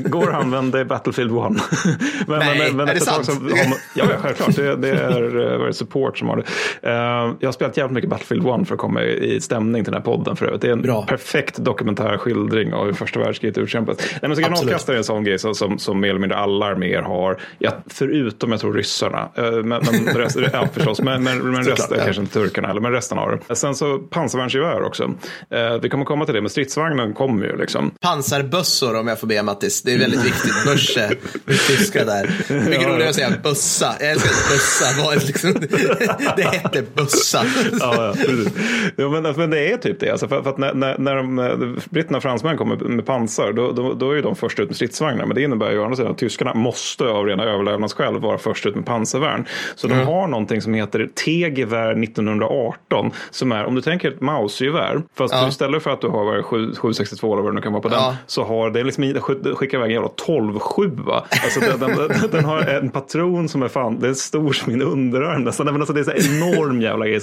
går använde Battlefield 1. [laughs] men, Nej, är det sant? Har man- ja, ja, självklart. Det, det är eh, support som har det. Eh, jag har spelat jävligt mycket Battlefield 1 för att komma i stämning till den här podden för övrigt. Det är en Bra. perfekt dokumentär skildring av hur första världskriget utkämpas. Nej, men så granatkastare är en sån grej som, som, som mer eller mindre alla arméer har. Ja, förutom jag tror ryssarna. Eh, men, men [laughs] rest, ja, förstås. Men, men, men resten, ja. kanske inte turkarna heller, men resten har det. Sen så pansarvärnsgevär också. Eh, vi kommer komma till det, men stridsvagnen kommer ju liksom. Pansarbössor om jag får be Mattis. Det är väldigt viktigt. Börse, tyska där. Mycket Ja, roligare att säga bössa. Jag älskar bössa. Var liksom, [laughs] det hette bössa. [laughs] ja, ja. Jo, men, men det är typ det. Alltså för, för att när, när, när de, eh, britterna och fransmän kommer med pansar då, då, då är de först ut med stridsvagnar. Men det innebär ju å andra sidan att tyskarna måste av rena överlevnadsskäl vara först ut med pansarvärn. Så de har någonting som heter T-gevär 1918. Som är, om du tänker ett Mauser-gevär. Fast Ja. istället för att du har vad är det, 7, 762 eller vad det nu kan vara på den. Ja. Så har det liksom, sk- skickar iväg en jävla 12-7. Alltså den, den, den, den har en patron som är fan, det är stor som min underarm nästan. Alltså det är så här enorm jävla grej,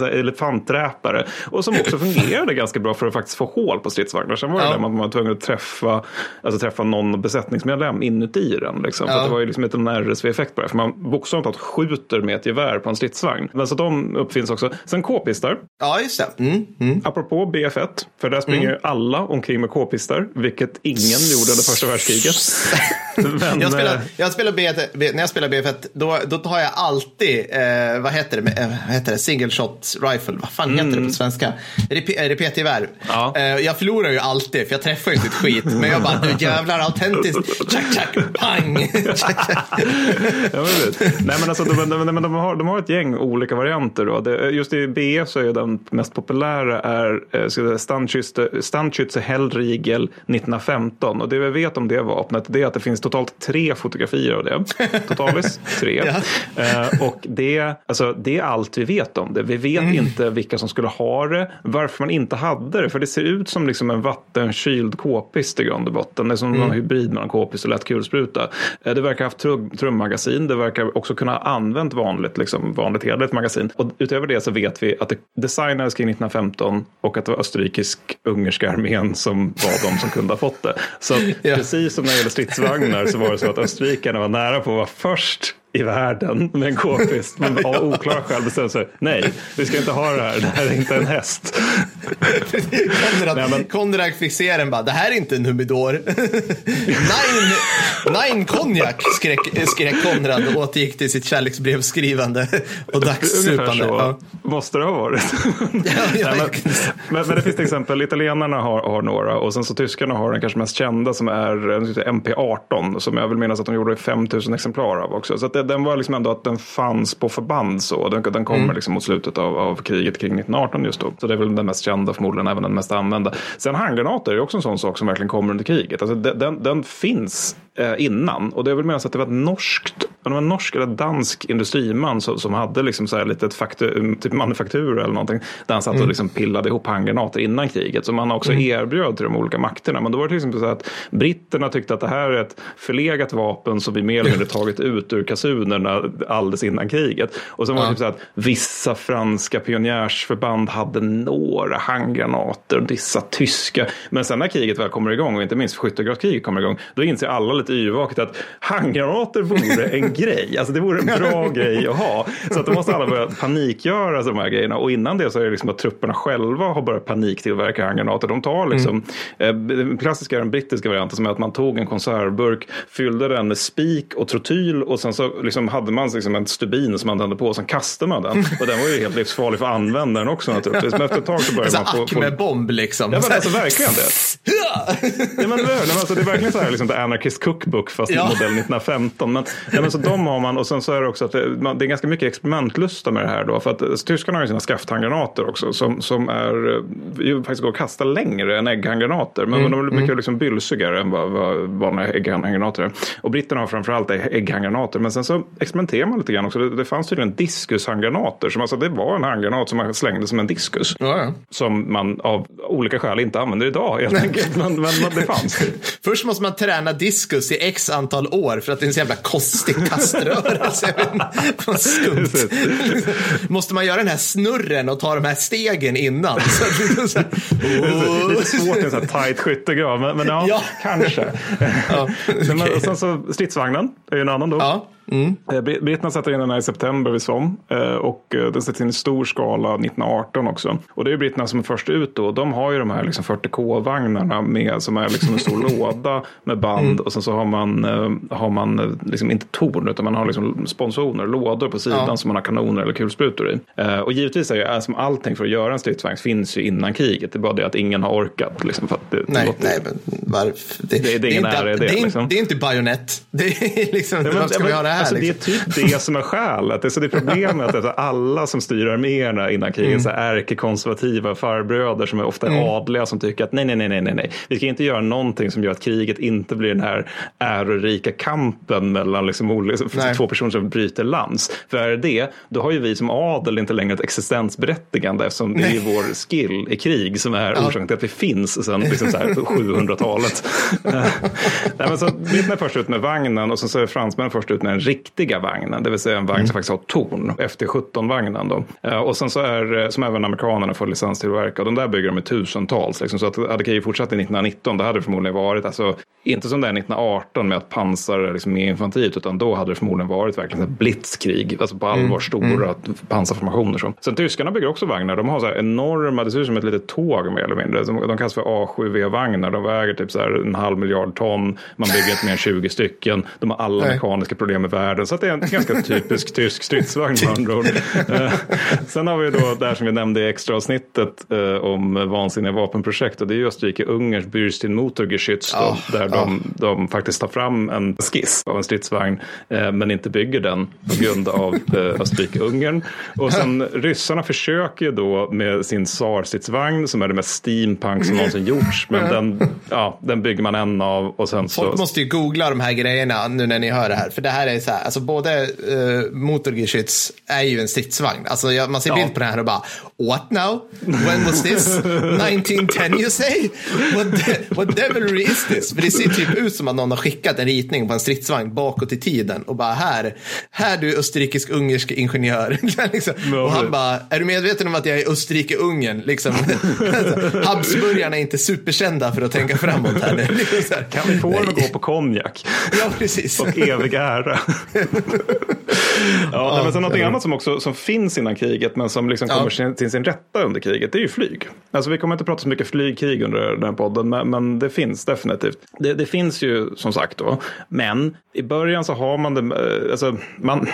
elefanträpare. Och som också fungerade ganska bra för att faktiskt få hål på stridsvagnar. Sen var det Ja. där man var tvungen att träffa, alltså träffa någon besättningsmedlem inuti den. Liksom. För Ja. att det var ju liksom inte en RSV-effekt på det. För man bokstavligt talat skjuter med ett gevär på en stridsvagn. Men så de uppfinns också. Sen k-pistar. Ja, just det. Mm, mm. Apropå BF1, för där springer ju alla omkring med k-pistar, vilket ingen gjorde under första världskriget. [laughs] Men, Jag spelar, eh, jag spelar B, B, när jag spelar BF1, då, då tar jag alltid, eh, vad heter det, eh, vad heter det, single shot rifle, vad fan heter det på svenska? Rep- eh, Repetgevär. Mm. Ja. Eh, jag förlorar ju alltid, för jag träffar ju inte ett skit. Men jag bara, nu jävlar autentiskt, tjack, tjack, pang. Tjack, [laughs] tjack. Ja, men vet. Nej, men alltså, de, de, de, de, har, de har ett gäng olika varianter. Då. Det, just i BE så är den mest populära är Standschütze- Standschütze Hellriegel 1915. Och det vi vet om det vapnet det är att det finns totalt tre fotografier av det. Totalis tre. [laughs] Eh, och det, alltså, det är allt vi vet om det. Vi vet inte vilka som skulle ha det, varför man inte hade det. För det ser ut som liksom en vattenkyld k-pist i grund och botten. Det är som en hybrid mellan k-pist och lätt kulspruta. Eh, Det verkar ha haft trum- trummagasin. Det verkar också kunna ha använt vanligt, liksom, vanligt hederligt magasin. Och utöver det så vet vi att det designades kring 1915 och att det var österrikisk-ungerska armén som var de som kunde ha fått det. Så [laughs] Ja. precis som när det gäller stridsvagnar så var det så att österrikarna var nära på att vara först i världen med en k-pist. Men av oklara skäl bestämde sig, nej, vi ska inte ha det här, det här är inte en häst. Konrad, Nej, men- Konrad Fixeren bara, det här är inte en humidor. nine, nine konjak, skrek, skrek Konrad och återgick till sitt kärleksbrevskrivande och dagssupande. Ja. måste det ha varit. ja, Nej, men, men, men det finns till exempel, italienarna har, har några och sen så tyskarna har den kanske mest kända som är eh, MP18 som jag vill minnas att de gjorde 5000 exemplar av också. Så att det, den var liksom ändå att den fanns på förband så. Den, den kommer liksom mot slutet av, av kriget kring 1918 just då. Så det är väl den mest kända förmodligen, även den mest använda. Sen handgranater är också en sån sak som verkligen kommer under kriget. Alltså den, den, den finns innan och det är väl menas att det var ett norskt det var en norsk eller dansk industriman som, som hade liksom så här litet faktu, typ manufaktur eller någonting. Där han satt och liksom pillade ihop handgranater innan kriget. Som han också erbjöd till de olika makterna. Men då var det till exempel så att britterna tyckte att det här är ett förlegat vapen som vi mer eller mindre tagit ut ur kasunerna alldeles innan kriget. Och sen var det typ så att vissa franska pionjärsförband hade några handgranater och vissa tyska. Men sen när kriget väl kommer igång och inte minst skyttegravskriget kommer igång. Då inser alla lite yrvaket att handgranater vore en [laughs] grej. Alltså det vore en bra [laughs] grej att ha. Så att då måste alla börja panikgöra de här grejerna. Och innan det så är det liksom att trupperna själva har börjat paniktillverka handgranater. De tar liksom, mm. eh, den klassiska den brittiska varianten som är att man tog en konservburk, fyllde den med spik och trotyl och sen så liksom hade man liksom en stubin som man tände på och sen kastade man den. Och den var ju helt livsfarlig för användaren också naturligtvis. Men efter ett tag så började man få... Med bomb liksom. Ja men alltså verkligen det. [laughs] ja, men, alltså, det är verkligen så här liksom Anarchist Cookbook fast ja. modell 1915. Men, ja, men så de har man och sen så är det också att det, man, det är ganska mycket experimentlusta med det här då. För att alltså, tyskarna har ju sina skafthandgranater också som, som är, eh, ju faktiskt går att kasta längre än ägghandgranater. Men mm, de är mycket mm. liksom bylsigare än vad, vad vanliga ägghandgranater är. Och britterna har framförallt ägghandgranater. Men sen så experimenterar man lite grann också. Det, det fanns tydligen diskushandgranater. Som alltså, det var en handgranat som man slängde som en diskus. Ja, ja. Som man av olika skäl inte använder idag helt enkelt. Men, men, men det fanns. [laughs] Först måste man träna diskus i x antal år för att det är en så jävla konstig kaströrelse. [laughs] Skumt. Måste man göra den här snurren och ta de här stegen innan? [laughs] Så, så här, Lite svårt i en sån här tajt skyttegrav, men, men ja, ja, kanske. Ja, okay. [laughs] men, och sen så stridsvagnen är ju en annan då. Ja. Mm. Britterna sätter in den här i september vid Somme eh, och eh, den sätts in i stor skala 1918 också. Och det är britterna som är först ut då. De har ju de här liksom 40K-vagnarna med som är liksom en stor [laughs] låda med band mm. och sen så har man, har man liksom inte torn utan man har liksom sponsorer, lådor på sidan ja. som man har kanoner eller kulsprutor i. Och givetvis är ju som allting för att göra en stridsvagn finns ju innan kriget. Det är bara det att ingen har orkat. Liksom, för att det, nej, det nej, men varför? Det, det, det, är ingen ära i det. Det är, liksom. det är inte bajonett. [laughs] Det är liksom, ja, men, vad ska vi ha det här? Alltså, liksom? Det är typ det som är skälet. Det är, problemet att alla som styr arméerna innan kriget mm. är ärkekonservativa farbröder som är ofta mm. adliga som tycker att nej, nej, nej, nej, nej, vi ska inte göra någonting som gör att kriget inte blir den här ärorika kampen mellan liksom två personer som bryter lands. För är det då har ju vi som adel inte längre ett existensberättigande eftersom det är vår skill i krig som är ja. orsaken till att vi finns sedan liksom 700-talet. [laughs] nej, men så britterna är först ut med vagnen och sen så är fransmännen först ut med den riktiga vagnen, det vill säga en vagn mm. som faktiskt har torn, FT17-vagnen då. Eh, och sen så är, som även amerikanerna får licens tillverka, de där bygger de i tusentals. Liksom, så att hade kriget fortsatt i 1919, det hade det förmodligen varit, alltså, inte som det är 1918 med att pansar liksom, med infanteriet, utan då hade det förmodligen varit verkligen ett blitzkrig, alltså på allvar mm. stora mm. pansarformationer. Så. Sen tyskarna bygger också vagnar, de har så här enorma, det ser ut som ett litet tåg mer eller mindre. De, de kallas för A7V-vagnar, de väger typ så här en halv miljard ton, man bygger inte mer än 20 stycken, de har alla Nej. mekaniska problem med världen. Så det är en ganska [laughs] typisk tysk stridsvagn med andra ord. Eh, sen har vi då det här som vi nämnde i extra avsnittet eh, om vansinniga vapenprojekt och det är Österrike-Ungerns Bürstin Motorgeschütz oh, där de, oh. de faktiskt tar fram en skiss av en stridsvagn eh, men inte bygger den på grund av Österrike-Ungern. Och sen ryssarna försöker ju då med sin SAR-stridsvagn som är det mest steampunk som någonsin gjorts men den, ja, den bygger man en av och sen så. Folk måste ju googla de här grejerna nu när ni hör det här för det här är så här, alltså både uh, Motorgeschütz är ju en stridsvagn. Alltså jag, man ser ja. bild på den här och bara, what now? When was this? 1910 you say? What, de what devilry is this? För det ser typ ut som att någon har skickat en ritning på en stridsvagn bakåt i tiden och bara här, här du österrikisk-ungersk ingenjör. [laughs] liksom. no, och han bara, är du medveten om att jag är Österrike-Ungern? Liksom. [laughs] Habsburgarna är inte superkända för att tänka framåt här. Liksom [laughs] kan vi få den att gå på konjak? Ja, precis. Och evig ära. [laughs] ja, men sen någonting annat som också som finns innan kriget men som liksom kommer sin, till sin rätta under kriget, det är ju flyg. Alltså vi kommer inte prata så mycket flygkrig under den här podden, men, men det finns definitivt. Det, det, finns ju som sagt då, men i början så har man det, eh, alltså man,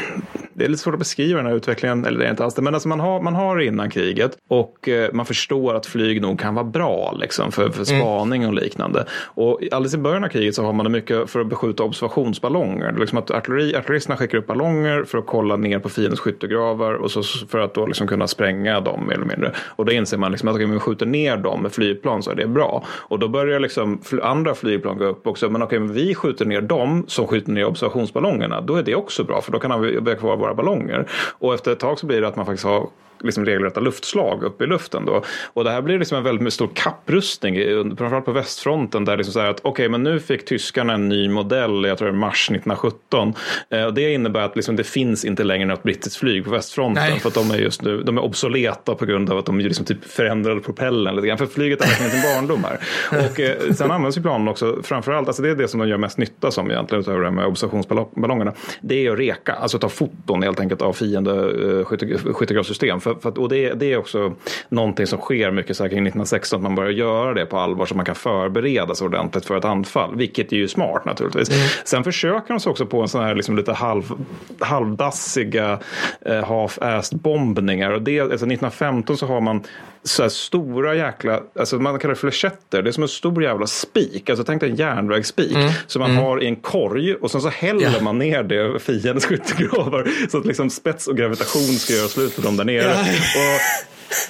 det är lite svårt att beskriva den här utvecklingen, eller det är inte alls det, men alltså man har, man har det innan kriget och eh, man förstår att flyg nog kan vara bra liksom, för, för mm. spaning och liknande. Och alldeles i början av kriget så har man det mycket för att beskjuta observationsballonger. Liksom att artilleri, artilleristerna skickar upp ballonger för att kolla ner på fiendens skyttegravar och så för att då liksom kunna spränga dem mer eller mindre. Och då inser man liksom att om vi skjuter ner dem med flygplan så är det bra. Och då börjar liksom andra flygplan gå upp också. Men okej, men vi skjuter ner dem som skjuter ner observationsballongerna. Då är det också bra för då kan vi ha kvar våra ballonger. Och efter ett tag så blir det att man faktiskt har liksom regelrätta luftslag uppe i luften. Då. Och det här blir liksom en väldigt stor kapprustning, framförallt på västfronten. Där liksom så här att okej, okay, men nu fick tyskarna en ny modell, jag tror det är mars 1917. Eh, och det innebär att liksom det finns inte längre något brittiskt flyg på västfronten. Nej. För att de är just nu de är obsoleta på grund av att de liksom typ förändrade propellen lite grann. För flyget är verkligen sin barndom här. [laughs] Och eh, sen används ju planen också, framförallt, alltså det är det som de gör mest nytta som egentligen, utöver det med observationsballongerna. Det är att reka, alltså ta foton helt enkelt av fiende eh, skyttegravssystem. För, för, och det, det, är också någonting som sker mycket kring 1916, att man börjar göra det på allvar så man kan förbereda sig ordentligt för ett anfall, vilket är ju smart naturligtvis. Mm. Sen försöker de sig också på en sån här liksom lite halv, halvdassiga eh, half-assed bombningar. Och det, alltså 1915 så har man så här stora jäkla, alltså man kallar det flechetter, det är som en stor jävla spik, alltså tänk dig en järnvägsspik mm. som man mm. har i en korg och sen så häller yeah. man ner det över fiendens skyttegravar så att liksom spets och gravitation ska göra slut på dem där nere. Yeah. Och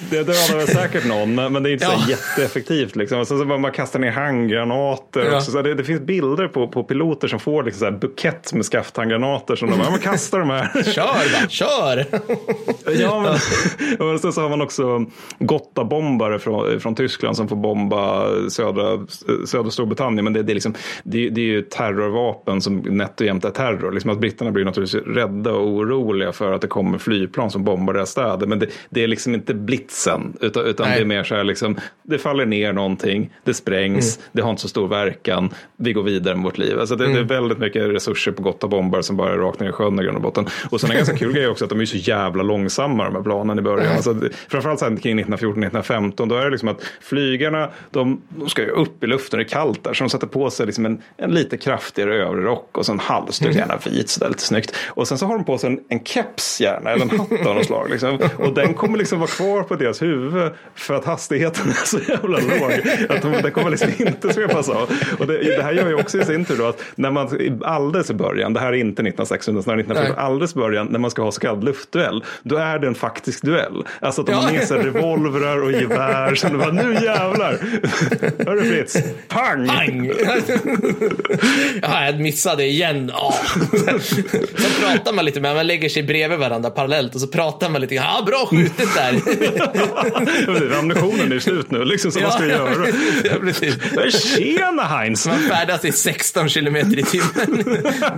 det dödar väl säkert någon, men det är inte ja. så jätteeffektivt. Liksom. Och så, man kastar ner handgranater. Ja. Så det, det, finns bilder på, på piloter som får liksom så här bukett med skafthandgranater som de ja, man kastar de här. [laughs] Kör bara, kör! ja, men, [laughs] och sen så har man också Gotta-bombare från, från Tyskland som får bomba södra, södra Storbritannien. Men det, det, är liksom, det, det är ju terrorvapen som nätt och jämt är terror. Liksom att britterna blir naturligtvis rädda och oroliga för att det kommer flygplan som bombar deras städer. Men det, det är liksom inte blitzen. Utan, utan det är mer så här liksom, det faller ner någonting, det sprängs, mm. det har inte så stor verkan, vi går vidare med vårt liv. Alltså det, mm. det är väldigt mycket resurser på gotta bombar som bara är rakt ner i sjön i grund och botten. Och sen en ganska kul grej också att de är så jävla långsamma de här planen i början. Mm. Alltså, framförallt sen kring 1914-1915 då är det liksom att flygarna de, de ska ju upp i luften, det är kallt där så de sätter på sig liksom en, en lite kraftigare övre rock och sen halsduk, gärna vit sådär lite snyggt. Och sen så har de på sig en, en keps gärna eller en hatt av något slag. Liksom. Och den kommer liksom vara kvar på deras huvud för att hastigheten [laughs] är så jävla låg att de, den kommer liksom inte svepas av. Och det, det, här gör ju också i sin tur då att när man alldeles i början, det här är inte 1916 snarare 1914, alldeles i början när man ska ha så kallad luftduell, då är det en faktisk duell. Alltså att de har med sig revolvrar och gevär, så bara, nu jävlar! Hörru Fritz, pang! pang. ja, jag missade igen. Oh. Så pratar man lite med, man lägger sig bredvid varandra parallellt och så pratar man lite, ja bra skjutet där. Ammunitionen är slut nu, liksom, så ja, vad ska göra? Ja. Tjena Heinz! Man färdas i 16 kilometer i timmen.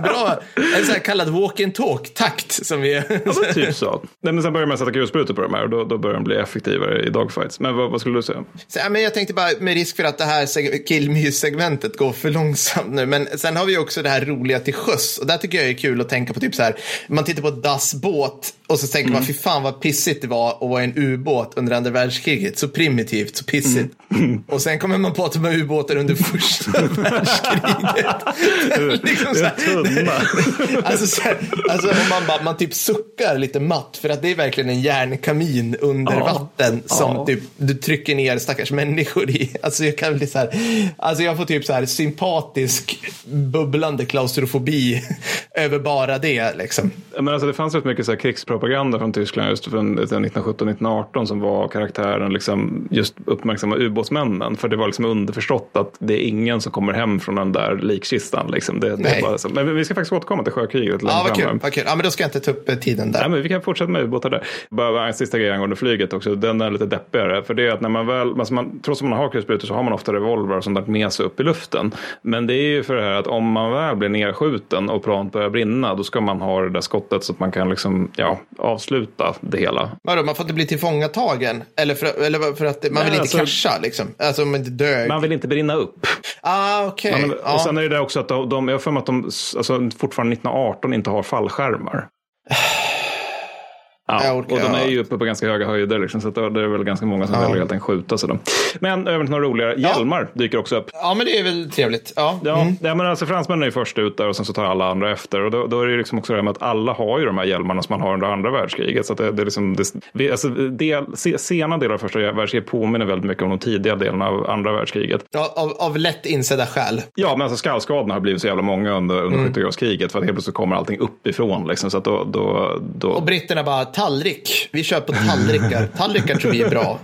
Bra, en här kallad walk and talk-takt som vi... ja, men typ så. Nej, men sen börjar man sätta kulsprutor på de här och då, då börjar de bli effektivare i dogfights. Men vad, vad skulle du säga? Så, men jag tänkte bara med risk för att det här killmys-segmentet går för långsamt nu. Men sen har vi också det här roliga till sjöss. Och där tycker jag är kul att tänka på typ så här. Man tittar på Das båt och så tänker mm. man fy fan vad pissigt det var att vara en ubåt under andra världskriget. Så primitivt, så pissigt. Mm. Och sen kommer man på att de var ubåtar under första [laughs] världskriget. liksom så här, [laughs] alltså, så här, alltså om man, bara, man typ suckar lite matt för att det är verkligen en järnkamin under ja. vatten som ja. typ, du trycker ner stackars människor i. Alltså jag kan bli så här, alltså jag får typ så här sympatisk bubblande klaustrofobi [laughs] över bara det liksom. Men alltså det fanns rätt mycket så här krigspropaganda från Tyskland just från 1917-1918 som var karaktären liksom just uppmärksamma ubåtsmännen. För det var liksom underförstått att det är ingen som kommer hem från den där likkistan. Liksom. Det, det bara så. Men vi ska faktiskt återkomma till sjökriget. Ja, vad kul, vad kul. Ja, men då ska jag inte ta upp eh, tiden där. Nej, men vi kan fortsätta med ubåtar där. Bara en sista grej angående flyget också. Den är lite deppigare. För det är att när man väl, alltså man, trots att man har kulsprutor så har man ofta revolver och sånt där med sig upp i luften. Men det är ju för det här att om man väl blir nedskjuten och planet börjar brinna då ska man ha det där skott slottet så att man kan liksom, ja, avsluta det hela. Vadå, man får inte bli tillfångatagen? Eller för, eller för att man Nej, vill inte alltså- krascha liksom? Alltså man inte dör. Man vill inte brinna upp. Ah, okej. Man, Ja. Och sen är det också att de, de jag har för mig att de alltså, fortfarande 1918 inte har fallskärmar. Ja, och de är ja. ju uppe på ganska höga höjder. Liksom, så att det är väl ganska många som Ja. väljer helt enkelt skjuta sig. Då. Men över till några roligare. Hjälmar dyker också upp. ja, men det är väl trevligt. Ja. Ja, Mm. ja men alltså fransmännen är ju först ut där och sen så tar alla andra efter. Och då, då är det liksom också det här med att alla har ju de här hjälmarna som man har under andra världskriget. Så att det, det är liksom, det, alltså, del, se, sena delar av första världskriget påminner väldigt mycket om de tidiga delarna av andra världskriget. Ja, av, av lätt insedda skäl. Ja, men alltså skallskadorna har blivit så jävla många under, under skyttegravskriget för att helt plötsligt kommer allting uppifrån. Liksom, så att då, då, då... Och britterna bara, tallrik. Vi kör på tallrikar. [laughs] tallrikar tror vi är bra.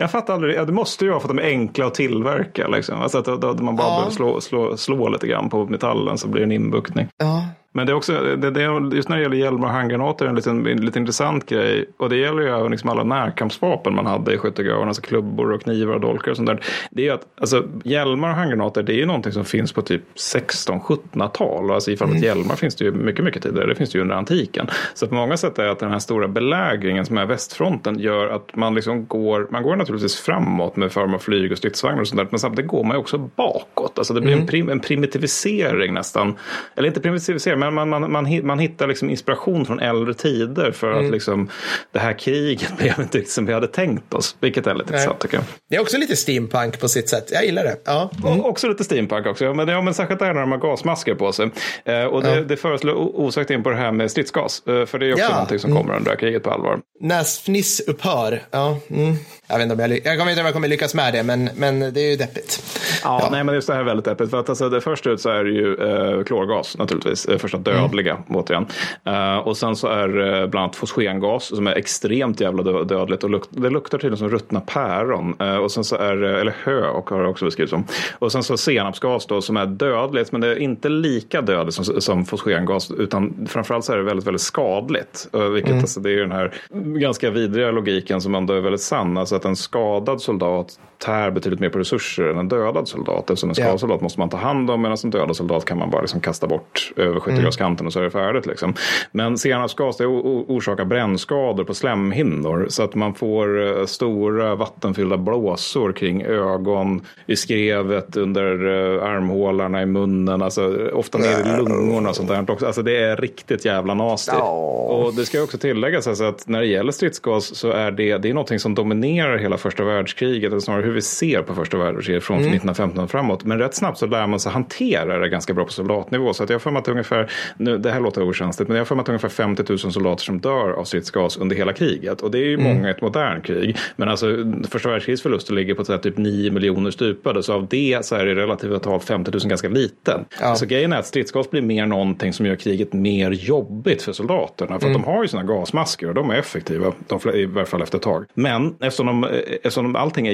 Jag fattar aldrig, ja, det måste ju vara för att de är enkla att tillverka. Liksom. Alltså att då man bara Ja. behöver slå, slå, slå lite grann på metallen så blir det en inbuktning. Ja. Men det är också, det, det, just när det gäller hjälmar och handgranater, en liten, en liten intressant grej. Och det gäller ju även liksom alla närkampsvapen man hade i skyttegravarna, alltså klubbor och knivar och dolkar och sånt där. Det är ju att alltså, hjälmar och handgranater, det är ju någonting som finns på typ 16-1700-tal. Alltså i fallet hjälmar finns det ju mycket, mycket tidigare. Det finns det ju under antiken. Så på många sätt är att den här stora belägringen som är västfronten gör att man liksom går, man går naturligtvis framåt med form av flyg och stridsvagnar och sånt där. Men samtidigt går man ju också bakåt. Alltså det blir en, prim, en primitivisering nästan. Eller inte primitivisering, men man, man, man, man hittar liksom inspiration från äldre tider för att liksom det här kriget [laughs] blev inte riktigt som vi hade tänkt oss. Vilket är lite intressant tycker jag. Det är också lite steampunk på sitt sätt. Jag gillar det. Ja. Och också lite steampunk också. Ja, Men, ja, men särskilt där när de har gasmasker på sig. Eh, och det, det föreslår osökt in på det här med stridsgas. Eh, för det är också Ja. någonting som kommer under det här kriget på allvar. Näsfniss upphör. Ja. Mm. Jag vet inte om jag, jag kommer inte om jag kommer lyckas med det, men, men det är ju deppigt. Ja, nej men just det här är väldigt deppigt. För att alltså, det först ut så är det ju eh, klorgas naturligtvis. Eh, första dödliga återigen. Eh, och sen så är det bland annat fosgengas som är extremt jävla dö- dödligt. Och luk- det luktar tydligen som ruttna päron. Eh, och sen så är det, eller hö och har det också beskrivits som. Och sen så senapsgas då som är dödligt. Men det är inte lika dödligt som, som fosgengas. Utan framförallt så är det väldigt, väldigt skadligt. Eh, vilket alltså, det är den här ganska vidriga logiken som ändå är väldigt sann. Alltså att en skadad soldat tär betydligt mer på resurser än en dödad soldat. Eftersom en skadad soldat måste man ta hand om medan en dödad soldat kan man bara liksom kasta bort över skyttegravskanten och så är det färdigt. Liksom. Men senapsgas det orsakar brännskador på slemhinnor så att man får eh, stora vattenfyllda blåsor kring ögon, i skrevet, under eh, armhålarna, i munnen, alltså, ofta ner i lungorna och sånt där. också. Alltså, det är riktigt jävla nasty. Och det ska också tilläggas alltså att när det gäller stridsgas så är det, det är någonting som dominerar hela första världskriget, eller snarare vi ser på första världskriget från 1915 och framåt. Men rätt snabbt så lär man sig hantera det ganska bra på soldatnivå. Så att jag har för mig att ungefär, nu, det här låter okänsligt, men jag har för mig att ungefär 50 000 soldater som dör av stridsgas under hela kriget. Och det är ju många i ett modernt krig. Men alltså första världskrigets förluster ligger på här, typ 9 miljoner stupade. Så av det så är det relativt tal 50 000 ganska liten. Ja. Så grejen är att stridsgas blir mer någonting som gör kriget mer jobbigt för soldaterna. För att de har ju sina gasmasker och de är effektiva, de, i varje fall efter ett tag. Men eftersom, de, eh, eftersom de, allting är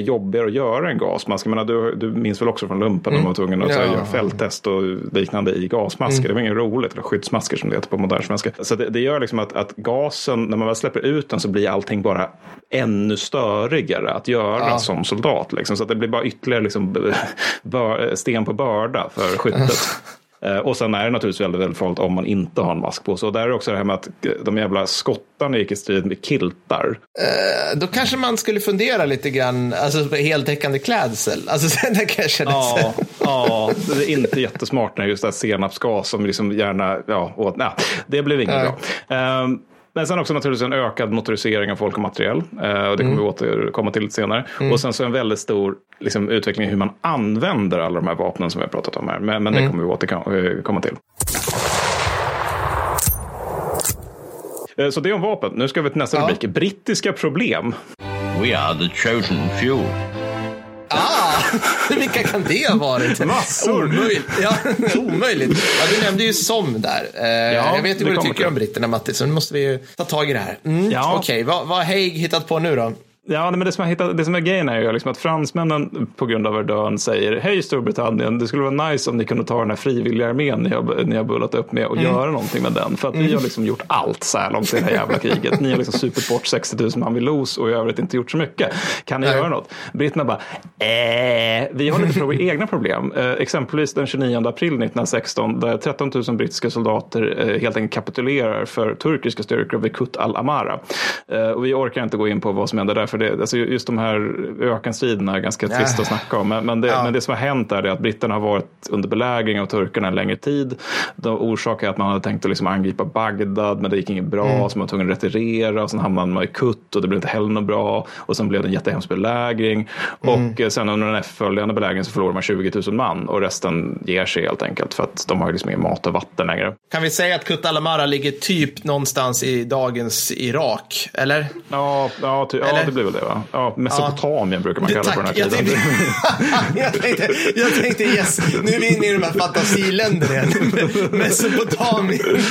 jobbigare att göra en gasmask. Jag menar, du, du minns väl också från lumpen när man var tvungen att Ja. göra fälttest och liknande i gasmasker. Det var inget roligt, eller skyddsmasker som det heter på modern svenska. Så det, det gör liksom att, att gasen, när man väl släpper ut den så blir allting bara ännu störigare att göra som soldat. Liksom. Så att det blir bara ytterligare liksom, [laughs] bör, sten på börda för skyttet. [laughs] Eh, Och sen är det naturligtvis väldigt, väldigt farligt om man inte har en mask på sig. Och där är det också det här med att eh, de jävla skottarna gick i strid med kiltar. Då kanske man skulle fundera lite grann, alltså på heltäckande klädsel. Alltså [laughs] det kan jag känna. Ja, ja, det är inte jättesmart när just det här senapsgas som liksom gärna, ja, åt, nej, det blev inget Nej. bra. Ehm, men sen också naturligtvis en ökad motorisering av folk och materiel. Eh, och det kommer vi återkomma till lite senare. Och sen så en väldigt stor liksom, utveckling i hur man använder alla de här vapnen som vi har pratat om här. Men, men det kommer vi återkomma till. Eh, Så det är om vapen. Nu ska vi till nästa Ja. rubrik. Brittiska problem. We are the chosen few. Ah, vilka kan det ha varit? Massor. Omöjligt. Ja, omöjligt. Ja, du nämnde ju som där. Eh, jag vet ju vad du tycker till. om britterna, Matti, så nu måste vi ju ta tag i det här. Mm, Ja. Okej, vad, vad har Haig hittat på nu då? Ja, men det som, jag hittat, det som är grejen är ju liksom att fransmännen på grund av Verdun säger hej Storbritannien, det skulle vara nice om ni kunde ta den här frivilliga armén ni har, ni har bullat upp med och mm. göra någonting med den. För att mm. vi har liksom gjort allt så här långt i det här jävla kriget. Ni har liksom supit bort 60 000 man vid Los och i övrigt inte gjort så mycket. Kan ni Nej. göra något? Britterna bara, eh, vi har lite våra egna problem. Eh, exempelvis den 29 april 1916 där 13 000 brittiska soldater eh, helt enkelt kapitulerar för turkiska styrkor vid Kut al-Amara. Eh, och vi orkar inte gå in på vad som händer där, för det, alltså just de här ökenstriderna är ganska trist att snacka om. Men, men, det, ja. men det som har hänt är att britterna har varit under belägring av turkarna en längre tid. De orsakar att man hade tänkt att liksom angripa Bagdad, men det gick inget bra, mm. så man var tvungen att retirera och sen hamnade man i Kut och det blev inte heller något bra. Och sen blev det en jättehemsk belägring. Mm. Och sen under den efterföljande belägringen så förlorar man 20 000 man och resten ger sig helt enkelt för att de har liksom ingen mat och vatten längre. Kan vi säga att Kut al-Amara ligger typ någonstans i dagens Irak, eller? Ja, ja, ty, ja det blir väl det va? Ja, Mesopotamien ja. brukar man kalla det på den här tiden. [laughs] Jag tänkte, jag tänkte, yes, nu är vi inne i de här fantasiländerna igen. [laughs] Mesopotamien.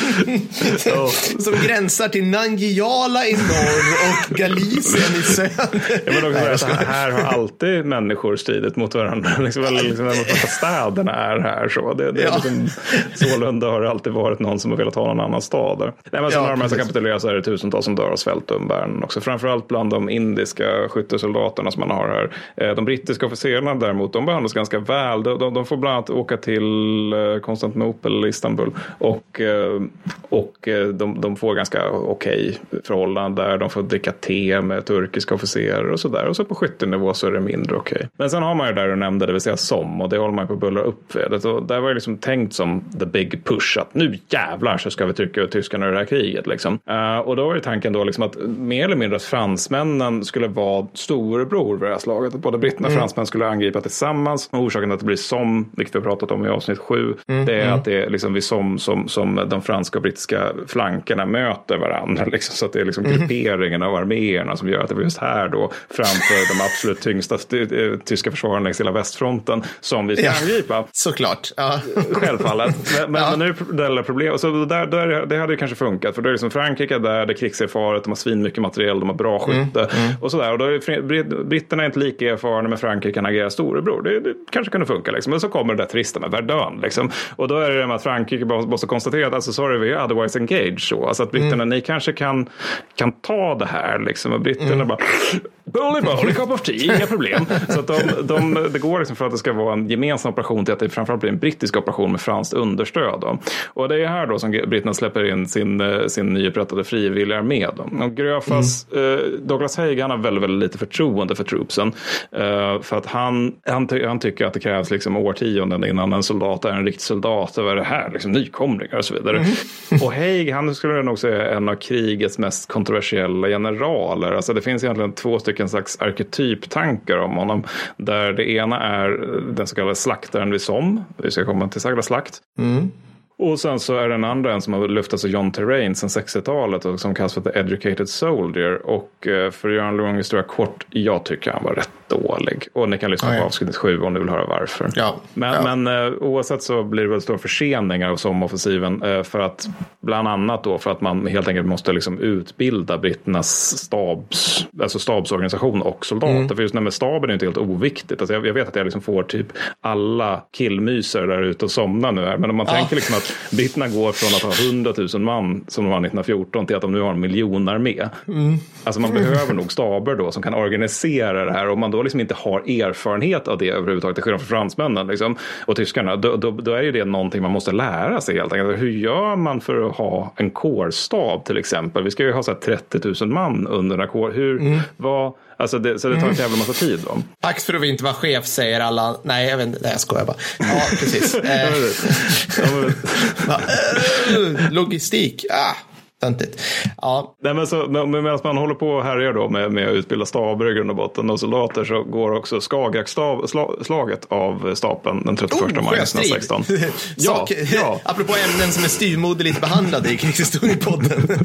Oh. Som gränsar till Nangiala i norr och Galicien i söder. Ja, men också Nej, här har alltid människor stridit mot varandra. [laughs] Liksom, eller liksom, städerna är här. Så. Det, det, ja. liksom, sålunda har det alltid varit någon som har velat ha någon annan stad. Där. Nej, men sen ja, när de här kapitulerar så är det tusentals som dör av svältumbäranden också. Framförallt bland de indiska skyttesoldaterna som man har här. Eh, de brittiska officerarna däremot, de behandlas ganska väl. De, de, de får bland annat åka till eh, Konstantinopel, Istanbul och, eh, och de, de får ganska okej okay förhållanden där. De får dricka te med turkiska officerare och sådär. Och så på skyttenivå så är det mindre okej. Okay. Men sen har man ju där du nämnde, det vill säga SOM och det håller man på att bulla upp vid. Och där var det liksom tänkt som the big push att nu jävlar så ska vi trycka ut tyskarna i det här kriget. Liksom. Uh, och då var ju tanken då liksom att mer eller mindre att fransmännen skulle vara storebror vid det här slaget. Att både britterna och mm. fransmän skulle angripa tillsammans. Och orsaken att det blir SOM, vilket vi har pratat om i avsnitt sju, mm. det är mm. att det är liksom vid SOM som, som de franska och brittiska flankerna möter varandra. [laughs] Liksom. Så att det är liksom mm. grupperingen av arméerna som gör att det var just här då framför de absolut tyngsta eh, tyska försvararna längs hela västfronten som vi ska ja, angripa. Såklart. Ja. Självfallet. [laughs] Men, men, ja. men nu är det problem. Så där, där, det hade ju kanske funkat. För då är liksom Frankrike där, det är krigserfaret, de har svinmycket material, de har bra mm, skytte mm, mm. Och sådär. Och då är britterna är inte lika erfarna, men Frankrike kan agera storebror. Det, det kanske kunde funka liksom. Men så kommer det där trista med Verdun liksom. Och då är det med att Frankrike måste konstatera att alltså sorry, vi är otherwise engaged så. Alltså att britterna, mm. ni kanske kan, kan ta det här liksom. Och britterna mm. bara Bully bully, cup of tea, inga problem. Så att de, de, det går liksom för att det ska vara en gemensam operation till att det framförallt blir en brittisk operation med franskt understöd. Då. Och det är här då som britterna släpper in sin, eh, sin nyupprättade frivilliga armé. Då. Och Gröfas, mm. eh, Douglas Haig, han har väldigt, väldigt lite förtroende för troopsen. Eh, för att han, han, han tycker att det krävs liksom årtionden innan en soldat är en riktig soldat. Vad är det här? Liksom nykomlingar och så vidare. Mm. [laughs] och Haig, han skulle nog säga en av krigets mest kontroversiella generaler. Alltså det finns egentligen två stycken slags arketyptankar om honom. Där det ena är den så kallade slaktaren vid Somme. Vi ska komma till sagda slakt. Mm. Och sen så är den andra en som har luftats av John Terrain sedan 60-talet och som kallas för The Educated Soldier. Och eh, för att göra en lång historia kort, jag tycker han var rätt dålig. Och ni kan lyssna oh, ja. på avsnitt 7 om ni vill höra varför. Ja. Men, ja. men uh, oavsett så blir det väl stora förseningar av SOM-offensiven. Uh, för att bland annat då för att man helt enkelt måste liksom utbilda britternas stabs, alltså stabsorganisation och soldater. Mm. För just det med staben är inte helt oviktigt. Alltså jag, jag, vet att jag liksom får typ alla killmyser där ute och somnar nu här. Men om man tänker liksom att britterna går från att ha 100 000 man som de var 1914 till att de nu har en miljonarmé. Mm. Alltså man behöver nog staber då som kan organisera det här. Och man då liksom inte har erfarenhet av det överhuvudtaget, till skillnad från fransmännen liksom, och tyskarna, då, då, då, är ju det någonting man måste lära sig helt enkelt. Hur gör man för att ha en kårstab till exempel? Vi ska ju ha så 30 000 man under den här kår. Hur, mm. vad, Alltså det, så det tar en jävla massa tid. Då. Tack för att vi inte var chef, säger alla. Nej, jag, vet, nej, jag skojar bara. Ja, precis. [laughs] [laughs] Eh, logistik. Ah. Töntigt. Ja. Nej, men så, men, medan man håller på och härjar då med, med att utbilda staber i grund och botten och soldater så går också Skagerrak-slaget av stapeln den 31 oh, maj 1916. [laughs] ja, Sak, ja. [laughs] Apropå ämnen som är styrmoderligt behandlade i krigshistoriepodden. [laughs]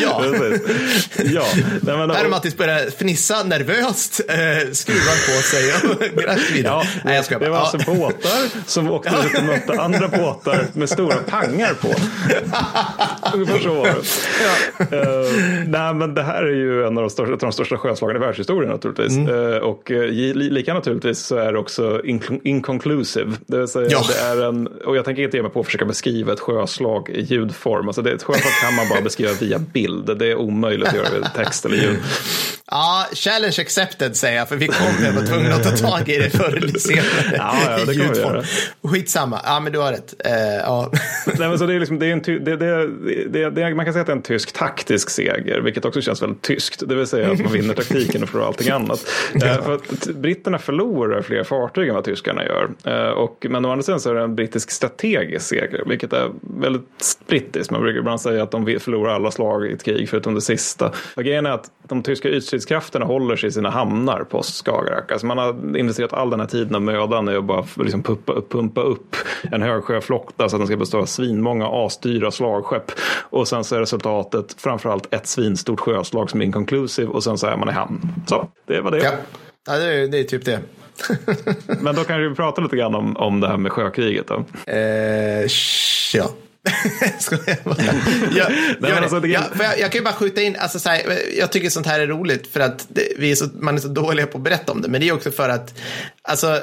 ja. ja. Nej, men, Där Mattis börjar fnissa nervöst, eh, skruvar på sig och Ja, Nej, jag ska det var alltså båtar som åkte ut och mötte andra båtar med stora pangar på. Ungefär [laughs] så var det. Uh, nej, men det här är ju en av de största, de största sjöslagen i världshistorien naturligtvis. Mm. Uh, och uh, lika naturligtvis så är det också inconclusive. Det vill säga, ja. det är en, och jag tänker inte ge mig på att försöka beskriva ett sjöslag i ljudform. Alltså det, ett sjöslag kan man bara [laughs] beskriva via bild. Det är omöjligt att göra det text eller ljud. [laughs] Ja, challenge accepted säger jag, för vi kommer vara tvungna att ta tag i det förr eller senare. Ja, ja, det kommer vi göra. Skitsamma, ja men du har rätt. Uh, ja. Nej, men så det är liksom, det är en ty, det, det, det, man kan säga att det är en tysk taktisk seger, vilket också känns väldigt tyskt. Det vill säga att man vinner taktiken och förlorar allting [laughs] annat. Ja. Uh, för att britterna förlorar fler fartyg än vad tyskarna gör. Uh, och, men å andra sidan så är det en brittisk strategisk seger, vilket är väldigt brittiskt. Man brukar ibland säga att de förlorar alla slag i ett krig förutom det sista. Och grejen är att de tyska ytstridskrafterna håller sig i sina hamnar på Skagerrak. Alltså man har investerat all den här tiden och mödan i att bara liksom pumpa, pumpa upp en högsjöflotta så att den ska bestå av svinmånga asdyra slagskepp. Och sen så är resultatet framförallt ett svinstort sjöslag som är inconclusive och sen så är man i hamn. Så, det var det. Ja, ja det, är, det är typ det. [laughs] Men då kan vi prata lite grann om, om det här med sjökriget då. Eh, ja. [laughs] jag, Nej, alltså, det... jag, jag, jag, kan ju bara skjuta in, alltså, så här, jag tycker sånt här är roligt för att det, vi är så, man är så dåliga på att berätta om det. Men det är också för att, alltså,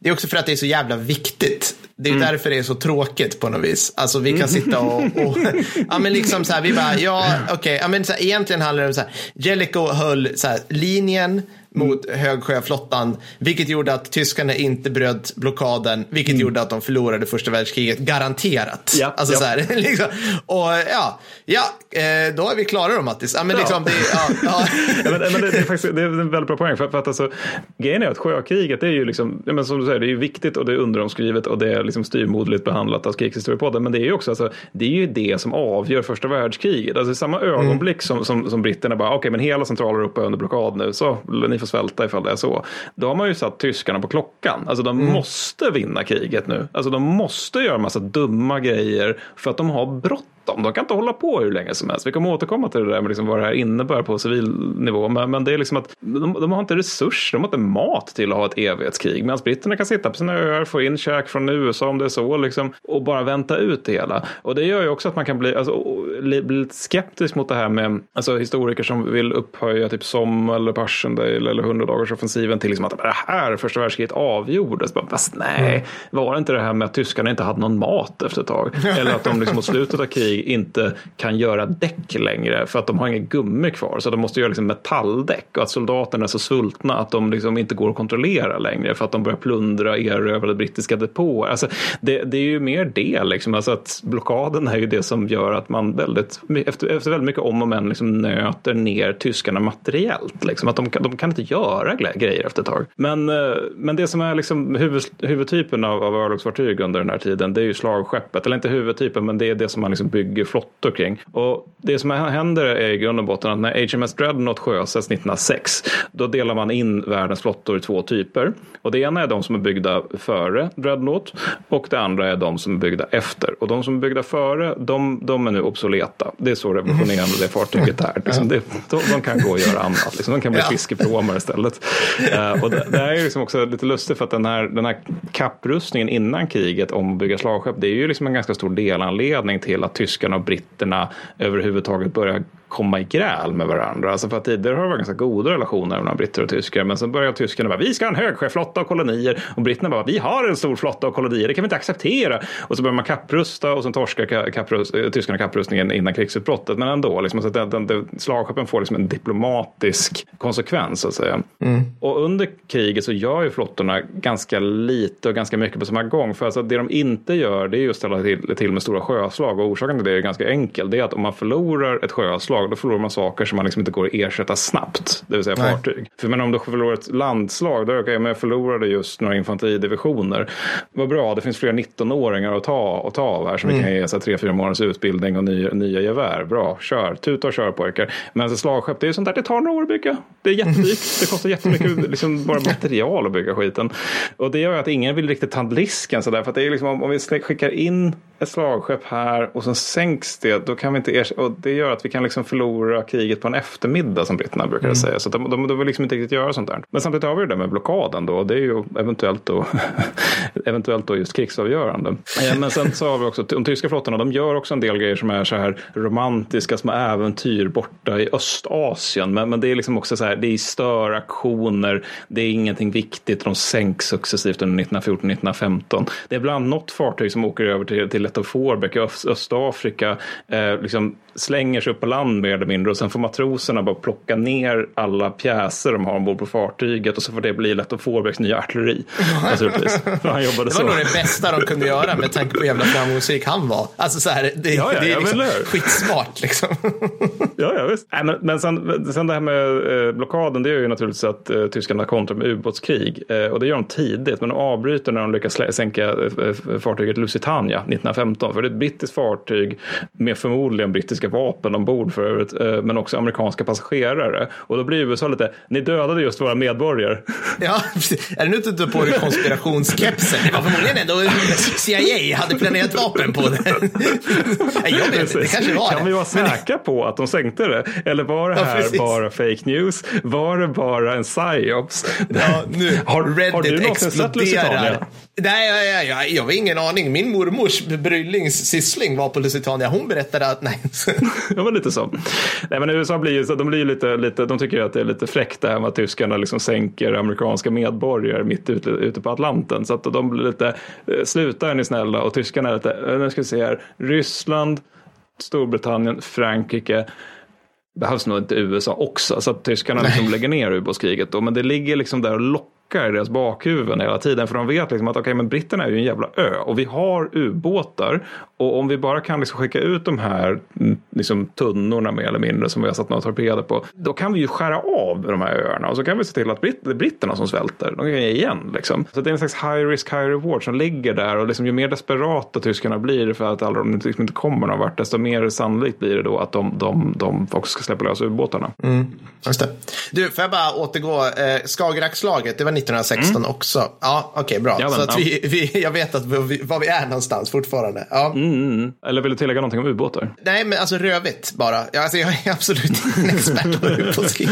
det är också för att det är så jävla viktigt. Det är mm. därför det är så tråkigt på något vis. Alltså vi kan sitta och, och [laughs] [laughs] ja men liksom så här, vi bara, ja okej, okay. ja men så här, egentligen handlar det om så här, Jellicoe höll så här, linjen, mot mm. Högsjöflottan, vilket gjorde att tyskarna inte bröt blockaden, vilket mm. gjorde att de förlorade första världskriget, garanterat. Ja, alltså ja. så här, [laughs] liksom. Och ja, ja, eh, då är vi klara då Mattis. Ja, men liksom, det, ja, [laughs] ja. ja men, men det, det, är faktiskt, det är en väldigt bra poäng, för, för att alltså, grejen är att sjökriget, det är ju liksom, men som du säger, det är ju viktigt och det är underomskrivet och det är liksom styrmodligt behandlat av Krigshistoriepodden, men det är ju också, alltså, det är ju det som avgör första världskriget. Alltså samma ögonblick mm. som, som, som britterna bara, okej, okay, men hela Centraleuropa är under blockad nu, så ni får svälta ifall det är så. Då har man ju satt tyskarna på klockan. Alltså de mm. måste vinna kriget nu. Alltså de måste göra massa dumma grejer för att de har bråttom bråttom. De kan inte hålla på hur länge som helst. Vi kommer återkomma till det där med liksom vad det här innebär på civil nivå. Men, men det är liksom att de, de, har inte resurser, de har inte mat till att ha ett evighetskrig. Medan britterna kan sitta på sina öar, få in käk från USA om det är så, liksom, och bara vänta ut det hela. Och det gör ju också att man kan bli, alltså, bli lite skeptisk mot det här med alltså, historiker som vill upphöja typ som eller Passchendaele eller hundradagarsoffensiven till liksom att det här första världskriget avgjordes. Bara, fast nej, mm. var det inte det här med att tyskarna inte hade någon mat efter ett tag? Eller att de liksom mot slutet av kriget inte kan göra däck längre för att de har inget gummi kvar. Så de måste göra liksom metalldäck och att soldaterna är så sultna att de liksom inte går att kontrollera längre för att de börjar plundra erövrade brittiska depåer. Alltså, det, det, är ju mer det, liksom. alltså att blockaden är ju det som gör att man väldigt, efter, efter väldigt mycket om och men liksom nöter ner tyskarna materiellt. Liksom. Att de, de kan inte göra grejer efter ett tag. Men, eh, men det som är liksom huvud, huvudtypen av, av örlogsfartyg under den här tiden, det är ju slagskeppet. Eller inte huvudtypen, men det är det som man liksom bygger bygger flottor kring. Och det som händer är i grund och botten att när HMS Dreadnought sjösätts 1906 då delar man in världens flottor i två typer. Och det ena är de som är byggda före Dreadnought och det andra är de som är byggda efter. Och de som är byggda före de, de är nu obsoleta. Det är så revolutionerande det fartyget är. Liksom det, de, de, kan gå och göra annat. Liksom. De kan bli fiskepråmar istället. Uh, och det, det är ju liksom också lite lustigt för att den här, den här kapprustningen innan kriget om att bygga slagskepp det är ju liksom en ganska stor delanledning till att tyskarna och britterna överhuvudtaget börjar komma i gräl med varandra. Alltså för att tidigare har det varit ganska goda relationer mellan britter och tyskar. Men så börjar tyskarna bara, vi ska ha en högsjöflotta och kolonier. Och britterna bara, vi har en stor flotta och kolonier, det kan vi inte acceptera. Och så börjar man kappprusta och så torskar kapprust, eh, tyskarna kapprustningen innan krigsutbrottet. Men ändå, liksom, så att den, den, den, slagskeppen får liksom en diplomatisk konsekvens så att säga. Mm. Och under kriget så gör ju flottorna ganska lite och ganska mycket på samma gång. För alltså det de inte gör det är ju att ställa till, till med stora sjöslag. Och orsaken till det är ganska enkel. Det är att om man förlorar ett sjöslag landslag då förlorar man saker som man liksom inte går att ersätta snabbt. Det vill säga Nej. fartyg. För men om du förlorar ett landslag, då det okej, men jag förlorade just några infanteridivisioner. Vad bra, det finns fler 19-åringar att ta, och ta av här som mm. vi kan ge så tre, fyra månaders utbildning och nya, nya gevär. Bra, kör, tuta och kör pojkar. Men alltså, slagskepp, det är sånt där, det tar några år att bygga. Det är jättedyrt, det kostar jättemycket [laughs] liksom, bara material att bygga skiten. Och det gör att ingen vill riktigt ta risken sådär. För att det är liksom, om vi skickar in ett slagskepp här och sen sänks det, då kan vi inte ersätta. Och det gör att vi kan liksom förlora kriget på en eftermiddag som britterna brukar Mm. säga. Så de, de, de vill liksom inte riktigt göra sånt där. Men samtidigt har vi det där med blockaden då. Det är ju eventuellt då, [laughs] eventuellt då just krigsavgörande. Eh, Men sen så har vi också de tyska flottorna. De gör också en del grejer som är så här romantiska små äventyr borta i Östasien. Men, men det är liksom också så här, det är störaktioner. Det är ingenting viktigt. De sänks successivt under 1914-1915. Det är bland något fartyg som åker över till, till Lettow Forbeck i Öst, Östafrika. Eh, liksom slänger sig upp på land mer eller mindre och sen får matroserna bara plocka ner alla pjäser de har ombord på fartyget och så får det bli Lettow Forbecks nya artilleri. Naturligtvis. [laughs] Han jobbade Det så. var nog det bästa de kunde göra med tanke på hur jävla framgångsrik han var. Alltså så här, det, Ja, ja, det är liksom skitsmart liksom. [laughs] Ja, ja visst. Nej, men men sen, sen det här med eh, blockaden, det är ju naturligtvis att eh, tyskarna kontrar med ubåtskrig. Eh, och det gör de tidigt, men de avbryter när de lyckas sänka eh, fartyget Lusitania 1915. För det är ett brittiskt fartyg med förmodligen brittiska vapen ombord för övrigt, eh, men också amerikanska passagerare. Och då blir USA lite, ni dödade just våra medborgare. [laughs] Ja, är det nu inte på dig konspirationskepsen? Det var förmodligen ändå CIA hade planerat vapen på det. [laughs] Nej, jag vet inte, det kanske var kan det. vi vara säkra på att de sänkte det? Eller var det Ja, här precis. bara fake news? Var det bara en psyops? Ja, nu, har, Reddit har du någonsin sett Lusitania? Nej, ja, ja, ja, jag har ingen aning. Min mormors Bryllings syssling var på Lusitania. Hon berättade att, nej. [laughs] Ja, men lite så. Nej, men USA blir ju, så- de blir lite, lite, de tycker ju att det är lite fräckt det här med att tyskarna liksom sänker amerikanska medborgare mitt ute, ute på Atlanten. Så att de blir lite, eh, sluta är ni snälla och tyskarna är lite, eh, nu ska vi se här, Ryssland, Storbritannien, Frankrike, behövs nog inte USA också. Så att tyskarna liksom lägger ner ubåtskriget då. Men det ligger liksom där och lockar i deras bakhuvuden hela tiden. För de vet liksom att okay, men britterna är ju en jävla ö. Och vi har ubåtar. Och om vi bara kan liksom skicka ut de här mm, liksom, tunnorna mer eller mindre som vi har satt några torpeder på. Då kan vi ju skära av de här öarna. Och så kan vi se till att britt, det är britterna som svälter. De kan ge igen liksom. Så det är en slags high risk, high reward som ligger där. Och liksom, ju mer desperata tyskarna blir för att alla de liksom inte kommer någon vart. Desto mer sannolikt blir det då att de, de, de också ska släppa lös ubåtarna. Mm. Just det. Du, får jag bara återgå? Eh, Skagerrakslaget, det var 1916 också. Ja, okej, bra. Ja, men, så att ja. vi, vi, jag vet att vi, var vi är någonstans fortfarande. Ja. Mm. Eller vill du tillägga någonting om ubåtar? Nej, men alltså rövigt bara. Ja, Alltså, jag är absolut [laughs] ingen expert på ubåtskrig.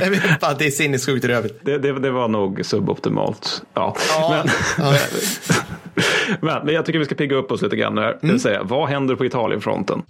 Jag vet bara att det är sinnessjukt rövigt. Det, det, det var nog suboptimalt. Ja. Ja, Men, [laughs] men, men jag tycker vi ska pigga upp oss lite grann här. Det vill säga, vad händer på Italienfronten?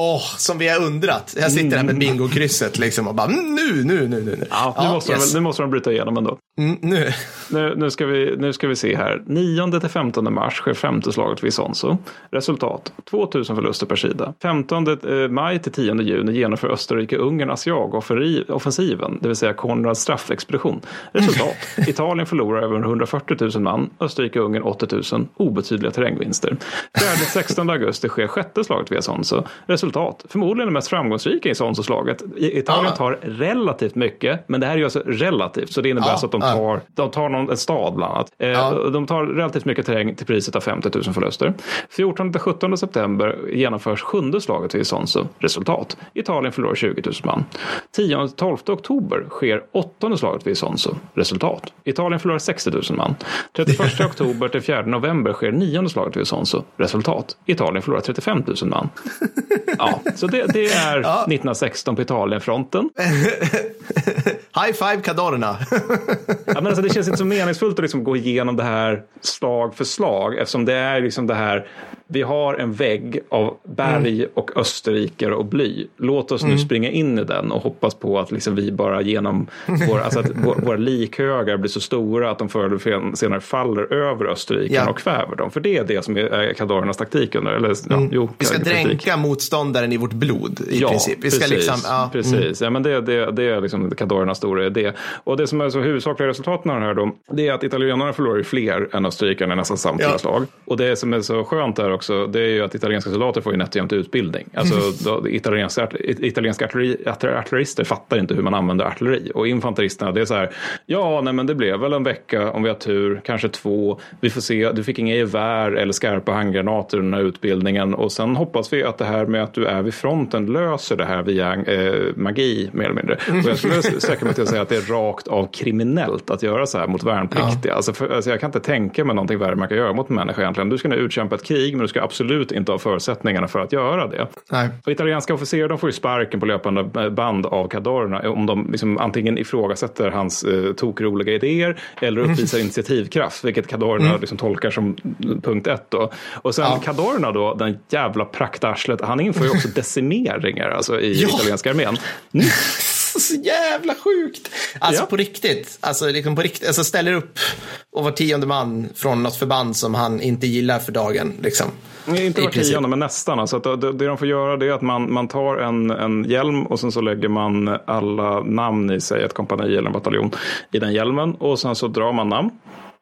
Åh, som vi har undrat. Jag sitter här med bingokrysset liksom och bara mm, nu, nu, nu, nu. nu. Ja, nu, måste yes. de, nu måste de bryta igenom ändå. Mm, nu. Nu, nu, ska vi, nu ska vi se här. 9 till 15 mars sker femte slaget vid Isonzo. Resultat 2000 förluster per sida. 15 eh, maj till 10 juni genomför Österrike-Ungern Asiag-offensiven, det vill säga Konrads straffexpedition. Resultat [laughs] Italien förlorar över 140 000 man, Österrike-Ungern 80 000, obetydliga terrängvinster. 4-16 augusti sker sjätte slaget vid Isonzo. Resultat förmodligen det mest framgångsrika i Isonzo-slaget. I- Italien tar relativt mycket, men det här är ju alltså relativt, så det innebär Ja, alltså att de ja. tar, de tar någon, en stad bland annat. Eh, Ja. De tar relativt mycket terräng till priset av 50 000 förluster. 14-17 september genomförs sjunde slaget vid Isonzo. Resultat. Italien förlorar 20 000 man. 10-12 oktober sker åttonde slaget vid Isonzo. Resultat. Italien förlorar 60 000 man. 31 [laughs] oktober till 4 november sker nionde slaget vid Isonzo. Resultat. Italien förlorar 35 000 man. [laughs] Ja, så det, det är 1916 på Italienfronten. [laughs] High five Cadorna. Ja, men alltså, det känns inte så meningsfullt att liksom gå igenom det här slag för slag eftersom det är liksom det här. Vi har en vägg av berg och österrikare och bly. Låt oss nu springa in i den och hoppas på att liksom vi bara genom vår, alltså att vår, våra likhögar blir så stora att de förr eller senare faller över österrikarna Ja. och kväver dem. För det är det som är Kadornas taktik. Under, eller, ja, jo, Vi ska taktik. dränka motståndaren i vårt blod i princip. Vi ska precis. liksom, ja, precis. Ja, men det, det, det är liksom Cadornas stora idé. Och det som är så huvudsakliga resultaten av den här då, det är att italienarna förlorar ju fler än österrikarna i nästan samtliga Ja. slag. Och det som är så skönt där också, det är ju att italienska soldater får ju nätt och jämnt utbildning. Alltså [laughs] då, italienska, italienska artilleri, artil- artillerister fattar inte hur man använder artilleri. Och infanteristerna, det är så här, ja, nej men det blev väl en vecka om vi har tur, kanske två. Vi får se, du fick inga gevär eller skarpa handgranater under den här utbildningen. Och sen hoppas vi att det här med att du är vid fronten löser det här via eh, magi mer eller mindre. Och jag skulle sträcka mig till att säga att det är rakt av kriminellt att göra så här mot värnpliktiga. Alltså, för, alltså jag kan inte tänka mig någonting värre man kan göra mot en människa egentligen. Du ska nu utkämpa ett krig men du ska absolut inte ha förutsättningarna för att göra det. Nej. Och italienska officerare de får ju sparken på löpande band av Cadorna om de liksom antingen ifrågasätter hans eh, tokroliga idéer eller uppvisar initiativkraft, vilket Cadorna liksom tolkar som punkt ett. Då. Och sen Ja. Cadorna då, den jävla praktarslet, han inför ju också [laughs] decimeringar alltså, i Ja. italienska armén. Mm. Så jävla sjukt! Alltså Ja. på riktigt. Alltså, liksom på riktigt. Alltså ställer upp och var tionde man från något förband som han inte gillar för dagen. Liksom. Nej, Inte var tionde, men nästan. Alltså det, det de får göra det är att man, man tar en, en hjälm och sen så lägger man alla namn i sig, ett kompani eller en bataljon, i den hjälmen. Och sen så drar man namn.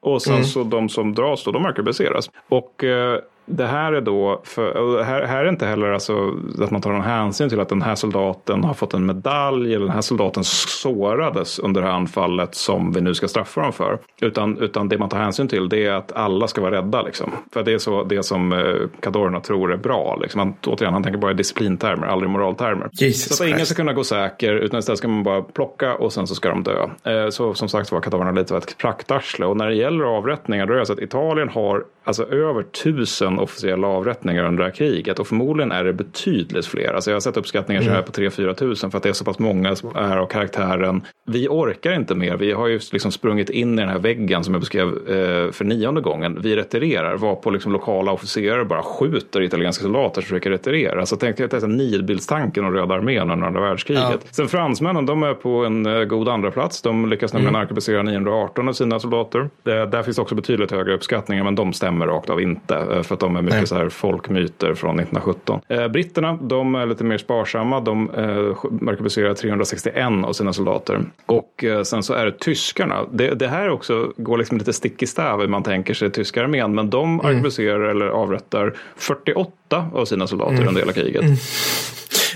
Och sen så de som dras då, de arkebuseras. Och eh, det här är då, för, här, här är inte heller alltså att man tar någon hänsyn till att den här soldaten har fått en medalj eller den här soldaten sårades under det här anfallet som vi nu ska straffa dem för. Utan, utan det man tar hänsyn till det är att alla ska vara rädda. Liksom. För det är så det som eh, Cadorna tror är bra. Liksom. Han, återigen, han tänker bara i disciplintermer, aldrig moraltermer. Jesus så att ingen ska kunna gå säker, utan istället ska man bara plocka och sen så ska de dö. Eh, så som sagt var Cadorna lite av ett praktarsle. Och när det gäller avrättningar, då är det så att Italien har alltså över tusen officiella avrättningar under det här kriget. Och förmodligen är det betydligt fler. Alltså jag har sett uppskattningar så här på 3-4 tusen för att det är så pass många som är av karaktären. Vi orkar inte mer. Vi har ju liksom sprungit in i den här väggen som jag beskrev eh, för nionde gången. Vi retirerar, var på liksom lokala officerare bara skjuter italienska soldater som försöker retirera. Alltså tänk dig detta nidbildstanken och Röda armén under andra världskriget. Sen fransmännen, de är på en eh, god andra plats. De lyckas nämligen arkebusera 918 av sina soldater. Det, där finns också betydligt högre uppskattningar, men de stämmer rakt av inte. eh, För att de är mycket Nej. så här folkmyter från 1917. Eh, britterna, de är lite mer sparsamma. De eh, arkebuserar 361 av sina soldater. Och eh, sen så är det tyskarna. Det, det här också går liksom lite stick i stäv hur man tänker sig tyska armén. Men de arkebuserar eller avrättar 48 av sina soldater under hela kriget.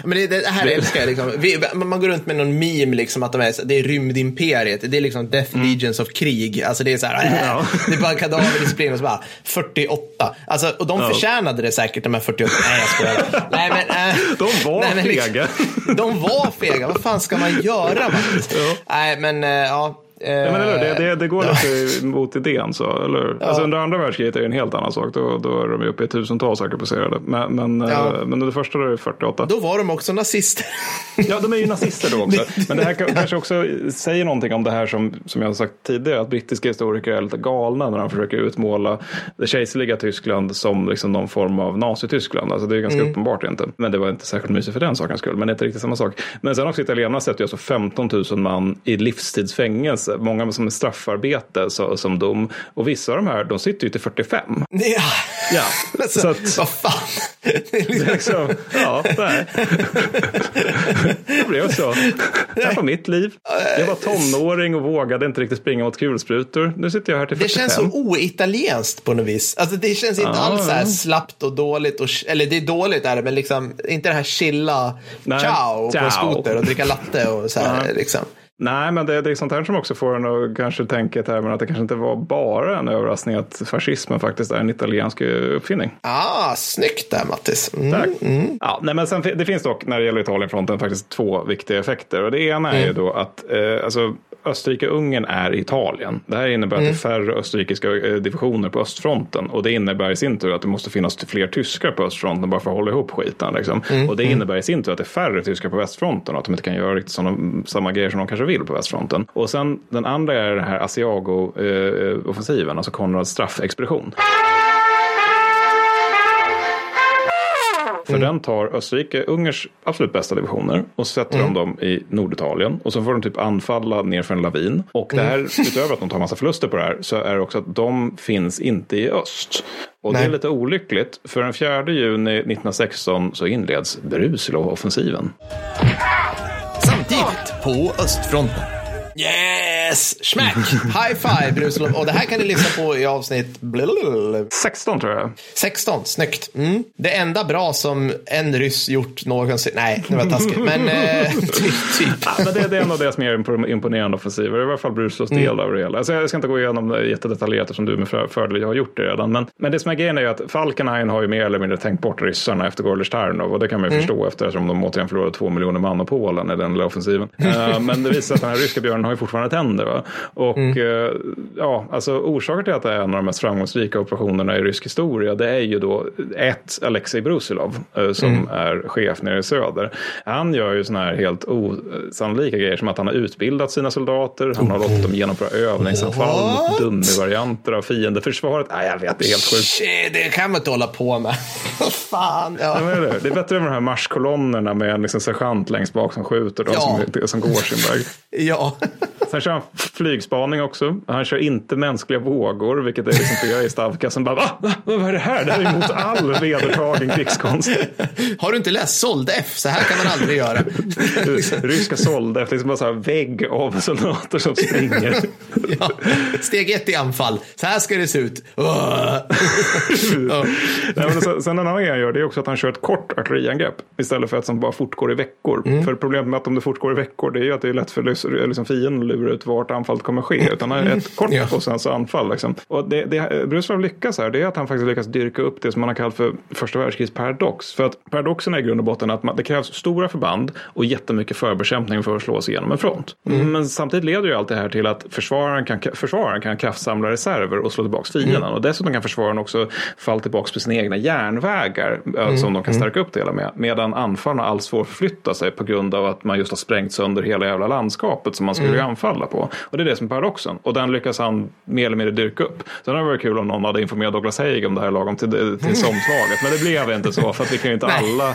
Men det, det här älskar jag. Liksom. Vi, man går runt med någon meme, liksom, att de är, det är rymdimperiet. Det är liksom Death Legions of krig. Alltså det är så här, Mm. Ja. [laughs] det är bara kadaverdisciplin och så bara 48. Alltså, och de förtjänade det säkert, de här 48. Nej, jag skojar. Nej, men, äh, [laughs] De var nej, men liksom- fega. [laughs] De var fega. Vad fan ska man göra, Mattis? Nej, men äh, ja. Eh, Ja, men eller, det, det, det går lite mot idén. Så, eller? Alltså, under andra världskriget är det en helt annan sak. Då, då är de ju uppe i tusentals arkebuserade. Men, men, Ja. eh, men under första är det 48. Då var de också nazister. [laughs] Ja, de är ju nazister då också. [laughs] Men det här ka- kanske också säger någonting om det här som, som jag har sagt tidigare, att brittiska historiker är lite galna när de försöker utmåla det kejserliga Tyskland som liksom någon form av Nazityskland. Alltså det är ganska uppenbart inte. Men det var inte särskilt mysigt för den sakens skull. Men det är inte riktigt samma sak. Men sen också italienarna sätter ju alltså 15 000 man i livstidsfängelse. Många som är straffarbete så, som dom. Och vissa av de här, de sitter ju till 45. Ja. Ja, [laughs] Alltså, så att- Vad fan. Det är Det är liksom, liksom, ja, nej. Det blev så. Det var mitt liv. Jag var tonåring och vågade inte riktigt springa mot kulsprutor. Nu sitter jag här till 45. det känns så oitalienskt på något vis. Alltså det känns inte Ja, alls så här slappt och dåligt. Och, eller det är dåligt är det, men liksom inte det här chilla Nej, ciao på en ciao. skoter och dricka latte och så här. Liksom. Nej, men det, det är sånt här som också får en att kanske tänka i termer att det kanske inte var bara en överraskning att fascismen faktiskt är en italiensk uppfinning. Ah, snyggt där Mattis. Mm. Tack. Ja, nej, men sen, det finns dock när det gäller Italienfronten faktiskt två viktiga effekter. Och det ena är ju då att eh, alltså, Österrike-Ungern är Italien. Det här innebär att det är färre österrikiska eh, divisioner på östfronten. Och det innebär i sin tur att det måste finnas fler tyskar på östfronten bara för att hålla ihop skiten. Liksom. Och det innebär i sin tur att det är färre tyskar på västfronten och att de inte kan göra riktigt såna, samma grejer som de kanske vill på västfronten. Och sen den andra är den här Asiago-offensiven, alltså Konrads straffexpedition. För den tar Österrike Ungerns absolut bästa divisioner och sätter de dem i Norditalien. Och så får de typ anfalla ner för en lavin. Och det här, [laughs] utöver att de tar massa förluster på det här, så är det också att de finns inte i öst. Och det Nej. är lite olyckligt, för den 4 juni 1916 så inleds Brusilov-offensiven. Samtidigt på östfronten. Yes! Smack! High five, Brusilov. Och det här kan ni lyssna på i avsnitt blablabla. 16 tror jag. 16. Snyggt. Mm. Det enda bra som en ryss gjort någonsin. Nej, det var taskigt. Men eh, [laughs] typ. typ. Ja, men det, det är en av deras mer impo- imponerande offensiver. I alla fall Brucelos del av det hela. Alltså, jag ska inte gå igenom det jättedetaljerat eftersom du med för- fördel har gjort det redan. Men, men det som är grejen är ju att Falkenhayn har ju mer eller mindre tänkt bort ryssarna efter Gorlic Tarnov. Och det kan man ju förstå eftersom de återigen förlorade två miljoner man och Polen i den lilla offensiven. [laughs] Eh, men det visar att den här ryska björnen har ju fortfarande tänder. Va? Och eh, ja, alltså orsaken till att det är en av de mest framgångsrika operationerna i rysk historia det är ju då ett Alexej Brusilov eh, som är chef nere i söder. Han gör ju sådana här helt osannolika grejer som att han har utbildat sina soldater, han har låtit dem genomföra övningsanfall mot What? dummivarianter av fiendeförsvaret. Nej, jag vet, det är helt sjukt. Shit, det kan man inte hålla på med. [laughs] Fan. Ja, men det, är det. det är bättre med de här marschkolonnerna med en liksom sergeant längst bak som skjuter de Ja. som, som går sin väg. ja. Sen kör han flygspaning också. Han kör inte mänskliga vågor, vilket är liksom flera i Stavka som bara va? va? Vad är det här? Det här är emot all vedertagen krigskonst. Har du inte läst Sold F? Så här kan man aldrig göra. Ryska sålda efter liksom bara så här vägg av soldater som springer. ja. Steg ett i anfall. Så här ska det se ut. Nej, sen, en annan grej han gör det är också att han kör ett kort artilleriangrepp istället för ett som bara fortgår i veckor. För problemet med att om det fortgår i veckor det är ju att det är lätt för liksom fienden att lura ut vart anfallet kommer ske. Utan han har ett kort Ja. och sen så anfall. Liksom. Och det, det Brusilov lyckas här det är att han faktiskt lyckas dyrka upp det som man har kallat för första världskrigets paradox. För att paradoxen är i grund och botten att man, det krävs stora förband och jättemycket förbekämpning för att slå sig igenom en front. Men samtidigt leder ju allt det här till att försvararen kan, försvararen kan kraftsamla reserver och slå tillbaka fienden. Och dessutom kan försvararen också falla tillbaka på sina egna järnvägar eh, som de kan stärka upp det hela med. Medan anfallarna alls får förflytta sig på grund av att man just har sprängt sönder hela jävla landskapet som man skulle anfalla på. Och det är det som är paradoxen. Och den lyckas han mer eller mindre dyrka upp. Sen hade det varit kul om någon hade informerat Douglas Haig om det här lagom till, till somslaget. Men det blev inte så för att vi kan ju inte [laughs] alla [laughs]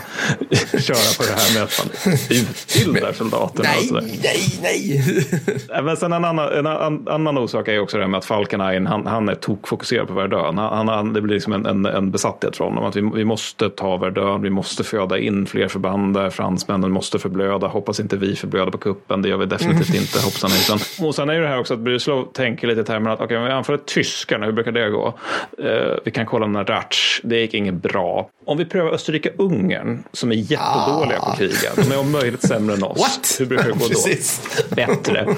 köra på det här med att man utbildar soldaterna. Nej, nej, nej. [laughs] Nej, Men sen en annan, en annan, orsak är också det här med att Falkenhayn, han, han är tokfokuserad på Verdun. Han, han, det blir liksom en, en, en besatthet från honom. Att vi, vi måste ta Verdun, vi måste föda in fler förband där. Fransmännen måste förblöda. Hoppas inte vi förblöder på kuppen. Det gör vi definitivt inte. Hoppsan hejsan. Och sen är ju det här också att Bryslov tänker lite i termer att okej, om vi anfaller tyskarna, hur brukar det gå? Eh, vi kan kolla med Ratch, det gick inget bra. Om vi prövar Österrike-Ungern, som är jättedåliga på att kriga. De är om möjligt sämre än oss. What? Hur brukar det gå då? Bättre.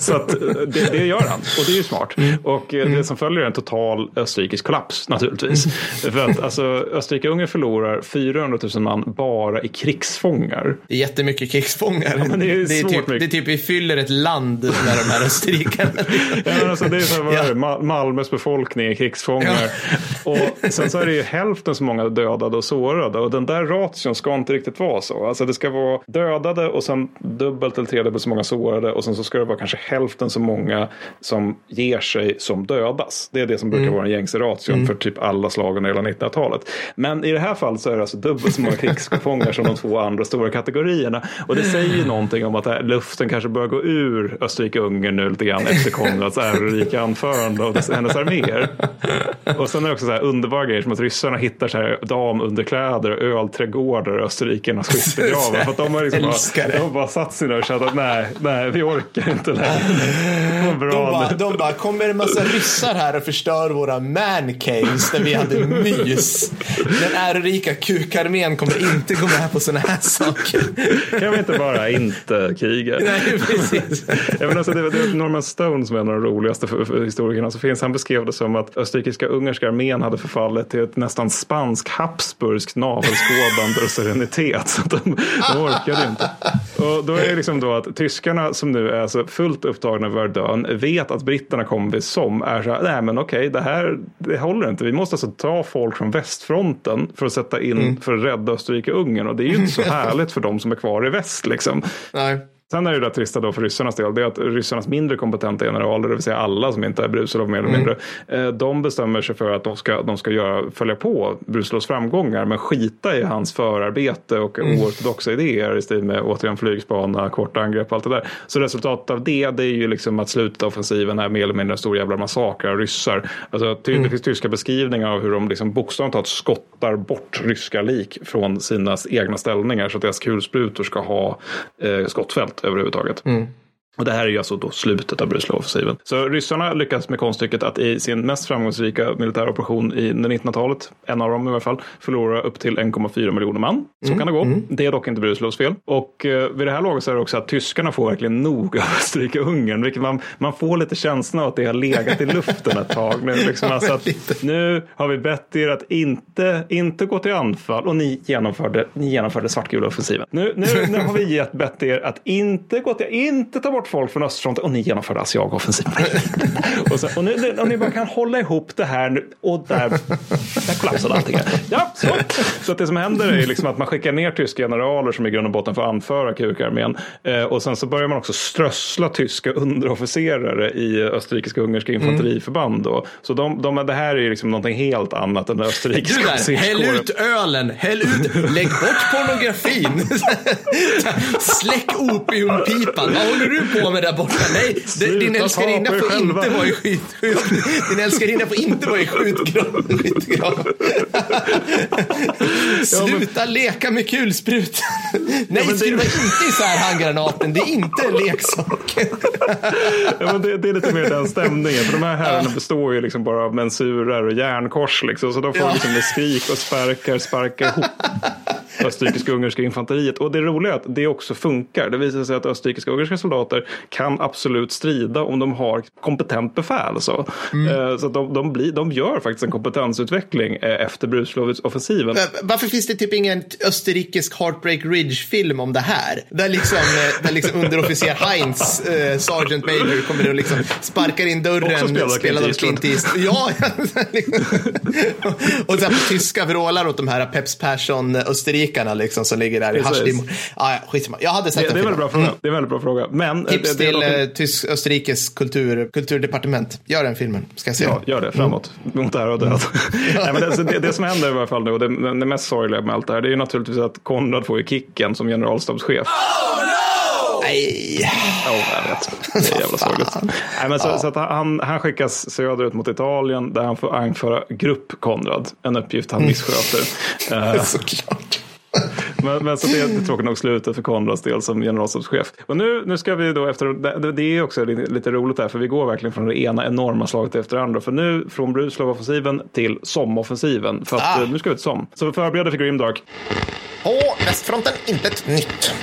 Så att eh, det, det gör han och det är ju smart. Och eh, det som följer är en total österrikisk kollaps naturligtvis. För att alltså, Österrike-Ungern förlorar 400 000 man bara i krigsfångar. Det är jättemycket krigsfångar. men det är svårt typ, med- det är typ vi fyller ett land med de här österrikarna. [laughs] Ja, alltså, det är så här, Ja. Malmös befolkning är krigsfångar. Och sen så är det ju hälften så många dödade och sårade. Och den där ration ska inte riktigt vara så. Alltså det ska vara dödade och sen dubbelt eller tredubbelt så många sårade. Och sen så ska det vara kanske hälften så många som ger sig som dödas. Det är det som brukar vara den gängse ration för typ alla slag under hela 1900-talet. Men i det här fallet så är det alltså dubbelt så många [laughs] krigsfångar som de två andra stora kategorierna. Och det säger ju någonting om att luften kanske börjar gå ur Österrike-Ungern nu lite grann efter Konrads ärorika anförande och dess, hennes arméer. Och sen är det också så här underbara grejer som att ryssarna hittar så här damunderkläder och ölträdgårdar i österrikernas skyttegravar. För att de har liksom bara, de har bara satt sig där och känt att nej, nej, vi orkar inte längre. De bara, de bara, kommer en massa ryssar här och förstör våra man caves där vi hade mys. Den ärorika kukarmén kommer inte gå med på sådana här saker. Kan vi inte bara inte kriga? Nej, precis. Men alltså, det, det är Norman Stone som är en av de roligaste för, för historikerna som finns. Han beskrev det som att österrikiska ungerska armén hade förfallit till ett nästan spansk habsburgskt navelskådande och serenitet. Så de, de orkade inte. Och då är det liksom då att tyskarna som nu är så fullt upptagna över Verdun vet att britterna kommer vid som är så här, nej men okej, det här det håller inte. Vi måste alltså ta folk från västfronten för att sätta in, för att rädda Österrike-Ungern. Och det är ju inte så [laughs] härligt för de som är kvar i väst liksom. Nej. Sen är det där trista då för ryssarnas del, det är att ryssarnas mindre kompetenta generaler, det vill säga alla som inte är Brusilov mer eller mindre, eh, de bestämmer sig för att de ska, de ska göra, följa på Brusilovs framgångar, men skita i hans förarbete och oortodoxa idéer i stil med återigen flygspana, korta angrepp och allt det där. Så resultatet av det, det är ju liksom att slutet av offensiven är mer eller mindre en stor jävla massaker av ryssar. Alltså, ty, Det finns tyska beskrivningar av hur de liksom bokstavligt talat skottar bort ryska lik från sina egna ställningar så att deras kulsprutor ska ha eh, skottfält överhuvudtaget. Mm. Och det här är ju alltså då slutet av Bruslow-offensiven. Så ryssarna lyckas med konststycket att i sin mest framgångsrika militära operation i 1900-talet, en av dem i alla fall, förlora upp till 1,4 miljoner man. Så Mm, kan det gå. Det är dock inte Bruslows fel. Och eh, vid det här laget så är det också att tyskarna får verkligen nog av Österrike-Ungern. Vilket man, man får lite känslan av att det har legat i luften ett tag. Nu, liksom alltså att, [laughs] nu har vi bett er att inte, inte gå till anfall och ni genomförde, ni genomförde svartgula offensiven. Nu, nu, nu har vi gett bett er att inte gå till, inte ta bort folk från östfronten och ni genomförde Asiag-offensiven. [laughs] och, så, och, nu, och ni bara kan hålla ihop det här och där, där kollapsade allting. Ja, så. så att det som händer är liksom att man skickar ner tyska generaler som i grund och botten får anföra kukarmén. Eh, och sen så börjar man också strössla tyska underofficerare i österrikiska ungerska infanteriförband. Då. Så de, de, det här är ju liksom någonting helt annat än österrikiska där, häll officerskåren. ut ölen, häll ut, lägg bort pornografin. [laughs] Släck opiumpipan. Vad håller du på med där borta? Nej, Sluta din älskarinna får själva. inte vara i skit, skit. [laughs] Din älskarinna får inte vara i skjutgrav. skjutgrav. [laughs] Sluta leka med kulsprutan. Nej, men det- skruva inte isär handgranaten. Det är inte en leksak. [laughs] Ja, men det, det är lite mer den stämningen. För de här herrarna består ju liksom bara av mensurer och järnkors. Liksom, så de får Ja. liksom med skrik och sparkar sparka ihop österrikiska ungerska infanteriet. Och det roliga är att det också funkar. Det visar sig att österrikiska ungerska soldater kan absolut strida om de har kompetent befäl. Så, Eh, så de, de, blir, de gör faktiskt en kompetensutveckling eh, efter Bruslow-offensiven. Varför finns det typ ingen österrikisk Heartbreak Ridge-film om det här? Där liksom, eh, där liksom underofficer Heinz, eh, Sergeant Major, kommer och liksom sparkar in dörren, spelad av Clint Eastwood. Ja, [laughs] och sen på tyska vrålar åt de här Peps Persson-österrikarna liksom, som ligger där i haschdimmor. Ah, ja, skitsamma. Jag hade sett Det, det, är en väldigt bra fråga. det är en väldigt bra fråga. Men, eh, Tips till eh, tysk, Österrikes kultur, kulturdepartement. Gör den filmen, ska jag se. Ja, gör det framåt. Mot ära och död. [laughs] Nej, men det, det, det som händer i alla fall nu, och det, det mest sorgliga med allt det här, det är ju naturligtvis att Konrad får ju kicken som generalstabschef. Nej. Ja, jag vet. Det är jävla sorgligt. Nej, men så, så att han, han skickas söderut mot Italien där han får anföra grupp Konrad. En uppgift han missköter. [laughs] Eh, Såklart. Men, men så det är tråkigt nog slutet för Konrads del som generalstabschef. Och nu, nu ska vi då efter, det, är också lite, roligt där för vi går verkligen från det ena enorma slaget efter det andra. För nu från Bruslow-offensiven till Somme-offensiven. För att Ah. eh, nu ska vi till Somme. Så vi förbereder för Grimdark. På västfronten, intet nytt.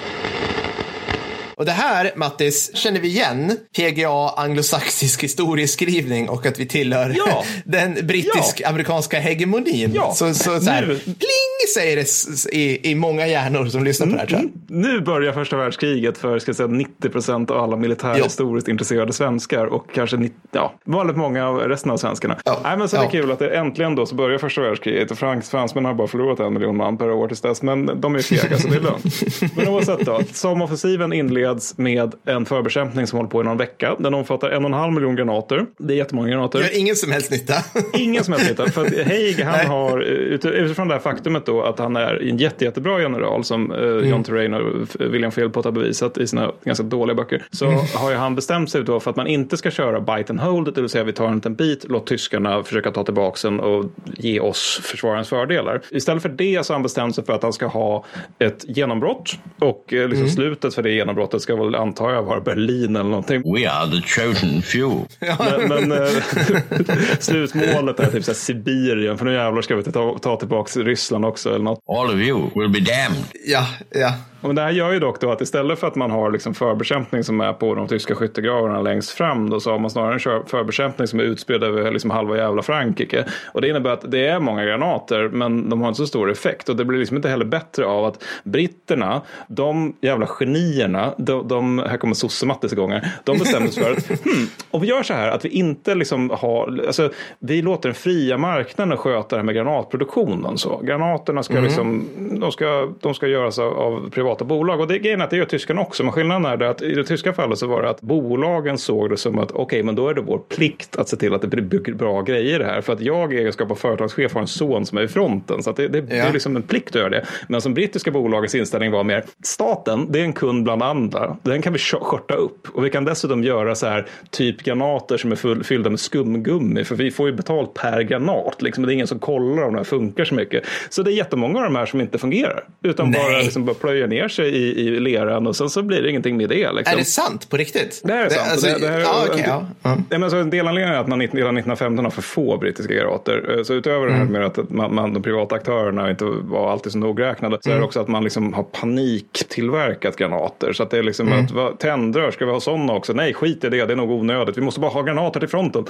Och det här, Mattis, känner vi igen. PGA anglosaxisk historieskrivning och att vi tillhör Ja. [laughs] den brittisk-amerikanska hegemonin. Ja. Så, så, så här, Nu. pling säger det i, i många hjärnor som lyssnar på det här tror jag. Nu börjar första världskriget för ska säga, 90 procent av alla militärhistoriskt intresserade svenskar och kanske 90, ja, väldigt många av resten av svenskarna. Ja. Nej, men så det är Ja. kul att det äntligen då så börjar första världskriget och frans, fransmännen har bara förlorat en miljon man per år tills dess, men de är fega så det är lugnt. [laughs] men oavsett då, Somoffensiven inleds med en förbekämpning som håller på i någon vecka. Den omfattar en och en halv miljon granater. Det är jättemånga granater. Gör ingen som helst nytta. [laughs] Ingen som helst nytta. För att Haig han har ut- utifrån det här faktumet då att han är en jätte, jättebra general som eh, Mm. John Terrain och William Philpott har bevisat i sina ganska dåliga böcker. Så Mm. har ju han bestämt sig då för att man inte ska köra bite and hold, det vill säga vi tar en liten bit, låt tyskarna försöka ta tillbaka den och ge oss försvararens fördelar. Istället för det så har han bestämt sig för att han ska ha ett genombrott och eh, liksom Mm. slutet för det genombrottet ska väl antar jag vara Berlin eller någonting. We are the chosen few. [laughs] Men, men eh, [laughs] slutmålet är typ så här Sibirien, för nu jävlar ska vi ta, ta tillbaka Ryssland också eller något. All of you will be damned. ja, ja. Men det här gör ju dock då att istället för att man har liksom förbekämpning som är på de tyska skyttegravarna längst fram då så har man snarare en förbekämpning som är utspridd över liksom halva jävla Frankrike. Och det innebär att det är många granater men de har inte så stor effekt och det blir liksom inte heller bättre av att britterna, de jävla genierna, de, de här kommer sosse-Mattis igång här, de bestämmer sig för att [laughs] hmm, om vi gör så här att vi inte liksom har, alltså vi låter den fria marknaden sköta det här med granatproduktionen så. Granaterna ska liksom, de ska, de ska göras av, av privata bolag och det grejen är att det gör tyskarna också. Men skillnaden är det att i det tyska fallet så var det att bolagen såg det som att okej, men då är det vår plikt att se till att det blir bra grejer det här. För att jag i egenskap av företagschef har en son som är i fronten. Så det, det, det Ja. är liksom en plikt att göra det. Men som brittiska bolagens inställning var mer, staten, det är en kund bland andra. Den kan vi skö- skörta upp. Och vi kan dessutom göra så här typ granater som är full, fyllda med skumgummi. För vi får ju betalt per granat. Liksom. Det är ingen som kollar om det här funkar så mycket. Så det är jättemånga av de här som inte fungerar. Utan Nej. bara, liksom bara plöjer ner ner sig i, i leran och sen så blir det ingenting med det. Liksom. Är det sant på riktigt? Det är sant. alltså, det, det här, ja, okay, ja. Ja. men alltså, en delanledning är att man redan 1915 har för få brittiska granater. Eh, Så utöver det här med att man, man, de privata aktörerna inte var alltid så nogräknade så är det också att man liksom har paniktillverkat granater. Så att det är liksom att vad, tändrör, ska vi ha sådana också? Nej, skit i det, det är nog onödigt. Vi måste bara ha granater till fronten.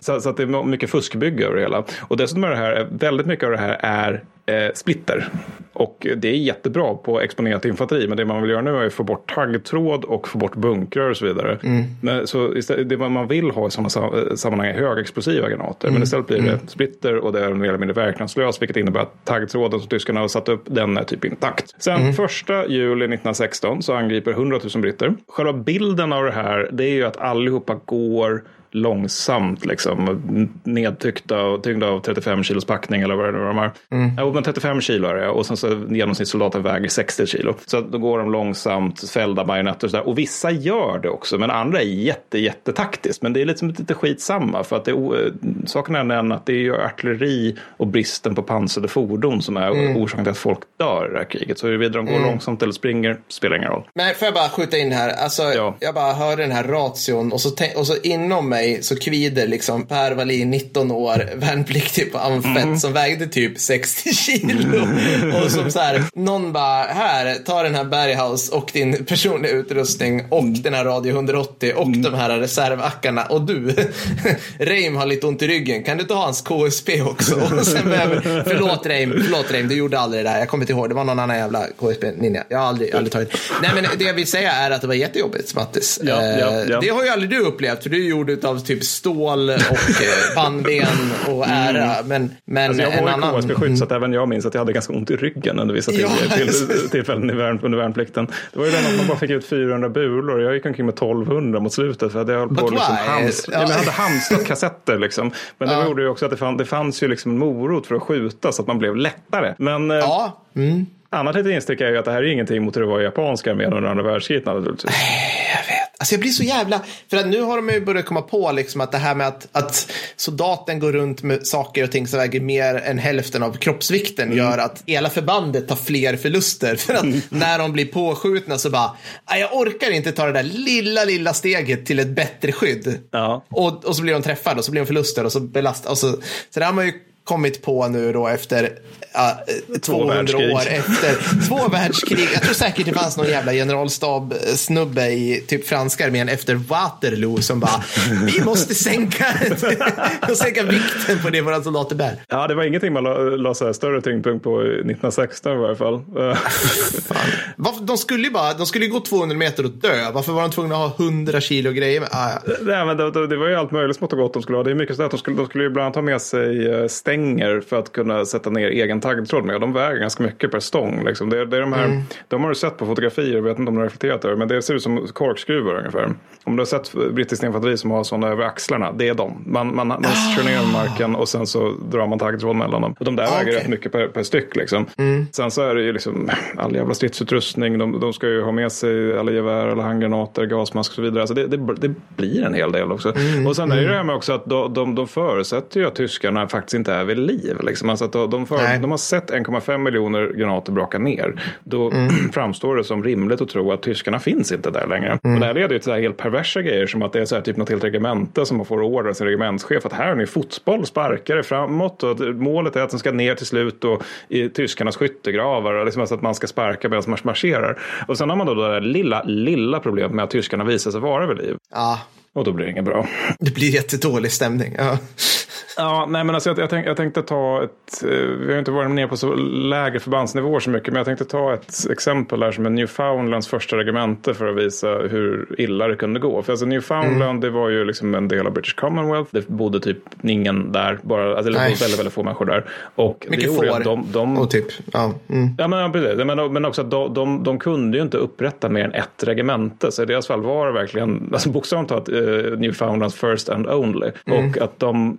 Så, så att det är mycket fuskbygge över det hela. Och dessutom är det här, väldigt mycket av det här är eh, splitter. Och det är jättebra på exponerat infanteri. Men det man vill göra nu är att få bort taggtråd och få bort bunkrar och så vidare. Men, så istället, det man vill ha i sådana sam- sammanhang är högexplosiva granater. Men istället blir det splitter och det är mer eller mindre verkningslöst. Vilket innebär att taggtråden som tyskarna har satt upp, den är typ intakt. Sen första juli 1916 så angriper 100 000 britter. Själva bilden av det här, det är ju att allihopa går långsamt liksom nedtyckta och tyngda av 35 kilos packning eller vad det nu är de har. Mm. Ja, men 35 kilo är det och sen så genomsnittssoldaten väger 60 kilo. Så då går de långsamt, fällda bajonetter och sådär. Och vissa gör det också, men andra är jätte, jättetaktiskt. Men det är liksom lite skitsamma för att det är, saken är den att det är ju artilleri och bristen på pansrade fordon som är mm. orsaken till att folk dör i det här kriget. Så huruvida de går mm. långsamt eller springer spelar ingen roll. Men får jag bara skjuta in här, alltså ja. jag bara hör den här ration och så, och så inom mig så kvider liksom Per Wallin, 19 år, värnpliktig på Amfett mm. som vägde typ 60 kilo. Och som så här, någon bara, här, ta den här Berghaus och din personliga utrustning och mm. den här Radio 180 och mm. de här reservackarna. Och du, [laughs] Reim har lite ont i ryggen, kan du inte ha hans KSP också? Och sen behöver, förlåt Reim, förlåt Reim, du gjorde aldrig det där. Jag kommer inte ihåg, det var någon annan jävla KSP-ninja. Jag har aldrig, aldrig tagit. Nej men det jag vill säga är att det var jättejobbigt, Mattis. Ja, ja, ja. Det har ju aldrig du upplevt, för du är gjord utav typ stål och eh, pannben och ära. Men, men alltså jag var en annan... KSB-skydd så att även jag minns att jag hade ganska ont i ryggen under vissa Ja, till, till, tillfällen under värnplikten. Det var ju den att man bara fick ut 400 bulor. Jag gick omkring med 1200 mot slutet för att jag höll på But liksom hams, Ja. jag hade hamstrat kassetter liksom. Men det Ja. gjorde ju också att det, fann, det fanns ju liksom en morot för att skjuta så att man blev lättare. Men eh, Ja, mm. Annat litet instick är ju att det här är ingenting mot hur det var i japanska armén under andra världskriget naturligtvis. jag vet. Alltså jag blir så jävla... För att nu har de ju börjat komma på liksom att det här med att, att soldaten går runt med saker och ting som väger mer än hälften av kroppsvikten Mm. gör att hela förbandet tar fler förluster. [laughs] För att när de blir påskjutna så bara, "Nej, jag orkar inte ta det där lilla, lilla steget till ett bättre skydd. Ja. Och, och så blir de träffade och så blir de förluster och så belastar. Och så, så det har man ju kommit på nu då efter ja, 200 världskrig. år efter [laughs] två världskrig. Jag tror säkert det fanns någon jävla generalstab-snubbe i typ franska armén efter Waterloo som bara vi måste sänka, [laughs] sänka vikten på det våra soldater bär. Ja, det var ingenting man la, la så större tyngdpunkt på i 1916 i varje fall. [laughs] Eh, Varför- De skulle ju bara, de skulle gå 200 meter och dö. Varför var de tvungna att ha 100 kilo grejer med? Ah, ja. Nej, men det, det, var ju allt möjligt smått och gott de skulle ha. Det är mycket så att de skulle, de skulle ju bland annat ha med sig eh, stänger för att kunna sätta ner egen taggtråd med. De väger ganska mycket per stång. Liksom. Det, det är de, här, de har du sett på fotografier, jag vet inte om du har reflekterat över men det ser ut som korkskruvar ungefär. Om du har sett brittiskt infanteri som har sådana över axlarna, det är de. Man, man, man kör ner dem marken och sen så drar man taggtråd mellan dem. Och de där Ah, väger okej. rätt mycket per, per styck. Liksom. Sen så är det ju liksom all jävla stridsutrustning. De, de ska ju ha med sig alla gevär, alla handgranater, gasmask och så vidare. Alltså det, det, det blir en hel del också. och sen är det ju det här med också att de, de, de förutsätter ju att tyskarna faktiskt inte är vid liv. Liksom. Alltså att de, för, de har sett 1,5 miljoner granater braka ner. Då [clears throat] framstår det som rimligt att tro att tyskarna finns inte där längre. Och det här leder ju till så här helt perversa grejer som att det är så här typ något helt regemente som får order av sin regementschef att här har ni fotboll, sparkare framåt och målet är att den ska ner till slut och i tyskarnas skyttegravar liksom alltså att man ska sparka medan man marscherar. Och sen har man då det där lilla, lilla problemet med att tyskarna visar sig vara vid liv. ja, Och då blir det inget bra. det blir jättedålig stämning. Ja. Ja, nej men alltså jag, jag, tänk, jag tänkte ta ett, eh, vi har inte varit ner på så lägre förbandsnivåer så mycket, men jag tänkte ta ett exempel här som är Newfoundlands första regemente för att visa hur illa det kunde gå. För alltså Newfoundland, det var ju liksom en del av British Commonwealth. Det bodde typ ingen där, bara, alltså, eller Nej. väldigt, väldigt få människor där. Och Mycket får. de, de, Och typ, ja. Mm. Ja, men, precis. Men, men också att de, de, de kunde ju inte upprätta mer än ett regemente. Så i deras fall var det verkligen, alltså bokstavligt talat, uh, Newfoundlands first and only. Och att de,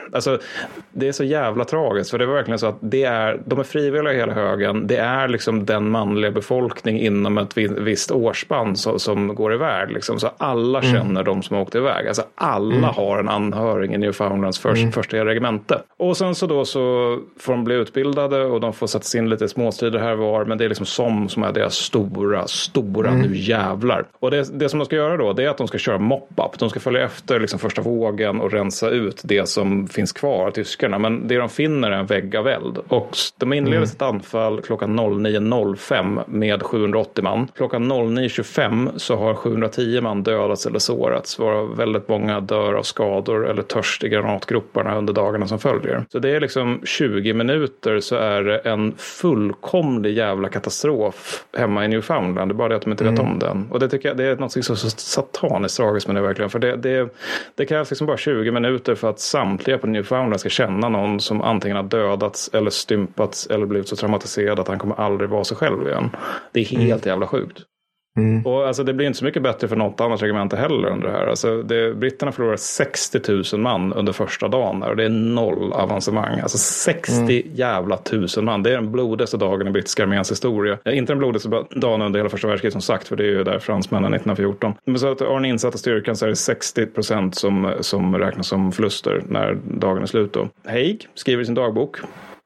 Alltså, det är så jävla tragiskt, för det var verkligen så att det är, de är frivilliga hela högen. Det är liksom den manliga befolkning inom ett visst årsspann som, som går iväg. Liksom. Så alla mm. känner de som har åkt iväg. Alltså, alla mm. har en anhörig i Newfoundlands för, mm. första regemente. Och sen så då så får de bli utbildade och de får sätta in lite småstrider här var. Men det är liksom som som är deras stora, stora mm. nu jävlar. Och det, det som de ska göra då, det är att de ska köra mop-up. De ska följa efter liksom första vågen och rensa ut det som finns kvar av tyskarna. Men det de finner är en vägg av eld. Och de inleder mm. sitt anfall klockan 09.05 med 780 man. Klockan 09.25 så har 710 man dödats eller sårats. Varav väldigt många dör av skador eller törst i granatgroparna under dagarna som följer. Så det är liksom 20 minuter så är det en fullkomlig jävla katastrof hemma i Newfoundland. Det är bara det att de inte vet mm. om den. Och det tycker jag det är något så sataniskt tragiskt med det verkligen. För det, det, det krävs liksom bara 20 minuter för att samtliga på Newfoundland ska känna någon som antingen har dödats eller stympats eller blivit så traumatiserad att han kommer aldrig vara sig själv igen. Det är helt mm. jävla sjukt. Mm. Och alltså, det blir inte så mycket bättre för något annat regemente heller under det här. Alltså, det, britterna förlorar 60 000 man under första dagen och det är noll avancemang. Alltså 60 mm. jävla tusen man. Det är den blodigaste dagen i brittiska arméns historia. Inte den blodigaste dagen under hela första världskriget som sagt, för det är ju där fransmännen 1914. Men så att av den insatta styrkan så är det 60 procent som, som räknas som förluster när dagen är slut. Då. Haig skriver i sin dagbok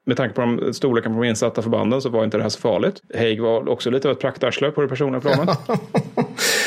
med tanke på de storleken på de insatta förbanden så var inte det här så farligt. Haig var också lite av ett praktarsle på det personliga planet. [laughs]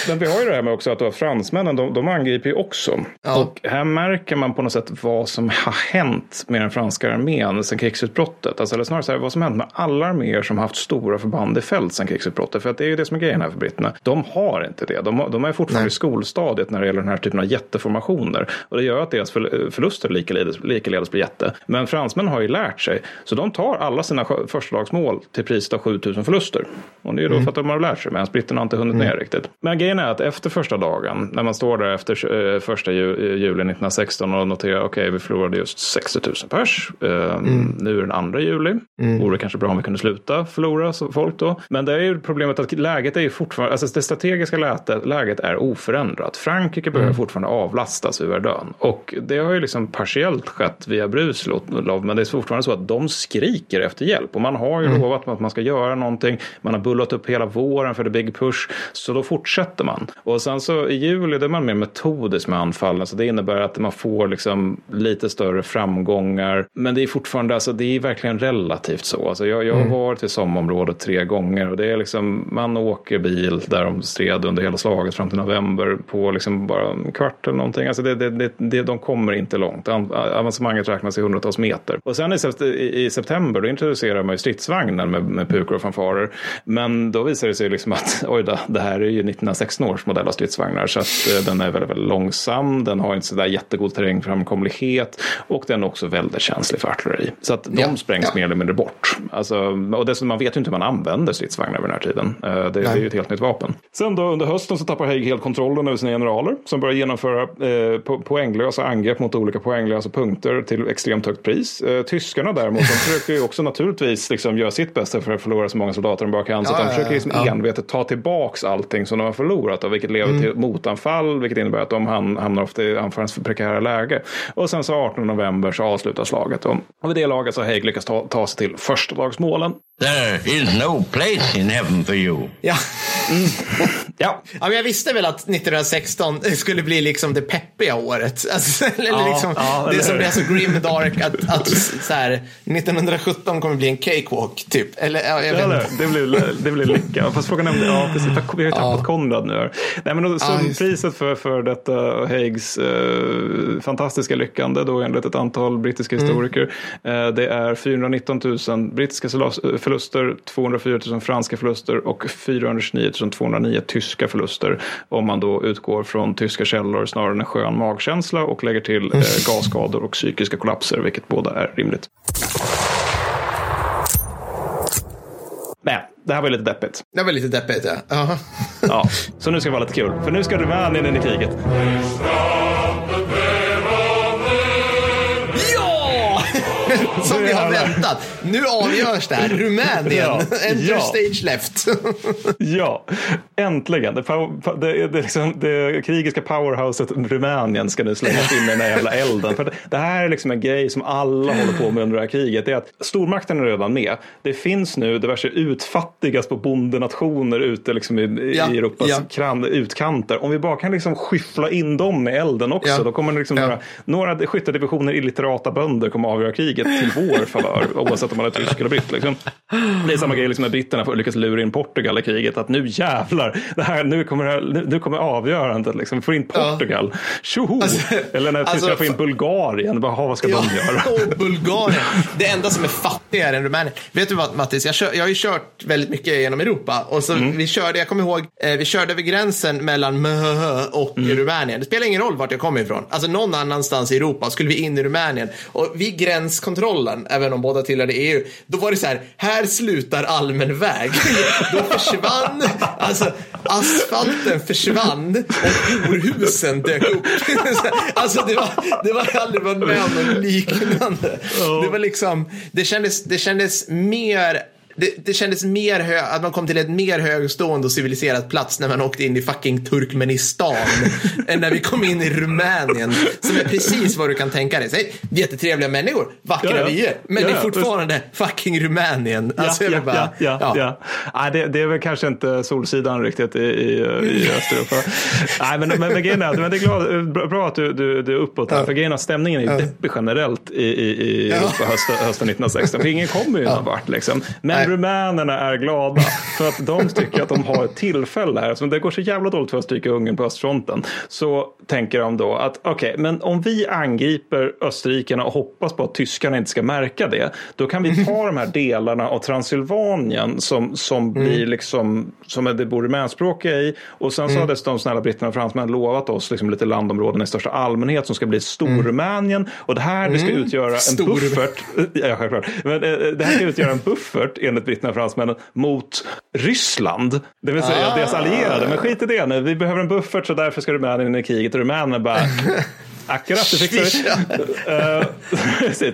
Men vi har ju det här med också att då fransmännen, de, de angriper ju också. Ja. Och här märker man på något sätt vad som har hänt med den franska armén sedan krigsutbrottet. Alltså, eller snarare så här, vad som har hänt med alla arméer som har haft stora förband i fält sedan krigsutbrottet. För att det är ju det som är grejen här för britterna. De har inte det. De, de är fortfarande Nej. i skolstadiet när det gäller den här typen av jätteformationer. Och det gör att deras förluster likaledes, likaledes blir jätte. Men fransmän har ju lärt sig. Så de tar alla sina förstalagsmål till priset av 7000 förluster. Och det är då mm. för att de har lärt sig medan britterna inte hunnit mm. ner riktigt. Men grejen är att efter första dagen, när man står där efter eh, första juli 1916 och noterar okej, okay, vi förlorade just 60 000 pers. Eh, mm. Nu är den andra juli. Mm. Vore kanske bra om vi kunde sluta förlora folk då. Men det är ju problemet att läget är ju fortfarande, alltså det strategiska läget, läget är oförändrat. Frankrike behöver mm. fortfarande avlastas ur Verdun. Och det har ju liksom partiellt skett via Bruslov, men det är fortfarande så att de skriker efter hjälp. Och man har ju mm. lovat att man ska göra någonting. Man har bullat upp hela våren för the big push. Så då fortsätter man. Och sen så i juli då är man mer metodisk med anfallen. Så det innebär att man får liksom lite större framgångar. Men det är fortfarande, alltså det är verkligen relativt så. Alltså jag, jag har mm. varit i sommarområdet tre gånger. Och det är liksom, man åker bil där de stred under hela slaget fram till november på liksom bara en kvart eller någonting. Alltså det, det, det, det, de kommer inte långt. Avancemanget räknas i hundratals meter. Och sen i, i, september då introducerar man ju stridsvagnen med, med pukor och fanfarer. Men då visar det sig liksom att [laughs] oj då, det här är ju 1916 års modell av stridsvagnar. Så att eh, den är väldigt, väldigt långsam. Den har inte så där jättegod terrängframkomlighet. Och den är också väldigt känslig för artilleri. Så att de ja, sprängs ja. mer eller mindre bort. Alltså, och dessutom, man vet ju inte hur man använder stridsvagnar vid den här tiden. Eh, det, det, är ju ett helt nytt vapen. Sen då under hösten så tappar Haig helt kontrollen över sina generaler. Som börjar genomföra eh, po poänglösa angrepp mot olika poänglösa punkter till extremt högt pris. Eh, tyskarna däremot, de försöker ju också naturligtvis liksom göra sitt bästa för att förlora så många soldater de bara kan. Så ja, de försöker liksom ja. envetet ta tillbaks allting som de har förlorat. Och vilket leder mm. till motanfall, vilket innebär att de hamnar ofta i anfallens prekära läge. Och sen så 18 november så avslutas slaget. Och vid det laget så har Haig lyckats ta, ta sig till första dagsmålen. There is no place in heaven for you. Ja. Mm. ja. ja men jag visste väl att 1916 skulle bli liksom det peppiga året. [laughs] Alltså, eller ja, liksom, ja, det som blir så grim dark att, att [laughs] så här, 1917 kommer bli en cakewalk typ. Eller, ja, jag vet inte. det, blir, det blir lycka. Fast frågan är, ja precis, vi har ju tappat Konrad nu. Nej, men då, så priset för, för detta Haigs eh, fantastiska lyckande då enligt ett antal brittiska mm. historiker. Mm. Eh, det är 419 000 brittiska förluster, 204 000 franska förluster och 429 209 tyska förluster. Om man då utgår från tyska källor snarare än en skön magkänsla och lägger till eh, gasskador och psykiska kollapser, vilket båda är rimligt. Men det här var lite deppigt. Det var lite deppigt, ja. Uh -huh. ja. Så nu ska det vara lite kul, för nu ska Rumänien in i kriget. [laughs] Som vi har väntat. Nu avgörs det här. Rumänien. Ja. [laughs] Enter Ja. stage left. [laughs] Ja, äntligen. Det, det, det, liksom, det krigiska powerhouset Rumänien ska nu slängas in i den här jävla elden. För det, det här är liksom en grej som alla håller på med under det här kriget. Det är att stormakten är redan med. Det finns nu diverse utfattigas på bondenationer ute liksom i, Ja, i Europas ja. kran, utkanter. Om vi bara kan liksom skyffla in dem i elden också, Ja. då kommer liksom Ja. några, några skyttedivisioner illiterata bönder kommer avgöra kriget till vår favör, oavsett om man är tysk eller britt. Liksom. Det är samma grej liksom när britterna får lyckas lura in Portugal i kriget, att nu jävlar, det här, nu, kommer, det här- nu, nu kommer avgörandet, liksom, få in Portugal. Tjoho! Alltså- eller när tyskarna alltså, får in Bulgarien, bara, "Ha, vad ska de göra? [laughs] och Bulgarien. Det enda som är fattigare än Rumänien. Vet du vad Mattis, jag, kör, jag har ju kört väldigt mycket genom Europa. Och så Mm. vi körde, jag kommer ihåg, eh, vi körde över gränsen mellan Möhö och Mm. Rumänien. Det spelar ingen roll vart jag kommer ifrån. Alltså någon annanstans i Europa skulle vi in i Rumänien. Och vid gränskontrollen, även om båda tillhörde EU, då var det så här, här slutar allmän väg. [laughs] då försvann, alltså asfalten försvann och horhusen dök upp. [laughs] alltså det var, det var aldrig varit med om liknande. Det var liksom, det kändes, det kändes mer det, det kändes mer hö, att man kom till ett mer högstående och civiliserat plats när man åkte in i fucking Turkmenistan [laughs] än när vi kom in i Rumänien. Som är precis vad du kan tänka dig. Så, jättetrevliga människor, vackra Ja, ja. vyer, men Ja, det är ja, fortfarande fucking Rumänien. Alltså, ja, vill bara, ja, ja, ja. ja. Nej, det, det är väl kanske inte Solsidan riktigt i, i, i [laughs] Östeuropa. Nej, men, men, men grejen är, men det är glad, bra, att du, du, du är uppåt här. För grejen är stämningen är ju deppig generellt i, i, i Europa hösten, [laughs] hösten 1916. För ingen kommer ju någon vart liksom. Men. Rumänerna är glada för att de tycker att de har ett tillfälle här. Så det går så jävla dåligt för Österrike-Ungern på östfronten. Så tänker de då att okej, men om vi angriper österrikarna och hoppas på att tyskarna inte ska märka det, då kan vi ta de här delarna av Transylvanien som, som blir liksom, som det bor rumänskspråkiga i. Och sen så har dessutom snälla britterna och fransmännen lovat oss liksom lite landområden i största allmänhet som ska bli Storrumänien. Och det här det ska utgöra en Stor- buffert. [laughs] Ja, självklart. Men eh, det här ska utgöra en buffert enligt britterna och fransmännen mot Ryssland. Det vill säga Ah. deras allierade. Men skit i det nu. Vi behöver en buffert så därför ska Rumänien in i kriget. Och Rumänerna bara [laughs] Akkurat, det fixar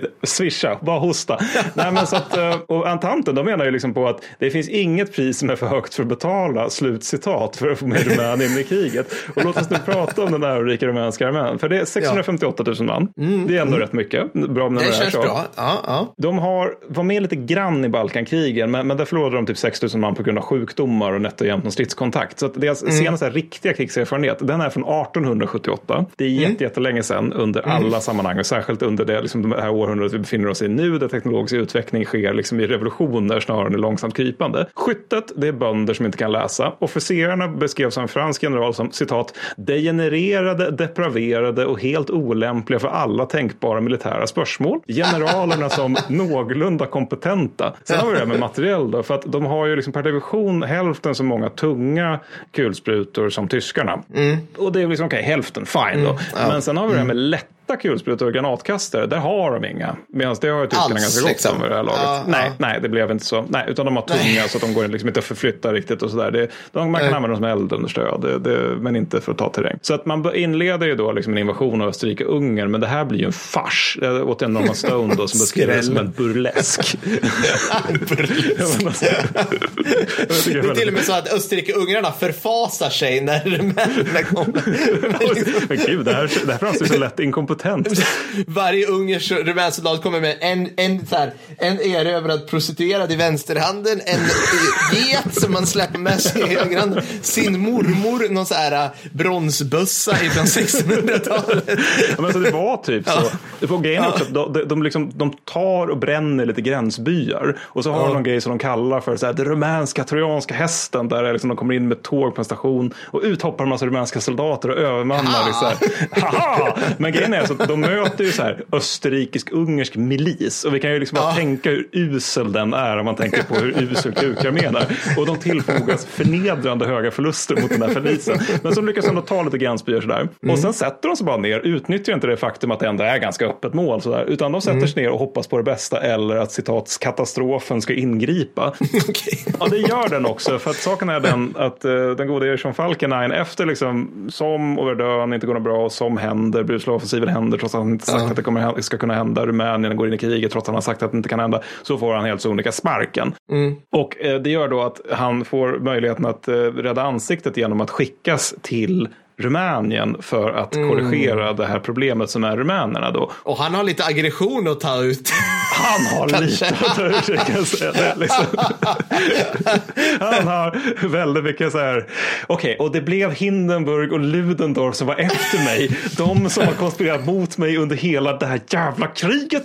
vi. Swisha, bara hosta. Nej, men så att, eh, och Antanten, de menar ju liksom på att det finns inget pris som är för högt för att betala, slutcitat, för att få med Rumänien i kriget. Och låt oss nu prata om den där rika rumänska armén. För det är 658 000 man. Det är ändå rätt mycket. Bra när Det är känns så. bra. Ja, ja. De har, var med lite grann i Balkankrigen, men, men där förlorade de typ 6 000 man på grund av sjukdomar och nätt och jämnt någon stridskontakt. Så att deras senaste här riktiga krigserfarenhet, den är från 1878. Det är jätte, jättelänge sedan under alla sammanhang och särskilt under det, liksom, det här århundradet vi befinner oss i nu, där teknologisk utveckling sker liksom, i revolutioner snarare än i långsamt krypande. Skyttet, det är bönder som inte kan läsa. Officerarna beskrevs av en fransk general som citat degenererade, depraverade och helt olämpliga för alla tänkbara militära spörsmål. Generalerna som [laughs] någorlunda kompetenta. Sen har vi det här med materiell då, för att de har ju liksom per division hälften så många tunga kulsprutor som tyskarna. Och det är liksom okej, hälften, fine då. Men sen har vi här med lätta kulsprutor och granatkastare, där har de inga. Medan det har ju tyskarna ganska gott liksom. om vid det här laget. Ja, nej, ja. nej, det blev inte så. Nej, utan de har tunga så att de går liksom inte att förflytta riktigt och sådär. De- Man kan använda dem som eldunderstöd, det, det, men inte för att ta terräng. Så att man inleder ju då liksom en invasion av Österrike-Ungern, men det här blir ju en fars. Det är Återigen Norman Stone då, som beskriver det som en burlesk. [laughs] Tycker Det är till och med så att Österrike-ungrarna förfasar sig när rumänerna kommer. [laughs] Men gud, det här, det här framstår så lätt inkompetent. [laughs] Varje ungersk rumänsk soldat kommer med en, en, så här, en erövrad prostituerad i vänsterhanden, en get som man släpper med sig i högerhanden, sin mormor, någon så här äh, bronsbössa från 1600-talet. Ja, men så det var typ så. Det var grejen är också de, de, liksom, de tar och bränner lite gränsbyar. Och så har de någon grej som de kallar för så här, den rumänska trojanska hästen. Där liksom de kommer in med tåg på en station och ut hoppar en massa rumänska soldater och övermannar. Här, Haha! Men grejen är så att de möter ju så här österrikisk-ungersk milis. Och vi kan ju liksom bara tänka hur usel den är om man tänker på hur usel kukarmén är. Och de tillfogas förnedrande höga förluster mot den där förlisen. Men så lyckas de ändå ta lite gränsbyar sådär. Och sen sätter de sig bara ner, utnyttjar inte det faktum att det ändå är ganska öppet mål sådär, utan de sätter sig ner och hoppas på det bästa eller att citat katastrofen ska ingripa. [laughs] Okej. Ja, det gör den också. För att saken är den att uh, den gode Erich von Falkenhayn efter liksom som Overdön inte går något bra och som händer, Brucelow-offensiven händer trots att han inte sagt Ja. att det kommer, ska kunna hända, Rumänien går in i kriget trots att han har sagt att det inte kan hända, så får han helt sonika sparken. Och eh, det gör då att han får möjligheten att eh, rädda ansiktet genom att skickas till Rumänien för att korrigera det här problemet som är rumänerna då. Och han har lite aggression att ta ut. Han har lite att ta sig kan jag säga. Det, liksom. Han har väldigt mycket så här. Okej, och det blev Hindenburg och Ludendorff som var efter mig. De som har konspirerat mot mig under hela det här jävla kriget.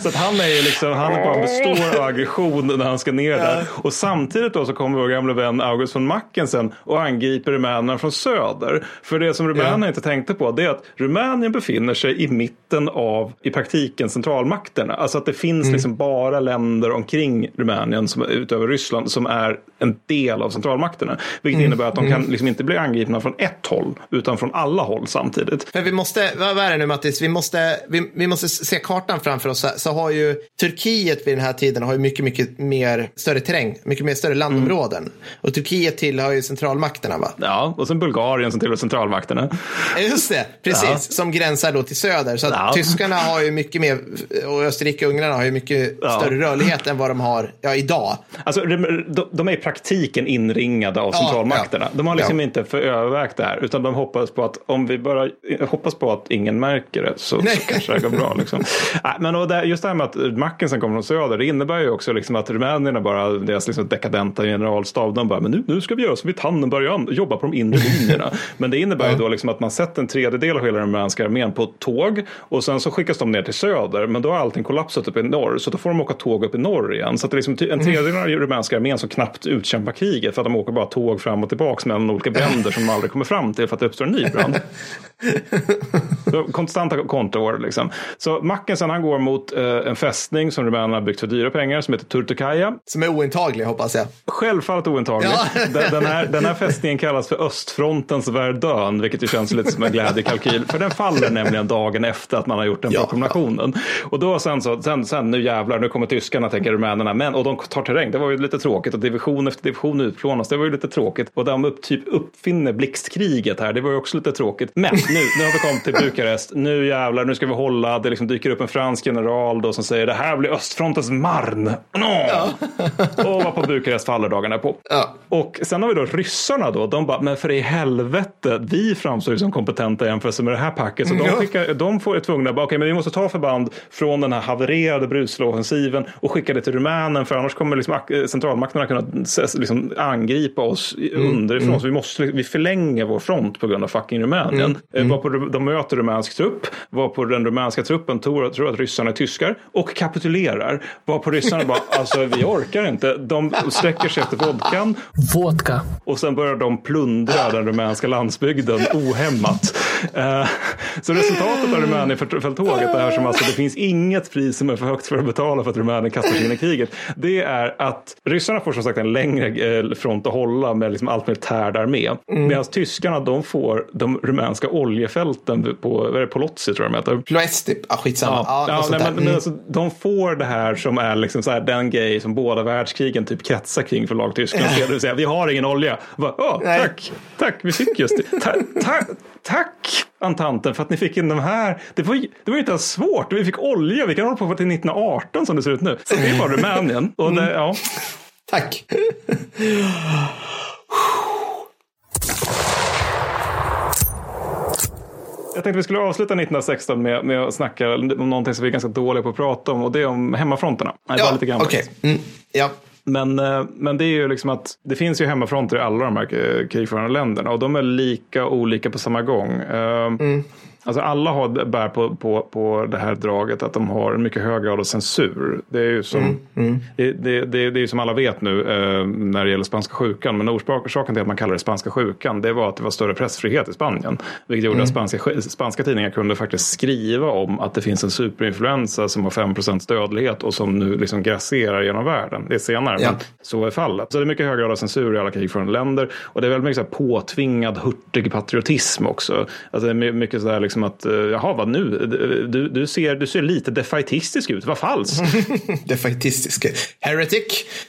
Så att han är ju liksom, han bara består av aggression när han ska ner där. Och samtidigt då så kommer vår gamla vän August von Mackensen och angriper rumänerna från söder. För det som rumänerna inte tänkte på det är att Rumänien befinner sig i mitten av, i praktiken, centralmakterna. Alltså att det finns liksom bara länder omkring Rumänien som, utöver Ryssland som är en del av centralmakterna. Vilket innebär att de kan liksom inte bli angripna från ett håll utan från alla håll samtidigt. Men vi måste, vad är det nu Mattis, vi måste, vi, vi måste se kartan framför oss. Så, så har ju Turkiet vid den här tiden har ju mycket, mycket mer större terräng, mycket mer större landområden. Och Turkiet tillhör ju centralmakterna va? Ja, och sen Bulgarien som tillhör centralmakterna. Just det, precis. Ja. Som gränsar då till söder. Så Ja. tyskarna har ju mycket mer, och Österrike och Ungrarna har ju mycket Ja. större rörlighet än vad de har ja, idag. Alltså, de, de är i praktiken inringade av centralmakterna. De har liksom inte för övervägt det här, utan de hoppas på att om vi bara hoppas på att ingen märker det så, så kanske det går bra. Liksom. Nej, [laughs] men och det, just det här med att Mackensen kommer från söder, det innebär ju också liksom att rumänierna bara, deras liksom dekadenta generalstab, de bara, men nu, nu ska vi göra som Tannenberg och and- jobba på de inre linjerna. Men det innebär ju då liksom att man sätter en tredjedel av hela den rumänska armén på tåg och sen så skickas de ner till söder, men då har allting kollapsat uppe i norr, så då får de åka tåg upp i norr igen. Så det är liksom en tredjedel av den rumänska armén som knappt utkämpar kriget för att de åker bara tåg fram och tillbaka mellan olika bränder som de aldrig kommer fram till för att det uppstår en ny brand. [laughs] [laughs] Konstanta kontor liksom. Så Mackensen han går mot eh, en fästning som rumänerna har byggt för dyra pengar som heter Turtukaja. Som är ointaglig hoppas jag. Självfallet ointaglig. Ja. Den, den, här, den här fästningen kallas för östfrontens Verdun, vilket ju känns lite som en glädjekalkyl. För den faller nämligen dagen efter att man har gjort den Ja. proklamationen. Och då sen så, sen, sen nu jävlar, nu kommer tyskarna, tänker rumänerna. Men, och de tar terräng, det var ju lite tråkigt. Och division efter division utplånas, det var ju lite tråkigt. Och de upp, typ uppfinner blixtkriget här, det var ju också lite tråkigt. Men nu, nu har vi kommit till Bukarest, nu jävlar, nu ska vi hålla. Det liksom dyker upp en fransk general då som säger det här blir östfrontens Marne. Nå! Och var på Bukarest faller dagarna på. Ja. Och sen har vi då ryssarna då, de bara, men för i helvete, vi framstår ju som kompetenta i jämförelse med det här packet. Så de, Ja. skickar, de får är tvungna, okej men vi måste ta förband från den här havererade Brucelow-offensiven och skicka det till Rumänen för annars kommer liksom, ak- centralmakterna kunna liksom, angripa oss i- underifrån. Så vi måste, vi förlänger vår front på grund av fucking Rumänien. Mm. Varpå de möter rumänsk trupp, varpå den rumänska truppen tror, tror att ryssarna är tyskar och kapitulerar. Varpå ryssarna bara, [laughs] alltså vi orkar inte. De sträcker sig efter vodkan Vodka. och sen börjar de plundra den rumänska landsbygden ohämmat. Eh, Så resultatet av Rumänienfälttåget är som alltså det finns inget pris som är för högt för att betala för att Rumänien kastar sig in i kriget. Det är att ryssarna får som sagt en längre eh, front att hålla med liksom allt militärd armé. Medan tyskarna de får de rumänska oljefälten på vad är det, Polotsi tror jag de heter. Ploesti, ah, skitsamma. Ja, Ja, ja, nej, men, men alltså, de får det här som är liksom så här, den grej som båda världskrigen typ kretsar kring för lag Tyskland. [laughs] Det vill säga, vi har ingen olja. Bara, Nej. tack, tack, vi fick just det. Ta, ta, tack, Antanten, för att ni fick in de här. Det var, det var inte ens svårt. Vi fick olja. Vi kan hålla på till 1918 som det ser ut nu. Så det är bara Rumänien. Och det, ja. Tack. Jag tänkte vi skulle avsluta 1916 med, med att snacka om någonting som vi är ganska dåliga på att prata om. Och det är om hemmafronterna. Nej, Ja, lite grann faktiskt. Mm, ja. Men, eh, men det är ju liksom att det finns ju hemmafronter i alla de här eh, krigförande länderna och de är lika olika på samma gång. Eh, Alltså alla har, bär på, på, på det här draget att de har en mycket hög grad av censur. Det är ju som, Det, det, det, det är som alla vet nu eh, när det gäller spanska sjukan. Men orsaken till att man kallar det spanska sjukan det var att det var större pressfrihet i Spanien. Vilket gjorde att spanska, spanska tidningar kunde faktiskt skriva om att det finns en superinfluensa som har 5% dödlighet och som nu liksom grasserar genom världen. Det är senare, Ja. men så är fallet. Så det är mycket hög grad av censur i alla krigförande länder. Och det är väldigt mycket så här påtvingad hurtig patriotism också. Alltså det är my- mycket så här liksom att eh, jaha, vad nu? Du, du, ser, du ser lite defaitistisk ut, vad falskt. [laughs] defaitistisk. Heretic. [laughs]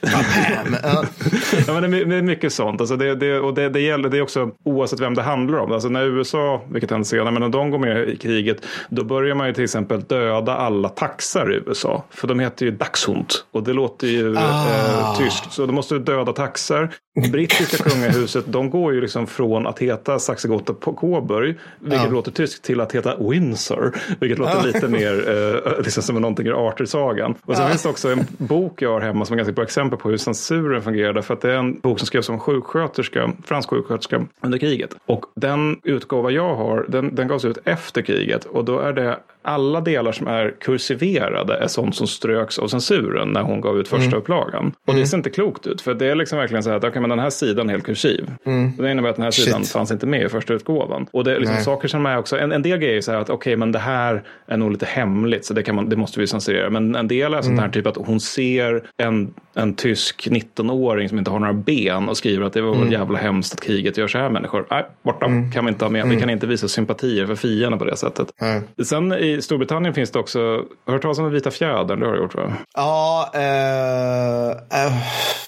ja, men det är mycket sånt. Alltså det, det, och det, det gäller det är också oavsett vem det handlar om. Alltså när USA, vilket händer senare, men när de går med i kriget, då börjar man ju till exempel döda alla taxar i USA. För de heter ju Dachshund och det låter ju ah. eh, tyskt. Så då måste du döda taxar. Brittiska kungahuset, de går ju liksom från att heta Saxe Gotha på Coburg, vilket ja. låter tyskt, till att heta Windsor, vilket låter ja. lite mer eh, liksom som någonting ur Arthur-sagan. Och sen ja. finns det också en bok jag har hemma som är ganska bra exempel på hur censuren fungerar, för att det är en bok som skrevs som sjuksköterska, fransk sjuksköterska under kriget. Och den utgåva jag har, den, den gavs ut efter kriget och då är det alla delar som är kursiverade är sånt som ströks av censuren när hon gav ut första mm. upplagan. Och mm. det ser inte klokt ut, för det är liksom verkligen så här att okay, men den här sidan är helt kursiv. Mm. Det innebär att den här sidan Shit. fanns inte med i första utgåvan. Och det är liksom saker som är också, en, en del grejer är så här att okej, okay, men det här är nog lite hemligt, så det, kan man, det måste vi censurera. Men en del är sånt här mm. typ att hon ser en, en tysk 19-åring som inte har några ben och skriver att det var mm. jävla hemskt att kriget gör så här människor. Nej, borta, mm. kan vi inte ha med. Vi kan inte visa sympatier för fienden på det sättet. Sen i i Storbritannien finns det också, har du hört talas om Vita fjädern? Det har du gjort va? Ja, äh, äh,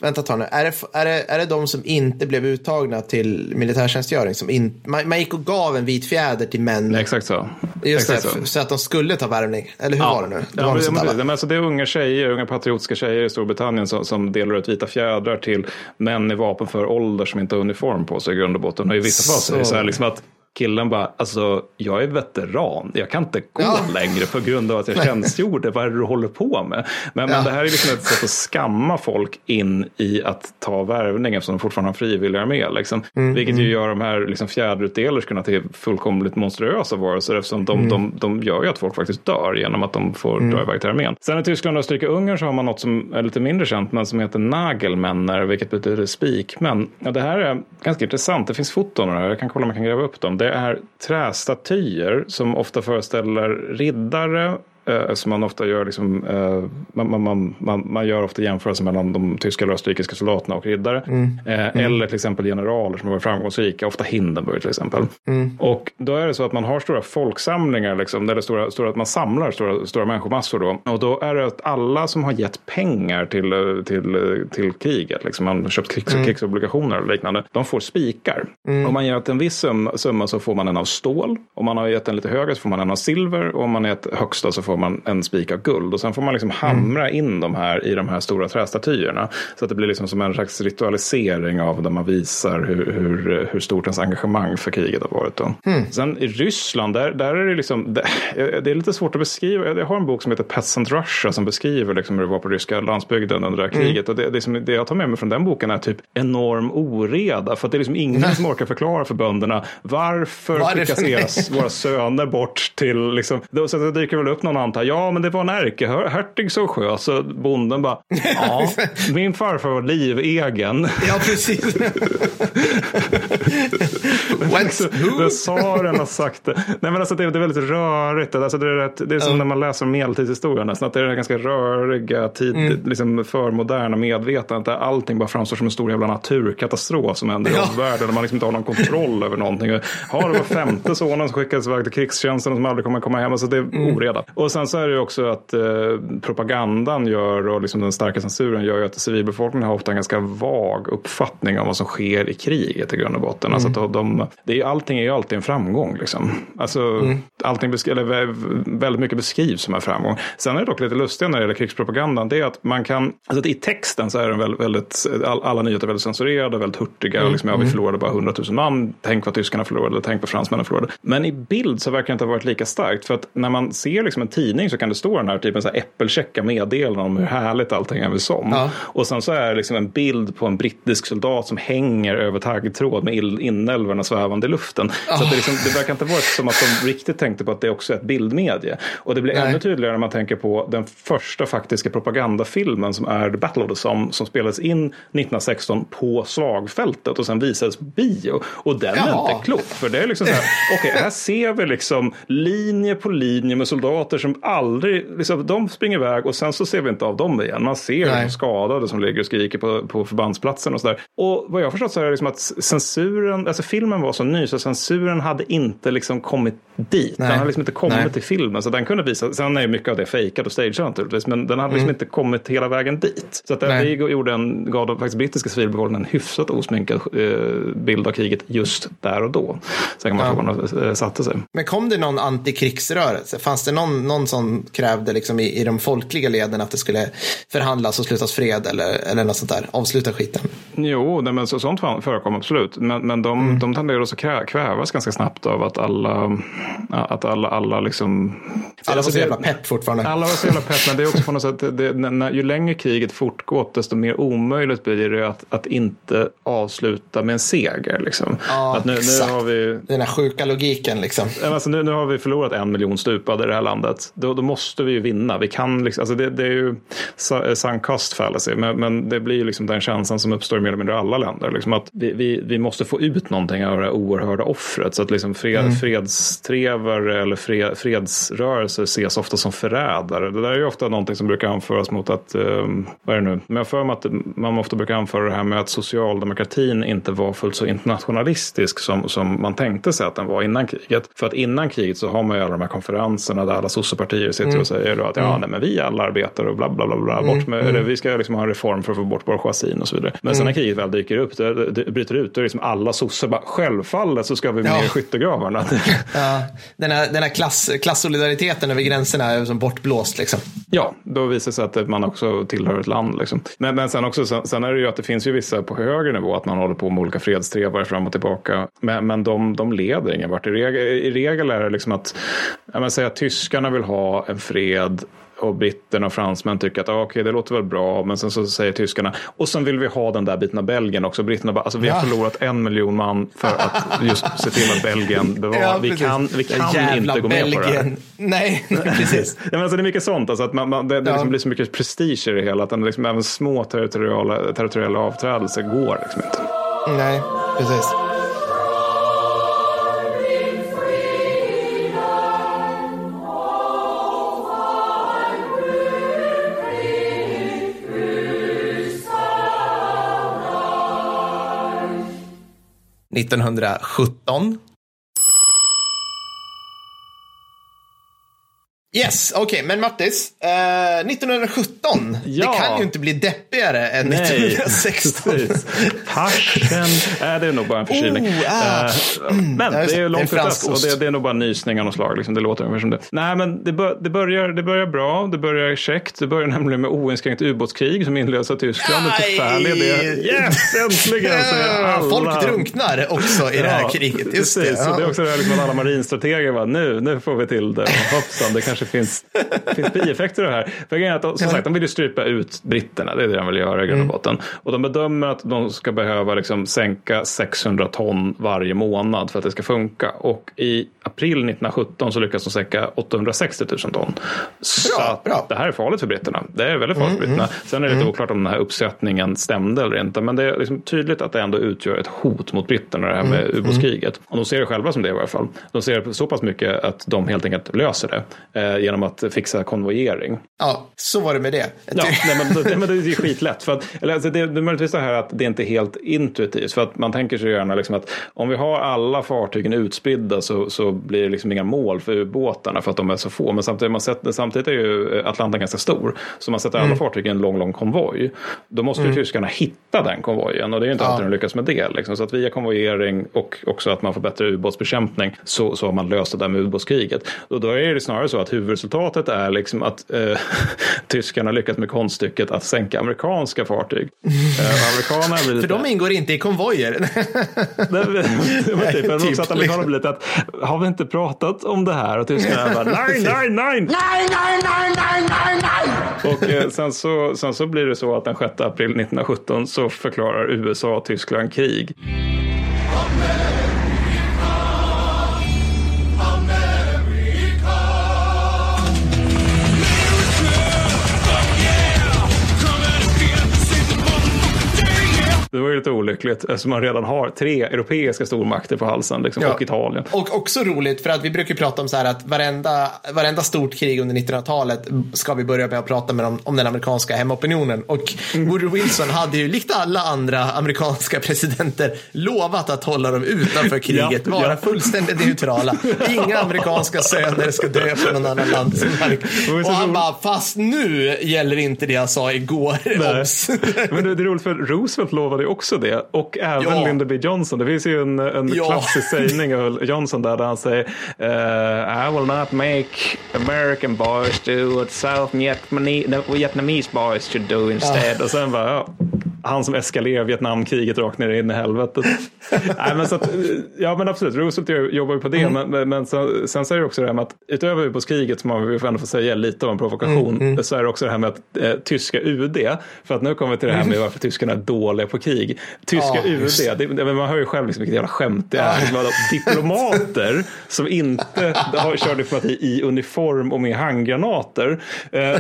vänta ett tag nu. Är det, är, det, är det de som inte blev uttagna till militärtjänstgöring? Som in, man, man gick och gav en vit fjäder till män. Exakt så. Just exakt det, så. så. att de skulle ta värvning. Eller hur ja. var det nu? Det, ja, var det, det, det, alltså det är unga tjejer, unga patriotiska tjejer i Storbritannien som, som delar ut vita fjädrar till män i vapenför ålder som inte har uniform på sig i grund och botten. Och i vissa fall så är det så här liksom att killen bara, alltså jag är veteran, jag kan inte gå ja. längre på grund av att jag tjänstgjorde, vad är det du håller på med? Men, ja. men det här är liksom ett sätt att skamma folk in i att ta värvning eftersom de fortfarande har frivillig armé. Liksom. Mm, Vilket mm. ju gör de här liksom, fjäderutdelerskorna till fullkomligt monstruösa varelser eftersom de, mm. de, de gör ju att folk faktiskt dör genom att de får mm. dra iväg till armén. Sen i Tyskland och Österrike-Ungern så har man något som är lite mindre känt men som heter nagelmänner, vilket betyder spikmän. Ja, det här är ganska intressant, det finns foton av det här, jag kan kolla om jag kan gräva upp dem det är trästatyer som ofta föreställer riddare eh, som man ofta gör, liksom, eh, man, man, man, man, gör ofta jämförelser mellan de tyska eller österrikiska soldaterna och riddare. Mm. Eh, mm. Eller till exempel generaler som har varit framgångsrika, ofta Hindenburg till exempel. Mm. Och då är det så att man har stora folksamlingar, liksom, det stora, stora, man samlar stora, stora människomassor. Då. Och då är det att alla som har gett pengar till, till, till kriget, liksom, man har köpt krigs, mm. krigsobligationer och liknande, de får spikar. Mm. Om man ger en viss summa så får man en av stål. Om man har gett en lite högre så får man en av silver. Och om man gett högsta så får får man en spik av guld och sen får man liksom hamra mm. in de här i de här stora trästatyerna. Så att det blir liksom som en slags ritualisering av där man visar hur, hur, hur stort ens engagemang för kriget har varit. Då. Mm. Sen i Ryssland, där, där är det liksom, det, det, är lite svårt att beskriva. Jag har en bok som heter Peasant Russia som beskriver liksom hur det var på ryska landsbygden under det här mm. kriget. Och det, det, som, det jag tar med mig från den boken är typ enorm oreda. För att det är liksom ingen som orkar förklara för bönderna varför skickas våra söner bort till, liksom, då, det dyker väl upp någon antar, ja men det var en ärkehertig som sköt. Så bonden bara, [laughs] ja, min farfar var livegen. Ja, precis. [laughs] [laughs] Tsaren har sagt det. Nej men alltså det, det är väldigt rörigt. Alltså det, är rätt, det är som mm. när man läser om medeltidshistoria nästan. Att det är det ganska röriga, tid, mm. liksom förmoderna medvetandet. Där allting bara framstår som en stor jävla naturkatastrof som händer i ja. omvärlden. Där man liksom inte har någon kontroll över någonting. Ja, det var femte sonen som skickades iväg till krigstjänsten och som aldrig kommer komma hem. Alltså det är mm. oreda. Och sen så är det ju också att eh, propagandan gör och liksom den starka censuren gör ju att civilbefolkningen har ofta en ganska vag uppfattning om vad som sker i kriget i grund och botten. Alltså mm. Alltså att de, det är, allting är ju alltid en framgång. Liksom. Alltså, mm. allting eller väldigt mycket beskrivs som en framgång. Sen är det dock lite lustigt när det gäller krigspropagandan. Det är att man kan, alltså i texten så är den väldigt, väldigt alla nyheter väldigt censurerade, väldigt hurtiga. Mm. Liksom, ja, vi mm. förlorade bara 100 000 man. Tänk vad tyskarna förlorade, tänk vad fransmännen förlorade. Men i bild så verkar det inte ha varit lika starkt. För att när man ser liksom en tidning så kan det stå den här typen av äppelchecka meddelanden om hur härligt allting är som. Ja. Och sen så är det liksom en bild på en brittisk soldat som hänger över taggtråd med inälvorna svävande luften. Oh. Så det, liksom, det verkar inte vara som att de riktigt tänkte på att det också är ett bildmedie. Och det blir Nej. ännu tydligare när man tänker på den första faktiska propagandafilmen som är The Battle of the Somme som spelades in 1916 på slagfältet och sen visades bio. Och den Jaha. är inte klok. För det är liksom så här, [laughs] okej, okay, här ser vi liksom linje på linje med soldater som aldrig, liksom, de springer iväg och sen så ser vi inte av dem igen. Man ser de skadade som ligger och skriker på, på förbandsplatsen och sådär. Och vad jag förstått så är det liksom att censuren, alltså filmen var så ny så censuren hade inte liksom kommit dit. Nej. Den hade liksom inte kommit Nej. till filmen. Så den kunde visa, sen är ju mycket av det fejkat och stageat naturligtvis. Men den hade liksom inte kommit hela vägen dit. Så att det, Mm. Det gjorde en, gav de faktiskt brittiska civilbefolkningen en hyfsat osminkad eh, bild av kriget just där och då. Sen kan man Ja. fråga om det eh, satte sig. Men kom det någon antikrigsrörelse? Fanns det någon, någon som krävde liksom i, i de folkliga leden att det skulle förhandlas och slutas fred eller, eller något sånt där? Avsluta skiten. Jo, nej, men så, sånt förekommer absolut. Men, men de, Mm. de tenderar också krä, kvävas ganska snabbt av att alla, att alla, alla liksom... Alla var så det- jävla pepp fortfarande. Alla var så jävla pepp, men det är också på något sätt, det, när, när, ju längre kriget fortgått, desto mer omöjligt blir det att, att inte avsluta med en seger. Liksom. Ja, att nu, nu, har vi, Den här sjuka logiken liksom. alltså, nu, nu har vi förlorat en miljon stupade i det här landet. Då, då måste vi ju vinna. Vi kan liksom, alltså det, det är ju sunk cost fallacy, men, men det blir ju liksom den känslan som uppstår i mer eller mindre alla länder. Liksom att vi, vi, vi måste få ut någonting av det här oerhörda offret. Så att liksom fred, fredstrevare eller fred, fredsrörelser ses ofta som förrädare. Det där är ju ofta någonting som brukar anföras mot att, um, vad är det nu, men jag för mig att man ofta brukar anföra det här med att socialdemokratin inte var fullt så internationalistisk som, som man tänkte sig att den var innan kriget. För att innan kriget så har man ju alla de här konferenserna där alla sossepartier sitter och säger då att ja, nej, men vi alla arbetar och bla bla bla, bla bort med, eller vi ska liksom ha en reform för att få bort bourgeoisin och så vidare. Men sen när kriget väl dyker upp, det, det bryter ut, då är det liksom alla sossar bara självfallet så ska vi med Ja. i skyttegravarna. [laughs] Ja, den här, den här klass, klassolidariteten över gränserna är som bortblåst liksom. Ja, då visar det sig att man också tillhör ett land. Liksom. Men, men sen, också, sen, sen är det ju att det finns ju vissa på högre nivå att man håller på med olika fredstrevare fram och tillbaka. Men, men de, de leder ingen vart. I regel, I regel är det liksom att, säga att tyskarna vill ha en fred och britterna och fransmän tycker att ah, okej, det låter väl bra, men sen så säger tyskarna och sen vill vi ha den där biten av Belgien också. Britterna bara, alltså vi har Ja. förlorat en miljon man för att just se till att Belgien [laughs] bevarar. Ja, vi kan, vi kan jävla inte gå med på det här. Belgien. Nej, [laughs] precis. Ja, men alltså det är mycket sånt, alltså att man, man, det, det Ja. liksom blir så mycket prestige i det hela. Att den liksom, även små territoriala, territoriella avträdelser går liksom inte. Nej, precis. –1917. Yes, okej, men Mattis. Eh, 1917. Ja. Det kan ju inte bli deppigare än 1916. precis. Passion. Äh, det är nog bara en förkylning. Oh, ah. Eh, men Ja, det är det. ju långt fransk dess. Och det, det är nog bara nysning av något slag. Liksom. Det låter ungefär som det. Nej, men det, bör, det, börjar, det börjar bra. Det börjar käckt. Det börjar nämligen med oinskränkt ubåtskrig som inleds av Tyskland. Det förfärliga det. Yes, äntligen! alla. Folk drunknar också i det här Ja, kriget. Just precis. det. Så det är Ja. också det här liksom alla marinstrateger bara, nu, nu får vi till det. Hoppsan, det kanske finns, finns bieffekter av det här. För att som sagt, de vill ju strypa ut britterna, det är det de vill göra i grund och botten. Och de bedömer att de ska behöva liksom sänka 600 ton varje månad för att det ska funka. Och i april 1917 så lyckas de sänka 860 000 ton. Så Bra, bra. det här är farligt för britterna. Det är väldigt farligt för britterna. Sen är det lite oklart om den här uppsättningen stämde eller inte. Men det är liksom tydligt att det ändå utgör ett hot mot britterna det här med ubåtskriget. Och de ser det själva som det i alla fall. De ser det så pass mycket att de helt enkelt löser det eh, genom att fixa konvojering. ja, så var det med det. Ja, nej, men, det, men det är skitlätt. För att, eller, alltså, det, det är möjligtvis så här att det inte är helt intuitivt. För att man tänker sig gärna liksom att om vi har alla fartygen utspridda så, så blir det liksom inga mål för ubåtarna för att de är så få. Men samtidigt, man sätter, samtidigt är ju Atlanten ganska stor. Så man sätter alla fartyg i en lång, lång konvoj. Då måste ju tyskarna hitta den konvojen. Och det är ju inte Ja. alltid de lyckas med det. Liksom. Så att via konvojering och också att man får bättre ubåtsbekämpning så, så har man löst det där med ubåtskriget. Och då är det snarare så att huvudresultatet är liksom att eh, [laughs] tyskarna lyckats med konststycket att sänka amerikanska fartyg. [laughs] Eh, amerikanerna blir För lite... de ingår inte i konvojer. Det var [laughs] typ, men också Typ, att amerikanerna blir lite att har vi inte pratat om det här? Och tyskarna bara nej, nej, nej! Nej, nej, nej, nej, nej, nej! Och eh, sen, så, sen så blir det så att den 6 april 1917 så förklarar USA och Tyskland krig. Det var ju lite olyckligt eftersom man redan har tre europeiska stormakter på halsen liksom, Ja. och Italien. Och också roligt för att vi brukar prata om så här att varenda, varenda stort krig under 1900-talet ska vi börja med att prata med om, om den amerikanska hemopinionen. Och Woodrow Wilson hade ju likt alla andra amerikanska presidenter lovat att hålla dem utanför kriget, Ja, vara ja. fullständigt neutrala. Inga amerikanska söner ska dö på någon annan landsmark. Och han bara, fast nu gäller inte det jag sa igår. Men det, det är roligt för Roosevelt lovade ju också det. Och även Ja. Lyndon B Johnson. Det finns ju en, en Ja. klassisk [laughs] sägning av Johnson där, där han säger eh, I will not make American boys do what South Vietnamese, boys should do instead. Och sen bara, ja, han som eskalerar Vietnamkriget rakt ner in i helvetet. [laughs] Nej, men så att, ja men absolut, Roosevelt jobbar ju på det. Men, men, men sen, sen så är det också det här med att utöver ubåtskriget som man ändå får säga lite av en provokation. Så är det också det här med att eh, tyska UD, för att nu kommer vi till det här med varför tyskarna är dåliga på krig. Tyska just UD, det, det, man hör ju själv liksom vilket jävla skämt det är. Att [laughs] diplomater som inte har, kör diplomati i uniform och med handgranater. Eh,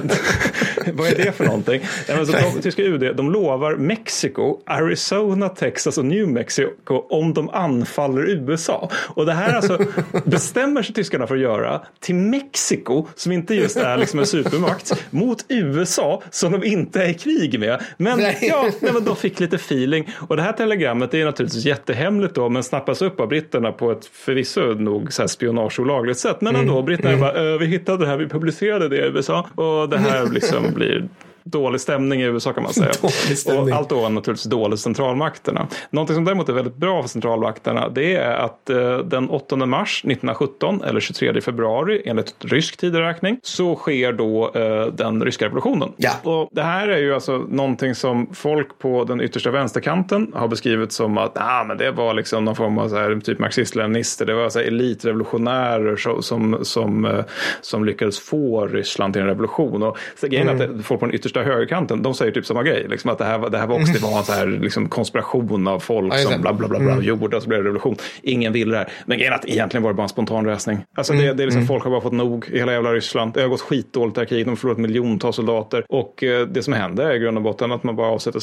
[laughs] vad är det för någonting? [laughs] Ja, men så de, tyska UD, de lovar Mexiko, Arizona, Texas och New Mexico om de anfaller USA. Och det här alltså [laughs] bestämmer sig tyskarna för att göra till Mexiko, som inte just är liksom en supermakt, mot USA som de inte är i krig med. Men Nej. ja, nej, men de fick lite feeling. Och det här telegrammet är naturligtvis jättehemligt då, men snappas upp av britterna på ett förvisso nog så här spionageolagligt sätt. Men ändå, britterna bara, "Eh, vi hittade det här, vi publicerade det i USA. Och det här liksom blir dålig stämning i USA kan man säga. [laughs] Dålig. Och allt då naturligtvis dåligt centralmakterna. Någonting som däremot är väldigt bra för centralmakterna det är att eh, den 8 mars 1917 eller 23 februari enligt rysk tideräkning så sker då eh, den ryska revolutionen. Ja. Och det här är ju alltså någonting som folk på den yttersta vänsterkanten har beskrivit som att ah, men det var liksom någon form av så här, typ marxist-leninister, det var så här elitrevolutionärer som, som, som, eh, som lyckades få Ryssland till en revolution. Och så grejen är att folk på den yttersta högerkanten, de säger typ samma grej, liksom att det här, var- det här var också det var en så här, liksom, konspiration av folk Ja, som bla bla bla, bla gjorde och så blev det revolution. Ingen ville det här. Men grejen är att egentligen var det bara en spontan lösning. Alltså det, det är liksom, folk har bara fått nog i hela jävla Ryssland. Det har gått skitdåligt det här kriget, de har förlorat miljontals soldater. Och eh, det som händer är i grund och botten att man bara avsätter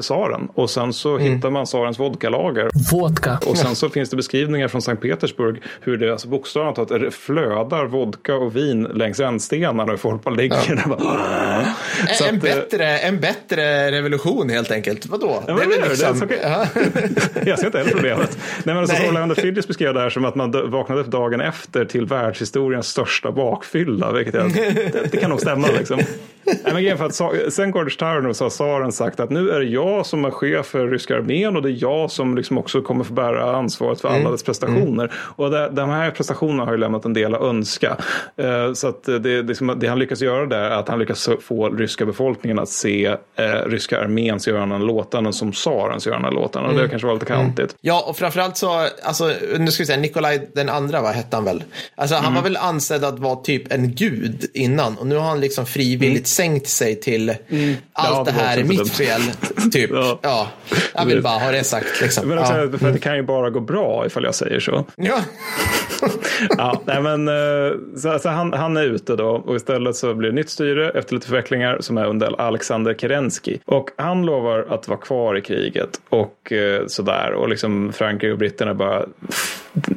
tsaren. Och sen så hittar man tsarens vodkalager. Vodka. Och sen så finns det beskrivningar från Sankt Petersburg hur det alltså bokstavligt talat flödar vodka och vin längs rännstenarna och folk bara ligger där. Bara, Så en, att, eh, bättre, en bättre revolution helt enkelt. Vadå? Ja, men väl det är liksom- det. Ja. [laughs] Jag ser inte heller problemet. Nej, men alltså, Nej. Orlando Fidges beskrev det här som att man vaknade upp dagen efter till världshistoriens största bakfylla. Vilket är, det, det kan nog stämma. Liksom. Nej, men för att sen Gordish Tarnow så har tsaren sagt att nu är det jag som är chef för ryska armén och det är jag som liksom också kommer få bära ansvaret för alla dess prestationer. Och det, de här prestationerna har ju lämnat en del att önska. Eh, så att det, det, det, det han lyckas göra där är att han lyckas få ryska befolkningen att se eh, ryska arméns göranden låtanden som tsarens göranden låtanden. Och det kanske var lite kantigt. Ja, och framförallt så, alltså, nu ska vi säga, Nikolaj den andra, vad hette han väl? Alltså, han var väl ansedd att vara typ en gud innan och nu har han liksom frivilligt sänkt sig till allt Ja, det här är mitt fel, [laughs] typ. Ja. Ja. jag vill bara ha det sagt. Liksom. Men också, ja. för det kan ju bara gå bra ifall jag säger så. Ja. [laughs] ja, nej men, eh, så, så han, han är ute då och istället så blir det nytt styre efter lite förvecklingar som är under Alexander Kerensky. Och han lovar att vara kvar i kriget och eh, sådär. Och liksom Frankrike och britterna bara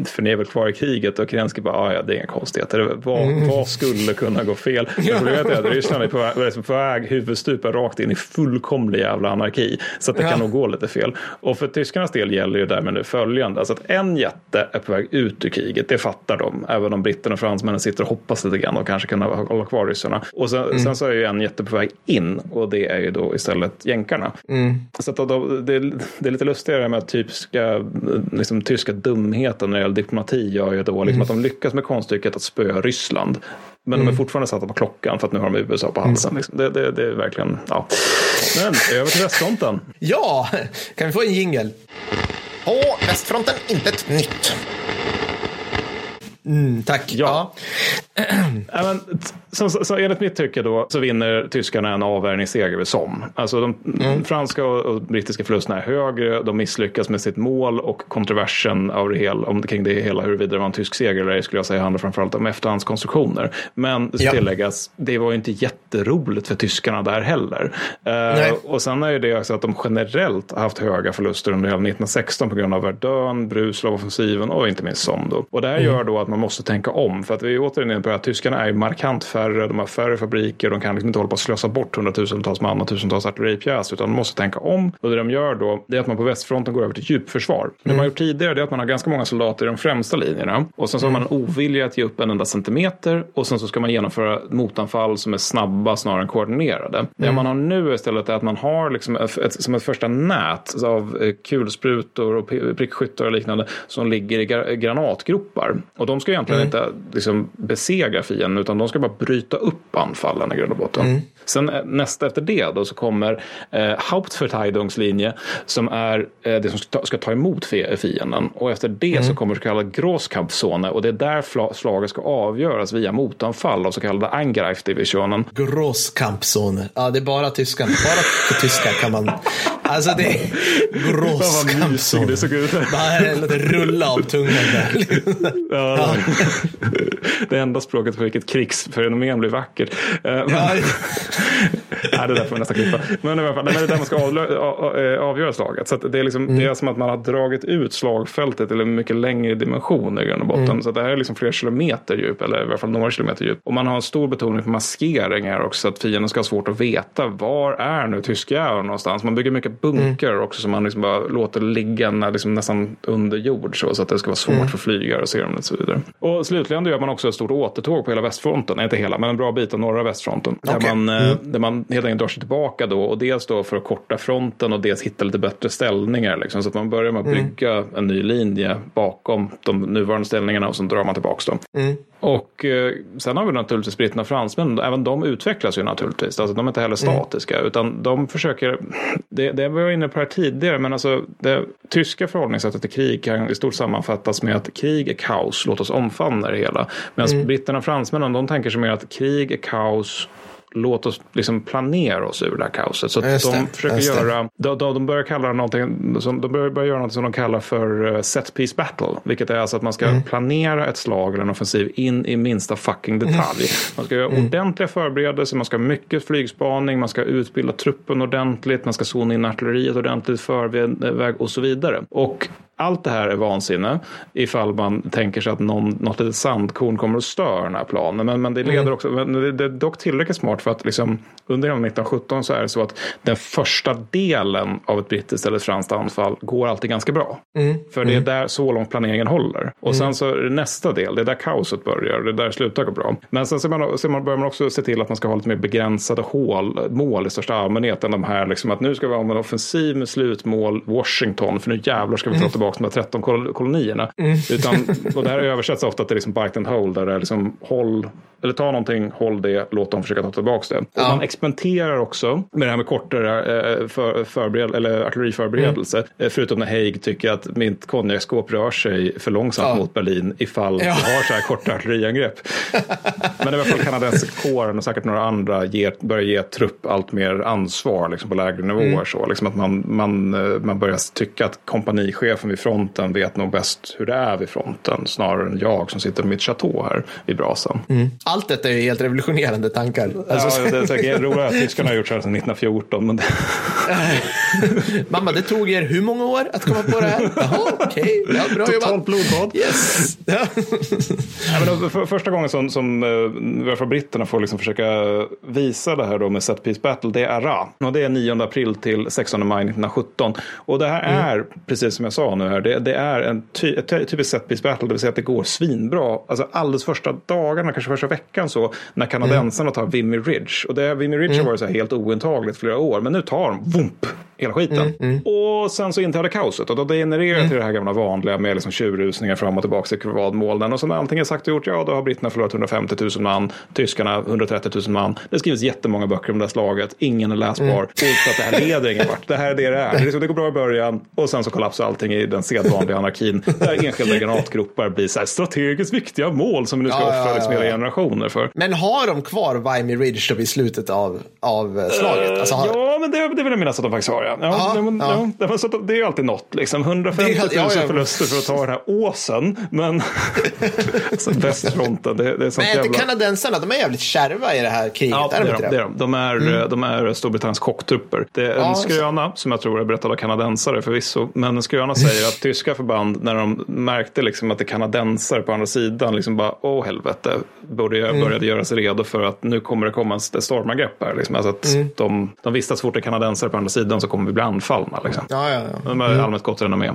för ni är väl kvar i kriget och Kerensky bara, "Ah, ja det är inga konstigheter. Vad, vad skulle kunna gå fel? [laughs] Men Problemet är att Ryssland är på väg, på väg huvudstupa rakt in i fullkomlig jävla anarki. Så att det Ja. kan nog gå lite fel. Och för tyskarnas del gäller ju därmed nu följande. Alltså att en jätte är på väg ut ur kriget, det fattar de. Även om britterna och fransmännen sitter och hoppas lite grann och kanske kan hålla kvar ryssarna. Och sen, sen så är ju en jätte på väg in och det är ju då istället jänkarna. Så att då, det, det är lite lustigare med att typiska, liksom, tyska dumheten när det gäller diplomati gör ju då liksom att de lyckas med konststycket att spöa Ryssland. Men de är fortfarande satta på klockan för att nu har de USA på halsen. Liksom. Det, det, det är verkligen, ja. Men över till västfronten. ja, kan vi få en jingel? På västfronten, intet nytt. Mm, tack. Ja. Ja, [clears throat] men, så, så, så enligt mitt tycke då så vinner tyskarna en avvärjningsseger vid Somme. Alltså de Mm. franska och, och brittiska förlusterna är högre, de misslyckas med sitt mål och kontroversen av det hela, om, kring det hela huruvida det var en tysk seger eller ej skulle jag säga handlar framförallt om efterhandskonstruktioner. Men det ska Ja. tilläggas, det var ju inte jätteroligt för tyskarna där heller. Nej. och sen är ju det också att de generellt har haft höga förluster under hela 1916 på grund av Verdun, Bruslav-offensiven och inte minst Somme. Då. Och det här gör då att man måste tänka om. För att vi är återigen på att tyskarna är markant färre, de har färre fabriker, de kan liksom inte hålla på att slösa bort hundratusentals man och tusentals artilleripjäser, utan de måste tänka om. Och det de gör då, det är att man på västfronten går över till djupförsvar. Det man har gjort tidigare det är att man har ganska många soldater i de främsta linjerna. Och sen så har man en ovilja att ge upp en enda centimeter och sen så ska man genomföra motanfall som är snabba snarare än koordinerade. Det man har nu istället är att man har liksom ett, som ett första nät av eh, kulsprutor och prickskyttar och liknande som ligger i gra- granatgropar. Och de ska egentligen inte liksom besegra fienden utan de ska bara bryta upp anfallen i grund och botten. Sen eh, nästa efter det då så kommer eh, Hauptverteidigungslinje som är eh, det som ska ta, ska ta emot fi- fienden. Och efter det så kommer så kallad Großkampfzone och det är där slaget ska avgöras via motanfall av så kallade Angreifdivisionen. Grosskampzone. Ja, det är bara tyskan. Bara på tyska kan man... Alltså det är grosskampzone. [laughs] det såg ut. Låter rulla av tungan där. [laughs] Ja, [laughs] Det enda språket för vilket krigsfenomen blir vackert. Eh, Men, Ja, nej, det där får vi nästan klippa. Men i alla fall, nej, men det är där man ska eh, avgöra slaget. Så det, är liksom, det är som att man har dragit ut slagfältet till en mycket längre dimension i grund och botten. Så att det här är liksom flera kilometer djup, eller i alla fall några kilometer djup. Och man har en stor betoning på maskering här också, så att fienden ska ha svårt att veta var är nu tyskjäveln någonstans. Man bygger mycket bunkrar också som man liksom bara låter ligga när, liksom nästan under jord så, så att det ska vara svårt för flygare att se dem och så vidare. Och slutligen gör man också ett stort återtåg på hela västfronten, Nej, inte hela, men en bra bit av norra västfronten. Där, Okej. man, eh, där man helt enkelt drar sig tillbaka då och dels då för att korta fronten och dels hitta lite bättre ställningar. Liksom, så att man börjar med att bygga en ny linje bakom de nuvarande ställningarna och sen drar man tillbaka dem. Och eh, sen har vi naturligtvis britterna och fransmän. Även de utvecklas ju naturligtvis. Alltså, de är inte heller statiska. Utan de försöker. Det, det var jag inne på här tidigare. Men alltså det tyska förhållningssättet till krig kan i stort sammanfattas med att krig är kaos. Låt oss omfamna det hela. Medan britterna och fransmännen de tänker sig mer att krig är kaos. Låt oss liksom planera oss ur det här kaoset. Så Just de det, försöker göra, de, de, börjar kalla någonting, som, de börjar, börjar göra något som de kallar för eh, set piece battle. Vilket är alltså att man ska Mm. planera ett slag eller en offensiv in i minsta fucking detalj. Man ska göra Mm. ordentliga förberedelser, man ska ha mycket flygspaning, man ska utbilda truppen ordentligt, man ska zona in artilleriet ordentligt, förväg och så vidare. Och allt det här är vansinne ifall man tänker sig att någon, något litet sandkorn kommer att störa den här planen. Men, men det Mm. leder också, men det, det är dock tillräckligt smart för att liksom, under hela 1917 så är det så att den första delen av ett brittiskt eller franskt anfall går alltid ganska bra. Mm. För det är där så långt planeringen håller. Och sen så är det nästa del, det är där kaoset börjar, det är där det slutar gå bra. Men sen så, man, så man börjar man också se till att man ska ha lite mer begränsade hål, mål i största allmänhet än de här liksom att nu ska vi ha en offensiv med slutmål Washington för nu jävlar ska vi ta tillbaka de här 13 kol- kolonierna. Utan, [laughs] och det här översätts ofta till liksom bite and hold där det är liksom håll eller ta någonting, håll det, låt dem försöka ta tillbaka det. Ja. man experimenterar också med det här med kortare eh, för, förbered, eller artilleriförberedelse. Eh, Förutom när Haig tycker att mitt konjakskåp rör sig för långsamt Ja. mot Berlin ifall Ja. vi har så här korta artilleriangrepp. [laughs] Men i alla fall kanadensiska kåren och säkert några andra ger, börjar ge trupp allt mer ansvar liksom, på lägre nivåer. Mm. Så, liksom att man, man, eh, man börjar tycka att kompanichefen vid fronten vet nog bäst hur det är vid fronten snarare än jag som sitter i mitt chateau här vid brasan. Allt detta är helt revolutionerande tankar. Alltså, Ja, det är säkert [laughs] roligt att tyskarna har gjort så här sedan 1914. Men det, [laughs] Mamma, det tog er hur många år att komma på det här? [laughs] Jaha, okej. Ja, bra Totalt jobbat. blodbad. Yes. Ja. Men för, första gången som, som eh, i alla fall britterna får liksom försöka visa det här då med set piece battle, det är RA. Och det är 9 april till 16 maj 1917. Och det här är, precis som jag sa nu här, det, det är en ty, ett ty- typiskt set piece battle, det vill säga att det går svinbra. Alltså alldeles första dagarna, kanske första veckan så, när kanadensarna tar Vimy Ridge. Och det, Vimy Ridge har varit så här helt ointagligt flera år, men nu tar de, vump, hela skiten. Och sen så inträder kaoset och då genererar mm. till det här gamla vanliga med liksom tjurrusningar fram och tillbaka till kurvadmålen. Och så när allting är sagt och gjort, ja då har britterna förlorat 150 000 man, tyskarna 130 000 man. Det skrivs jättemånga böcker om det här slaget, ingen är läsbar. Mm. Och att det här leder ingen vart. Det här är det det är. Det, liksom, det går bra i början och sen så kollapsar allting i den sedvanliga anarkin. Där enskilda granatgropar blir så här strategiskt viktiga mål som vi nu ska ja, offra liksom hela generationer för. Men har de kvar Vimy Ridge då vid slutet av, av slaget? Alltså, har... Ja, men det, det vill jag minnas att de faktiskt har. Ja. Ja, Aha, det, ja. Ja, så det är alltid något. Liksom. 150 000 ja, ja. förluster för att ta den här åsen. Men [laughs] västfronten, det, det är sånt Men är inte kanadensarna, de är jävligt kärva i det här kriget? Ja, är de, det är de. Det är de. De, är, mm. de är Storbritanniens chocktrupper. Det är en skröna som jag tror är berättad av kanadensare förvisso. Men en skröna säger att tyska förband, när de märkte liksom att det är kanadensare på andra sidan, liksom bara, åh helvete, började, mm. började göra sig redo för att nu kommer det komma ett stormangrepp här. Liksom. Alltså att mm. de, de visste att så fort det är kanadensare på andra sidan så kommer vi bli anfallna. Liksom. Ja, ja, ja. De har mm. allmänt gott renommé.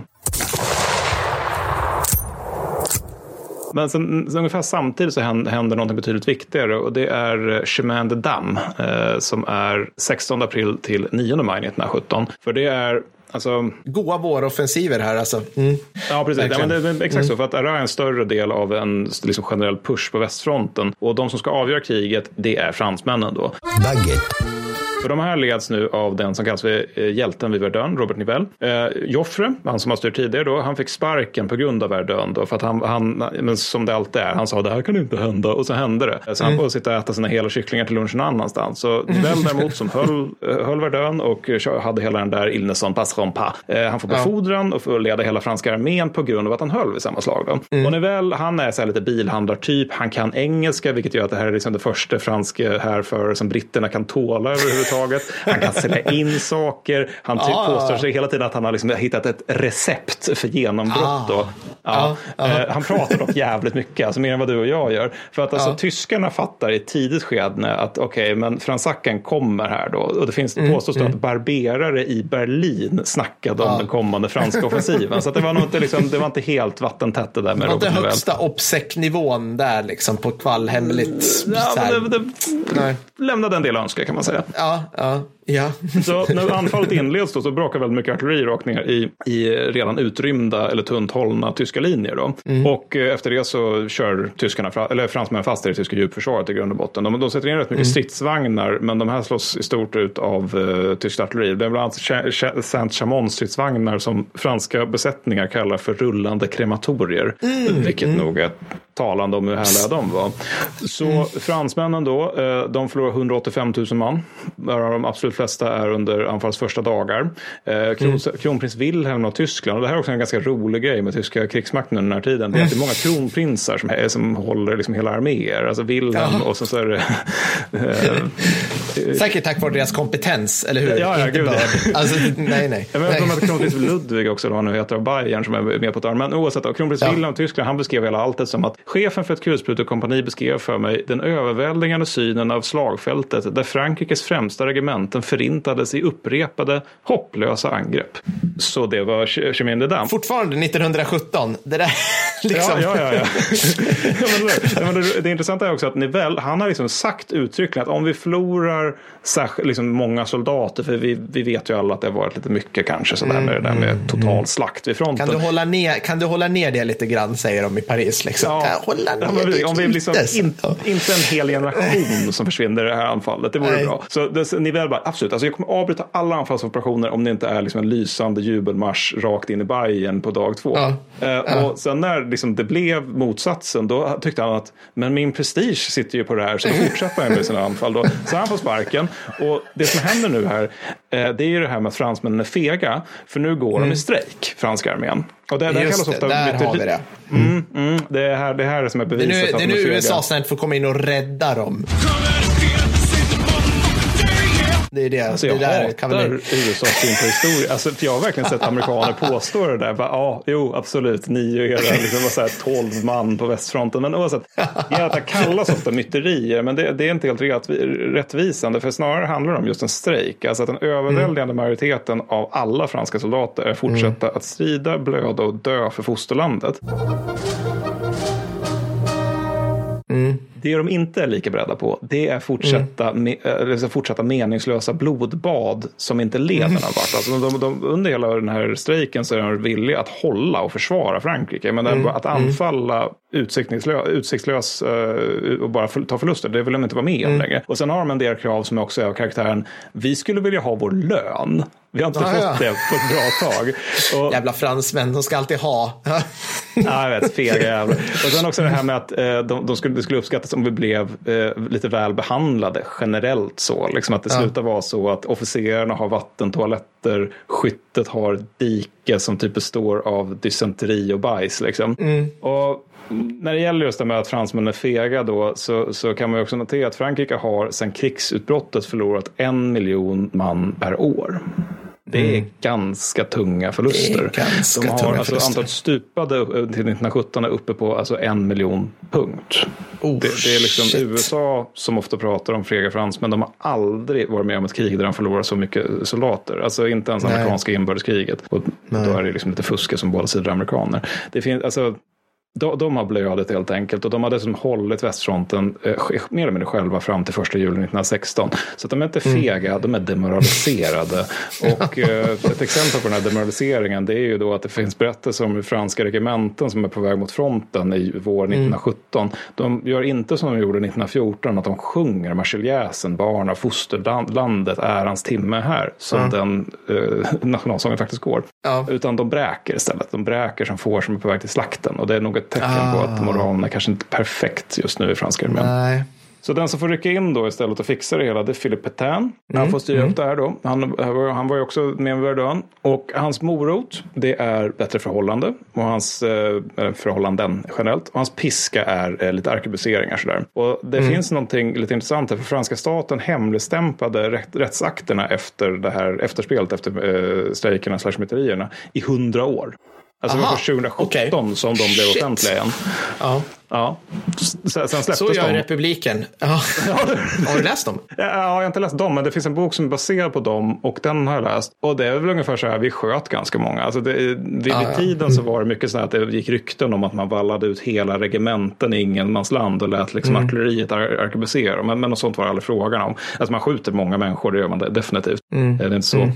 Men sen, sen, ungefär samtidigt så händer, händer något betydligt viktigare och det är Chemin de Dam eh, som är 16 april till 9 maj 1917. För det är Alltså, Goa våroffensiver här alltså. Mm. Ja, precis. Ja, men det, är exakt mm. så. För att det är en större del av en liksom, generell push på västfronten. Och de som ska avgöra kriget, det är fransmännen då. Baguette. För de här leds nu av den som kallas för eh, hjälten vid Verdun, Robert Nivell. Eh, Joffre, han som har styrt tidigare då, han fick sparken på grund av Verdun då, för att han, han men som det alltid är, han sa det här kan inte hända och så hände det. Så mm. han får sitta och äta sina hela kycklingar till lunch någon annanstans. Så Nivell däremot som höll, eh, höll Verdun och hade hela den där Il ne sont pas pas. Han får befordran och får leda hela franska armén på grund av att han höll vid samma slag. Då. Mm. Och Nivell, han är så här lite bilhandlartyp, han kan engelska, vilket gör att det här är liksom det första franska härförare som britterna kan tåla överhuvudtaget överhuvudtaget. Han kan sälja in saker. Han typ ah, påstår sig hela tiden att han har liksom hittat ett recept för genombrott. Ah, ja. Ah, ah, han pratar dock jävligt mycket, alltså mer än vad du och jag gör. För att alltså, tyskarna fattar i ett tidigt skede att okej, okay, men fransacken kommer här då. Och det finns mm, påstås mm. att barberare i Berlin snackade om den kommande franska offensiven. Så det var nog inte, liksom, det var inte helt vattentätt det där med Det var inte högsta OPSEC-nivån där liksom på kvallhemligt. Ja, det, det, lämnade en del önska kan man säga. Ja, ja. Ja. så [laughs] när anfallet inleds då, så brakar väldigt mycket artilleri rakt ner i, i redan utrymda eller tunt hållna tyska linjer. Då. Mm. Och eh, efter det så kör tyskarna, eller fransmännen fast i det tyska djupförsvaret i grund och botten. De, de sätter in rätt mycket mm. stridsvagnar men de här slås i stort ut av uh, tyskt artilleri. Det är bland annat Saint-Chamond stridsvagnar som franska besättningar kallar för rullande krematorier. Mm. Vilket mm. nog är talande om hur härliga de var. Så mm. fransmännen då, eh, de förlorar 185 000 man. Varav de absolut flesta är under anfallets första dagar. Eh, kron, mm. Kronprins Wilhelm av Tyskland, och det här är också en ganska rolig grej med tyska krigsmakten under den här tiden. Det är att det är många kronprinsar som, som håller liksom hela arméer. Alltså Wilhelm ja. och så, så är det... Eh, [laughs] Säkert tack vare deras kompetens, eller hur? Ja, ja, gud. Alltså, nej, nej. [laughs] Jag vet att kronprins Ludvig också, vad han nu heter, av Bayern som är med på ett arm. Men oavsett, kronprins ja. Wilhelm av Tyskland, han beskrev hela alltet som att Chefen för ett kulsprutekompani beskrev för mig den överväldigande synen av slagfältet där Frankrikes främsta regementen förintades i upprepade hopplösa angrepp. Så det var Chemin de Dam. Fortfarande 1917. Det där [laughs] liksom. Ja, ja, ja. ja. [laughs] det, det intressanta är också att Nivell, han har liksom sagt uttryckligen att om vi förlorar särskilt, liksom många soldater, för vi, vi vet ju alla att det har varit lite mycket kanske sådär mm, med det där med mm, total mm. slakt vid fronten. Kan du, hålla ner, kan du hålla ner det lite grann, säger de i Paris. Liksom. Ja, hålla ner ja, det om vi liksom in, Inte en hel generation som försvinner i det här anfallet, det vore Nej. bra. Så Nivell bara, absolut, alltså jag kommer avbryta alla anfallsoperationer om det inte är liksom en lysande jubelmarsch rakt in i Bayern på dag två. Ja. Eh, och sen när liksom det blev motsatsen, då tyckte han att men min prestige sitter ju på det här, så då fortsätter han med sina anfall. Då. Så han får sparken. Och det som händer nu här, eh, det är ju det här med att fransmännen är fega, för nu går mm. de i strejk, franska armén. Och det, det Just ofta, det, där har vi det. Mm, mm, det, är här, det här är som är beviset. Det är nu, det är nu USA snart får komma in och rädda dem. Det är det. Alltså jag det där hatar. USAs historia. Alltså, för jag har verkligen sett amerikaner påstå det där. Ja, jo, absolut. Ni och era liksom, så här, 12 man på västfronten. Men oavsett, det kallas ofta myterier. Men det, det, är inte helt rättvisande. För snarare handlar det om just en strejk. Alltså att den överväldigande mm. majoriteten av alla franska soldater är fortsätta mm. att strida, blöda och dö för fosterlandet. Mm. Det de inte är lika beredda på, det är fortsätta, Mm. me, eller fortsätta meningslösa blodbad som inte leder Mm. någon vart. Alltså de, de, under hela den här strejken så är de villiga att hålla och försvara Frankrike. Men Mm. att anfalla utsiktslös, utsiktslös eh, och bara ta förluster, det vill de inte vara med Mm. om längre. Och sen har de en del krav som också är av karaktären, vi skulle vilja ha vår lön. Vi har inte Ah, fått ja. det på ett bra tag. Och, Jävla fransmän, de ska alltid ha. Ja, jag vet, fega jävlar. Och sen också det här med att eh, de, de skulle, det skulle uppskattas om vi blev eh, lite väl behandlade generellt så. Liksom att det Ja. slutar vara så att officerarna har vattentoaletter, skyttet har ett dike som typ består av dysenteri och bajs. Liksom. Och när det gäller just det med att fransmän är fega då så, så kan man ju också notera att Frankrike har sedan krigsutbrottet förlorat en miljon man per år. Det är ganska tunga förluster. Mm. Ganska De har, tunga alltså, förluster. Antalet stupade upp- till 1917 är uppe på alltså en miljon punkt. Oh, det, det är liksom shit. USA som ofta pratar om fega fransmän. De har aldrig varit med om ett krig där de förlorar så mycket soldater. Alltså inte ens Nej. amerikanska inbörskriget. Och Nej. då är det liksom lite fuske som båda sidor är amerikaner. Det finns, alltså, de, de har blödit helt enkelt och de har dessutom hållit västfronten eh, mer eller mindre själva fram till första juli 1916. Så de är inte Mm. fega, de är demoraliserade. [laughs] och eh, ett exempel på den här demoraliseringen det är ju då att det finns berättelser om hur franska regementen som är på väg mot fronten i vår Mm. 1917. De gör inte som de gjorde 1914, att de sjunger marseljäsen, barn av fosterlandet, ärans timme här, som den eh, nationalsången faktiskt går. Ja. Utan de bräker istället. De bräker som får som är på väg till slakten. Och det är nog ett tecken på Ah. att moralen är kanske inte perfekt just nu i franska armén. Nej. Så den som får rycka in då istället och fixa det hela det är Philippe Pétain. Mm. Han får styra upp det här då. Han, han var- ju också med med Verdun. Och hans morot det är bättre förhållande. Och hans eh, förhållanden generellt. Och hans piska är eh, lite arkebuseringar sådär. Och det Mm. finns någonting lite intressant här. För franska staten hemligstämplade rätt, rättsakterna efter det här efterspelet efter eh, strejkerna slash myterierna i hundra år. Alltså det var Aha, först 2017 okej. som de blev Shit. offentliga igen. Ja. Ja. Sen släpptes Så gör de. republiken. Ja. [laughs] Har du läst dem? Ja, jag har inte läst dem, men det finns en bok som är baserad på dem och den har jag läst. Och det är väl ungefär så här, vi sköt ganska många. Alltså det, vid, Ah, vid ja. tiden så var det mycket så här att det gick rykten om att man vallade ut hela regementen i ingenmansland och lät liksom Mm. artilleriet ar- arkebusera. Men, men något sånt var det aldrig frågan om. Alltså man skjuter många människor, det gör man det, definitivt. Mm. Det är inte så.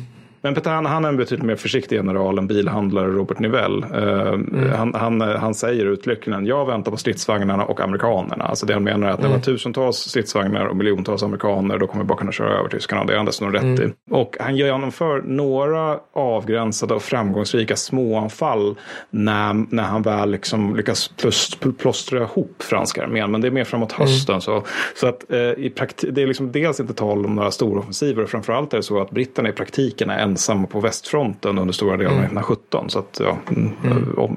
Men Petain, han är en betydligt mer försiktig general än bilhandlare Robert Nivell. Eh, han, han, han säger uttryckligen, jag väntar på stridsvagnarna och amerikanerna. Alltså det han menar är att det var tusentals stridsvagnar och miljontals amerikaner, då kommer vi bara kunna köra över tyskarna. Det är han dessutom rätt i. Och han genomför några avgränsade och framgångsrika småanfall när, när han väl liksom lyckas plåstra ihop franska armén. Men det är mer framåt hösten. Så, så att eh, i prakti- det är liksom dels inte tal om några stora offensiver och framförallt är det så att britterna i praktiken är ensamma på västfronten under stora delar av 1917. Så att ja, mm.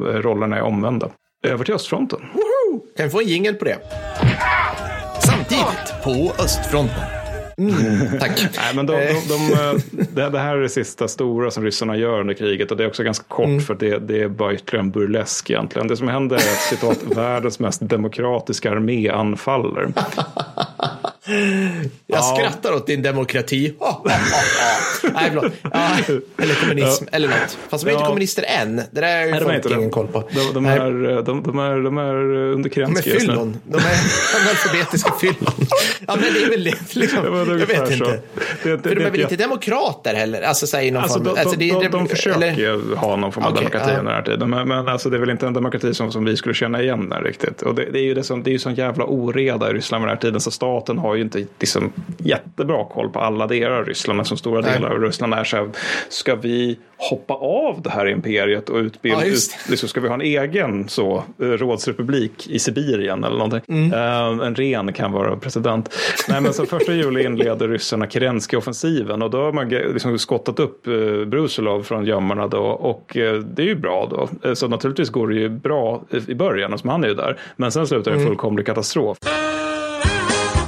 rollerna är omvända. Över till östfronten. Kan vi få en jingel på det? Samtidigt på östfronten. Mm, [laughs] tack. Nej, men de, de, de, eh, det, här är det sista stora som ryssarna gör under kriget och det är också ganska kort för det, det är bara ytterligare en burlesk egentligen. Det som händer är att citat, [laughs] världens mest demokratiska armé anfaller. [laughs] Jag skrattar åt din demokrati. Nej, förlåt. Ja, eller kommunism, eller något. Fast de är inte Ja. kommunister än. Det där har ju Nej, folk inte ingen det. koll på. De, de, Nej. är, de, de, är, de är under De är fyllon. De är analfabetiska fyllon. Ja, men det är väl [laughs] liksom, Det var jag vet så. inte. Det- det- För de det- är väl jag- inte demokrater heller? Alltså, så här, Alltså, form. de, alltså, det de, är- de, de försöker eller- ju ha någon form av Okej, demokrati ja. under den här tiden. Men, men alltså, det är väl inte en demokrati som, som vi skulle känna igen riktigt. Och det, det är ju det som, det är ju sån jävla oreda i Ryssland med den här tiden. Så staten har ju inte liksom, jättebra koll på alla delar av Ryssland. Men som stora delar av Ryssland är så här, ska vi hoppa av det här imperiet och utbilda, Ja, ut, liksom, ska vi ha en egen så, eh, rådsrepublik i Sibirien eller någonting. Mm. Eh, en ren kan vara president. Nej, men så första juli inleder ryssarna Kerensky-offensiven och då har man liksom skottat upp eh, Brusilov från gömmorna då och eh, det är ju bra då. Så naturligtvis går det ju bra i början, som han är ju där. Men sen slutar det Mm. en fullkomlig katastrof.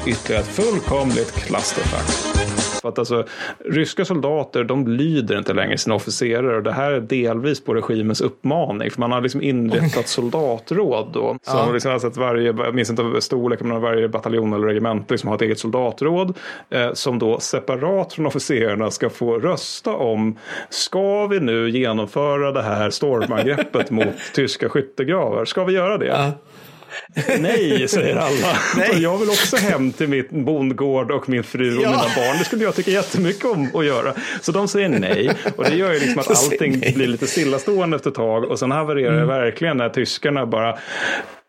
Ytterligare ett fullkomligt clusterfuck. För att alltså, ryska soldater de lyder inte längre sina officerare och det här är delvis på regimens uppmaning. För man har liksom inrättat soldatråd då. Som Ja. liksom, alltså att varje, jag minns inte storleken, men varje bataljon eller regemente liksom har ett eget soldatråd. Eh, som då separat från officerarna ska få rösta om, ska vi nu genomföra det här stormangreppet [laughs] mot tyska skyttegravar? Ska vi göra det? Ja. Nej, säger alla. [laughs] Nej. Jag vill också hem till mitt bondgård och min fru och Ja. mina barn. Det skulle jag tycka jättemycket om att göra. Så de säger nej. Och det gör ju liksom att allting blir lite stillastående efter ett tag. Och sen havererar det verkligen när tyskarna bara,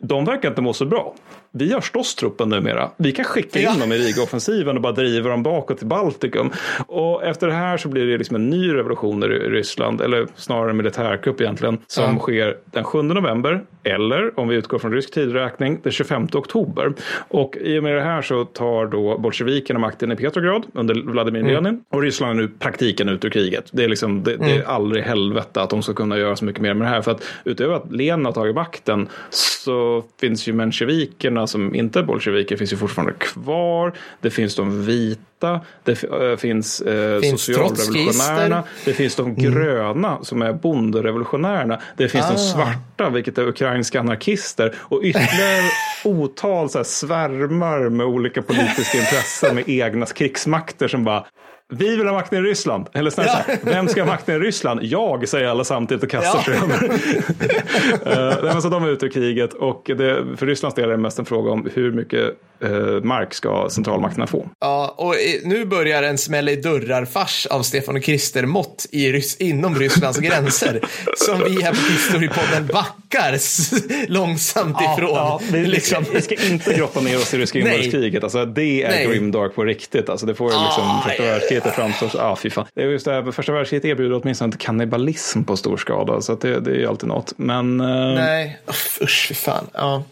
de verkar inte må så bra. Vi har ståstruppen numera. Vi kan skicka in Ja. dem i Riga-offensiven och bara driva dem bakåt till Baltikum. Och efter det här så blir det liksom en ny revolution i Ryssland, eller snarare en militärkupp egentligen, som Ja. sker den 7 november, eller om vi utgår från rysk tidräkning, den 25 oktober. Och i och med det här så tar då bolsjevikerna makten i Petrograd under Vladimir Lenin. Och Ryssland är nu praktiken ut ur kriget. Det är, liksom, det, det är aldrig i helvete att de ska kunna göra så mycket mer med det här. För att utöver att Lenin har tagit makten så finns ju mensjevikerna som inte är bolsjeviker finns ju fortfarande kvar. Det finns de vita, det äh, finns eh, Finns socialrevolutionärerna, det finns de gröna som är bonderevolutionärerna. Det finns de Ah. svarta, vilket är ukrainska anarkister. Och ytterligare [laughs] otal så här, svärmar med olika politiska intressen med egna krigsmakter som bara vi vill ha makten i Ryssland. Eller så här, [laughs] vem ska ha makten i Ryssland? Jag, säger alla samtidigt och kastar sig [laughs] över. uh, så de är ute ur kriget och det, för Rysslands del är det mest en fråga om hur mycket mark ska centralmakterna få. Ja, och eh, nu börjar en smäll i dörrar-fars av Stefan och Krister mått i Rys- inom Rysslands gränser. [laughs] som vi här på Historiepodden backar s- långsamt ifrån. vi, liksom. vi, ska, inte grotta ner oss i ryska Nej. inbördeskriget. Alltså, det är Nej. grimdark på riktigt. Alltså, det får ju liksom Ah, första ja, ja, världskriget det framstår så, ah, fy fan. Det är just det här, första världskriget erbjuder åtminstone inte kannibalism på stor skala. Så att det, det är ju alltid något. Men eh, Nej, usch, fy fan. Ja.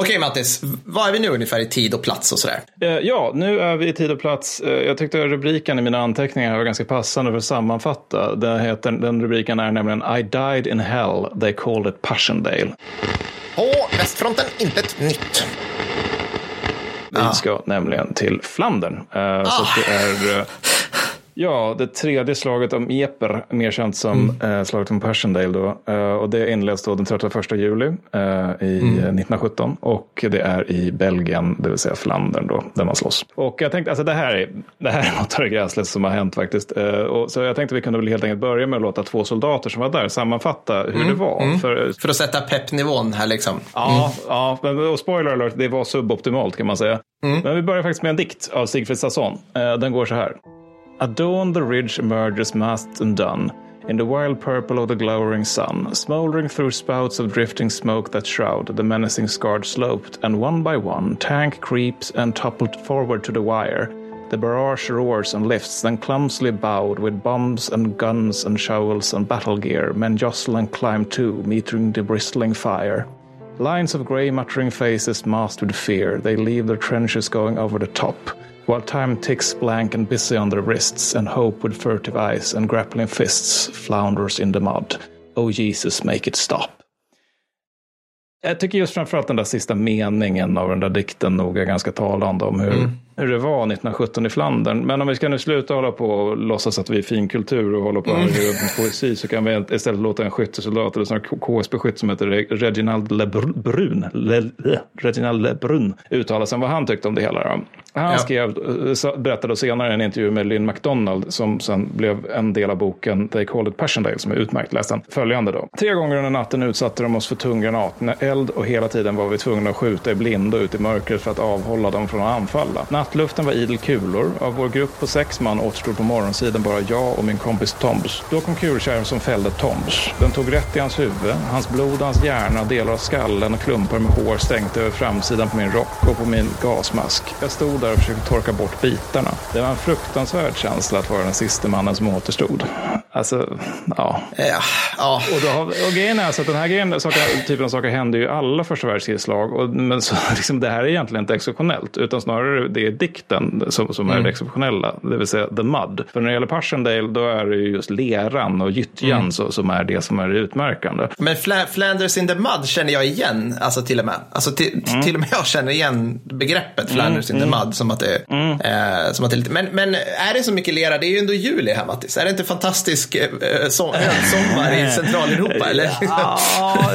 Okej, Mattis. Var är vi nu ungefär i tid och plats och sådär? Eh, Ja, nu är vi i tid och plats. Eh, Jag tyckte rubriken i mina anteckningar var ganska passande för att sammanfatta. Den, heter, den rubriken är nämligen I died in hell, they called it Passchendaele. På västfronten, intet nytt. Vi ska nämligen till Flandern. Eh, Så att det är ja, det tredje slaget om Dnieper, mer känt som eh, slaget om Passchendaele. Då. Eh, och det inleds då den 31 juli eh, i eh, 1917 och det är i Belgien, det vill säga Flandern då, där man slåss. Och jag tänkte, alltså det här är, det här är [laughs] något av det gräsligaste som har hänt faktiskt. Eh, och så jag tänkte vi kunde väl helt enkelt börja med att låta två soldater som var där sammanfatta hur det var. För För att sätta peppnivån här liksom. Ja, ja men, och spoiler alert, det var suboptimalt kan man säga. Men vi börjar faktiskt med en dikt av Sigfrid Sasson. Eh, Den går så här. At dawn the ridge emerges masked and done in the wild purple of the glowering sun, smoldering through spouts of drifting smoke that shroud the menacing scarred sloped, and one by one tank creeps and toppled forward to the wire. The barrage roars and lifts, then clumsily bowed with bombs and guns and shovels and battle gear. Men jostle and climb too, metering the bristling fire. Lines of grey muttering faces masked with fear, they leave their trenches going over the top, while time ticks blank and busy on their wrists, and hope with furtive eyes and grappling fists flounders in the mud. Oh Jesus, make it stop. Jag tycker just framförallt den där sista meningen av den där dikten nog är ganska talande om hur, mm hur det var 1917 i Flandern. Men om vi ska nu sluta hålla på och låtsas att vi är finkultur och hålla på mm. med poesi så kan vi istället låta en skyttesoldat eller snarare KSB-skytt som heter Reginald Lebrun, Le, Reginald Lebrun uttala sig om vad han tyckte om det hela. Då. Han Ja. skrev, sa- berättade senare i en intervju med Lynn MacDonald som sen blev en del av boken They Called It Passchendaele som är utmärkt. Läs den. Följande då. Tre gånger under natten utsatte de oss för tung granateld och hela tiden var vi tvungna att skjuta i blindo ut i mörkret för att avhålla dem från att anfalla. Nattluften var idel kulor. Av vår grupp på sex man återstod på morgonsidan bara jag och min kompis Toms. Då kom kulkärran som fällde Toms. Den tog rätt i hans huvud. Hans blod, hans hjärna, delar av skallen och klumpar med hår stänkte över framsidan på min rock och på min gasmask. Jag stod där och försökte torka bort bitarna. Det var en fruktansvärd känsla att vara den sista mannen som återstod. Alltså, ja. Ja, ja. Och, då har, och grejen är alltså att den här grejen, saker, typen av saker händer ju i alla första världskrigslag. Och, men så, [laughs] liksom, det här är egentligen inte exceptionellt, utan snarare det är dikten som, som är det exceptionella, det vill säga the mud. För när det gäller Passchendaele, då är det ju just leran och gyttjan så, som är det som är det utmärkande. Men Fla- Flanders in the mud känner jag igen, alltså till och med. Alltså till, till och med jag känner igen begreppet Flanders in the mud som att det, eh, som att det är lite, men, men är det så mycket lera? Det är ju ändå juli här Mattis. Är det inte fantastiskt klassisk eh, so sommar i [laughs] Centraleuropa? Eller? Ja,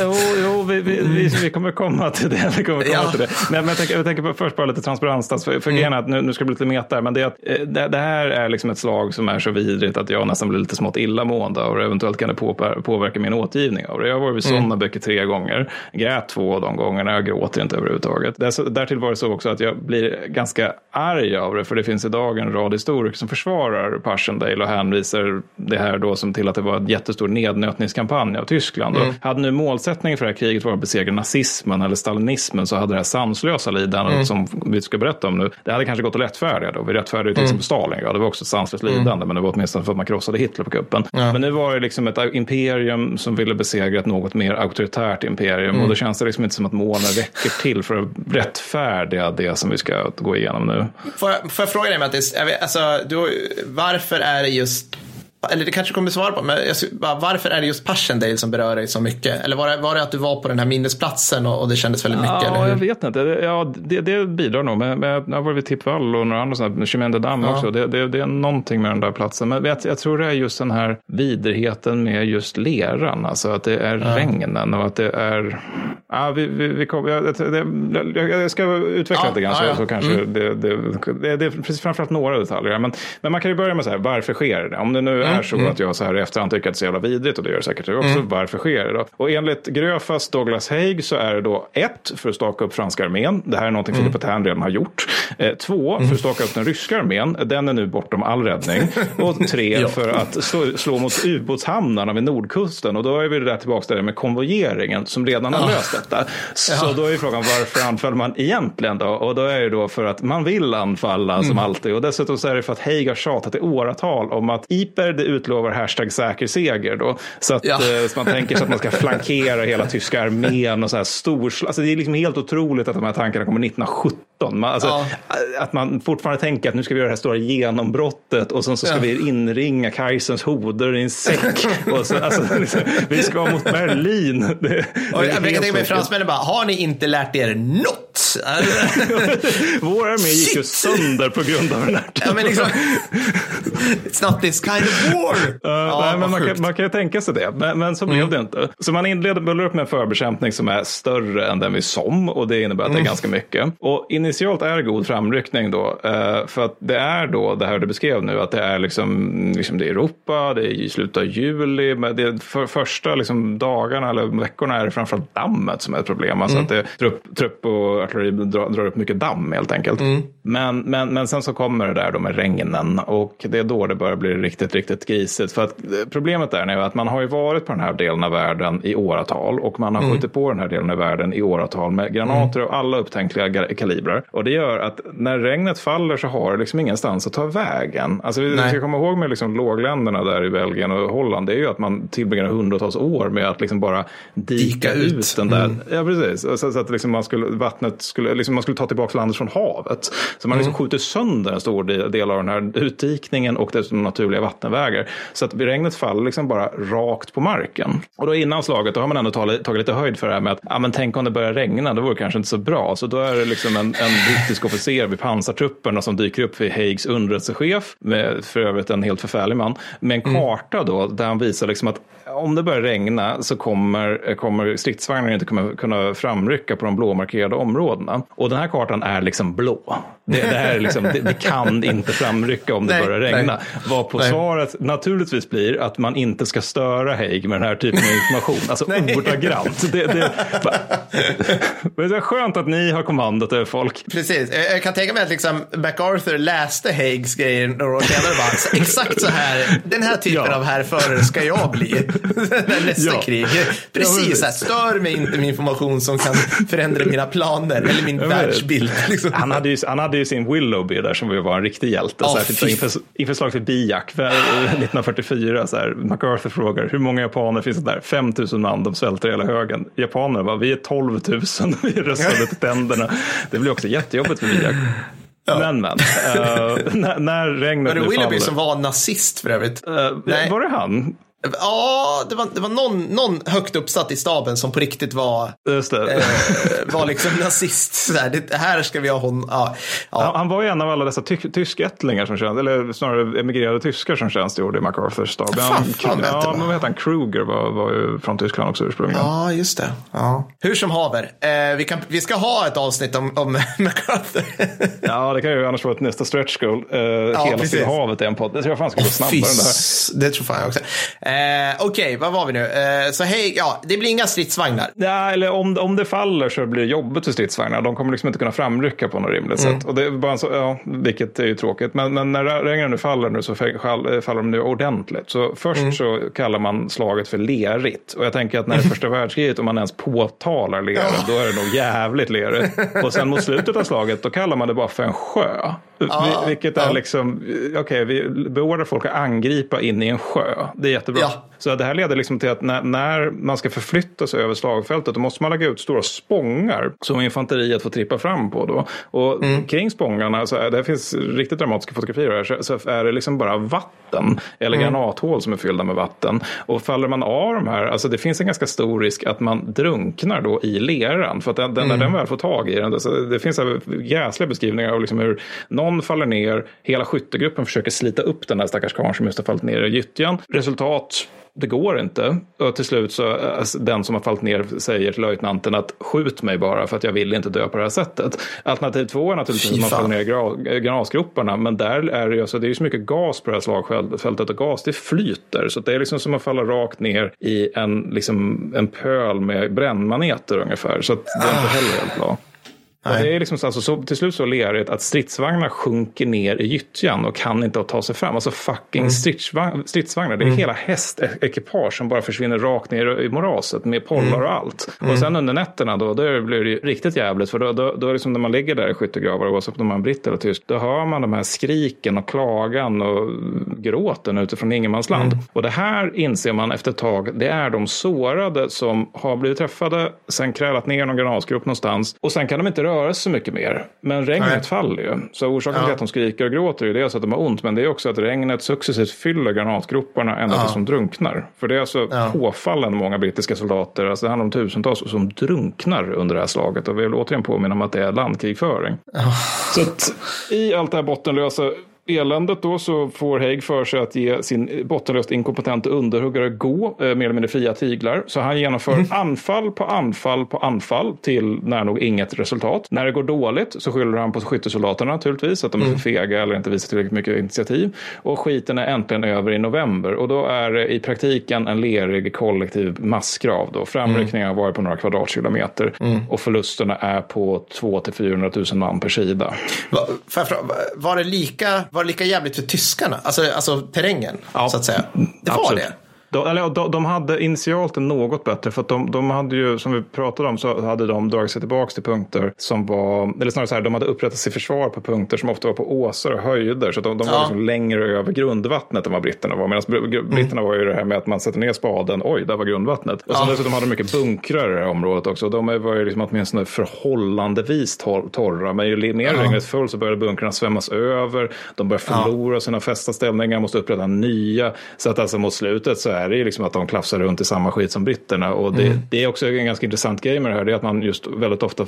jo, jo vi, vi, vi, vi kommer komma till det. Vi kommer komma Ja. till det. Men, men jag, tänker, jag tänker på först bara lite transparens. För, för grejen är att nu, nu ska det bli lite meta men det, är att, eh, det, det här är liksom ett slag som är så vidrigt att jag nästan blir lite smått illamående det. Eventuellt kan det på, påverka min återgivning av det. Jag har varit vid Sonnabäcke tre gånger, grät två av de gångerna, jag gråter inte överhuvudtaget. Dess, därtill var det så också att jag blir ganska arg av det, för det finns idag en rad historiker som försvarar Passchendaele och hänvisar det här då som till att det var en jättestor nednötningskampanj av Tyskland. Och hade nu målsättningen för det här kriget varit att besegra nazismen eller stalinismen så hade det här sanslösa lidandet som vi ska berätta om nu, det hade kanske gått att rättfärdiga då. Vi rättfärdigade till exempel Stalingrad, det var också ett sanslöst lidande, men det var åtminstone för att man krossade Hitler på kuppen. Men nu var det liksom ett imperium som ville besegra ett något mer auktoritärt imperium. Och då känns det liksom inte som att målen räcker till för att rättfärdiga det som vi ska gå igenom nu. Får jag, får jag fråga dig Mattis, alltså, du, varför är det just eller det kanske kommer svara på, men bara, varför är det just Passchendaele som berör dig så mycket? Eller var det, var det att du var på den här minnesplatsen och, och det kändes väldigt mycket? Ja, jag vet inte. Ja, det, det bidrar nog. Men, men jag har varit vid Tippvall och några andra sådana, Chemende damm också. Det, det, det är någonting med den där platsen. Men jag, jag tror det är just den här vidrigheten med just leran. Alltså att det är regnen och att det är... Ja, vi, vi, vi kom, jag, jag, jag ska utveckla Ja, lite grann ja, så, ja. så kanske det, det, det, det är framförallt några detaljer. Men, men man kan ju börja med så här, varför sker det? Om det nu är så att jag så här i efterhand tycker att det är så jävla vidrigt och det gör det säkert jag också, varför sker det då? Och enligt Gröfas Douglas Haig så är det då ett, för att staka upp franska armén. Det här är någonting Filip Petain redan har gjort. Eh, två, för att staka upp den ryska armén. Den är nu bortom all räddning. Och tre, [laughs] för att slå, slå mot ubåtshamnarna vid nordkusten. Och då är vi där tillbaka till det med konvojeringen som redan har löst detta. Så då är ju frågan varför anfaller man egentligen då? Och då är det då för att man vill anfalla som alltid. Och dessutom så är det för att Haig har tjatat i åratal om att IPER det utlovar hashtag säker seger då. Så att Ja. eh, så man tänker sig att man ska [laughs] flankera hela tyska armén och så här stor. Alltså det är liksom helt otroligt att de här tankarna kommer 1917. Man, alltså, Ja. Att man fortfarande tänker att nu ska vi göra det här stora genombrottet och sen så ska Ja. vi inringa Kaisers hoder i en säck. [laughs] och så, alltså, liksom, [laughs] vi ska mot Berlin. Det, det jag helt tänka mig fransmännen bara, har ni inte lärt er något? [laughs] Vår armé gick ju sönder på grund av den här ja, men liksom, It's not this kind of war. Uh, Ja, nej, men man, kan, man kan ju tänka sig det, men, men så blev det inte. Så man inleder upp med en förbekämpning som är större än den vi som och det innebär att det är ganska mycket. Och initialt är god framryckning då, eh, för att det är då det här du beskrev nu, att det är liksom, liksom det är Europa, det är i slutet av juli, men det för första liksom dagarna eller veckorna är det framförallt dammet som är ett problem. Alltså att det, trupp, trupp och artilleri drar, drar upp mycket damm helt enkelt. Men, men, men sen så kommer det där då med regnen och det är då det börjar bli riktigt, riktigt grisigt. För att eh, problemet är nu att man har ju varit på den här delen av världen i åratal och man har skjutit på den här delen av världen i åratal med granater av alla upptänkliga ga- kalibrar. Och det gör att när regnet faller så har det liksom ingenstans att ta vägen. Alltså vi Nej. ska komma ihåg med liksom lågländerna där i Belgien och Holland, det är ju att man tillbringar hundratals år med att liksom bara dika, Dika ut. ut. den där. Ja, precis. Så, så att liksom man skulle, vattnet skulle, liksom man skulle ta tillbaka landet från havet. Så man liksom skjuter sönder en stor del av den här utdikningen och dessutom naturliga vattenvägar. Så att regnet faller liksom bara rakt på marken. Och då innan slaget då har man ändå tagit, tagit lite höjd för det här med att ja, men tänk om det börjar regna, det vore kanske inte så bra. Så då är det liksom en, en brittisk officer vid pansartrupperna som dyker upp vid Haigs underrättelsechef, med för övrigt en helt förfärlig man, med en karta då där han visar liksom att om det börjar regna så kommer, kommer stridsvagnar inte kunna, kunna framrycka på de blåmarkerade områdena. Och den här kartan är liksom blå. Det, det, här är liksom, det, det kan inte framrycka om det Nej, börjar regna. Vad på Nej. svaret naturligtvis blir att man inte ska störa Haig med den här typen av information. Alltså ordagrant. Det, det, [laughs] men det är skönt att ni har kommandot över folk. Precis, jag, kan tänka mig att liksom MacArthur läste Haigs grejer några år senare och bara, "Så- exakt så här, den här typen Ja. av härförare ska jag bli. [laughs] Nästa Ja. krig. Ja, Precis, här, stör mig inte med information som kan förändra mina planer eller min men- världsbild. [laughs] Liksom. Han hade, ju, han hade ju sin Willoughby där som var en riktig hjälte. Ja, särskilt fy- inför, inför slaget vid Biak eh, 1944. Så här, MacArthur frågar hur många japaner finns det där? 5 000 man, de svälter hela högen. Japanerna bara, vi är 12 000, [laughs] vi röstade till tänderna. Det blir också jättejobbigt för Biak. Men men, eh, när, när regnet Var det Willoughby faller. som var nazist för övrigt? Eh, Nej. var det han? Ja, det var, det var någon, någon högt uppsatt i staben som på riktigt var, eh, var liksom nazist. Så här, det här ska vi ha hon. Ja, ja. Han, han var ju en av alla dessa ty tyskättlingar som tjänst, eller snarare emigrerade tyskar som tjänstgjorde i MacArthurs stab. Fan, Han- fan ja, va? men vad heter han? Kruger var, var ju från Tyskland också ursprungligen. Ja, just det. Ja. Hur som haver, eh, vi, kan, vi ska ha ett avsnitt om, om [laughs] MacArthur. Ja, det kan ju annars vara ett nästa stretch goal. Uh, hela precis. Stilla havet är en podd. Det tror jag fan ska gå snabbare än det här. det tror fan jag också. Eh, Okej, vad var vi nu? Eh, så hej, ja, det blir inga stridsvagnar. Ja, eller om, om det faller så blir det jobbigt för stridsvagnar. De kommer liksom inte kunna framrycka på något rimligt Mm. sätt. Och det är bara så, ja, vilket är ju tråkigt. Men, men när regnen nu faller nu så fa- fall- faller de nu ordentligt. Så först Mm. så kallar man slaget för lerigt. Och jag tänker att när det är första världskriget, om man ens påtalar lera, [laughs] då är det nog jävligt lerigt. Och sen mot slutet av slaget, då kallar man det bara för en sjö. Vi- Vilket är ja. liksom, okej, vi beordrar folk att angripa in i en sjö. Det är jättebra. Ja. Så det här leder liksom till att när, när man ska förflytta sig över slagfältet då måste man lägga ut stora spångar som infanteriet får trippa fram på. Då. Och kring spångarna, så är, det finns riktigt dramatiska fotografier här, så, så är det liksom bara vatten eller granathål som är fyllda med vatten. Och faller man av de här, alltså det finns en ganska stor risk att man drunknar då i leran. För att den, den, när den väl får tag i den, det, så det finns jäsliga beskrivningar av liksom hur någon faller ner, hela skyttegruppen försöker slita upp den här stackars karln som just har fallit ner i gyttjan. Resultat, det går inte. Och till slut så äh, den som har fallit ner säger till löjtnanten att skjut mig bara för att jag vill inte dö på det här sättet. Alternativ två är naturligtvis att man faller ner i gra- granasgroparna. Men där är det ju alltså, det är ju så mycket gas på det här slagfältet och gas det flyter. Så det är liksom som att falla rakt ner i en, liksom, en pöl med brännmaneter ungefär. Så det är inte heller helt bra. Det är liksom så, alltså, så, till slut så lerigt att stridsvagnar sjunker ner i gyttjan och kan inte ta sig fram. Alltså fucking stridsvagn, stridsvagnar. Det är hela hästekipage som bara försvinner rakt ner i moraset med pollar och allt. Och sen under nätterna då, då blir det ju riktigt jävligt. För då, då, då är det som när man ligger där i skyttegravar, oavsett om man är britt eller tysk, då hör man de här skriken och klagan och gråten utifrån ingenmansland. Och det här inser man efter ett tag, det är de sårade som har blivit träffade, sen krälat ner någon granatgrop någonstans och sen kan de inte röra sig så mycket mer. Men regnet Nej. faller ju. Så orsaken Ja. till att de skriker och gråter är ju dels att de har ont, men det är också att regnet successivt fyller granatgroparna ända tills de drunknar. För det är alltså Ja. påfallande många brittiska soldater, alltså det handlar om tusentals, som drunknar under det här slaget. Och vi vill återigen påminna om att det är landkrigföring. Så att i allt det här bottenlösa eländet då så får Haig för sig att ge sin bottenlöst inkompetenta underhuggare gå eh, mer eller mindre fria tyglar. Så han genomför anfall på anfall på anfall till nära nog inget resultat. När det går dåligt så skyller han på skyttesoldaterna naturligtvis, att de är för fega eller inte visar tillräckligt mycket initiativ. Och skiten är äntligen över i november och då är det i praktiken en lerig kollektiv massgrav. Då. Framryckningen har varit på några kvadratkilometer och förlusterna är på 2 till 400 000 man per sida. Va- får jag fråga, var, det lika, var det lika jävligt för tyskarna? Alltså, alltså terrängen, Ja, så att säga. Det var Absolut. det? De, eller, de, de hade initialt en något bättre för att de, de hade ju, som vi pratade om, så hade de dragit sig tillbaka till punkter som var, eller snarare så här, de hade upprättat sig försvar på punkter som ofta var på åsar och höjder. Så de, de var Ja. liksom längre över grundvattnet än vad britterna var. Medan br- britterna var ju det här med att man sätter ner spaden, oj, där var grundvattnet. Och sen Ja. dessutom hade de mycket bunkrar i det här området också. De var ju liksom åtminstone förhållandevis tor- torra, men ju mer regnet föll så började bunkrarna svämmas över. De började förlora sina fästa ställningar, måste upprätta nya. Så att alltså mot slutet så är det ju liksom att de klafsar runt i samma skit som britterna. Och det, Mm. det är också en ganska intressant grej med det här, det är att man just väldigt ofta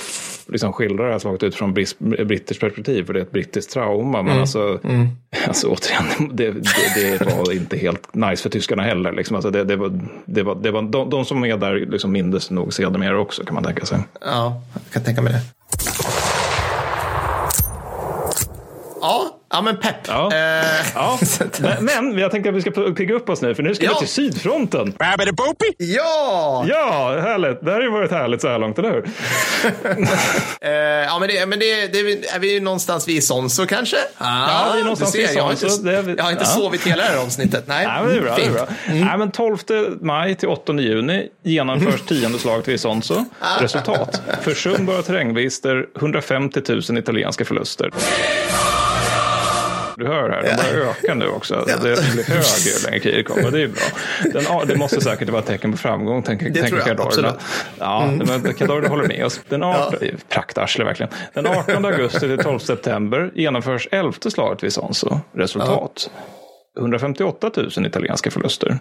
liksom skildrar det här slaget utifrån bris- brittiskt perspektiv, för det är ett brittiskt trauma. Men Mm. alltså, alltså återigen, det, det, det var inte helt nice för tyskarna heller. Liksom. Alltså det, det var, det var, det var, de, de som är där liksom mindes nog sedermera också, kan man tänka sig. Ja, jag kan tänka mig det. Ja, ja men pepp. Ja. Eh, Ja, men, men jag tänkte att vi ska pigga upp oss nu, för nu ska Ja. vi till Sydfronten. ja! Ja, härligt. Det här har ju varit härligt så här långt, eller hur? [laughs] Eh, ja, men, det, men det, det är vi ju någonstans vid Sonso kanske? Ah, Ja, vi är någonstans vid jag har inte, Sonso. Det är vi- jag har inte ja. sovit hela det här avsnittet. Nej, Nej, men det är bra. Det är bra. Nej, men 12 maj till 8 juni genomförs [laughs] tionde slaget vid Sonso. Resultat. Försumbara terrängvinster, 150 000 italienska förluster. Du hör här, de börjar öka nu också. Det blir högre ju längre kriget kommer. Det är ju bra. Den, det måste säkert vara ett tecken på framgång, tänker, Kadorna. absolut. Ja, men Kadorna håller med oss. Den 18, Praktarsle verkligen. Den 18 augusti till 12 september genomförs elfte slaget vid Sonso. Resultat. 158 000 italienska förluster.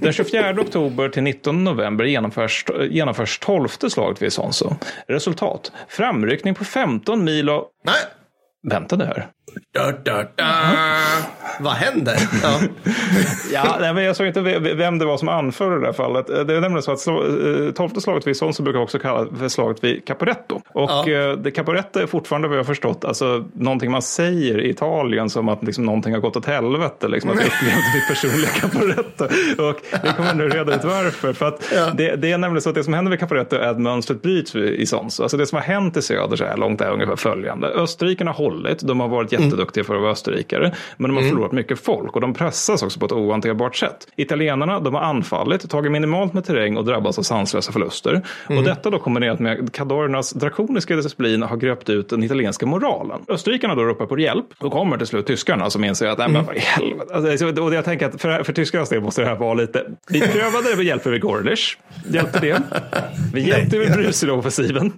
Den 24 oktober till 19 november genomförs, genomförs 12 slaget vid Isonzo. Resultat. Framryckning på 15 mil och... Nej. Vänta nu här. Da, da, da. Vad händer? [laughs] Ja. Ja, nej, men jag såg inte vem det var som anförde det där fallet. Det är nämligen så att slå, eh, tolfte slaget vid Isonzo brukar också kallas för slaget vid Caporetto. Och Ja. eh, det Caporetto är fortfarande vad jag har förstått, alltså någonting man säger i Italien som att liksom, någonting har gått åt helvete. Liksom, att jag upplevde mitt personliga Caporetto. Och vi kommer nu reda ut varför. För att det, det är nämligen så att det som händer vid Caporetto är att mönstret bryts vid Isonzo. Alltså det som har hänt i söder så här långt är ungefär följande. Österrikarna har hållit, de har varit jätteduktiga för att vara österrikare. Men de har förlorat mycket folk och de pressas också på ett ohanterbart sätt. Italienarna, de har anfallit, tagit minimalt med terräng och drabbats av sanslösa förluster. Och detta då kombinerat med Cadornas drakoniska disciplin har gröpt ut den italienska moralen. Österrikarna då ropar på hjälp. Då kommer till slut tyskarna som inser att, nej men vad i helvete. Alltså, och jag tänker att för, för tyskarnas del måste det här vara lite, vi prövade det med hjälp vid Gorlish. Hjälpte det? Vi hjälpte vid Brusilov-offensiven.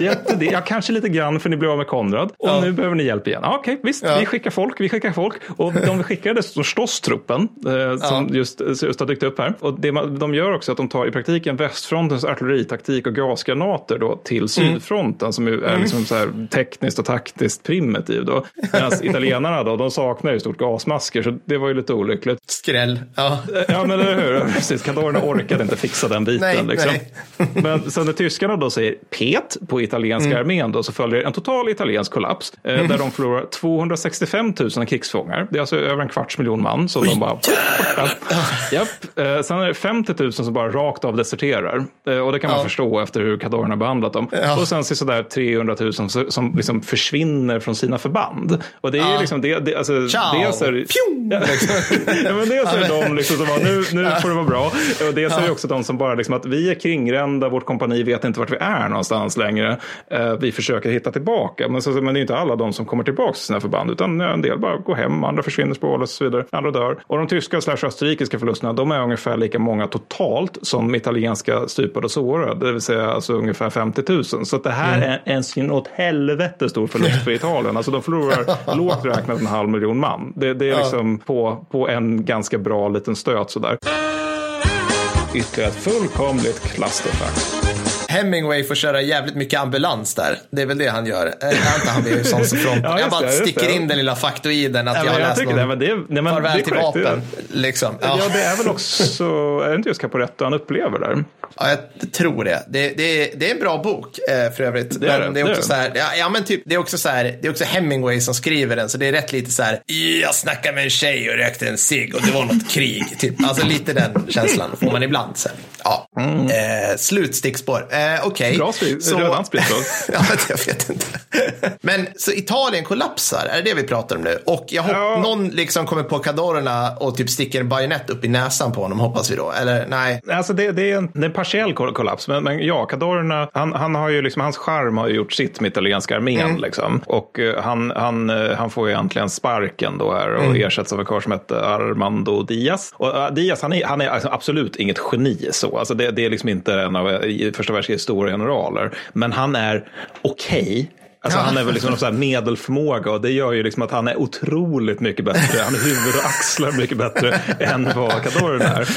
Hjälpte det? Ja, kanske lite grann för ni blev av med Konrad. Och nu behöver ni hjälp igen. Ja, Okej, visst, vi skickar folk, vi skickar folk. Och de skickade dessutom Stoss-truppen eh, som just, just har dykt upp här. Och det man, de gör också att de tar i praktiken västfrontens artilleritaktik och gasgranater då till sydfronten som ju är liksom så här tekniskt och taktiskt primitiv då. Medan [laughs] italienarna då, de saknar ju stort gasmasker så det var ju lite olyckligt. Skräll. Ja. Ja, men eller hur? Precis, Cadorna orkade inte fixa den biten. Nej, liksom. nej. [laughs] Men sen när tyskarna då säger pet på italienska Mm. armén då, så följer en total italiensk kollaps. Eh, där de förlorar 265 000 krigsfångar. Det är alltså över en kvarts miljon man. Så de bara... Ja. Japp. Eh, sen är det 50 000 som bara rakt av deserterar. Eh, och det kan man Ja. förstå efter hur Cadorna behandlat dem. Ja. Och sen så sådär 300 000 som, som liksom försvinner från sina förband. Och det är Ja. liksom det, det alltså, Ciao! dels är det- Pjong! Ja. ja, men dels är det de liksom som bara, nu, nu får det vara bra. Och dels är det Ja. också de som bara liksom att vi är kringrända, vårt kompani vet inte vart vi är någonstans längre. Eh, vi försöker hitta tillbaka. Men, så, men det är inte alla de som kommer tillbaka till sina förband, utan en del bara går hem, andra försvinner spårlöst och så vidare. Andra dör. Och de tyska slash österrikiska förlusterna, de är ungefär lika många totalt som italienska stupade och sårade, det vill säga alltså ungefär 50 000. Så det här Mm. är en sin åt helvete stor förlust för Italien. Alltså de förlorar [laughs] lågt räknat en halv miljon man. Det, det är liksom på, på en ganska bra liten stöt sådär. Ytterligare ett fullkomligt clusterfuck. Hemingway får köra jävligt mycket ambulans där. Det är väl det han gör. Eh, Jag antar han blir sån [laughs] front. Ja, jag bara det, sticker det. in den lilla faktoiden att Ja, jag har jag läst någon det, men det, nej, men farväl det är till korrekt. vapen. Liksom. Ja. Ja. det är väl också, är det inte just Caporetto han upplever där? Ja, jag tror det. Det, det, är, det är en bra bok eh, för övrigt. Det är men det, det är det också så här, ja, ja, men typ, det är också så här, det är också Hemingway som skriver den, så det är rätt lite så här, jag snackade med en tjej och rökte en cigg och det var något krig. Typ. Alltså lite den känslan får man ibland. Här. Ja. Eh, slutstickspår. Eh, Okej. Mm. Bra sprit, Så- sprit då. [laughs] ja, jag vet inte. Men så Italien kollapsar, är det det vi pratar om nu? Och jag hopp, Ja. någon liksom kommer på Cadorna och typ sticker en bajonett upp i näsan på honom, hoppas vi då. Eller nej? Alltså det, det, är en, det är en partiell koll- kollaps, men, men ja, Cadorna, han, han har ju liksom, hans charm har ju gjort sitt med italienska armén. Liksom. Och eh, han, han, eh, han får ju egentligen sparken då här och ersätts av en karl som hette Armando Diaz. Och uh, Diaz, han är, han är alltså absolut inget geni så. Alltså det, det är liksom inte en av eh, i tre stora generaler. Men han är okej. Alltså Ja. han är väl liksom någon medelförmåga och det gör ju liksom att han är otroligt mycket bättre. Han är huvud och axlar mycket bättre än vad Cadorna är.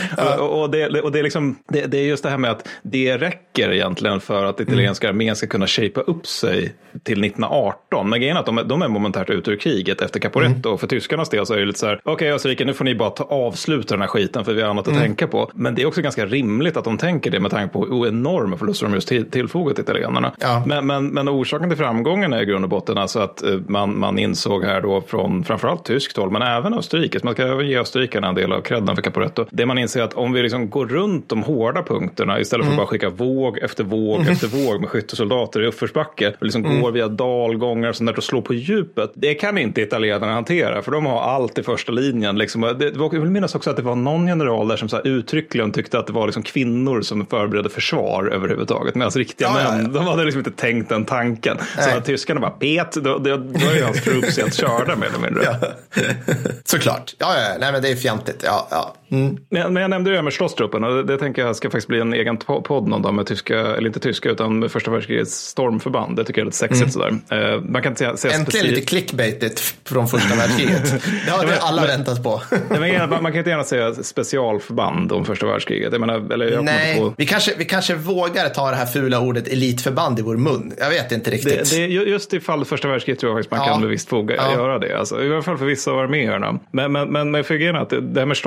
Och, och, det, och det, är liksom, det, det är just det här med att det räcker egentligen för att italienska armén ska kunna shapea upp sig till 1918. Men grejen är att de, är- de är momentärt ute ur kriget efter Caporetto. Och för tyskarnas del så är det lite så här, okej Österrike nu får ni bara ta, avsluta den här skiten för vi har annat att tänka på. Men det är också ganska rimligt att de tänker det med tanke på hur enorma förluster de just till, tillfogat italienarna. Ja. Men, men, men orsaken till framgången är i grund och botten alltså att eh, man, man insåg här då från framförallt tyskt håll, men även Österrike, man ska även ge österrikarna en del av credden för Caporetto. Det man inser att om vi liksom går runt de hårda punkterna istället för att bara skicka våg efter våg efter våg med skyttesoldater i uppförsbacke och liksom går via dalgångar och sånt där och slår på djupet. Det kan inte italienarna hantera för de har allt i första linjen. Liksom. Det, jag vill minnas också att det var någon general där som så uttryckligen tyckte att det var liksom kvinnor som förberedde försvar överhuvudtaget. Medan riktiga Ja, ja, män, ja. de hade liksom inte tänkt den tanken. Så Nej tyskarna bara pet, då, då, då är ju hans troops helt körda mer eller mindre. [laughs] Såklart. Ja, ja, nej men det är fjantigt. Ja, ja. Men, men jag nämnde det här med slåsstruppen och det, det tänker jag ska faktiskt bli en egen po- podd någon dag med tyska, eller inte tyska, utan med första världskrigets stormförband. Det tycker jag är lite sexigt sådär. Eh, man kan inte säga, säga Äntligen specifikt- lite clickbaitigt från första världskriget. Det har [laughs] vi alla väntat på. Men man, kan inte gärna säga specialförband om första världskriget. Jag menar, eller jag Nej, på- vi kanske, vi kanske vågar ta det här fula ordet elitförband i vår mun. Jag vet inte riktigt. Det, det, ju- just i fall första världskriget tror jag faktiskt man Ja. kan med visst fog Ja. göra det. Alltså, I alla fall för vissa av arméerna. Men, men, men, men för att det, här med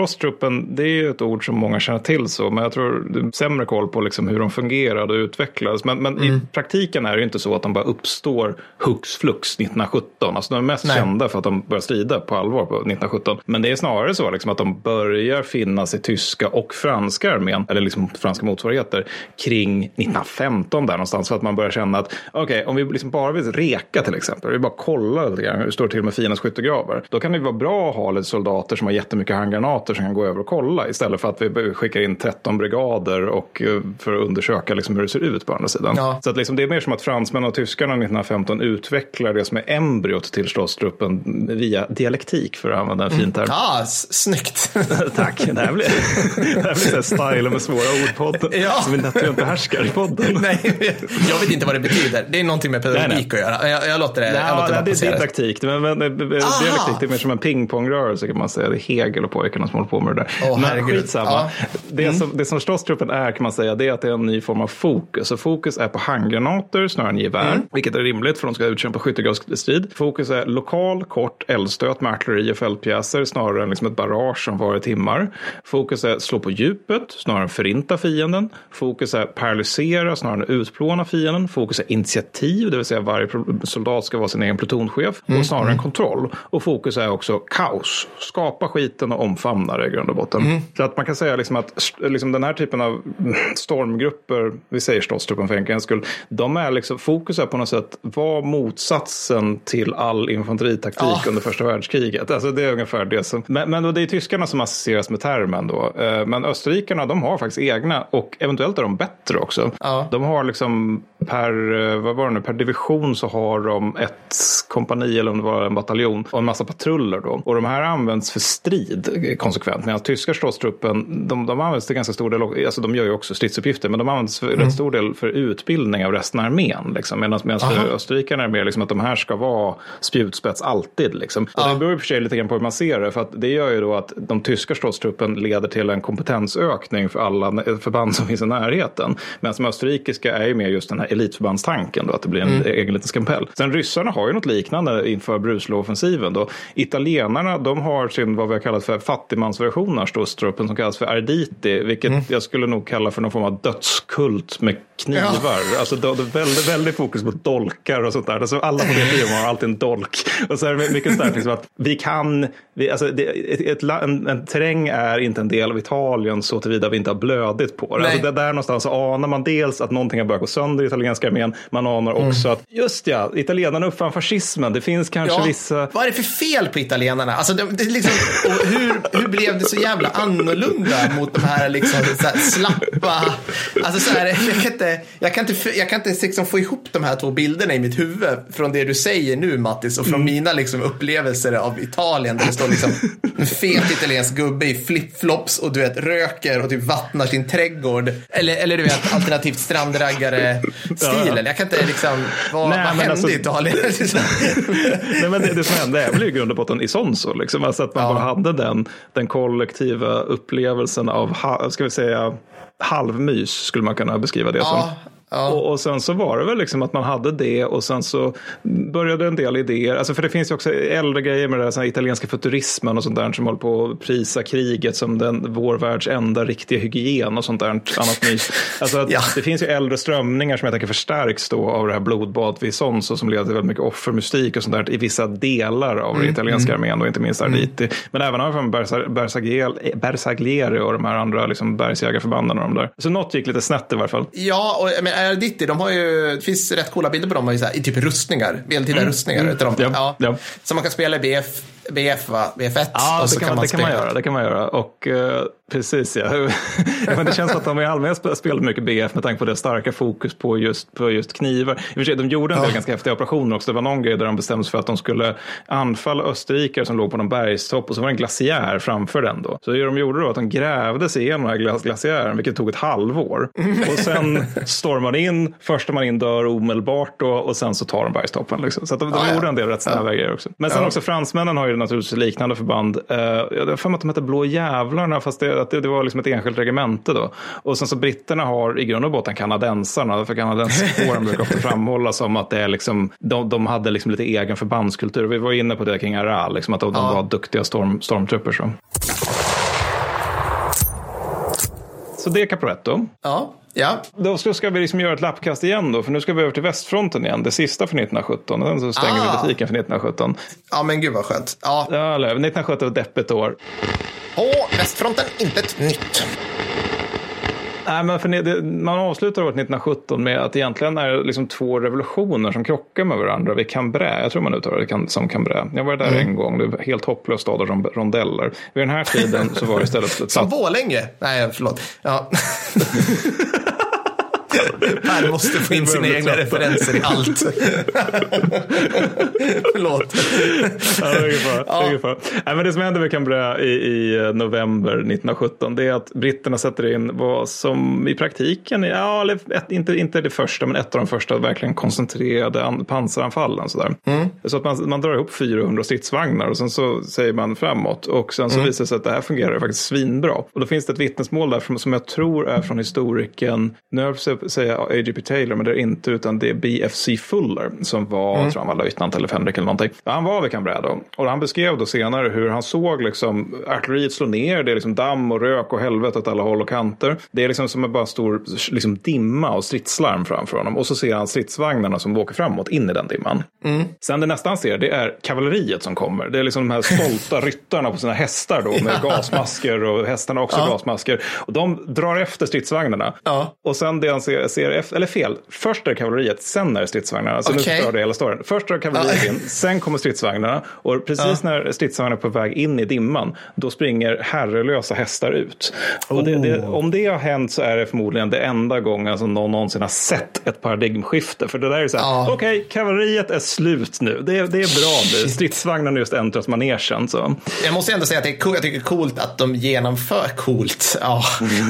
det är ju ett ord som många känner till så. Men jag tror det är sämre koll på liksom hur de fungerade och utvecklades. Men, men Mm. i praktiken är det ju inte så att de bara uppstår hux flux 1917. Alltså de är mest Nej. kända för att de börjar strida på allvar på 1917. Men det är snarare så liksom att de börjar finnas i tyska och franska armén, eller liksom franska motsvarigheter, kring 1915 där någonstans. För att man börjar känna att okej, om vi liksom bara vill reka till exempel, vi bara kollar lite grann hur det står till med fiendens skyttegravar. Då kan det vara bra att ha lite soldater som har jättemycket handgranater som kan gå över och kolla istället för att vi skickar in 13 brigader och, eh, för att undersöka liksom hur det ser ut på andra sidan. Ja. Så att liksom det är mer som att fransmännen och tyskarna 1915 utvecklar det som är embryot till slåsstruppen via dialektik för att använda en fin term. Ah, s- snyggt. [laughs] Tack, det här blir, det här blir style med svåra ordpodden Ja. som vi nästan behärskar i podden. [laughs] Nej, jag vet inte vad det betyder. Det är någonting med pedagogik Nej, nej. att göra. Jag, jag låter det, jag Nej, låter nej, det är passera. didaktik. Men, men, men, dialektik det är mer som en pingpongrörelse kan man säga. Det är Hegel och pojkarna som håller på med det där. Åh, men skitsamma. Ja. Det, som, det som slåsstruppen är kan man säga det är att det är en ny form av fokus. Så fokus är på handgranater snarare än gevär. Vilket är rimligt för de ska utkämpa skyttegravsstrid. Fokus är lokal, kort eldstöt med artilleri och fältpjäser snarare än liksom ett barrage som var i timmar. Fokus är slå på djupet snarare än förinta fienden. Fokus är paralysera snarare än utplåna fienden. Fokus är initiativ, det vill säga varje soldat ska vara sin egen plutonchef. Och snarare än kontroll. Och fokus är också kaos. Skapa skiten och omfamna det i grund och botten. Så att man kan säga liksom att liksom den här typen av [laughs] stormgrupper, vi säger slåsstruppen för enkelhetens skull, de är liksom, fokus är på något sätt var motsatsen till all infanteritaktik Ja. under första världskriget. Alltså det är ungefär det som, men, men det är tyskarna som associeras med termen då. Eh, Men österrikarna, de har faktiskt egna och eventuellt är de bättre också. Ja. De har liksom per, eh, vad var det nu, per division så har de ett kompani eller om det var en bataljon och en massa patruller då. Och de här används för strid konsekvent. Medan tyska slåsstruppen, de, de används till ganska stor del, alltså de gör ju också stridsuppgifter, men de används för rätt stor del för utbildning av resten av armén. Liksom. Medan, österrikarna är mer liksom att de här ska vara spjutspets alltid. Liksom. Och det beror i och för sig lite grann på hur man ser det, för att det gör ju då att de tyska slåsstruppen leder till en kompetensökning för alla förband som finns i närheten. Medan de österrikiska är ju mer just den här elitförbandstanken, då, att det blir en egen liten skampell. Sen ryssarna har ju något liknande inför Bruslov-offensiven. Då. Italienarna, de har sin, vad vi har kallat för fattigmansversion av slåsstruppen som kallas för Arditi, vilket jag skulle nog kalla för någon form av dödskult med knivar. Alltså det är väldigt, väldigt fokus på dolkar och sånt där. Alltså alla på det har alltid en dolk. Och så är det mycket starkt liksom att vi kan, vi, alltså det, ett, ett, en, en terräng är inte en del av Italien så tillvida vi inte har blödigt på det. Nej. Alltså det där någonstans så anar man dels att någonting har börjat gå sönder i italienska armén. Man anar också att, just ja, italienarna uppfann fascismen. Det finns kanske Ja, vissa... Vad är det för fel på italienarna? Alltså, det, det liksom, och hur, hur blev det så jävla annorlunda mot de här, liksom, så här slappa... Alltså, så här, jag kan inte, jag kan inte, jag kan inte liksom få ihop de här två bilderna i mitt huvud från det du säger nu, Mattis, och från mina liksom, upplevelser av Italien där det står liksom, en fet italiensk gubbe i flipflops och du vet, röker och typ vattnar sin trädgård. Eller, eller du vet, alternativt strandraggare-stilen. Jag kan inte liksom... Vad, Nej, vad hände alltså- i Italien? [laughs] Nej, men det, det som hände är väl i grund och botten i Sonso. Liksom. Alltså att man Ja. bara hade den, den kollektiva upplevelsen av, ska vi säga, halvmys skulle man kunna beskriva det Ja, som. Ja. Och, och sen så var det väl liksom att man hade det och sen så började en del idéer. Alltså för det finns ju också äldre grejer med det här italienska futurismen och sånt där som håller på att prisa kriget som den, vår världs enda riktiga hygien och sånt där annat mys. [laughs] Alltså Ja. det finns ju äldre strömningar som jag tänker förstärks då av det här blodbad vid Sonso som leder till väldigt mycket offermystik och sånt där i vissa delar av den italienska armén och inte minst Arditi. Men även av Bersaglieri och de här andra liksom bergsjägarförbanden och de där. Så något gick lite snett i varje fall. Ja, och men Arditi, de har ju, det finns rätt coola bilder på dem i, så här, i typ rustningar, medeltida rustningar. utav dem. Ja, Ja. ja. Som man kan spela i BF, BF, va? BF1. Ja, och så det kan, man, det kan man göra. Det kan man göra. Och, eh, Precis, ja. ja [laughs] men det känns som att de i allmänhet spelar mycket BF med tanke på det starka fokus på just, på just knivar. I och för sig, de gjorde en del ganska häftiga operationer också. Det var någon grej där de bestämde sig för att de skulle anfalla österrikare som låg på någon bergstopp och så var det en glaciär framför den då. Så det de gjorde då att de grävde sig igenom den här glaciären, vilket tog ett halvår. Och sen stormade man in, första man in dör omedelbart då, och sen så tar de bergstoppen. Liksom. Så de, de Ah, ja. gjorde en del rätt snabba grejer också. Men sen Ja. också fransmännen har ju naturligtvis liknande förband. Uh, jag har för mig att de hette Blå Jävlarna, fast det, att det, det var liksom ett enskilt regemente då. Och sen så britterna har i grund och botten kanadensarna, för kanadensarkåren [laughs] brukar ofta framhållas som att det är liksom, de, de hade liksom lite egen förbandskultur. Vi var inne på det kring Aral, liksom att de, Ja. var duktiga storm, stormtrupper. Så. så det är Caporetto. Ja, ja. Då ska ska vi liksom göra ett lappkast igen då, för nu ska vi över till västfronten igen, det sista för 1917. Och sen så stänger Ah. vi butiken för 1917. ja, men gud vad skönt. Ja. Ja, eller, 1917 var ett deppigt år. På västfronten, inte ett nytt. Nej, men för det, man avslutar året 1917 med att egentligen är det liksom två revolutioner som krockar med varandra vid Cambrai. Jag tror man uttalar det kan- som Cambrai. Jag var där Mm. en gång, det var helt hopplöst stad av ron- rondeller. Vid den här tiden så var det istället ett Som. Borlänge. Nej, förlåt. Ja. [laughs] Per måste få in sina egna referenser i allt. [laughs] förlåt. Ja, det är. Nej, men det som hände med Cambrai i, i eh, november 1917 det är att britterna sätter in vad som i praktiken, ja, ett, inte, inte det första, men ett av de första verkligen koncentrerade an, pansaranfallen. Sådär. Så att man, man drar ihop 400 stridsvagnar och sen så säger man framåt och sen så visar det sig att det här fungerar faktiskt svinbra. Och då finns det ett vittnesmål där som, som jag tror är från historikern, nu säga A.J.P. Taylor, men det är inte utan det är B.F.C. Fuller som var, tror han var löjtnant eller fänrik eller någonting. Ja, Han var vid Cambrai. Och han beskrev då senare hur han såg liksom artilleriet slå ner, det är liksom damm och rök och helvete åt alla håll och kanter. Det är liksom som en bara stor liksom dimma och stridslarm framför honom. Och så ser han stridsvagnarna som åker framåt in i den dimman. Sen det nästa han ser, det är kavalleriet som kommer. Det är liksom de här stolta [laughs] ryttarna på sina hästar då med gasmasker och hästarna också gasmasker. Och de drar efter stridsvagnarna. Ja. Och sen det han ser, ser efter, eller fel, först är det kavalleriet, sen är det stridsvagnarna. Så nu Okej. förstör det hela storyn. Först är det kavalleriet in, sen kommer stridsvagnarna. Och precis när stridsvagnarna är på väg in i dimman, då springer herrelösa hästar ut. Och det, det, Oh. om det har hänt så är det förmodligen det enda gången som någon någonsin har sett ett paradigmskifte. För det där är så här, Ja. okej, kavalleriet är slut nu. Det, är- det är bra nu. Stridsvagnarna just äntrat manegen. Så. Jag måste ändå säga att det är coolt, jag tycker det är coolt att de genomför, coolt, ja,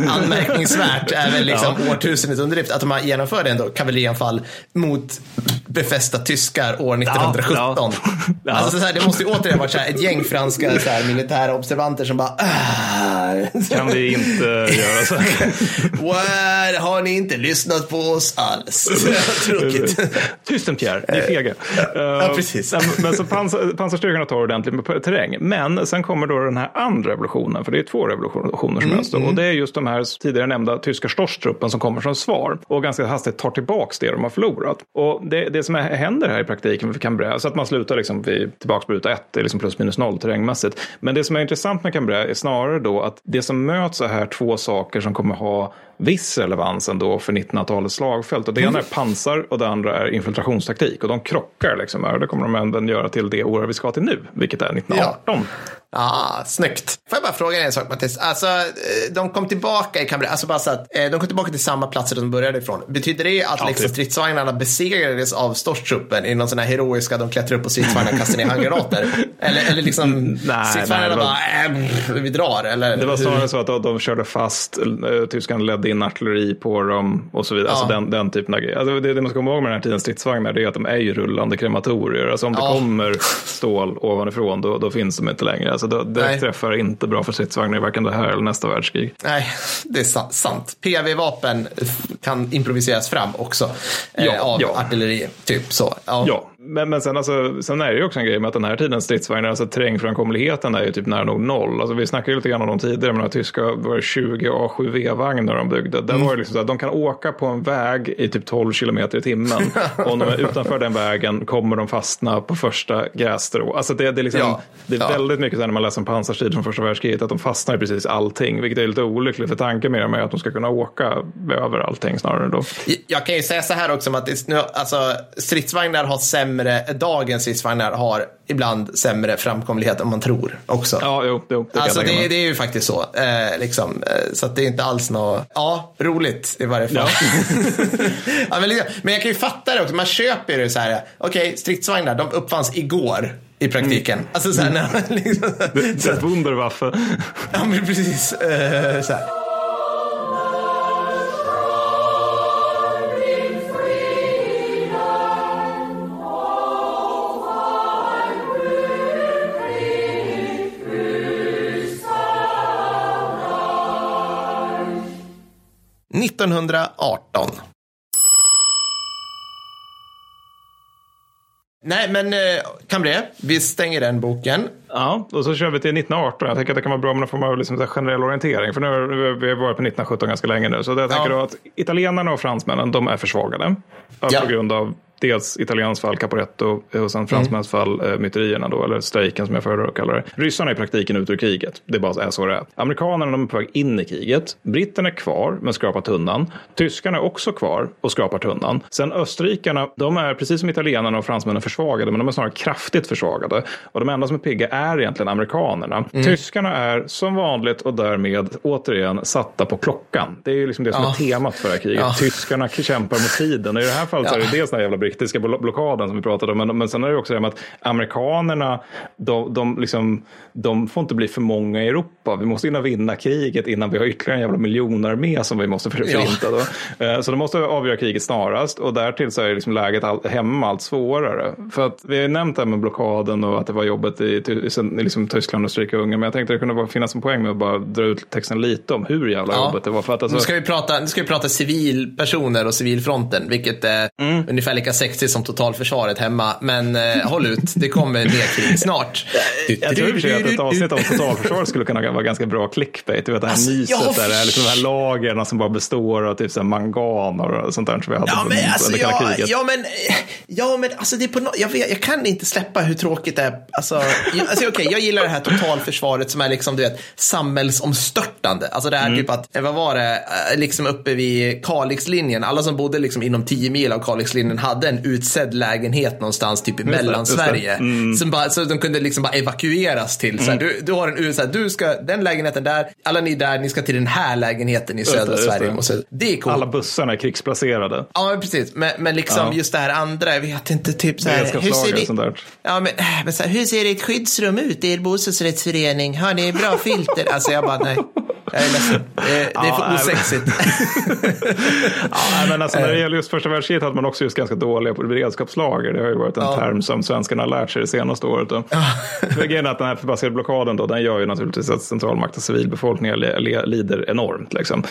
anmärkningsvärt är väl liksom årtusendets underdrift, att de har genomfört ändå kavallerianfall mot befästa tyskar år 1917. ja. Ja. Alltså, så här, det måste ju återigen varit så här, ett gäng franska så här, militära observanter som bara "Ah." Kan vi inte göra så här. What? Har ni inte lyssnat på oss alls? [laughs] Tråkigt. Tyst Pierre, ni är fega. Ja, Eh, precis. men- så pansar, pansarstyrkorna tar ordentligt med terräng. Men sen kommer då den här andra revolutionen, för det är två revolutioner som helst. då. Och det är just de här tidigare nämnda tyska Storstruppen som kommer som kvar och ganska hastigt tar tillbaks det de har förlorat. Och det, det som händer här i praktiken för Cambrai, så att man slutar liksom vid, tillbaks på ruta ett, det är liksom plus minus noll terrängmässigt. Men det som är intressant med Cambrai är snarare då att det som möts är här två saker som kommer ha viss relevans ändå för 1900-talets slagfält. Och det ena är pansar och det andra är infiltrationstaktik. Och de krockar liksom. Och det kommer de även göra till det år vi ska till nu, vilket är 1918. Ah, snyggt. Får jag bara fråga en sak Mattias? Alltså, eh, de kom tillbaka i Cambrai, alltså bara så att eh, de kom tillbaka till samma platser de började ifrån. Betyder det att Ja, liksom, typ. stridsvagnarna besegrades av Storstruppen i någon sån här heroiska, de klättrar upp på stridsvagnar och kastar ner handgranater? [laughs] Eller, eller liksom, nej, stridsvagnarna var- bara, äh, vi drar, eller? Det var hur? snarare så att de, de körde fast, tyskarna in artilleri på dem och så vidare. Alltså Ja. den, den typen av grejer. Alltså det, det man ska komma ihåg med den här tidens stridsvagnar det är att de är ju rullande krematorier. Alltså om det Ja. kommer stål ovanifrån då, då finns de inte längre. Alltså det, det Nej. träffar inte bra för stridsvagnar i varken det här eller nästa världskrig. Nej, det är sa- sant. PV-vapen kan improviseras fram också eh, Ja, av ja. artilleri, typ så. Ja, men, men sen, alltså, sen är det ju också en grej med att den här tidens stridsvagnar, alltså terrängframkomligheten är ju typ nära nog noll. Alltså, vi snackade ju lite grann om dem tidigare, men de tyska var det 20 A7V-vagnar de byggde. Där var det liksom så att de kan åka på en väg i typ 12 kilometer i timmen. [laughs] och om de är utanför den vägen kommer de fastna på första grässtrå. Alltså det, det är, liksom, Ja, det är ja. väldigt mycket så här när man läser om pansarstrid från första världskriget, att de fastnar i precis allting, vilket är lite olyckligt för tanken med dem är att de ska kunna åka över allting snarare då. Jag kan ju säga så här också, att nu, alltså, stridsvagnar har sämre sämre, dagens stridsvagnar har ibland sämre framkomlighet än man tror också. Ja, jo, jo det Alltså det, det är ju faktiskt så. Eh, liksom, eh, så det är inte alls något, ja, roligt i varje fall. [laughs] Ja. men, liksom, men jag kan ju fatta det också, man köper ju det så här, okej, stridsvagnar, de uppfanns igår i praktiken. Alltså så här, när man liksom, så, Det Wunderwaffe. ja men precis. Eh, så här. –1918. Nej, men eh, Cambré, vi stänger den boken. Ja, och så kör vi till 1918. Jag tänker att det kan vara bra med någon form av liksom generell orientering. För nu har vi varit på 1917 ganska länge nu. Så jag tänker Ja. då att italienarna och fransmännen, de är försvagade. Ja. På grund av dels Italiens fall Caporetto och sen fransmännens fall äh, myterierna då, eller strejken som jag föredrar att kalla det. Ryssarna är i praktiken ute ur kriget. Det bara är så det är. Amerikanerna de är på väg in i kriget. Britterna är kvar men skrapar tunnan. Tyskarna är också kvar och skrapar tunnan. Sen österrikarna, de är precis som italienarna och fransmännen försvagade, men de är snarare kraftigt försvagade. Och de enda som är pigga är egentligen amerikanerna. Tyskarna är som vanligt och därmed återigen satta på klockan. Det är ju liksom det som Ja. är temat för det här kriget. Ja. Tyskarna kämpar mot tiden. Och i det här fallet så är det dels den här jävla brittiska blo- blockaden som vi pratade om. Men, men sen är det också det med att amerikanerna, de, de, liksom, de får inte bli för många i Europa. Vi måste hinna vinna kriget innan vi har ytterligare en jävla miljonarmé som vi måste Ja. förinta. Då. Eh, Så de måste avgöra kriget snarast. Och därtill så är liksom läget all, hemma allt svårare. För att vi har ju nämnt det här med blockaden och att det var jobbet i, sen- i liksom Tyskland och Österrike-Ungern. Men jag tänkte det kunde finnas en poäng med att bara dra ut texten lite om hur jävla Ja. jobbet det var. För att alltså, Nu ska vi prata, nu ska vi prata civilpersoner och civilfronten, vilket är ungefär lika sexigt som totalförsvaret hemma. Men eh, håll ut, det kommer mer krig snart. Jag tror i och för sig att ett avsnitt om totalförsvar skulle kunna vara ganska bra clickbait. Du vet det här Alltså, myset ja, där det är liksom de här lagren som bara består av typ så här mangan och sånt där som vi hade Ja men, alltså, under kalla ja, kriget. ja, men, ja, men alltså, det är på no jag, vet, jag kan inte släppa hur tråkigt det är. Alltså, jag, alltså, okay, jag gillar det här totalförsvaret som är liksom, du vet, samhällsomstörtande. Alltså det här Mm. typ att, eh, vad var det, Eh, liksom uppe vid Kalixlinjen. Alla som bodde liksom inom 10 mil av Kalixlinjen hade en utsedd lägenhet någonstans typ i det, just det. Mellansverige. Mm. Som bara, så de kunde liksom bara evakueras till. Så här, du, du har en utsedd, du ska, den lägenheten där, alla ni där, ni ska till den här lägenheten i det, södra just Sverige. det. Så, det är coolt. Alla bussarna är krigsplacerade. Ja, men precis. Men, men liksom Ja. just det här andra, jag vet inte, typ så här. Och sånt där. Ja, men, men så här, hur ser ett skyddsrum ut i er bostadsrättsförening? Har ni bra filter? Alltså jag bara, nej. Jag är ledsen. Det, det är Ja, för osexigt. [laughs] Ja, men alltså, när det gäller just första världskriget hade man också just ganska dåliga på beredskapslager. Det har ju varit en Ja. term som svenskarna har lärt sig det senaste året. [laughs] Grejen är att den här förbaskade blockaden då, den gör ju naturligtvis att centralmakt och civilbefolkningen li- li- lider enormt. Liksom.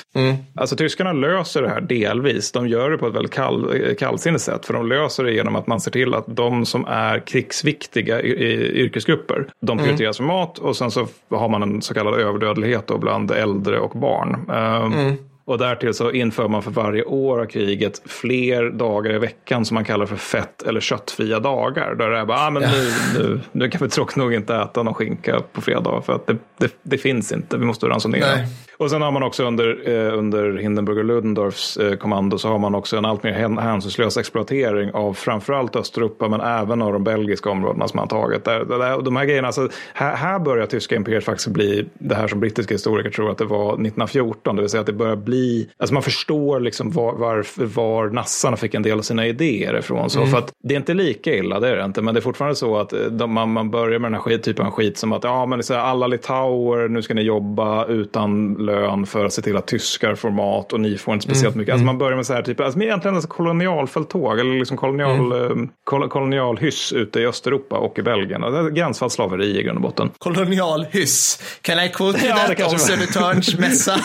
Alltså tyskarna löser det här delvis. De gör det på ett väldigt kall, kallsinnigt sätt. För de löser det genom att man ser till att de som är krigsviktiga i, i, yrkesgrupper, de prioriteras för mat och sen så har man en så kallad överdödlighet då bland äldre och barn. Ehm, mm. Och därtill så inför man för varje år av kriget fler dagar i veckan som man kallar för fett eller köttfria dagar. Där det är bara, ah, men nu, nu, nu kan vi tråkigt nog inte äta någon skinka på fredag för att det, det, det finns inte, vi måste ransonera. Nej. Och sen har man också under, eh, under Hindenburg och Ludendorffs eh, kommando så har man också en allt mer hän- hänsynslös exploatering av framförallt Östeuropa men även av de belgiska områdena som man tagit. Där, där, de här grejerna, alltså, här, här börjar tyska imperiet faktiskt bli det här som brittiska historiker tror att det var 1914, det vill säga att det börjar bli, alltså man förstår liksom var, var, var nassarna fick en del av sina idéer ifrån. Så, För att det är inte lika illa, det är det inte, men det är fortfarande så att eh, de, man, man börjar med den här skit, typen av skit som att ja, men här, alla litauer, nu ska ni jobba utan lön för att se till att tyskar får mat och ni får inte speciellt mycket. Alltså man börjar med så här typ, alltså egentligen alltså kolonialfälttåg eller liksom kolonial, eh, kol, kolonialhyss ute i Östeuropa och i Belgien. Alltså, det är Gränsfallsslaveri i grund och botten. Kolonialhyss. Can I quote [laughs] Ja, that var- Södertörns mässa? [laughs]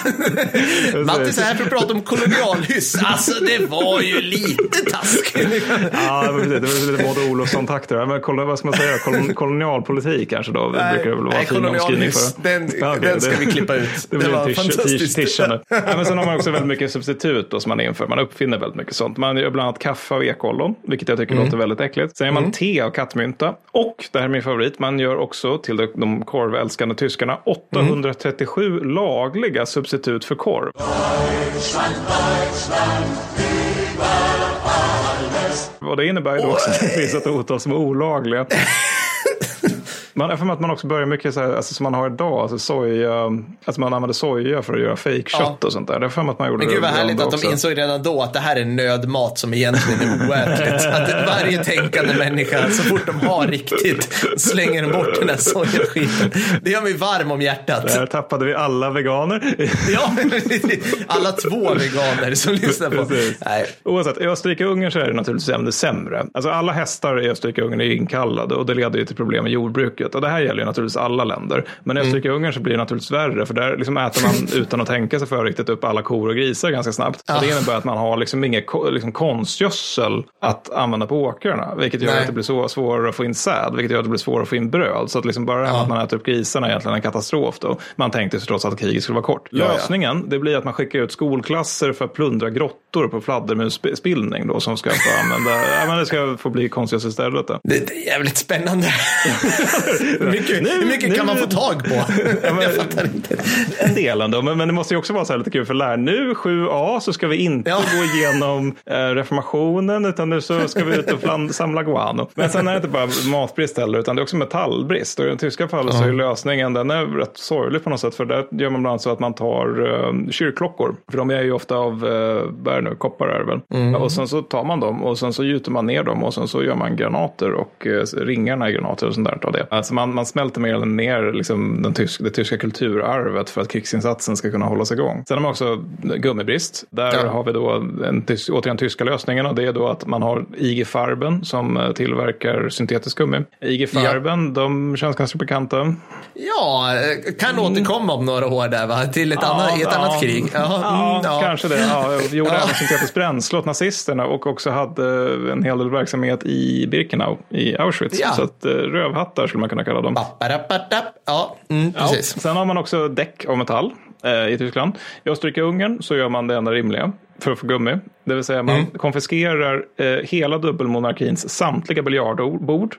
Mattis är här för att prata om kolonialhyss. Alltså det var ju lite taskigt. Ja, det var det lite Maud Olofsson-takter. Men kol, vad ska man säga? Kol, [laughs] kolonialpolitik kanske då? Det brukar det väl vara nej, fin omskrivning för. den- den ska vi klippa ut. Det Det var tisch, fantastiskt. tisch, nu. Ja, men sen har man också väldigt mycket substitut då, som man inför. Man uppfinner väldigt mycket sånt. Man gör bland annat kaffe av ekollon, vilket jag tycker låter väldigt äckligt. Sen gör man te av kattmynta. Och, det här är min favorit, man gör också till de, de korvälskande tyskarna 837 lagliga substitut för korv. Deutschland, Deutschland, über alle yes. Och det innebär ju då också att det finns ett otal som är olagliga. Man, för att man också börjar mycket så här, alltså, som man har idag, alltså soja, alltså man använder soja för att göra fejkkött Ja. och sånt där. Det är för att man gjorde Men gud vad härligt att de också. insåg redan då att det här är nödmat som egentligen är oätligt. [laughs] Att varje tänkande människa, så fort de har riktigt, slänger de bort den här sojaskiten. Det gör mig varm om hjärtat. Där tappade vi alla veganer. [laughs] Ja, alla två veganer som lyssnar på. Precis. Nej. Oavsett, i Österrike-Ungern så är det naturligtvis ännu sämre. Alltså alla hästar i Österrike-Ungern är inkallade och det leder ju till problem med jordbruket. Och det här gäller ju naturligtvis alla länder. Men i Österrike-Ungern så blir det naturligtvis värre för där liksom äter man [laughs] utan att tänka sig för riktigt upp alla kor och grisar ganska snabbt. Och det innebär att man har liksom inget ko- liksom konstgödsel att använda på åkrarna. Vilket gör Nej. att det blir så svårare att få in säd, vilket gör att det blir svårare att få in bröd. Så att liksom bara det här med att man äter upp grisarna är egentligen en katastrof då. Man tänkte sig trots att kriget skulle vara kort. Ja, ja. Lösningen, det blir att man skickar ut skolklasser för att plundra grottor på fladdermusspillning då som ska få använda, [laughs] ja men det ska få bli konstgödsel istället då. Det, det är jävligt spännande. [laughs] hur mycket, hur mycket nu- kan man få tag på? men- Jag fattar inte. En del ändå, men, men det måste ju också vara så här lite kul för lärare. Nu 7A så ska vi inte Ja. gå igenom eh, reformationen utan nu så ska vi ut och flam- samla guano. Men sen är det inte bara matbrist heller utan det är också metallbrist. Och i det tyska fallet så är lösningen, den är rätt sorglig på något sätt för där gör man bland annat så att man tar eh, kyrkklockor. För de är ju ofta av, eh, vad är nu, koppar är det väl. Och sen så tar man dem och sen så gjuter man ner dem och sen så gör man granater och eh, ringarna i granater och sånt där av det. Alltså man, man smälter mer eller ner liksom den tysk, det tyska kulturarvet för att krigsinsatsen ska kunna hållas igång. Sen har man också gummibrist. Där Ja. har vi då en, återigen tyska lösningen och det är då att man har IG Farben som eh, tillverkar syntetisk gummi. IG Farben, de känns ganska bekanta. Ja, kan återkomma om några år där va? Till ett annat, i ett ja. annat krig. Ja, Ja, mm, ja. kanske det. Ja, jag gjorde Ja. även syntetiskt bränsle åt nazisterna och också hade en hel del verksamhet i Birkenau i Auschwitz. Ja. Så att eh, rövhattar skulle man kunna kalla dem. Ja, mm, Ja, precis. sen har man också däck av metall eh, i Tyskland. I Österrike-Ungern så gör man det enda rimliga för att få gummi. Det vill säga man Mm. konfiskerar eh, hela dubbelmonarkins samtliga biljardbord.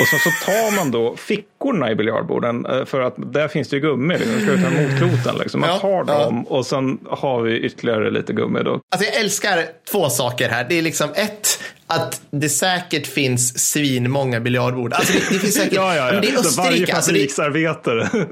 Och sen så tar man då fickorna i biljardborden eh, för att där finns det ju gummi. Liksom. Du ska ta emot kloten. Liksom. Man Ja, tar ja. dem och sen har vi ytterligare lite gummi då. Alltså jag älskar två saker här. Det är liksom ett, att det säkert finns svinmånga biljardbord. Alltså det, det finns säkert, [laughs] men det är Så Varje Österrike. Alltså det, fabriksarbetare. [laughs]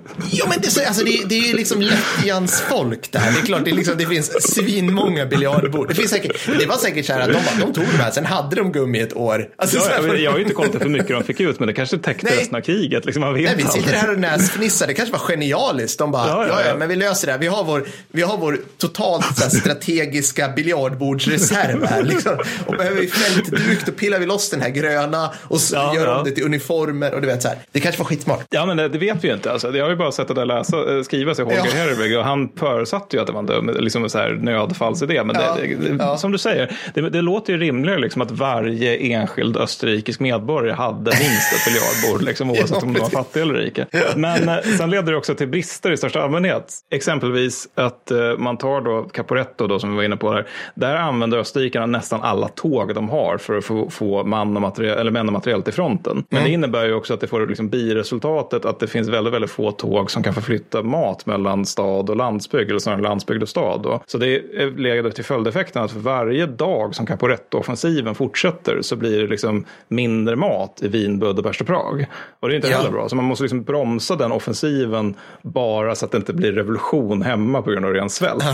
men det, alltså det, det är ju liksom Lettjans folk det här. Det är klart det, är liksom, det finns svinmånga biljardbord. Det, finns säkert, det var säkert så här att de, bara, de tog de här, sen hade de gummi ett år. Alltså, Ja, här, jag, jag har ju inte kollat hur mycket de fick ut, men det kanske täckte Nej. resten av kriget. Liksom, man vet Nej, vi sitter här och näsfnissar. Det kanske var genialiskt. De bara, Ja, ja, ja, ja, ja. men vi löser det här. Vi har vår, vi har vår totalt här, strategiska biljardbordsreserv här. Liksom. Och behöver vi fältduk, då pillar vi loss den här gröna och så Ja, gör ja. om det till uniformer. Och du vet så här. Det kanske var skitsmart. Ja, men det, det vet vi ju inte. Alltså, jag har ju bara sett det där läsa, eh, skriva sig Holger Ja. Herweg och han förutsatte ju att det var en dum, liksom så här nödfallsidé. Men Ja, det, det, ja. som du säger, det, låter ju rimligare liksom att varje enskild österrikisk medborgare hade minst ett biljardbord, liksom, [laughs] oavsett Ja, om de var fattiga eller rika. Men eh, sen leder det också till brister i största allmänhet. Exempelvis att eh, man tar då Caporetto då, som vi var inne på där. Där använder österrikarna nästan alla tåg de har för att få, få man och material, eller män och material till fronten. Men det innebär ju också att det får liksom biresultatet att det finns väldigt, väldigt få tåg som kan förflytta mat mellan stad och landsbygd, eller snarare landsbygd och stad. Då. Så det leder till följdeffekten att för varje dag som Caporetto-offensiven fortsätter så blir det liksom mindre mat i Wien, Budapest och Prag. Och det är inte Ja. heller bra. Så man måste liksom bromsa den offensiven bara så att det inte blir revolution hemma på grund av ren svält.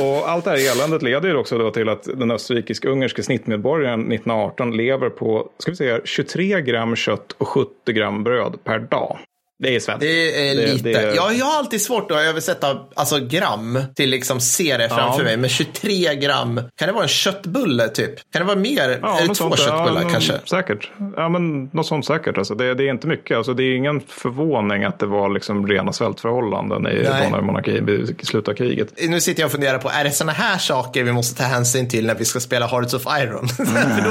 och allt det här eländet leder ju också då till att den österrikisk-ungerske snittmedborgaren 1918 lever på ska vi säga, 23 gram kött och 70 gram bröd per dag. Det är svält. Det är Det- lite. det- Ja, jag har alltid svårt att översätta alltså, gram till liksom se det framför Ja. mig. Men 23 gram, kan det vara en köttbulle typ? Kan det vara mer? eller två sånt där. köttbullar ja, kanske? Säkert. Ja, men något sånt säkert. Alltså, det, det är inte mycket. Alltså, det är ingen förvåning att det var liksom rena svältförhållanden i monarkin i slutet av kriget. Nu sitter jag och funderar på, är det sådana här saker vi måste ta hänsyn till när vi ska spela Hearts of Iron? [laughs] För då,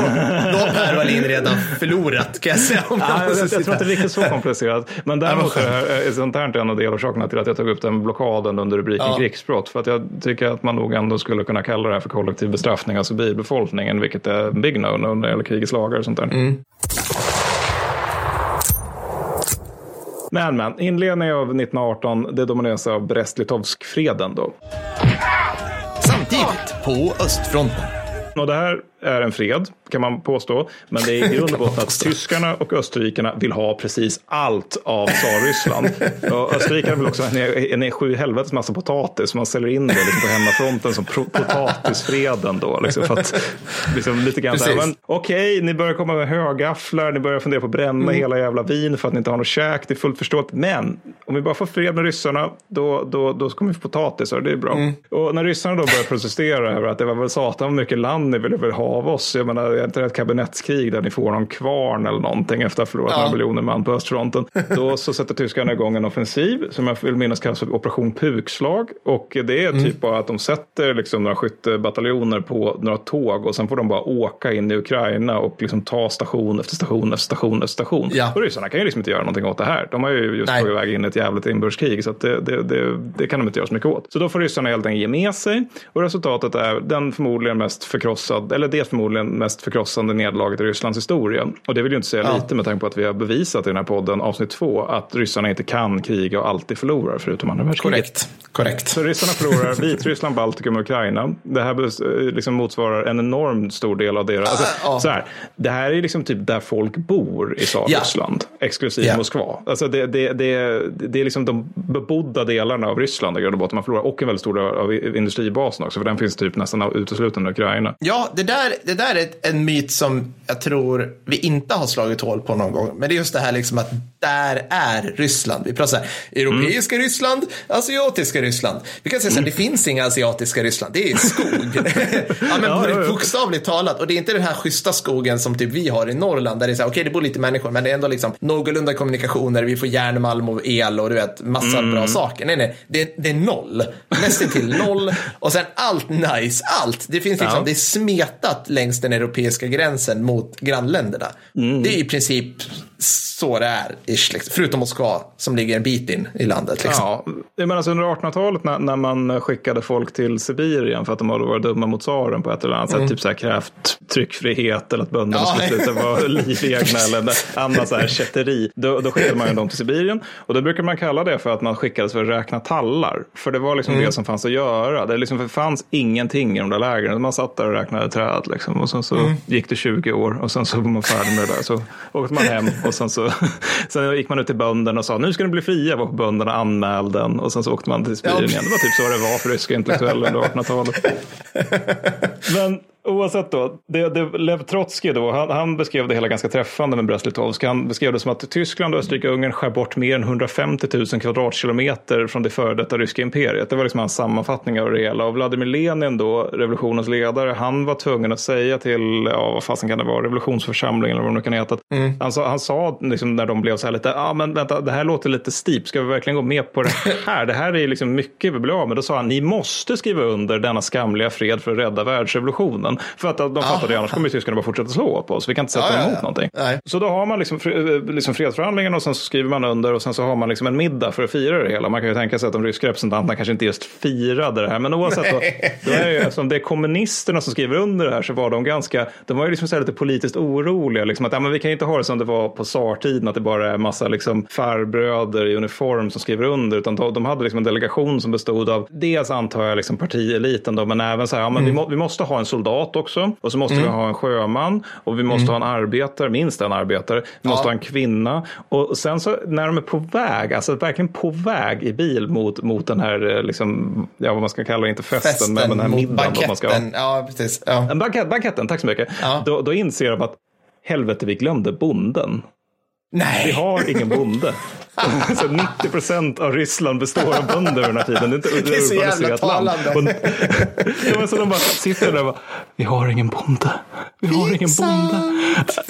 då har Per Wallin redan förlorat, kan jag säga. Om jag Ja, jag, måste jag tror inte det är riktigt så komplicerat. Men däremot är är sånt här en av delorsakerna till att jag tog upp den blockaden under rubriken Ja. krigsbrott. För att jag tycker att man nog ändå skulle kunna kalla det här för kollektiv bestraffning av civilbefolkningen, vilket är en big no-no när det gäller krigets lagar och sånt där. Men, men, inledningen av 1918, det domineras av Brest-Litovsk-freden då. Samtidigt på östfronten. Och det här är en fred kan man påstå. Men det är i grund och botten att [laughs] tyskarna och österrikarna vill ha precis allt av Tsarryssland. Österrikarna vill också ha en, en sju helvetes massa potatis. Man säljer in det liksom på hemmafronten som potatisfreden då. Liksom, för att, liksom, lite grann Precis. Okej, ni börjar komma med högafflar, ni börjar fundera på att bränna Mm. hela jävla vin för att ni inte har något käk. Det är fullt förståeligt. Men om vi bara får fred med ryssarna, då, då, då kommer vi få potatis och det är bra. Mm. Och när ryssarna då börjar protestera över att det var väl satan mycket land ni ville väl ha av oss. Jag menar, är inte det ett kabinettskrig där ni får någon kvarn eller någonting efter att ha förlorat Ja. några miljoner man på östfronten. [laughs] Då så sätter tyskarna igång en offensiv som jag vill minnas kallas för Operation Pukslag. Och det är Mm. typ bara att de sätter liksom några skyttebataljoner på några tåg och sen får de bara åka in i Ukraina och liksom ta station efter station efter station efter station. Ja. Och ryssarna kan ju liksom inte göra någonting åt det här. De har ju just tagit iväg in i ett jävligt inbördeskrig så det, det, det, det kan de inte göra så mycket åt. Så då får ryssarna helt enkelt ge med sig och resultatet är den förmodligen mest förkrossade, eller det förmodligen mest förkrossande nederlaget i Rysslands historia. Och det vill ju inte säga Ja. lite med tanke på att vi har bevisat i den här podden, avsnitt två, att ryssarna inte kan kriga och alltid förlorar förutom andra världskriget. Korrekt. Korrekt. Så ryssarna förlorar Vitryssland, Baltikum och Ukraina. Det här eh, liksom motsvarar en enormt stor del av deras... Alltså, ja. så här, det här är liksom typ där folk bor i Tsarryssland, exklusive Ja. Moskva. Alltså det, det, det, det är liksom de bebodda delarna av Ryssland i grund och botten man förlorar. Och en väldigt stor del av industribasen också, för den finns typ nästan uteslutande i Ukraina. Ja, det där, det där är ett- en myt som jag tror vi inte har slagit hål på någon gång. Men det är just det här liksom att där är Ryssland. Vi pratar så här, europeiska Ryssland, asiatiska Ryssland. Vi kan säga så här, det finns inga asiatiska Ryssland, det är skog. [laughs] [laughs] ja, men Ja, ja, bokstavligt talat. Och det är inte den här schyssta skogen som typ vi har i Norrland, där det är så här, okej, det bor lite människor, men det är ändå liksom någorlunda kommunikationer, vi får järnmalm och el och du vet, massa bra saker. Nej, nej, det, det är noll. Nästintill noll. Och sen allt nice, allt. Det finns liksom, Ja. det är smetat längs den europeiska gränsen mot grannländerna. Det är i princip så det är, ish, liksom. förutom Moskva som ligger en bit in i landet. Liksom. Ja, menar alltså under 1800-talet när, när man skickade folk till Sibirien för att de hade varit dumma mot tsaren på ett eller annat sätt, typ så här krävt tryckfrihet eller att bönderna Ja. skulle sluta vara [laughs] livegna eller annat så här kätteri. Då, då skickade man ju dem till Sibirien och då brukar man kalla det för att man skickades för att räkna tallar. För det var liksom det som fanns att göra. Det liksom fanns ingenting i de där lägren. Man satt där och räknade träd liksom. och sen så gick det 20 år och sen så var man färdig med det där. Så åkte man hem och sen så [laughs] sen gick man ut till bönderna och sa nu ska ni bli fria. Varpå bönderna anmälde den och sen så åkte man till Sibirien Ja. igen. Det var typ så det var för ryska intellektuella under [laughs] 1800-talet. Men oavsett då, det, det, Lev Trotskij då, han, han beskrev det hela ganska träffande med Brest-Litovsk. Han beskrev det som att Tyskland och Österrike-Ungern skär bort mer än 150 000 kvadratkilometer från det före detta ryska imperiet. Det var liksom hans sammanfattning av det hela. Och Vladimir Lenin då, revolutionens ledare, han var tvungen att säga till, ja vad fasen kan det vara, revolutionsförsamlingen eller vad det nu kan heta. Han sa, han sa liksom när de blev så här lite, ja ah, men vänta, det här låter lite steep, ska vi verkligen gå med på det här? Det här är liksom mycket vi blir av med. Då sa han, ni måste skriva under denna skamliga fred för att rädda världsrevolutionen. För att de fattade ju, annars kommer tyskarna bara fortsätta slå på oss. Vi kan inte sätta Ja, ja, emot ja. någonting. Nej. Så då har man liksom, fre- liksom fredsförhandlingen och sen så skriver man under och sen så har man liksom en middag för att fira det hela. Man kan ju tänka sig att de ryska representanterna kanske inte just firade det här. Men oavsett, då, då är det ju, eftersom det är kommunisterna som skriver under det här så var de ganska, de var ju liksom så lite politiskt oroliga. Liksom att ja, men vi kan ju inte ha det som det var på tsartiden, att det bara är massa liksom farbröder i uniform som skriver under. Utan de, de hade liksom en delegation som bestod av, dels antar jag liksom partieliten då, men även så här, ja, men vi, må, vi måste ha en soldat också. Och så måste vi ha en sjöman och vi måste ha en arbetare, minst en arbetare. Vi måste Ja. ha en kvinna. Och sen så när de är på väg, alltså verkligen på väg i bil mot, mot den här, eh, liksom, ja vad man ska kalla det, inte festen, Festen men den här middagen. då man ska ha. banketten. Ja, precis. Ja. Bankett, banketten, tack så mycket. Ja. Då, då inser de att helvete, vi glömde bonden. Vi Nej. har ingen bonde. [laughs] [laughs] så 90 procent av Ryssland består av bönder den här tiden. Det är, inte, Det är så jävla urbaniserat land. talande. Och, [laughs] ja, men så de bara sitter där och bara, vi har ingen bonde. Vi har ingen bonde.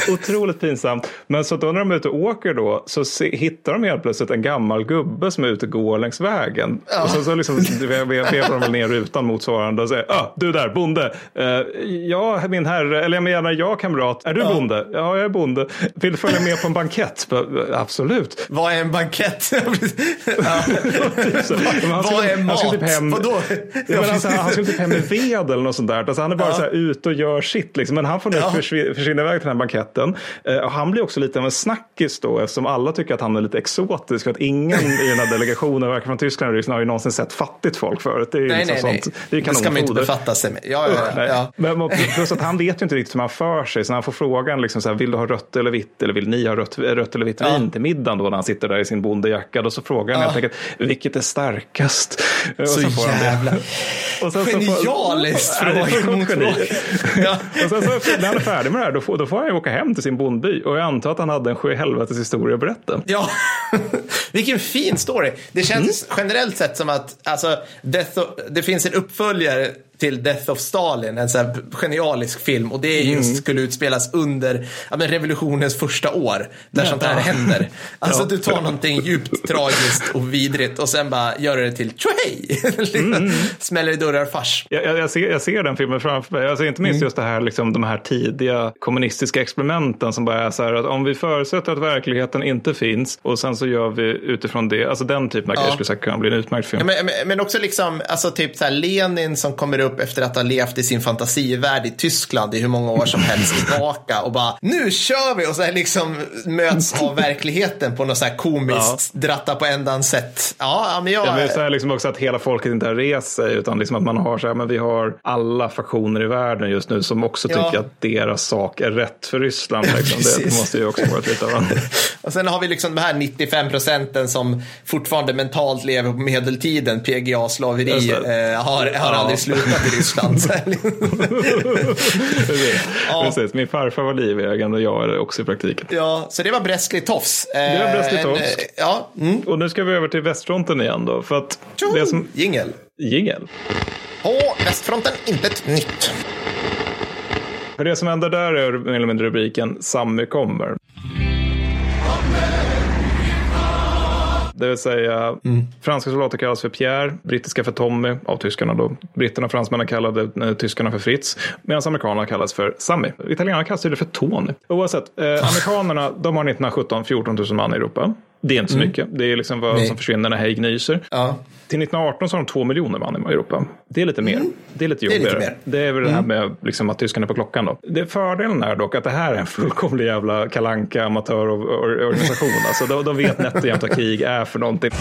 Otroligt pinsamt. Men så då när de är ute och åker då så se, hittar de helt plötsligt en gammal gubbe som är ute och går längs vägen. Och sen så liksom vevar de väl ner rutan motsvarande och säger, ah, du där, bonde. Uh, ja, min herre, eller jag menar jag kamrat, är du bonde? Ja, jag är bonde. Vill du följa med på en bankett? Absolut. Vad är en bankett. [laughs] ja. [laughs] Han Vad är han mat? skulle typ hem- Vadå? [laughs] Ja, men alltså, han skulle typ hem med ved eller något sånt där. Alltså, han är bara Ja. så här ute och gör sitt. Liksom. Men han får nu Ja. försvi- försvinna iväg till den här banketten. Eh, han blir också lite av en snackis då eftersom alla tycker att han är lite exotisk. Att ingen i den här delegationen, varken från Tyskland eller Ryssland, har ju någonsin sett fattigt folk förut. Det är Nej, liksom nej, nej. sånt. Det, är Det ska man ju inte befatta sig med. Ja, ja, ja. Men plus att han vet ju inte riktigt hur man för sig. Så när han får frågan, liksom så här, vill du ha rött eller vitt? Eller vill ni ha rött, rött eller vitt vin till middagen då när han sitter där i sin bondejacka? Då så frågar han Ja. helt enkelt, vilket är starkast? Och Så det. jävla [laughs] Och sen så får- fråga. Ja. Och sen så när han är färdig med det här, då får, då får han ju åka hem till sin bondby. Och jag antar att han hade en sjuhelvetes historia att berätta. Ja, [laughs] vilken fin story. Det känns Mm. generellt sett som att alltså, Death det finns en uppföljare till Death of Stalin, en så här genialisk film. Och det just, Mm. skulle utspelas under ja, men revolutionens första år, där sånt här händer. [laughs] Alltså Ja. du tar någonting djupt tragiskt och vidrigt och sen bara gör det till tjohej! [laughs] Mm. Smäller i dörrar fars. Jag, jag, jag, ser, jag ser den filmen framför mig. Alltså inte minst just det här, liksom, de här tidiga kommunistiska experimenten som bara är så här att om vi förutsätter att verkligheten inte finns och sen så gör vi utifrån det, alltså den typen av grejer skulle säkert kunna bli en utmärkt film. Ja, men, men- men också liksom, alltså typ så här Lenin som kommer upp efter att ha levt i sin fantasivärld i Tyskland i hur många år som helst [laughs] tillbaka och bara nu kör vi och så här liksom möts av verkligheten på något så här komiskt dratta på ändan sätt. Ja, ja, men jag... Ja, men så här liksom också att hela folket inte har rest sig utan liksom att man har så här, men vi har alla faktioner i världen just nu som också Ja. tycker att deras sak är rätt för Ryssland. [laughs] Liksom. Det måste ju också vara lite av. [laughs] Och sen har vi liksom de här 95 procenten som fortfarande mentalt lever på medeltiden, PGA-slaveri, Just det. eh, har, har Ja. aldrig slutat Ryssland. Så [laughs] här, Precis. Ja. Precis. Min farfar var livägande och jag är också i praktiken. ja, så det var Bresklig Tofs. Eh, Det var Bresklig en, Tofs. eh, Ja, mm. Och nu ska vi över till västfronten igen då. För att det som... Jingel. Jingel. På västfronten, intet nytt. För det som händer där är mer eller mindre rubriken Sammy kommer. Det vill säga, franska soldater kallas för Pierre, brittiska för Tommy av tyskarna då. Britterna och fransmännen kallade eh, tyskarna för Fritz, medan amerikanerna kallas för Sammy. Italienarna kallas det för Tony. Oavsett, eh, [laughs] amerikanerna de har 1917 14 000 man i Europa. Det är inte så mycket. Det är liksom vad Nej. som försvinner när Haig nyser. Ja. Till 1918 så har de två miljoner man i Europa. Det är lite mer. Det är lite är lite jobbigare. mer. Det är väl det här med liksom att tyskarna är på klockan då. Det fördelen är dock att det här är en fullkomlig jävla kalanka amatörorganisation. Alltså, de, de vet nätt och jämnt vad krig är för någonting.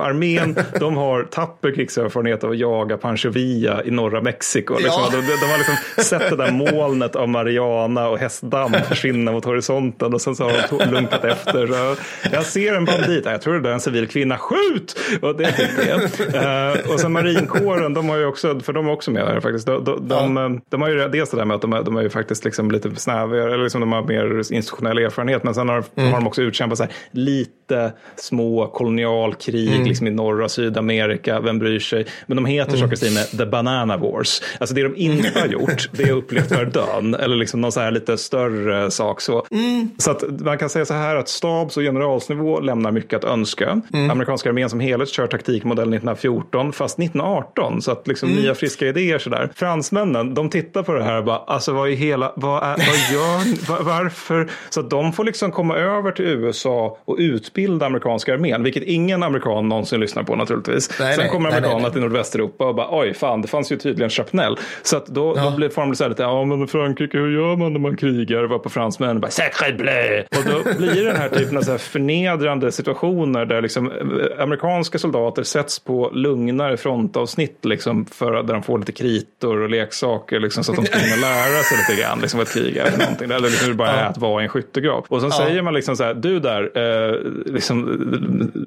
Armén, [laughs] de har tapper krigserfarenhet av att jaga Pancho Villa i norra Mexiko. Liksom. Ja. De, de, har liksom sett det där molnet av Mariana och hästdamm försvinna mot horisonten och sen så har de lunkat efter. Så jag ser en bandit, jag tror det är en civil kvinna, skjut! Och det det. Eh, och sen marinkåren, de har ju också, för de är också med här faktiskt. De, de, de, eh, de har ju dels det där med att de är, de är ju faktiskt liksom lite snävare, eller liksom de har mer institutionell erfarenhet, men sen har, har de också utkämpat så här, lite små kolonialkrig liksom i norra Sydamerika, vem bryr sig? Men de heter saker i stil med The Banana Wars. Alltså det de inte har [laughs] gjort, det är upplevt Verdun, eller liksom någon så här lite större sak. Så, så att man kan säga så här att stabs och generalsnivå lämnar mycket att önska. Amerikanska armén som helhet kör taktikmodell 1914, fast 1918, så att liksom nya friska idéer sådär. Fransmännen, de tittar på det här och bara, alltså vad i hela, vad, är, vad gör ni? Va- varför? Så att de får liksom komma över till USA och utbilda amerikanska armén, vilket ingen amerikan någonsin lyssnar på naturligtvis. Nej, Sen nej, kommer nej, amerikanerna nej. till nordvästeuropa och bara, oj fan, det fanns ju tydligen shrapnel. Så att då, då blir, får de så här lite, ja men Frankrike, hur gör man när man krigar? Var på fransmännen, bara, sacré bleu! Och då blir det den här typen av så här förnedrande situationer där liksom eh, amerikanska soldater sätts på lugnare frontavsnitt liksom för där de får lite kritor och leksaker liksom, så att de ska kunna lära sig lite grann liksom, vad ett krig är för någonting. Eller liksom bara är att vara i en skyttegrav. Och så säger man liksom så här, du där, eh, liksom,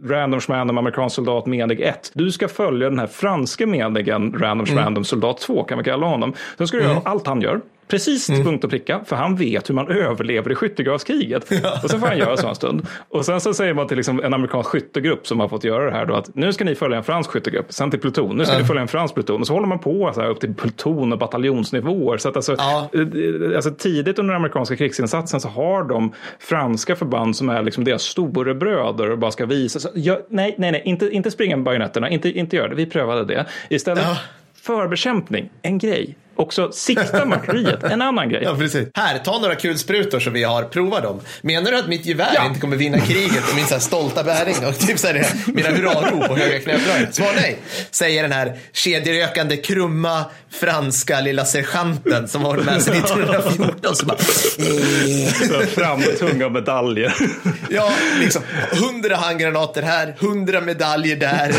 random random amerikansk soldat menig 1. Du ska följa den här franska menigen random random soldat 2 kan vi kalla honom. Sen ska du göra allt han gör. Precis till punkt och pricka, för han vet hur man överlever i skyttegravskriget. Och sen får han göra så en stund. Och sen så säger man till liksom en amerikansk skyttegrupp som har fått göra det här då att nu ska ni följa en fransk skyttegrupp, sen till pluton, nu ska ni följa en fransk pluton. Och så håller man på så här upp till pluton och bataljonsnivåer. Så att alltså, Ja. eh, alltså tidigt under den amerikanska krigsinsatsen så har de franska förband som är liksom deras storebröder och bara ska visa. Så, ja, nej, nej, nej, inte, inte springa med bajonetterna, inte, inte gör det. Vi prövade det. Istället Ja. förbekämpning, en grej. Också sikta martyreriet, en annan grej. Ja, precis. Här, ta några kulsprutor så vi har provat dem. Menar du att mitt gevär Ja. inte kommer vinna kriget och min så här stolta bäring och typ så här, mina hurrarop och höga knäppdrag? Svar nej, säger den här kedjerökande, krumma, franska lilla sergeanten som har med sig 1914. Så bara, Framtunga medaljer. [laughs] ja, liksom, hundra handgranater här, hundra medaljer där.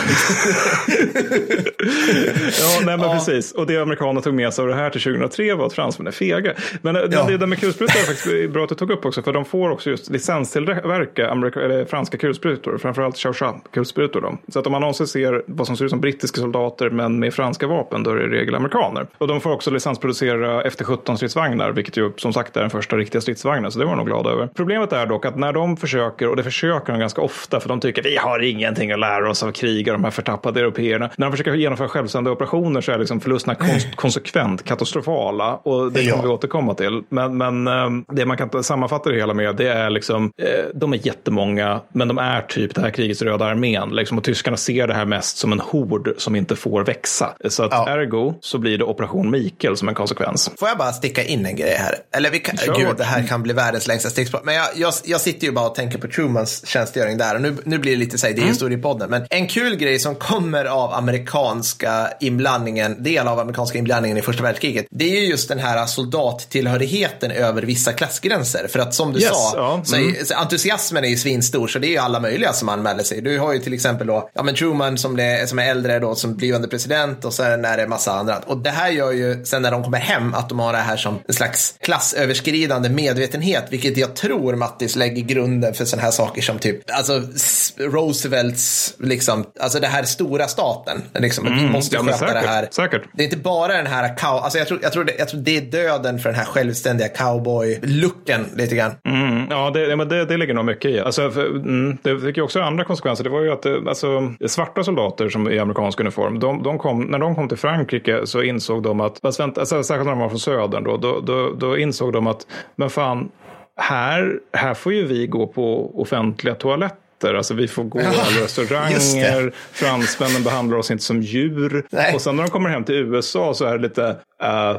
Ja, nej, men Ja. precis. Och det amerikanerna tog med sig det här till 2003 var att fransmän är fega. Men eh, Ja. det där med kulsprutor är faktiskt bra att du tog upp också, för de får också just licenstillverka amerika- eller franska kulsprutor, framförallt Chauchat-kulsprutor. Så att om man någonsin ser vad som ser ut som brittiska soldater men med franska vapen, då är det i regel amerikaner. Och de får också licensproducera FT17 stridsvagnar, vilket ju som sagt är den första riktiga stridsvagnen, så det var de nog glada över. Problemet är dock att när de försöker, och det försöker de ganska ofta, för de tycker vi har ingenting att lära oss av krig och de här förtappade européerna. När de försöker genomföra självständiga operationer så är liksom förlusterna kons- konsekvent katastrofala. Och det kommer Ja. vi återkomma till. Men, men ehm, det man kan sammanfatta det hela med, det är liksom, eh, de är jättemånga, men de är typ det här krigets röda armén. Liksom, och tyskarna ser det här mest som en hord som inte får växa. Så att Ja. ergo så blir det operation Mikael som en konsekvens. Får jag bara sticka in en grej här? Eller vi kan, Kör gud, det här kan bli världens längsta stickspår. Men jag, jag, jag sitter ju bara och tänker på Trumans tjänstgöring där. Och nu, nu blir det lite så här, det är historiepodden. Men en kul grej som kommer av amerikanska inblandningen, del av amerikanska inblandningen i första världskriget. Det är ju just den här soldattillhörigheten över vissa klassgränser. För att som du Yes, sa, ja, så mm. är, entusiasmen är ju svinstor. Så det är ju alla möjliga som anmäler sig. Du har ju till exempel då, ja men Truman som, det, som är äldre då, som blivande president och sen är det massa andra. Och det här gör ju sen när de kommer hem att de har det här som en slags klassöverskridande medvetenhet, vilket jag tror Mattis lägger grunden för sådana här saker som typ, alltså Roosevelts, liksom, alltså det här stora staten, liksom, att vi måste Mm, ja, sköta det här. säkert. Det är inte bara den här cow, alltså jag tror, jag tror, det, jag tror det är döden för den här självständiga cowboy-looken lite grann. Mm, ja, det, men det, det ligger nog mycket i. Alltså, för, mm, det fick ju också andra konsekvenser. Det var ju att eh, alltså, svarta soldater som i amerikansk uniform, de, de kom, när de kom till Frankrike så insåg de att, fast vänta, alltså, särskilt när de var från södern, då, då, då, då insåg de att, men fan, här, här får ju vi gå på offentliga toaletter. Alltså vi får gå alla restauranger, fransmännen behandlar oss inte som djur. Nej. Och sen när de kommer hem till USA så är det lite, eh,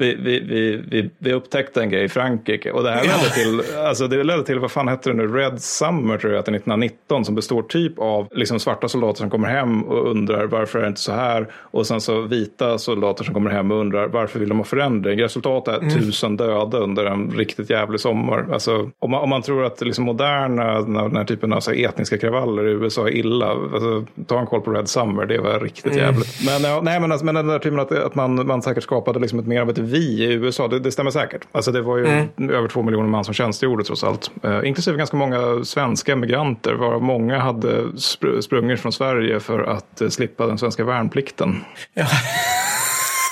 vi, vi, vi, vi, upptäckte en grej i Frankrike och det här ledde till, alltså det ledde till, vad fan hette det nu, Red Summer tror jag, till 1919 som består typ av liksom svarta soldater som kommer hem och undrar varför är det inte så här och sen så vita soldater som kommer hem och undrar varför vill de ha förändring. Resultatet är tusen döda under en riktigt jävlig sommar. Alltså, om, man, om man tror att liksom moderna, den här, typen av så etniska kravaller i USA är illa, alltså, ta en koll på Red Summer, det var riktigt jävligt. Men, ja, nej, men, alltså, men den där typen att, att man, man säkert skapade liksom ett mer av ett vi i USA, det, det stämmer säkert. Alltså det var ju över två miljoner man som tjänstgjorde trots allt. Eh, inklusive ganska många svenska emigranter, varav många hade spr- sprungit från Sverige för att eh, slippa den svenska värnplikten.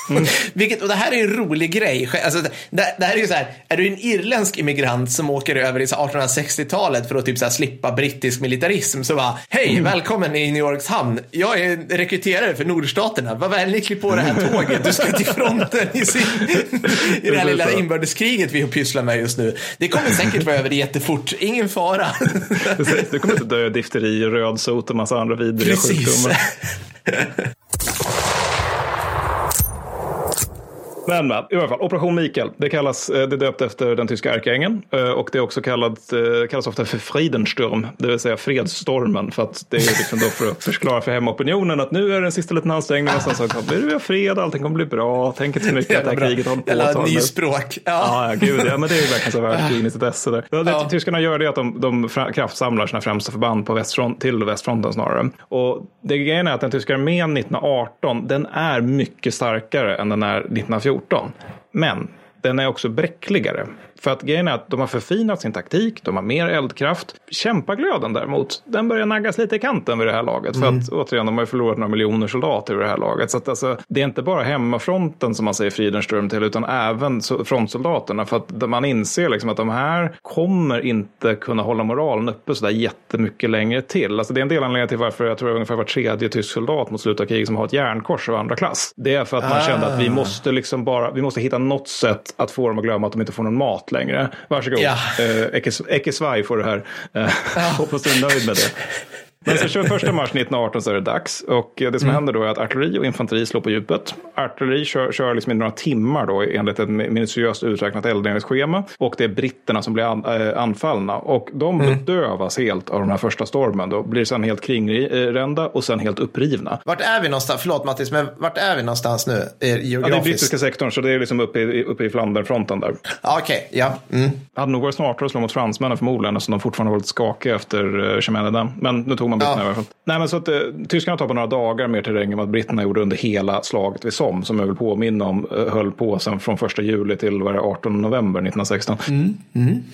[laughs] Vilket, och det här är en rolig grej. Alltså, det, det här är ju så här, är du en irländsk immigrant som åker över i så 1860-talet för att typ så här slippa brittisk militarism så bara, hej, välkommen i New Yorks hamn. Jag är rekryterare för nordstaterna. Var vänlig klipp på det här tåget. Du ska till fronten i, sin, [laughs] [laughs] i det här lilla inbördeskriget vi pysslar med just nu. Det kommer säkert vara över jättefort. Ingen fara. Du kommer inte dö i difteri, rödsot och massa andra vidriga Precis. sjukdomar. Men, i alla fall, Operation Mikael. Det, kallas, eh, det är döpt efter den tyska ärkeängeln eh, och det är också kallat, eh, kallas ofta för Friedensturm, det vill säga fredsstormen. För att det är liksom då för att förklara för hemmaopinionen att nu är det en sista liten ansträngning och sen så blir det fred, allting kommer bli bra, tänk inte så mycket att det här kriget håller på ett Jävla tag nu. nyspråk. Ja. Ja, ja, gud, ja, men det är ju verkligen så världskrig 91 sådär. Ja, det, Ja. Tyskarna gör det att de, de kraftsamlar sina främsta förband på västfront, till västfronten snarare. Och det grejen är att den tyska armén 1918, den är mycket starkare än den är 1914. Men den är också bräckligare. För att grejen är att de har förfinat sin taktik, de har mer eldkraft. Kämpaglöden däremot, den börjar naggas lite i kanten vid det här laget. För att återigen, de har ju förlorat några miljoner soldater vid det här laget. Så att alltså, det är inte bara hemmafronten som man säger Friedensturm till, utan även so- frontsoldaterna. För att man inser liksom att de här kommer inte kunna hålla moralen uppe så där jättemycket längre till. Alltså det är en del anledning till varför jag tror ungefär var tredje tysk soldat mot slutet av kriget som har ett järnkors av andra klass. Det är för att man kände att vi måste liksom bara, vi måste hitta något sätt att få dem att glömma att de inte får någon mat längre. Varsågod, Ja. eh, Ecke- Ecke Svaj får det här. Eh, [laughs] Hoppas du är nöjd med det. [laughs] Men sen 21 mars 1918 så är det dags. Och det som händer då är att artilleri och infanteri slår på djupet. Artilleri kör, kör liksom i några timmar då enligt ett minutiöst uträknat eldningsschema. Och det är britterna som blir an, äh, anfallna. Och de bedövas helt av den här första stormen. Då blir sen helt kringrända och sen helt upprivna. Vart är vi någonstans? Förlåt Mattis, men vart är vi någonstans nu? Eh, Ja, det är Geografiskt? brittiska sektorn, så det är liksom uppe i, uppe i Flanderfronten där. Okej, ja. Mm. Det hade nog varit smartare att slå mot fransmännen förmodligen, eftersom de fortfarande var lite skakiga efter uh, Cheminade. Men nu tog man britterna Ja. i alla fall. Nej, men så att uh, tyskarna tar på några dagar mer terräng än vad britterna gjorde under hela slaget vid Somme, som jag vill påminna om uh, höll på sen från 1 juli till vad är det, 18 november 1916.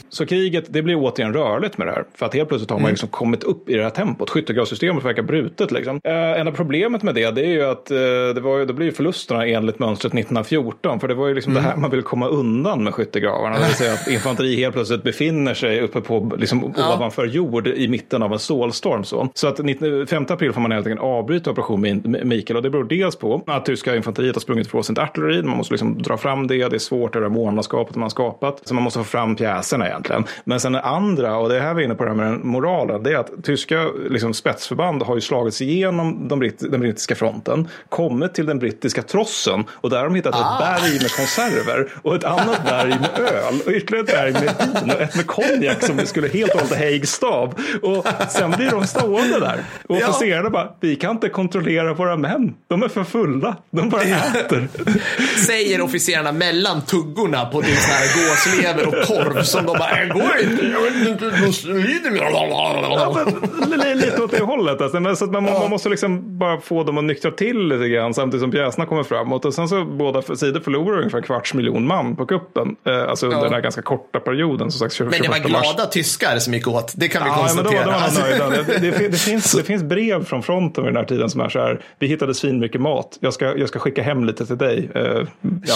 Så kriget, det blir återigen rörligt med det här. För att helt plötsligt har man liksom kommit upp i det här tempot. Skyttegravssystemet verkar brutet. Liksom. Uh, enda problemet med det, det är ju att uh, det, var ju, det blir förlusterna enligt mönstret 1914. För det var ju liksom det här man ville komma undan med skyttegravarna. Det vill säga att [laughs] infanteri helt plötsligt befinner sig uppe på, liksom, ovanför jord i mitten av en stålstorm. Så, så att 19 5 april får man helt enkelt avbryta operation Min- Mikael. Och det beror dels på att tyska infanteriet har sprungit ifrån sitt artilleri. Man måste liksom dra fram det. Det är svårt, det där månaskapet man har skapat. Så man måste få fram pjäserna egentligen. Men sen det andra, och det är här vi är inne på det här med den moralen, det är att tyska liksom, spetsförband har ju slagits igenom de britt, den brittiska fronten, kommit till den brittiska trossen och där har de hittat ett berg med konserver och ett annat berg med öl och ytterligare ett berg med vin och ett med konjak som skulle helt och hållet ha Haigs stav. Och sen blir de stående där. Och Ja. officerarna bara, vi kan inte kontrollera våra män. De är för fulla. De bara äter. [laughs] Säger officerarna mellan tuggorna på din sån här gåslever och korv som de bara, "Äh, går inte, jag vet inte, då lider Ja, men, li- lite åt det hållet. Alltså. Men, så att man, man måste liksom bara få dem att nyktra till lite grann samtidigt som pjäserna kommer framåt. Och sen så båda sidor förlorar ungefär en kvarts miljon man på kuppen. Eh, alltså under Ja. den här ganska korta perioden. Som sagt, 21 Men det var mars. glada tyskar som gick åt, det kan vi Ja, men då, konstatera. då var Alltså, man nöjda. Det, det, [laughs] [laughs] det, finns, det finns brev från fronten vid den här tiden som är så här. Vi hittade svinmycket mat. Jag ska, jag ska skicka hem lite till dig. Uh, ja,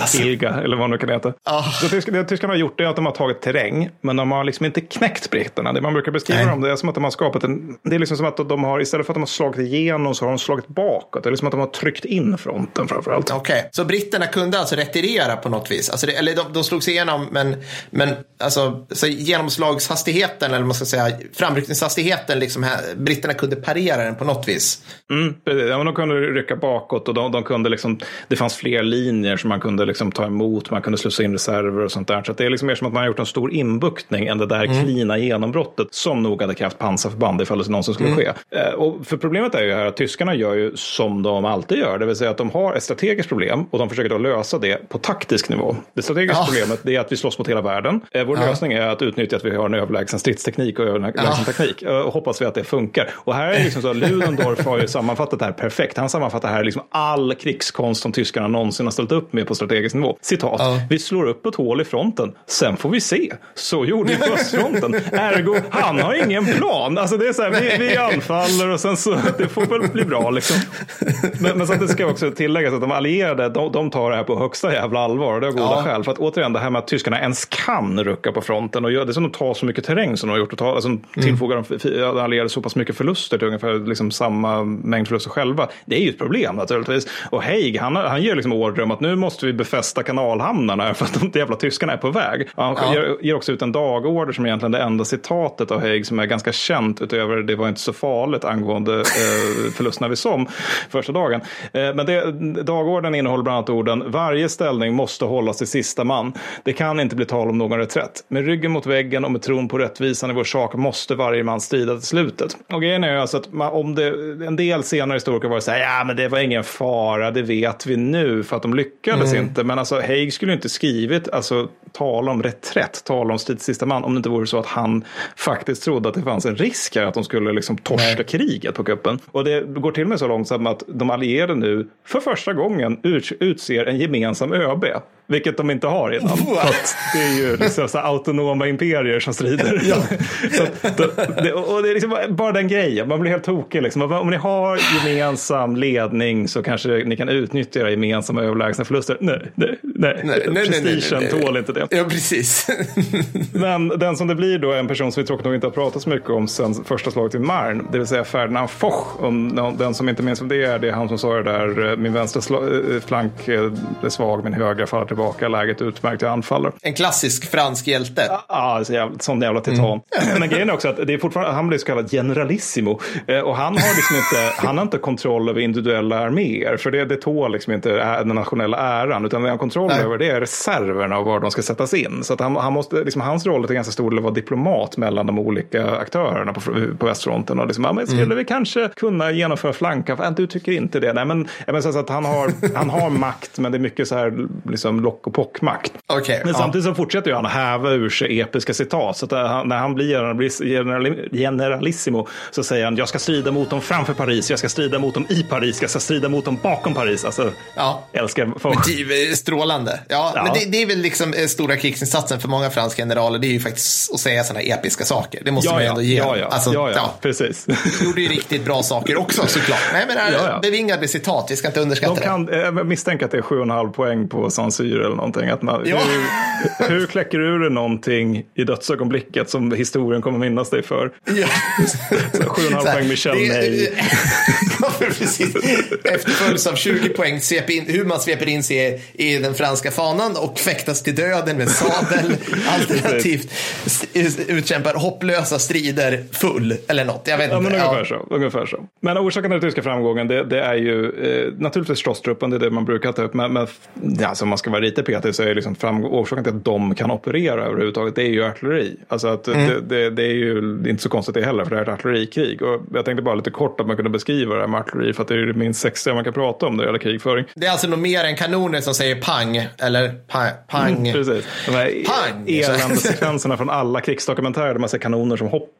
alltså. Hilga eller vad det nu kan heta. Ja. Så tysk, det tyskarna har gjort det är att de har tagit terräng. Men de har liksom inte knäckt britterna. Det man brukar beskriva Nej. dem det är som att de har skapat en. Det är liksom som att de har istället för att de har slagit igenom så har de slagit bakåt. Det är liksom att de har tryckt in fronten framför allt. Okej, så britterna kunde alltså retirera på något vis? Alltså det, eller de, de slog sig igenom, men, men alltså, så genomslagshastigheten, eller man ska säga, framryckningshastigheten, liksom här, britterna kunde parera den på något vis? Mm, ja, de kunde rycka bakåt och de, de kunde liksom, det fanns fler linjer som man kunde liksom ta emot, man kunde slussa in reserver och sånt där. Så det är liksom mer som att man har gjort en stor inbuktning än det där klina genombrottet som nog hade krävt pansarförband ifall det någonsin skulle ske. Eh, och för problemet är ju här att tyskarna gör ju som de alltid gör, det vill säga att de har ett strategiskt problem och de försöker då lösa det på taktisk nivå. Det strategiska Ja. problemet det är att vi slåss mot hela världen. Eh, vår lösning är att utnyttja att vi har en överlägsen stridsteknik och överlägsen Ja. teknik eh, och hoppas vi att det funkar. Och här är liksom så att Ludendorff har ju sammanfattat det här perfekt. Han sammanfattar här liksom all krigskonst som tyskarna någonsin har ställt upp med på strategisk nivå. Citat, Ja. vi slår upp ett hål i fronten, sen får vi se. Så gjorde vi på östfronten. Ergo, han har ingen plan. Alltså det är så här, vi, vi anfaller och sen så, det får väl bli bra liksom. Men, men så att det ska också tilläggas att de allierade, de, de tar det här på högsta jävla allvar. Och det har goda Ja. skäl. För att återigen, det här med att tyskarna ens kan rucka på fronten och gör det som de tar så mycket terräng som de har gjort. Och tar, alltså, tillfogar de f- så pass mycket förluster till ungefär liksom samma mängd förluster själva. Det är ju ett problem naturligtvis. Och Haig, han, han ger liksom order om att nu måste vi befästa kanalhamnarna [laughs] för att de jävla tyskarna är på väg. Han Ja. ger, ger också ut en dagorder som egentligen är det enda citatet av Haig som är ganska känt utöver det var inte så farligt angående eh, förlusterna vid Somme första dagen. Eh, men det, dagordern innehåller bland annat orden varje ställning måste hållas till sista man. Det kan inte bli tal om någon reträtt. Med ryggen mot väggen och med tron på rättvisan i vår sak måste varje man strida till slutet. Och grejen är alltså att man, om det, en del senare historiker var så här, ja men det var ingen fara, det vet vi nu för att de lyckades inte. Men alltså Haig skulle inte skrivit, alltså tala om reträtt, tala om strid sista man, om det inte vore så att han faktiskt trodde att det fanns en risk här att de skulle liksom torska Nej. kriget på kuppen. Och det går till och med så långt som att de allierade nu för första gången ut, utser en gemensam ÖB. Vilket de inte har innan. Det är ju liksom så autonoma imperier som strider. att, det, och det är liksom bara den grejen, man blir helt tokig. Liksom. Om ni har gemensam ledning så kanske ni kan utnyttja era gemensamma överlägsna förluster. Nej, nej, nej. Nej, nej, nej, nej, nej, nej. tål inte det. Ja, precis. [laughs] Men den som det blir då är en person som vi tråkigt nog inte har pratat så mycket om sen första slaget vid Marne. Det vill säga Ferdinand Foch. Om den som inte minns vem det är, det är han som sa det där, eh, min vänstra eh, flank eh, är svag, min högra faller till tillbaka läget utmärkt till anfaller. En klassisk fransk hjälte. Ja, ah, så jävla, sån jävla titan. Mm. [laughs] Men grejen är också att det är fortfarande, han blir så kallad generalissimo. Och han har liksom inte, han har inte kontroll över individuella arméer. För det, det tål liksom inte den nationella äran. Utan det han har kontroll Nej. över det är reserverna och var de ska sättas in. Så att han, han måste, liksom, hans roll är ganska stor del att vara diplomat mellan de olika aktörerna på, på västfronten. Och liksom, ja, men skulle mm. vi kanske kunna genomföra flanka? Du tycker inte det? Nej, men, men så att han, har, [laughs] han har makt, men det är mycket så här liksom, lock och pockmakt. Okay, men ja. samtidigt så fortsätter han häva ur sig episka citat. Så att han, när han blir generalissimo så säger han jag ska strida mot dem framför Paris, jag ska strida mot dem i Paris, jag ska strida mot dem bakom Paris. Alltså, ja. älskar folk. Strålande. Ja, ja. men det, det, är väl liksom eh, stora krigsinsatsen för många franska generaler. Det är ju faktiskt att säga sådana episka saker. Det måste ja, man ju ändå ge ja, ja. Alltså, ja, ja. precis. Gjorde ju riktigt bra saker också såklart. Nej, men ja, ja. bevingade citat, vi ska inte underskatta De kan, det. Jag misstänker att det är 7,5 poäng på Sansyr eller någonting. Att man, ja. hur, hur kläcker du ur dig i dödsögonblicket som historien kommer minnas dig för? Ja. [laughs] 7,5 poäng Michel Nej. [laughs] Efterföljs av 20 poäng in, hur man sveper in sig i den franska fanan och fäktas till döden med sadel. [laughs] alternativt utkämpar hopplösa strider full eller något. Jag vet ja, inte. Men ungefär, ja. så, ungefär så. Men orsaken till den tyska framgången det, det är ju eh, naturligtvis slåsstruppen, det är det man brukar ta upp. Men, men ja, alltså, om man ska vara lite petig så är liksom framgång, orsaken till att de kan operera överhuvudtaget det är ju artilleri. Alltså att mm. det, det, det, är ju inte så konstigt det heller för det är ett artillerikrig. Och jag tänkte bara lite kort att man kunde beskriva det här med artilleri för att det är det minst sexiga man kan prata om när det gäller krigföring. Det är alltså nog mer än kanoner som säger pang eller pa, pang. Mm, precis. De här pang. eländesekvenserna från alla krigsdokumentärer där man ser kanoner som hoppar.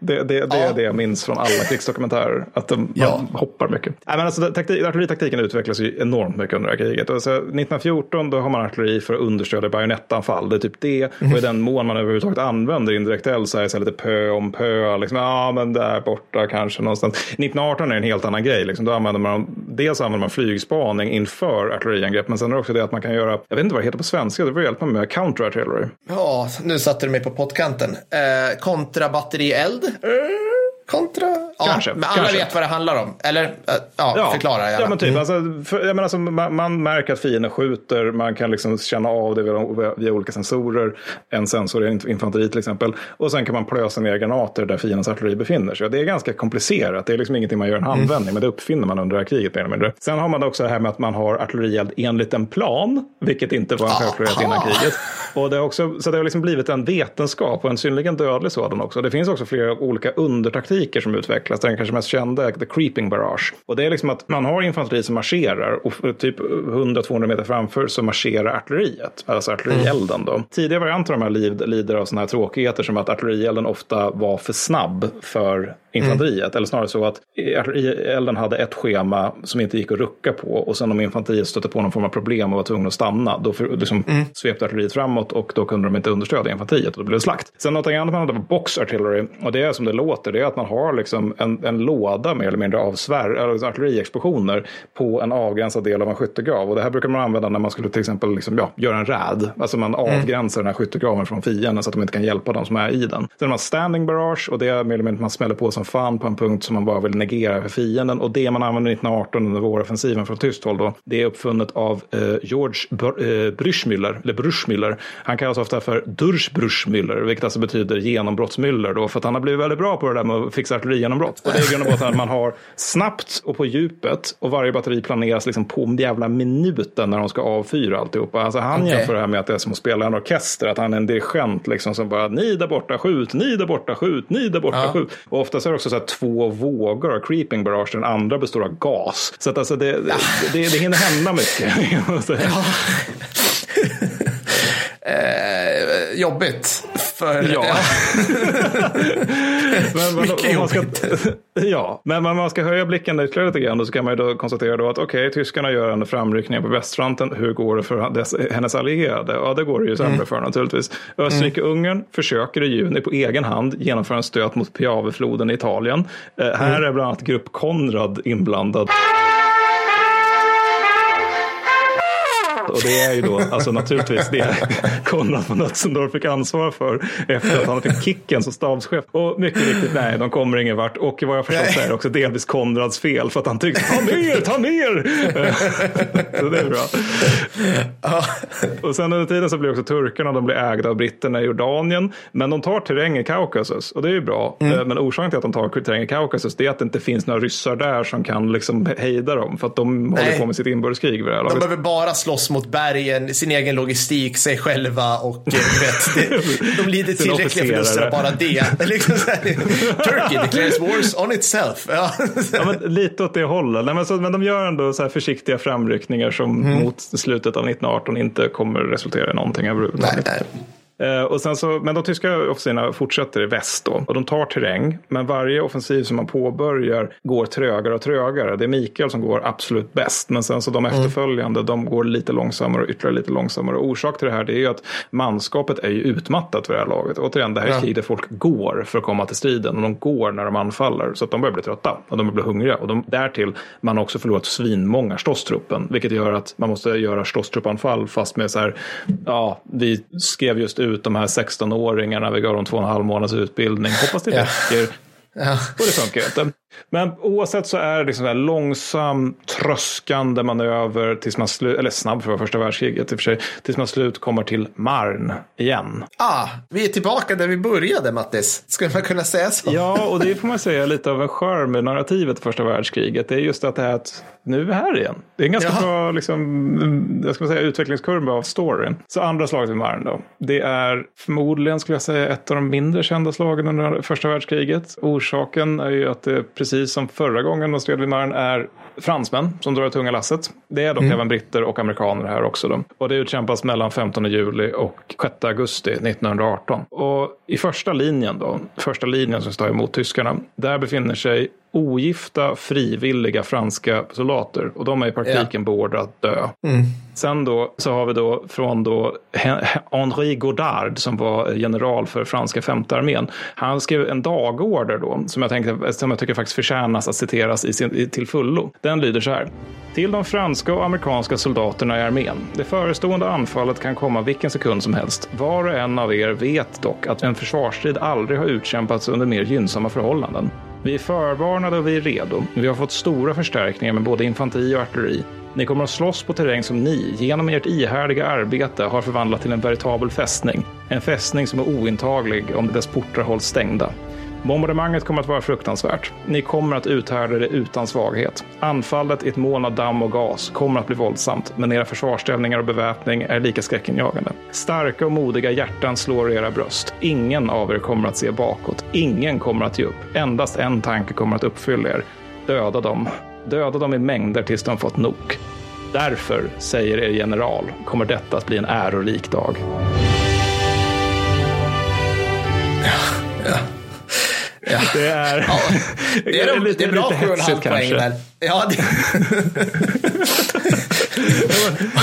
Det, det, det ja. är det jag minns från alla krigsdokumentärer. Att de ja. hoppar mycket. Nej, men alltså, taktik, artilleritaktiken utvecklas ju enormt mycket under det här kriget. Alltså, 1914 då har man artilleri för att understödja bajonettanfall. Det är typ det. Mm. Och i den mån man överhuvudtaget använder indirekt eld så är det lite pö om pö. Liksom, ja, men där borta kanske någonstans. 1918 är en helt annan grej. Liksom. Då använder man, dels använder man flygspaning inför artilleriangrepp. Men sen är det också det att man kan göra, jag vet inte vad det heter på svenska, det får hjälpa mig med, counter artillery. Ja, nu satte du mig på pottkanten. Eh, kontrabatterield. Eh kontra? Kanske. Men alla kanske. vet vad det handlar om. Eller ja, ja. förklara gärna. Ja, men typ, mm. alltså, för, jag menar, alltså, man, man, märker att fienden skjuter, man kan liksom känna av det via, via olika sensorer. En sensor är infanteri till exempel. Och sen kan man plösa ner granater där fiendens artilleri befinner sig. Det är ganska komplicerat. Det är liksom ingenting man gör en mm. handvändning, mm. men det uppfinner man under det här kriget mer eller mindre. Sen har man också det här med att man har artillerield enligt en plan, vilket inte var en självklarhet innan kriget. Och det är också, så det har liksom blivit en vetenskap och en synnerligen dödlig sådan också. Det finns också flera olika undertaktiker taktiker som utvecklas. Den kanske mest kända The Creeping Barrage. Och det är liksom att man har infanteri som marscherar och typ 100-200 meter framför så marscherar artilleriet. Alltså artillerielden då. Tidigare varianter av de här lider av sådana här tråkigheter som att artillerielden ofta var för snabb för infanteriet. Mm. Eller snarare så att artillerielden hade ett schema som inte gick att rucka på. Och sen om infanteriet stötte på någon form av problem och var tvungna att stanna. Då för, liksom, mm. svepte artilleriet framåt och då kunde de inte understödja infanteriet. Och då blev det slakt. Sen något annat man hade var box artillery. Och det är som det låter. Det är att man har liksom en, en låda mer eller mindre av svär, artilleriexplosioner på en avgränsad del av en skyttegrav. Och det här brukar man använda när man skulle till exempel liksom, ja, göra en räd. Alltså man mm. avgränsar den här skyttegraven från fienden så att de inte kan hjälpa de som är i den. Sen har man standing barrage och det är mer eller mindre man smäller på som fan på en punkt som man bara vill negera för fienden. Och det man använde 1918 under våroffensiven från tyskt håll då, det är uppfunnet av eh, George Br eh, Brüschmüller, eller Brüschmüller. Han kallas ofta för Durchbrüschmüller, vilket alltså betyder genombrottsmüller då, för att han har blivit väldigt bra på det där med att fixa artillerigenombrott. Och det är i grund och botten att man har snabbt och på djupet och varje batteri planeras liksom på jävla minuten när de ska avfyra alltihopa. Alltså han okay. jämför det här med att det är som att spela en orkester, att han är en dirigent liksom som bara ni där borta skjut, ni där borta skjut, ni där borta ja. skjut. Och oftast är det också så här två vågor av creeping barrage, den andra består av gas. Så att alltså det, det, det, det hinner hända mycket. [laughs] Ja. [laughs] eh, jobbigt. För, ja. [laughs] men, men, Mycket man ska, [laughs] ja, men om man ska höja blicken ytterligare lite grann så kan man ju då konstatera då att okej, okay, tyskarna gör en framryckning på västfronten. Hur går det för dess, hennes allierade? Ja, det går det ju sämre mm. för naturligtvis. Österrike-Ungern mm. försöker i juni på egen hand genomföra en stöt mot Piavefloden i Italien. Eh, här mm. är bland annat Grupp Konrad inblandad. Och det är ju då alltså naturligtvis det Konrad von Ötzendorf fick ansvar för efter att han fick kicken som stabschef. Och mycket riktigt, nej, de kommer ingen vart. Och vad jag förstått så är det också delvis Konrads fel för att han tyckte ta mer, ta mer. så det är bra. Och sen under tiden så blir också turkarna, de blir ägda av britterna i Jordanien. Men de tar terräng i Kaukasus och det är ju bra. Mm. Men orsaken till att de tar terräng i Kaukasus det är att det inte finns några ryssar där som kan liksom hejda dem. För att de Nej. håller på med sitt inbördeskrig. De behöver bara slåss mot bergen, sin egen logistik, sig själva och eh, vet, det, [laughs] de lider tillräckliga förluster av bara det. [laughs] [laughs] liksom Turkey declares wars on itself. Ja. ja lite åt det hållet. Nej, men, så, men de gör ändå så här försiktiga framryckningar som mm. mot slutet av 1918 inte kommer resultera i någonting överhuvudtaget. Nej, nej. Eh, och sen så, men de tyska officerarna fortsätter i väst då. Och de tar terräng. Men varje offensiv som man påbörjar går trögare och trögare. Det är Mikael som går absolut bäst. Men sen så de mm. efterföljande, de går lite långsammare och ytterligare lite långsammare. Och orsak till det här det är ju att manskapet är ju utmattat för det här laget. Återigen, det här är ett krig där folk går för att komma till striden. Och de går när de anfaller. Så att de börjar bli trötta. Och de börjar bli hungriga. Och de, därtill, man har också förlorat svinmånga ståstruppen. Vilket gör att man måste göra ståstruppanfall fast med så här, ja, vi skrev just ut ut de här 16-åringarna, vi gav dem två och en halv månads utbildning. Hoppas det räcker. Ja. Och det funkar inte. Men oavsett så är det liksom en långsam, tröskande manöver tills man slut, eller snabb för första världskriget i och för sig, tills man slut kommer till Marn igen. Ah, vi är tillbaka där vi började Mattis, skulle man kunna säga så? Ja, och det får man säga lite av en skärm med narrativet första världskriget. Det är just att det här att nu är vi här igen. Det är en ganska Jaha. bra liksom, jag ska säga, utvecklingskurva av storyn. Så andra slaget vid Marn då. Det är förmodligen, skulle jag säga, ett av de mindre kända slagen under första världskriget. Orsaken är ju att det precis som förra gången de stred vid Marn är fransmän som drar det tunga lasset. Det är dock mm. även britter och amerikaner här också. Då. Och det utkämpas mellan 15 juli och 6 augusti 1918. Och i första linjen då, första linjen som står emot tyskarna, där befinner sig ogifta frivilliga franska soldater och de är i praktiken ja. beordrade att dö. Mm. Sen då så har vi då från då Henri Godard som var general för franska femte armén. Han skrev en dagorder då som jag, tänkte, som jag tycker faktiskt förtjänas att citeras i sin, till fullo. Den lyder så här. Till de franska och amerikanska soldaterna i armén. Det förestående anfallet kan komma vilken sekund som helst. Var och en av er vet dock att en försvarsstrid aldrig har utkämpats under mer gynnsamma förhållanden. Vi är förvarnade och vi är redo. Vi har fått stora förstärkningar med både infanteri och artilleri. Ni kommer att slåss på terräng som ni, genom ert ihärdiga arbete, har förvandlat till en veritabel fästning. En fästning som är ointaglig om dess portar hålls stängda. Bombardemanget kommer att vara fruktansvärt. Ni kommer att uthärda det utan svaghet. Anfallet i ett moln av damm och gas kommer att bli våldsamt, men era försvarsställningar och beväpning är lika skräckinjagande. Starka och modiga hjärtan slår i era bröst. Ingen av er kommer att se bakåt. Ingen kommer att ge upp. Endast en tanke kommer att uppfylla er. Döda dem. Döda dem i mängder tills de fått nog. Därför, säger er general, kommer detta att bli en ärorik dag. Ja, ja. Ja. Det är, ja, det är, [laughs] lite, det är bra 7,5 poäng där. Ja, det... [laughs]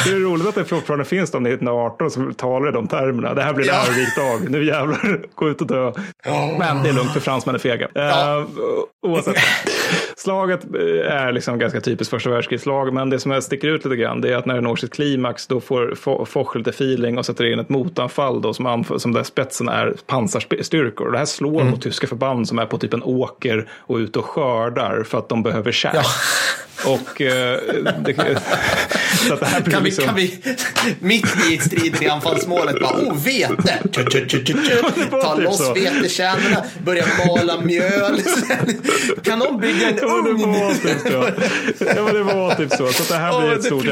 det är roligt att det fortfarande finns de 1918 som talar i de termerna. Det här blir en ja. dag. Nu jävlar, gå ut och dö. Men det är lugnt för fransmän är fega. Ja. Uh, oavsett. Slaget eh, är liksom ganska typiskt första världskrigsslag, men det som sticker ut lite grann det är att när det når sitt klimax då får Foch lite feeling och sätter in ett motanfall då som, som där spetsen är pansarstyrkor. Det här slår mm. mot tyska förband som är på typ en åker och ute och skördar för att de behöver käk. Ja. Och eh, det, så att det här kan, vi, liksom... kan vi mitt i striden i anfallsmålet bara, oh vete! Ta typ loss vetekärnorna, börja mala mjöl. kan de bygga en ugn? Ja, det var typ så. Ja, det var typ så. Så det här blir oh, ett stort.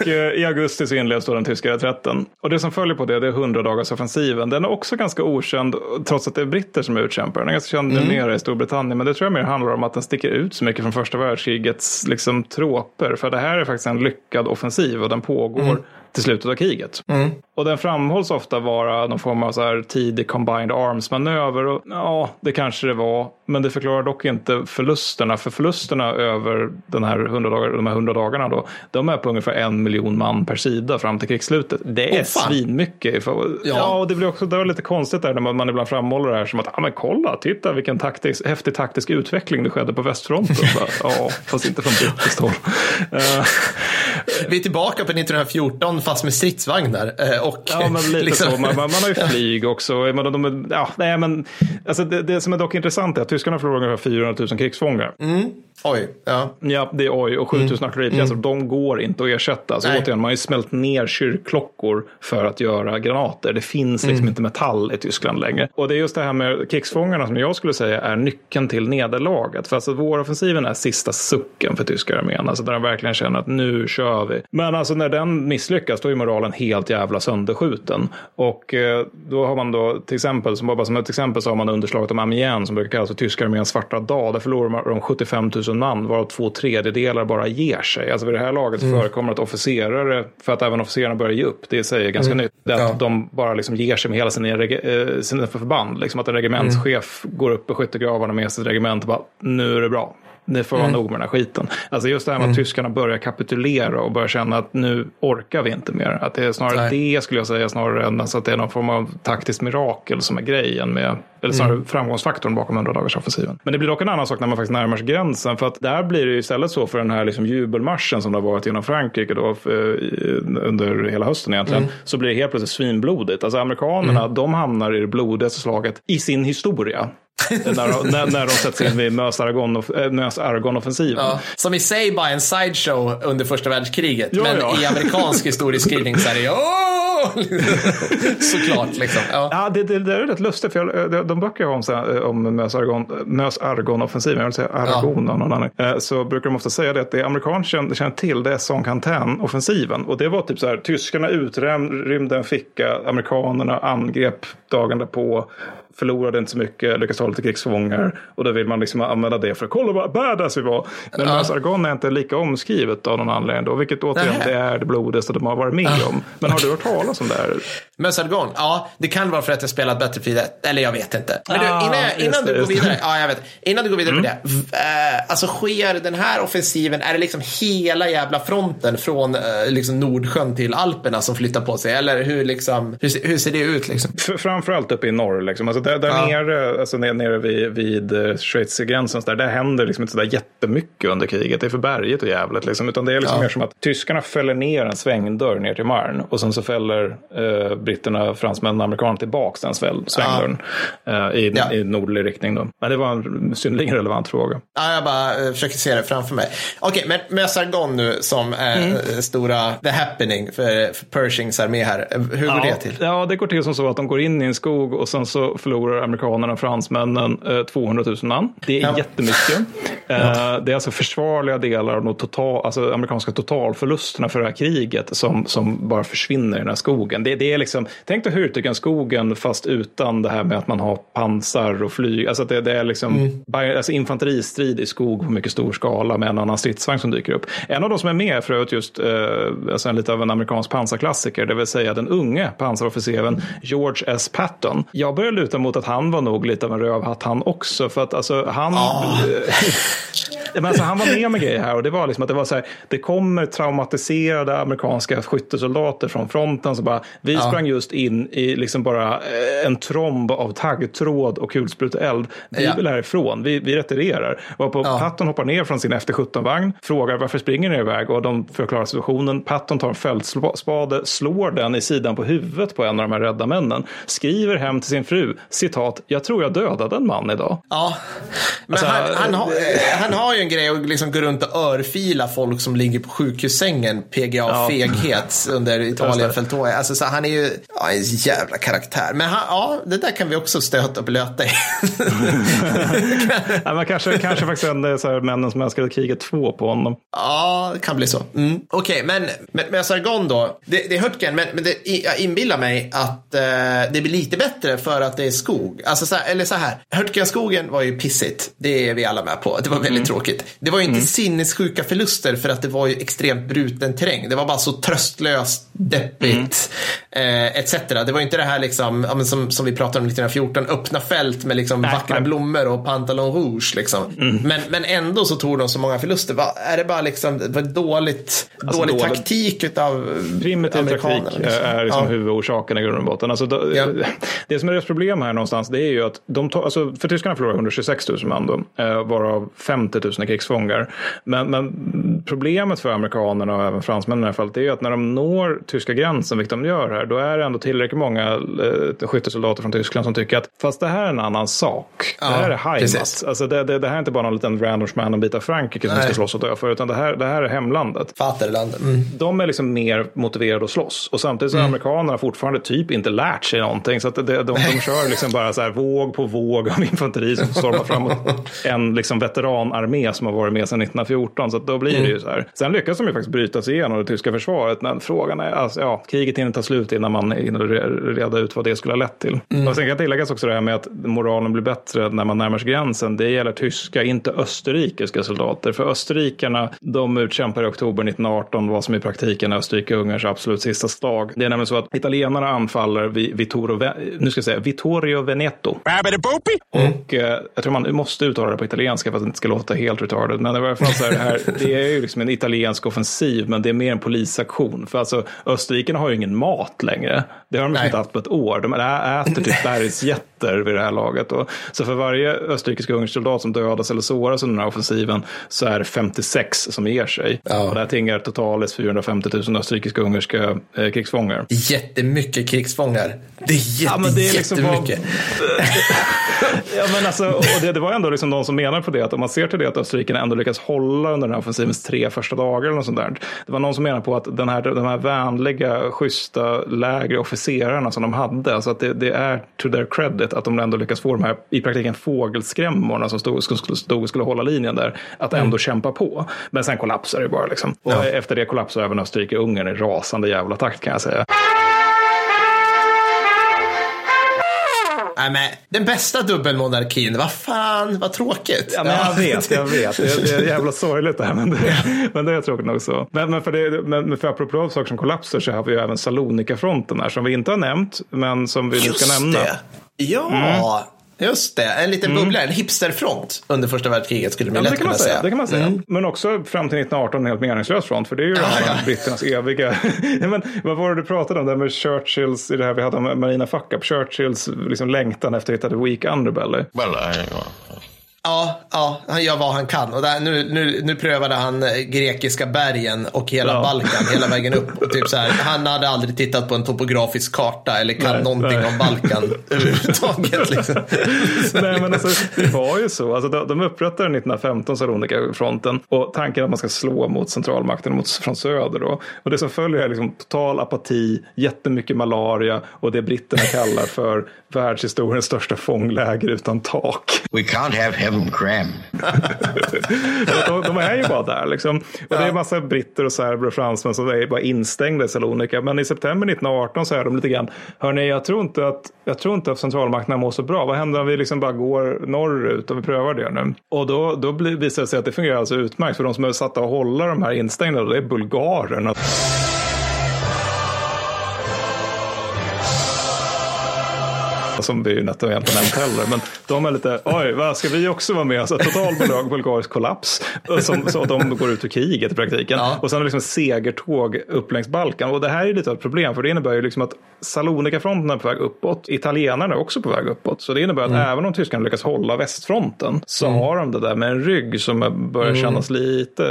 Och eh, i augusti så inleds då den tyska reträtten. Och det som följer på det, det är 100 dagars offensiven. Den är också ganska okänd, trots att det är britter som utkämpar den. Den är ganska känd mm. numera i Storbritannien, men det tror jag mer handlar om att den sticker ut så mycket från första världskrigets liksom, tråper. För det här är faktiskt en lyckad offensiv och den pågår mm till slutet av kriget. Mm. Och den framhålls ofta vara någon form av så här tidig combined arms-manöver. Och, ja, det kanske det var. Men det förklarar dock inte förlusterna. För förlusterna över den här 100 dagar, de här 100 dagarna då, de är på ungefär en miljon man per sida fram till krigsslutet. Det är oh, svinmycket. Ja. ja, och det blir också det var lite konstigt där när man, man ibland framhåller det här som att, ja men kolla, titta vilken taktisk, häftig taktisk utveckling det skedde på västfronten. [laughs] ja, fast inte från brittiskt håll. Vi är tillbaka på 1914 fast med stridsvagnar. eh, Och, Ja, men lite liksom- så. Man, man, man har ju [laughs] flyg också. Men de, ja, nej, men, alltså det, det som är dock intressant är att tyskarna förlorar ungefär 400 000 krigsfångar. Oj, ja. Ja, det är oj. Och 7000 artilleripjäser, de går inte att ersätta. Så Nej. återigen, man har ju smält ner kyrkklockor för att göra granater. Det finns liksom inte metall i Tyskland längre. Och det är just det här med krigsfångarna som jag skulle säga är nyckeln till nederlaget. För alltså våroffensiven är sista sucken för tyska armén. Alltså där de verkligen känner att nu kör vi. Men alltså när den misslyckas då är moralen helt jävla sönderskjuten. Och eh, då har man då till exempel, som bara som ett exempel så har man underslaget om Amiens som brukar kallas för tyska arméns svarta dag. Där förlorar de 75 000 man varav två tredjedelar bara ger sig. Alltså vid det här laget så förekommer att officerare, för att även officerarna börjar ge upp, det säger ganska nytt, det att Ja. de bara liksom ger sig med hela sina, eh, sina förband. Liksom att en regementschef går upp i skyttegravarna med sitt regement och bara, nu är det bra. Det får vara nog med den här skiten. Alltså just det här med att tyskarna börjar kapitulera och börjar känna att nu orkar vi inte mer. Att det är snarare Nej. det skulle jag säga, snarare än alltså att det är någon form av taktiskt mirakel som är grejen med, eller snarare framgångsfaktorn bakom 100 dagars offensiven. Men det blir dock en annan sak när man faktiskt närmar sig gränsen. För att där blir det ju istället så för den här liksom jubelmarschen som det har varit genom Frankrike då, eh, under hela hösten egentligen. Så blir det helt plötsligt svinblodigt. Alltså amerikanerna, de hamnar i det blodigaste slaget i sin historia. När, de, när, när de sätts in vid Mös-Argon-offensiven. Ja, som i sig bara en sideshow under första världskriget. Ja, men ja. i amerikansk historieskrivning så är det Åh! [laughs] Såklart liksom. Ja. Ja, det, det, det är rätt lustigt. För jag, de, de böcker jag har om, här, om Mös-Argon- Mös-Argon-offensiven, jag vill säga Aragon av någon annan, eh, så brukar de ofta säga det att det amerikaner känner, till det är Son-Cantan-offensiven. Och det var typ så här, tyskarna utrymde en ficka, amerikanerna angrep dagen därpå, förlorade inte så mycket, lyckades ta lite krigsfångar och då vill man liksom använda det för att kolla vad badass vi var. Men Ja. Mös-Argon är inte lika omskrivet av någon anledning då, vilket återigen Nähä. det är det blodigaste de har varit med om. Men har du hört talas om det här? Mösargon, ja, det kan vara för att jag spelat Battlefield 1. Eller jag vet inte. Men du, Ah, innan, jag, innan just det, du går det. vidare, ja, jag vet. Innan du går vidare på det. v- eh, alltså sker den här offensiven, är det liksom hela jävla fronten från eh, liksom Nordsjön till Alperna som flyttar på sig? Eller hur, liksom, hur, ser- hur ser det ut liksom? Framförallt uppe i norr. Liksom. Alltså där där Ja. nere, alltså nere, nere vid, vid eh, Schweiz-gränsen, där, där händer liksom inte så där jättemycket under kriget. Det är för berget och jävligt. Liksom. Utan det är liksom Ja. mer som att tyskarna fäller ner en svängdörr ner till Marne och sen så fäller eh, britterna, fransmännen och amerikanerna tillbaks den sväll, svängdörren eh, i, Ja. i nordlig riktning. Då. Men det var en synnerligen relevant fråga. Ja, jag bara eh, försöker se det framför mig. Okej, men Mösargon nu som är Mm. eh, stora the happening för, för Pershings armé här. Eh, Hur går det till? Ja, det går till som så att de går in i en skog och sen så förlorar amerikanerna och fransmännen eh, 200 000 man. Det är Ja. jättemycket. [laughs] Eh, det är alltså försvarliga delar av de total, alltså amerikanska totalförlusterna för det här kriget som, som bara försvinner i den här skogen. Det, det är liksom, tänk dig Hurtigen-skogen fast utan det här med att man har pansar och flyg. Alltså det, det är liksom Mm. alltså infanteristrid i skog på mycket stor skala med en annan stridsvagn som dyker upp. En av de som är med är för övrigt just eh, alltså en lite av en amerikansk pansarklassiker, det vill säga den unge pansarofficeren George S. Patton. Jag börjar luta mot att han var nog lite av en rövhatt han också, för att alltså han... [laughs] Men alltså, han var med med grejer här och det var liksom att det var så här, det kommer traumatiserade amerikanska skyttesoldater från fronten som bara, vi sprang just in i liksom bara eh, en tromb av taggtråd och kulspruteeld. Vi Ja. vill härifrån, vi, vi retirerar. Och på Ja. Patton hoppar ner från sin F-17-vagn, frågar varför springer ni iväg och de förklarar situationen. Patton tar en fältspade, slår den i sidan på huvudet på en av de här rädda männen, skriver hem till sin fru, citat, jag tror jag dödade en man idag. Ja, men Alltså, han, han, har, eh, han har ju en grej att liksom gå runt och örfila folk som ligger på sjukhussängen, PGA Ja. feghet under Italien. Alltså, så han är ju ja, en jävla karaktär. Men han, ja, det där kan vi också stöta och blöta i. [laughs] Ja, men kanske, kanske faktiskt en så här, männen som älskade kriget 2 på honom. Ja, det kan bli så. Mm. Okej, men med, med Sargon då. Det, det är Hurtgen, men, men det, jag inbillar mig att eh, det blir lite bättre för att det är skog. Alltså, så här, eller så här, Hurtgen-skogen var ju pissigt. Det är vi alla med på. Det var väldigt tråkigt. Det var ju inte sinnessjuka förluster för att det var ju extremt bruten terräng. Det var bara så tröstlöst, deppigt, eh, etc. Det var ju inte det här liksom, ja, men som, som vi pratade om 1914, öppna fält med liksom vackra nej. blommor och pantalon rouge. Liksom. Men, men ändå så tog de så många förluster. Va, är det bara liksom det var dåligt, Alltså dålig dåligt. taktik utav Primitiv amerikanerna? taktik liksom? är liksom Ja. huvudorsaken i grund och botten. Alltså, då, Ja. [laughs] Det som är deras problem här någonstans, det är ju att de tar, alltså, för tyskarna förlorar 126 000 man då, eh, varav 50 000 är krigsfångar. Men, men problemet för amerikanerna och även fransmännen i det här fallet är ju att när de når tyska gränsen, vilket de gör här, då är det ändå tillräckligt många eh, skyttesoldater från Tyskland som tycker att fast det här är en annan sak. Ja, det här är Heimat. Alltså det, det, det här är inte bara någon liten random man bit av Frankrike som Nej. ska slåss och dö för, utan det här, det här är hemlandet Vaterland. Mm. de är liksom mer motiverade att slåss. Och samtidigt så har amerikanerna fortfarande typ inte lärt sig någonting. Så att det, de, de [laughs] kör liksom bara så här våg på våg av infanteri som stormar framåt en liksom veteranarmé som har varit med sedan 1914. Så att då blir det ju så här. Sen lyckas de ju faktiskt bryta sig igenom det tyska försvaret. Men frågan är, alltså, ja, kriget hinner ta slut innan man hinner re- reda ut vad det skulle ha lett till. Och sen kan tilläggas också det här med att moralen blir bättre när man närmar sig gränsen. Det gäller tyska, inte österrikiska soldater. För österrikarna, de utkämpar i oktober 1918 vad som i praktiken är Österrike-Ungerns absolut sista slag. Det är nämligen så att italienarna anfaller vid Vittorio, nu ska jag säga, Vittorio Veneto. Och eh, jag tror man måste uttala det på italienska för att det inte ska låta helt retarded. Men i alla fall så är det här, [laughs] det är ju liksom en italiensk offensiv, men det är mer en polisaktion. För alltså österrikarna har ju ingen mat längre. Det har de Nej. inte haft på ett år. De äter typ [laughs] bergsjätter vid det här laget. Och, så för varje österrikisk ungersk soldat som dödas eller såras under den här offensiven så är det 56 som ger sig. Ja. Och det här tingar totalt 450 000 österrikiska ungerska eh, krigsfångar. Jättemycket krigsfångar. Det är, jätte, Ja, men det är liksom bara- jättemycket. [laughs] Ja, men alltså, och det, det var ändå liksom de som menar på det, att om man ser till det att österrikarna ändå lyckas hålla under den här offensivens tre första dagar eller något sånt där. Det var någon som menar på att den här, de här vänliga, schyssta, lägre officerarna som de hade, alltså att det, det är to their credit att de ändå lyckas få de här, i praktiken fågelskrämmorna som stod, stod, stod skulle hålla linjen där, att ändå kämpa på. Men sen kollapsar det bara liksom. Och Ja. efter det kollapsar även Österrike-Ungern i rasande jävla takt kan jag säga. Nej, men den bästa dubbelmonarkin, vad fan, vad tråkigt. Ja, men jag vet, jag vet. Det, det är jävla sorgligt det här, men det, men det är tråkigt nog så. Men, men för, det, men för apropå saker som kollapsar så har vi ju även Salonika-fronten här, som vi inte har nämnt, men som vi nu ska nämna. det. Ja, just det. En liten bubbla, en hipsterfront under första världskriget skulle man Mm. Ja, lätt det kan man kunna säga. säga. Det kan man säga. Men också fram till 1918 en helt meningslös front. För det är ju här ja. britternas eviga... [laughs] men, vad var det du pratade om? Det här med Churchills, i det här vi hade om Marina Fuck Up. Churchills liksom, längtan efter att hitta the weak underbelly. Well, I, Ja, ja, han gör vad han kan. Och där, nu, nu, nu prövade han eh, grekiska bergen och hela Ja. Balkan hela vägen upp. Och [laughs] typ så här, han hade aldrig tittat på en topografisk karta eller kan Nej, någonting nej. om Balkan [laughs] överhuvudtaget. Liksom. [laughs] Nej, men alltså, det var ju så. Alltså, de, de upprättade 1915 Salonika-fronten och tanken att man ska slå mot centralmakten mot, från söder. Då. Och det som följer är liksom total apati, jättemycket malaria och det britterna kallar för världshistoriens största fångläger utan tak. we can't have heaven crammed. [laughs] de, de är ju bara där liksom. Och det är massa britter och serber och fransmän som är bara instängda i Salonika. Men i september 1918 så är de lite grann, hörni, jag tror inte att, jag tror inte att centralmakterna mår så bra. Vad händer om vi liksom bara går norrut och vi prövar det nu? Och då, då blir, visar det sig att det fungerar alltså utmärkt. För de som är satta att hålla de här instängda, det är bulgarerna. Som vi ju inte har nämnt heller. Men de är lite, oj, vad ska vi också vara med? Alltså, total bulgar- bulgarisk kollaps. Som, så de går ut ur kriget i praktiken. Ja. Och sen är det liksom segertåg upp längs Balkan. Och det här är lite av ett problem, för det innebär ju liksom att Salonika-fronten är på väg uppåt. Italienarna är också på väg uppåt. Så det innebär att även om tyskarna lyckas hålla västfronten så har de det där med en rygg som börjar kännas lite,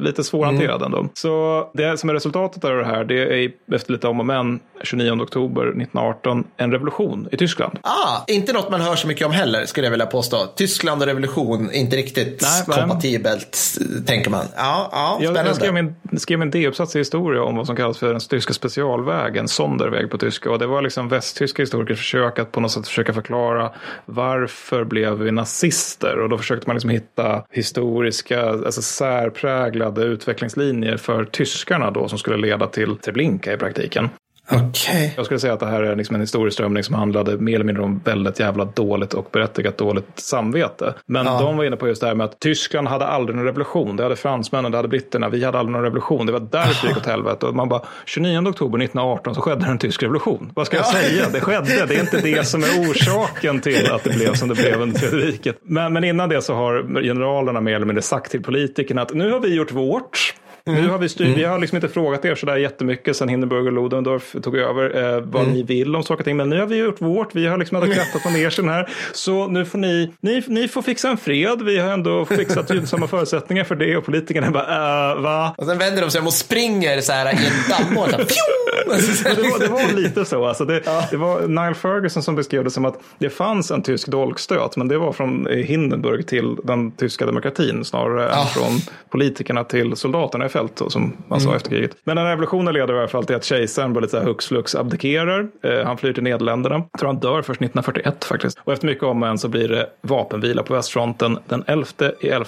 lite svårhanterad ändå. Så det som är resultatet av det här, det är efter lite om och men 29 oktober 1918 en revolution i Tyskland. Ah, inte något man hör så mycket om heller, skulle jag vilja påstå. Tyskland och revolution, inte riktigt Nej, kompatibelt, tänker man. Ja, ja Jag, spännande. jag skrev min, skrev min D-uppsats i historia om vad som kallas för den tyska specialvägen, Sonderväg på tyska. Och det var liksom västtyska historikers försök att på något sätt försöka förklara varför blev vi nazister? Och då försökte man liksom hitta historiska, alltså särpräglade utvecklingslinjer för tyskarna då som skulle leda till Treblinka i praktiken. Okej. Jag skulle säga att det här är liksom en historieströmning som handlade mer eller mindre om väldigt jävla dåligt och berättigat dåligt samvete. Men de var inne på just det här med att Tyskland hade aldrig någon revolution. Det hade fransmännen, det hade britterna. Vi hade aldrig någon revolution. Det var därför det gick åt helvete. Och man bara, 29 oktober 1918 så skedde en tysk revolution. Vad ska jag säga? Det skedde. Det är inte det som är orsaken till att det blev som det blev under tredje riket. Men, men innan det så har generalerna mer eller mindre sagt till politikerna att nu har vi gjort vårt. Nu har vi, styr, vi har liksom inte frågat er sådär jättemycket sen Hindenburg och Ludendorff tog över eh, vad ni vill om saker och ting. Men nu har vi gjort vårt. Vi har liksom ändå krattat manegen här. Så nu får ni, ni, ni får fixa en fred. Vi har ändå fixat gynnsamma förutsättningar för det och politikerna bara, äh, va? Och sen vänder de sig om och springer så här i en damm och så här, [laughs] Ja, det, var, det var lite så. Alltså det, det var Nile Ferguson som beskrev det som att det fanns en tysk dolkstöt, men det var från Hindenburg till den tyska demokratin snarare än från politikerna till soldaterna i fält, som man sa efter kriget. Men den här revolutionen leder i alla fall till att kejsaren bara lite så här hux flux abdikerar. Eh, han flyr till Nederländerna. Jag tror han dör först 1941 faktiskt. Och efter mycket om och en så blir det vapenvila på västfronten den 11 i 11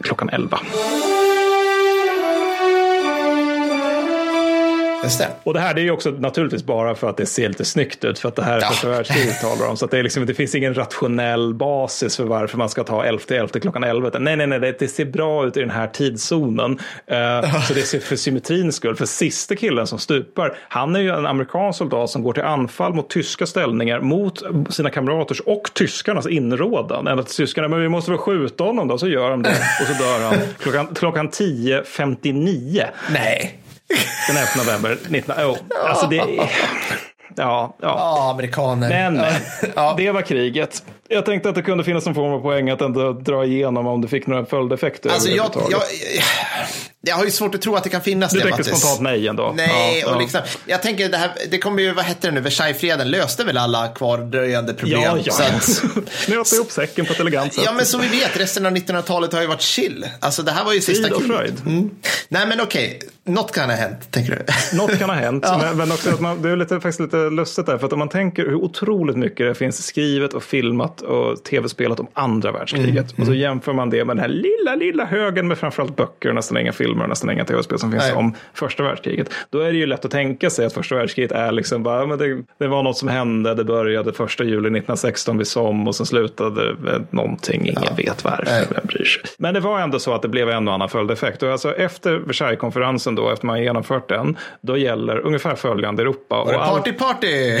klockan 11. Just det. Och det här det är ju också naturligtvis bara för att det ser lite snyggt ut. För att det här är första världskriget [laughs] talar om. Så det, är liksom, det finns ingen rationell basis för varför man ska ta 11 11 klockan 11. Nej, nej, nej, det, det ser bra ut i den här tidszonen. Uh, så det ser för symmetrins skull. För sista killen som stupar, han är ju en amerikansk soldat som går till anfall mot tyska ställningar mot sina kamraters och tyskarnas inrådan. Ända till tyskarna, men vi måste väl skjuta honom då? Så gör de det. Och så dör han [laughs] klockan, klockan 10.59. Nej. Den 11 november 19... Oh, alltså det... Ja, ja. Ja, amerikaner. Men, men Ja. det var kriget. Jag tänkte att det kunde finnas en form av poäng att ändå dra igenom om det fick några följdeffekter. Alltså jag, jag, jag har ju svårt att tro att det kan finnas Du det. tänkte Mattis. spontant nej ändå. Nej, Ja, och ja. liksom, jag tänker det här, det kommer ju, vad hette det nu, Versaillesfreden löste väl alla kvardröjande problem. Ja, ja. Så att, [laughs] Knöt ihop säcken på ett elegant sätt. ja, men som vi vet, resten av 1900-talet har ju varit chill. Alltså det här var ju sista Frid och fröjd. Mm. Nej, men okej, något kan ha hänt, tänker du? Något kan ha hänt, [laughs] Ja. men, men också att man, det är lite, faktiskt lite lustigt där. För att om man tänker hur otroligt mycket det finns skrivet och filmat och tv-spelat om andra världskriget. Mm, Och så jämför man det med den här lilla, lilla högen med framförallt böcker och nästan inga filmer och nästan inga tv-spel som finns Nej. om första världskriget. Då är det ju lätt att tänka sig att första världskriget är liksom bara, men det, det var något som hände, det började första juli 1916 vid Somme och sen slutade med någonting, ingen vet varför, Nej. vem bryr sig. Men det var ändå så att det blev en och annan följdeffekt. Och alltså efter Versailleskonferensen då, efter man genomfört den, då gäller ungefär följande Europa. Var det Och party, party? [laughs]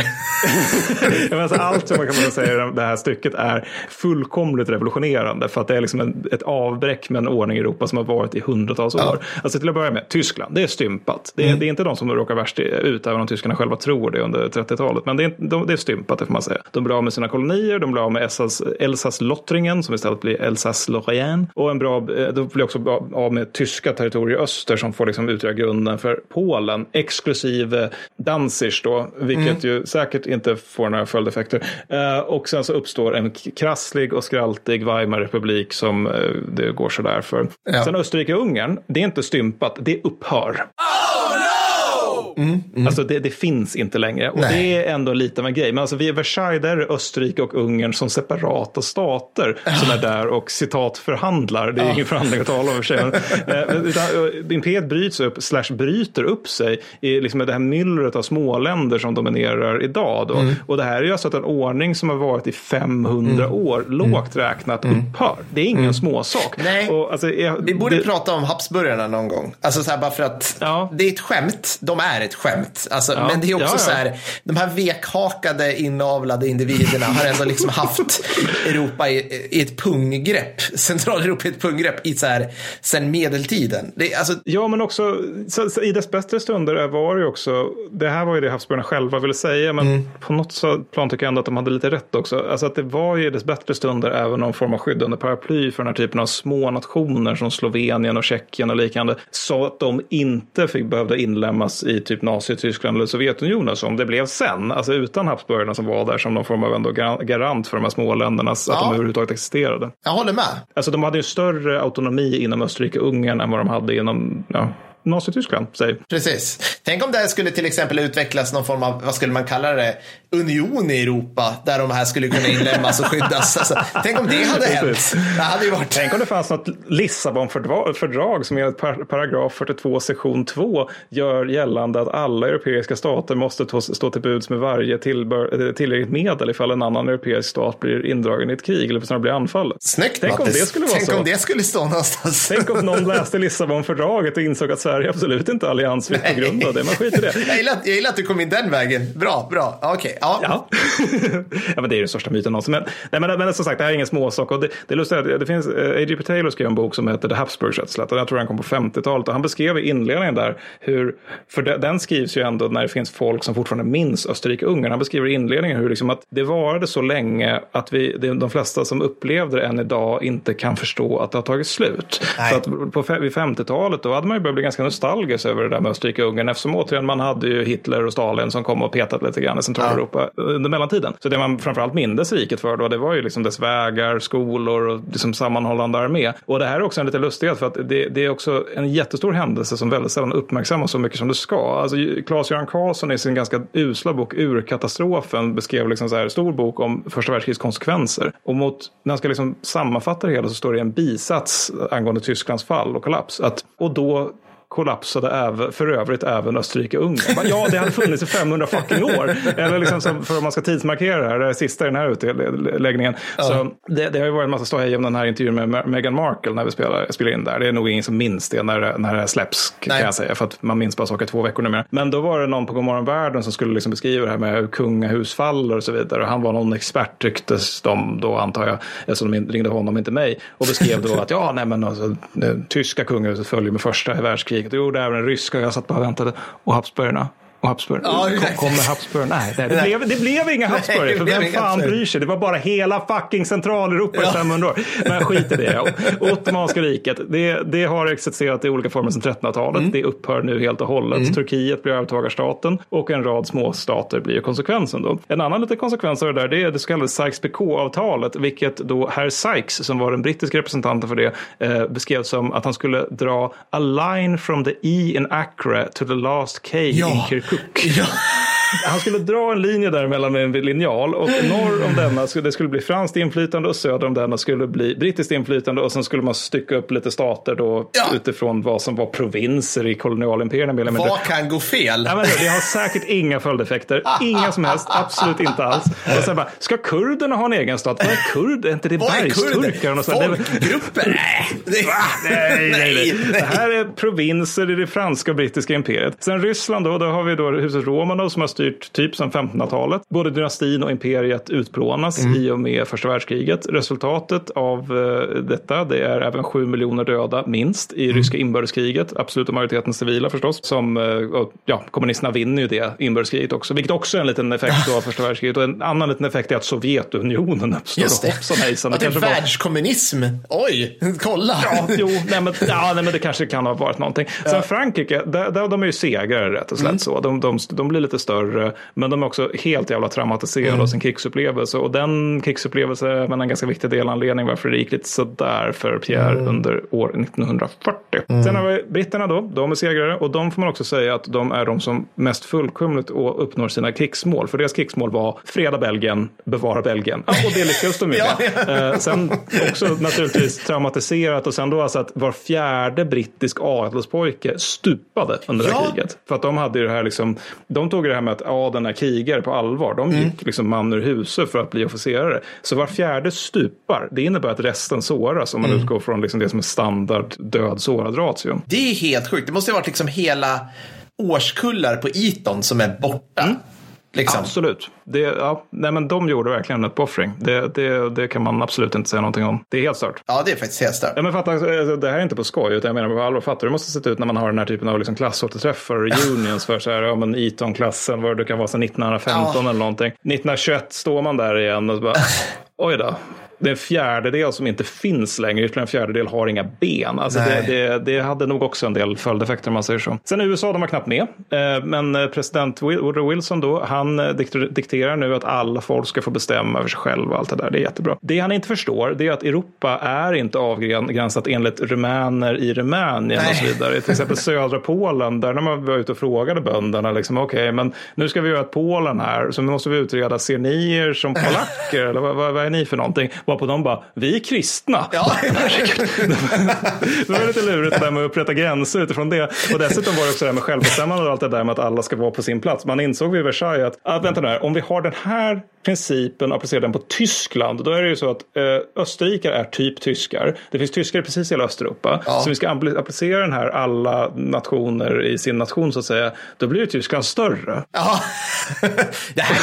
Ja, men alltså, allt som man kan säga i det här stycket är fullkomligt revolutionerande. För att det är liksom en, ett avbräck med en ordning i Europa som har varit i hundratals år. Alltså till att börja med, Tyskland, det är stympat. Det är, det är inte de som råkar värst ut, även om tyskarna själva tror det under 30-talet. Men det är, de, det är stympat, det får man säga. De blir av med sina kolonier, de blir av med Elsass- Elsass-Lottringen, som istället blir Elsass-Lorraine. Och en bra, eh, de blir också av med tyska territorier i öster som får liksom utgöra grunden för Polen, exklusive Danzig då, vilket ju säkert inte får några följdeffekter. Eh, och sen så uppstår en krasslig och skraltig Weimarrepublik som eh, det går sådär för. Ja. Sen Österrike-Ungern, det är inte stympat, det upphör. Alltså det, det finns inte längre. Och Nej. det är ändå lite av en grej. Men alltså vid Versailles där är Österrike och Ungern som separata stater som är där och citat förhandlar. Det är ingen förhandling att tala om för sig. Men, [laughs] eh, utan, eh, imperiet bryts upp, slash bryter upp sig i liksom det här myllret av småländer som dominerar idag. Då. Och det här är ju alltså att en ordning som har varit i 500 år, lågt räknat, upphör. Det är ingen småsak. Nej. Och, alltså, jag, Vi borde det, prata om Habsburgarna någon gång. Alltså så här, bara för att Ja. det är ett skämt. De är ett skämt. Alltså, Ja. Men det är också Ja, ja. så här, de här vekhakade inavlade individerna har ändå liksom haft Europa i, i ett punggrepp. Centraleuropa i ett punggrepp i så här, sen medeltiden. Det, alltså, Ja, men också så, så, i dess bättre stunder var det ju också, det här var ju det Habsburgarna själva ville säga, men Mm. på något så plan tycker jag ändå att de hade lite rätt också. Alltså att det var ju i dess bättre stunder även någon form av skydd under paraply för den här typen av små nationer som Slovenien och Tjeckien och liknande, så att de inte fick behövde inlämnas i typ Nazityskland eller Sovjetunionen som det blev sen, alltså utan Habsburgarna som var där som någon form av ändå gar- garant för de här små länderna, att Ja. de överhuvudtaget existerade. jag håller med. Alltså de hade ju större autonomi inom Österrike-Ungern än vad de hade inom ja, Nazityskland, säg. Precis. Tänk om det här skulle till exempel utvecklas någon form av, vad skulle man kalla det, union i Europa där de här skulle kunna inlemmas och skyddas. Alltså, tänk om det hade hänt. Det hade ju varit... Tänk om det fanns något Lissabonfördrag som enligt par- paragraf 42 sektion 2 gör gällande att alla europeiska stater måste stå till buds med varje eh, tillräckligt medel ifall en annan europeisk stat blir indragen i ett krig eller snarare blir anfallen. Snyggt Tänk om det skulle vara Tänk så. om det skulle stå någonstans. Tänk om någon läste Lissabonfördraget och insåg att Sverige absolut inte är alliansfritt på grund av det. Man skiter i det. Jag gillar, att- jag gillar att du kom in den vägen. Bra, bra. Okej, ja. Ja. [laughs] ja, men det är den största myten någonsin. Men, nej, men, men som sagt, det här är ingen småsak. Och det, det är lustigt, att det finns, eh, A.J.P. Taylor skrev en bok som heter The Habsburg-rättslätt. Jag tror den kom på 50-talet. Och han beskrev i inledningen där hur, för de, den skrivs ju ändå när det finns folk som fortfarande minns Österrike-Ungern. Han beskriver i inledningen hur liksom att det varade så länge att vi, de flesta som upplevde det än idag inte kan förstå att det har tagit slut. Nej. Så att på, vid 50-talet då hade man ju börjat bli ganska nostalgisk över det där med Österrike-Ungern eftersom återigen man hade ju Hitler och Stalin som kom och petat lite grann i Centraleuropa under mellantiden. Så det man framförallt mindes riket för då, det var ju liksom dess vägar, skolor och liksom sammanhållande armé. Och det här är också en lite lustighet för att det, det är också en jättestor händelse som väldigt sällan uppmärksammas så mycket som det ska. Alltså Claes-Göran Karlsson i sin ganska usla bok Urkatastrofen beskrev liksom så här stor bok om första världskrigets konsekvenser. Och mot, när han ska liksom sammanfatta det hela så står det i en bisats angående Tysklands fall och kollaps. Att, och då kollapsade även, för övrigt även Österrike-Ungern. Ja, det hade funnits i 500 fucking år. Eller liksom som, för om man ska tidsmarkera det här, det sista i den här utläggningen. Så det, det har ju varit en massa ståhej om den här intervjun med Meghan Markle när vi spelar, spelar in där. Det är nog ingen som minns det när, när det här släpps kan Nej. jag säga. För att man minns bara saker två veckor numera. Men då var det någon på Godmorgon Världen som skulle liksom beskriva det här med hur kungahus faller och så vidare. Och han var någon expert tycktes de då antar jag. Eftersom de ringde honom, inte mig. Och beskrev då att ja, nej men alltså, tyska kungahuset följer med första världskriget. Det gjorde även den ryska. Jag satt bara och väntade. Och Habsburgarna. Och Habsburg. Ja, kommer Habsburg? Nej, det, Nej. Blev, det blev inga Habsburger. För vem fan Habsburger. bryr sig? Det var bara hela fucking Centraleuropa i 500 år. Men skit i det. [laughs] Ottomanska riket, det, det har existerat i olika former sedan 1300-talet. Mm. Det upphör nu helt och hållet. Turkiet blir övertagarstaten och en rad småstater blir konsekvensen då. En annan liten konsekvens av det där, det är det så kallade Sykes-Picot-avtalet, vilket då herr Sykes, som var den brittiska representanten för det, eh, beskrev som att han skulle dra a line from the E in Accra to the last K in Ja. Kirkuk. Ja. Han skulle dra en linje däremellan med en linjal och norr om denna skulle det skulle bli franskt inflytande och söder om denna skulle bli brittiskt inflytande och sen skulle man stycka upp lite stater då Ja. utifrån vad som var provinser i kolonialimperierna mindre. Vad kan gå fel? Ja, men det har säkert inga följdeffekter. Inga som helst. Absolut inte alls. Och sen bara, ska kurderna ha en egen stat? Vad är kurd? Är inte det kurder? bergsturkar? Folkgrupper? Nej. Nej, nej, nej. Det här är provinser i det franska och brittiska imperiet. Sen Ryssland då, då har vi då huset Romanov som har styrt typ sedan 1500-talet. Både dynastin och imperiet utplånas i och med första världskriget. Resultatet av eh, detta, det är även sju miljoner döda minst i ryska inbördeskriget. Absoluta majoriteten civila förstås. Som, eh, ja, kommunisterna vinner ju det inbördeskriget också, vilket också är en liten effekt av [laughs] första världskriget. Och en annan liten effekt är att Sovjetunionen uppstår. Just det. Hoppsan hejsan. Ja, det är kanske var- världskommunism. Oj, kolla. Ja, jo, nej men, ja, nej, men det kanske kan ha varit någonting. Sen Frankrike, där, där, de är ju segrare rätt och slätt så. De, de, de blir lite större, men de är också helt jävla traumatiserade av sin krigsupplevelse. Och den krigsupplevelse är en ganska viktig delanledning varför det gick lite sådär för Pierre under år 1940. Sen har vi britterna då, de är segrare och de får man också säga att de är de som mest fullkomligt uppnår sina krigsmål. För deras krigsmål var freda Belgien, bevara Belgien. Ja, och det lyckades de ju [laughs] Ja, med. Eh, sen också naturligtvis traumatiserat och sen då alltså att var fjärde brittisk adelspojke stupade under det här Ja. kriget. För att de hade ju det här liksom, de tog det här med att adeln är krigare på allvar. De gick liksom man ur huset för att bli officerare. Så var fjärde stupar, det innebär att resten såras om man utgår från liksom det som är standard död-sårad ratio. Det är helt sjukt. Det måste ha varit liksom hela årskullar på Eton som är borta. Liksom. Absolut. Det, ja, nej, men de gjorde verkligen en uppoffring. Det, det, det kan man absolut inte säga någonting om. Det är helt stört. Ja, det är faktiskt helt stört. Ja, men fatta, alltså, det här är inte på skoj, utan jag menar på allvar. Fattar du hur det måste se ut när man har den här typen av liksom klassåterträffar [laughs] och reunions för så här, ja men Eton-klassen, vad det kan vara sedan 1915 Ja. eller någonting. 1921 står man där igen och så bara, [laughs] oj då. Det är en fjärdedel som inte finns längre, ytterligare en fjärdedel har inga ben. Alltså det, Nej. det, det hade nog också en del följdeffekter om man säger så. Sen USA, de var knappt med. Eh, Men eh, president Woodrow Wilson då, han eh, dikter- dikterar nu att alla folk ska få bestämma över sig själva och allt det där. Det är jättebra. Det han inte förstår, det är att Europa är inte avgränsat enligt rumäner i Rumänien och så Nej. vidare. Till exempel södra Polen, där när man var ute och frågade bönderna, liksom, okej, men nu ska vi göra ett Polen här, så nu måste vi utreda, ser ni er som [laughs] polacker eller vad, vad, vad är ni för någonting? Varpå de bara, vi är kristna. Ja. [laughs] det var lite lurigt det där med att upprätta gränser utifrån det. Och dessutom var det också det här med självbestämmande och allt det där med att alla ska vara på sin plats. Man insåg vid Versailles att, ah, vänta nu här, om vi har den här principen och applicera den på Tyskland, då är det ju så att eh, österrikare är typ tyskar. Det finns tyskar i precis hela Östeuropa. Ja. Så vi ska applicera den här alla nationer i sin nation så att säga. Då blir ju Tyskland större. Ja. [laughs] det här,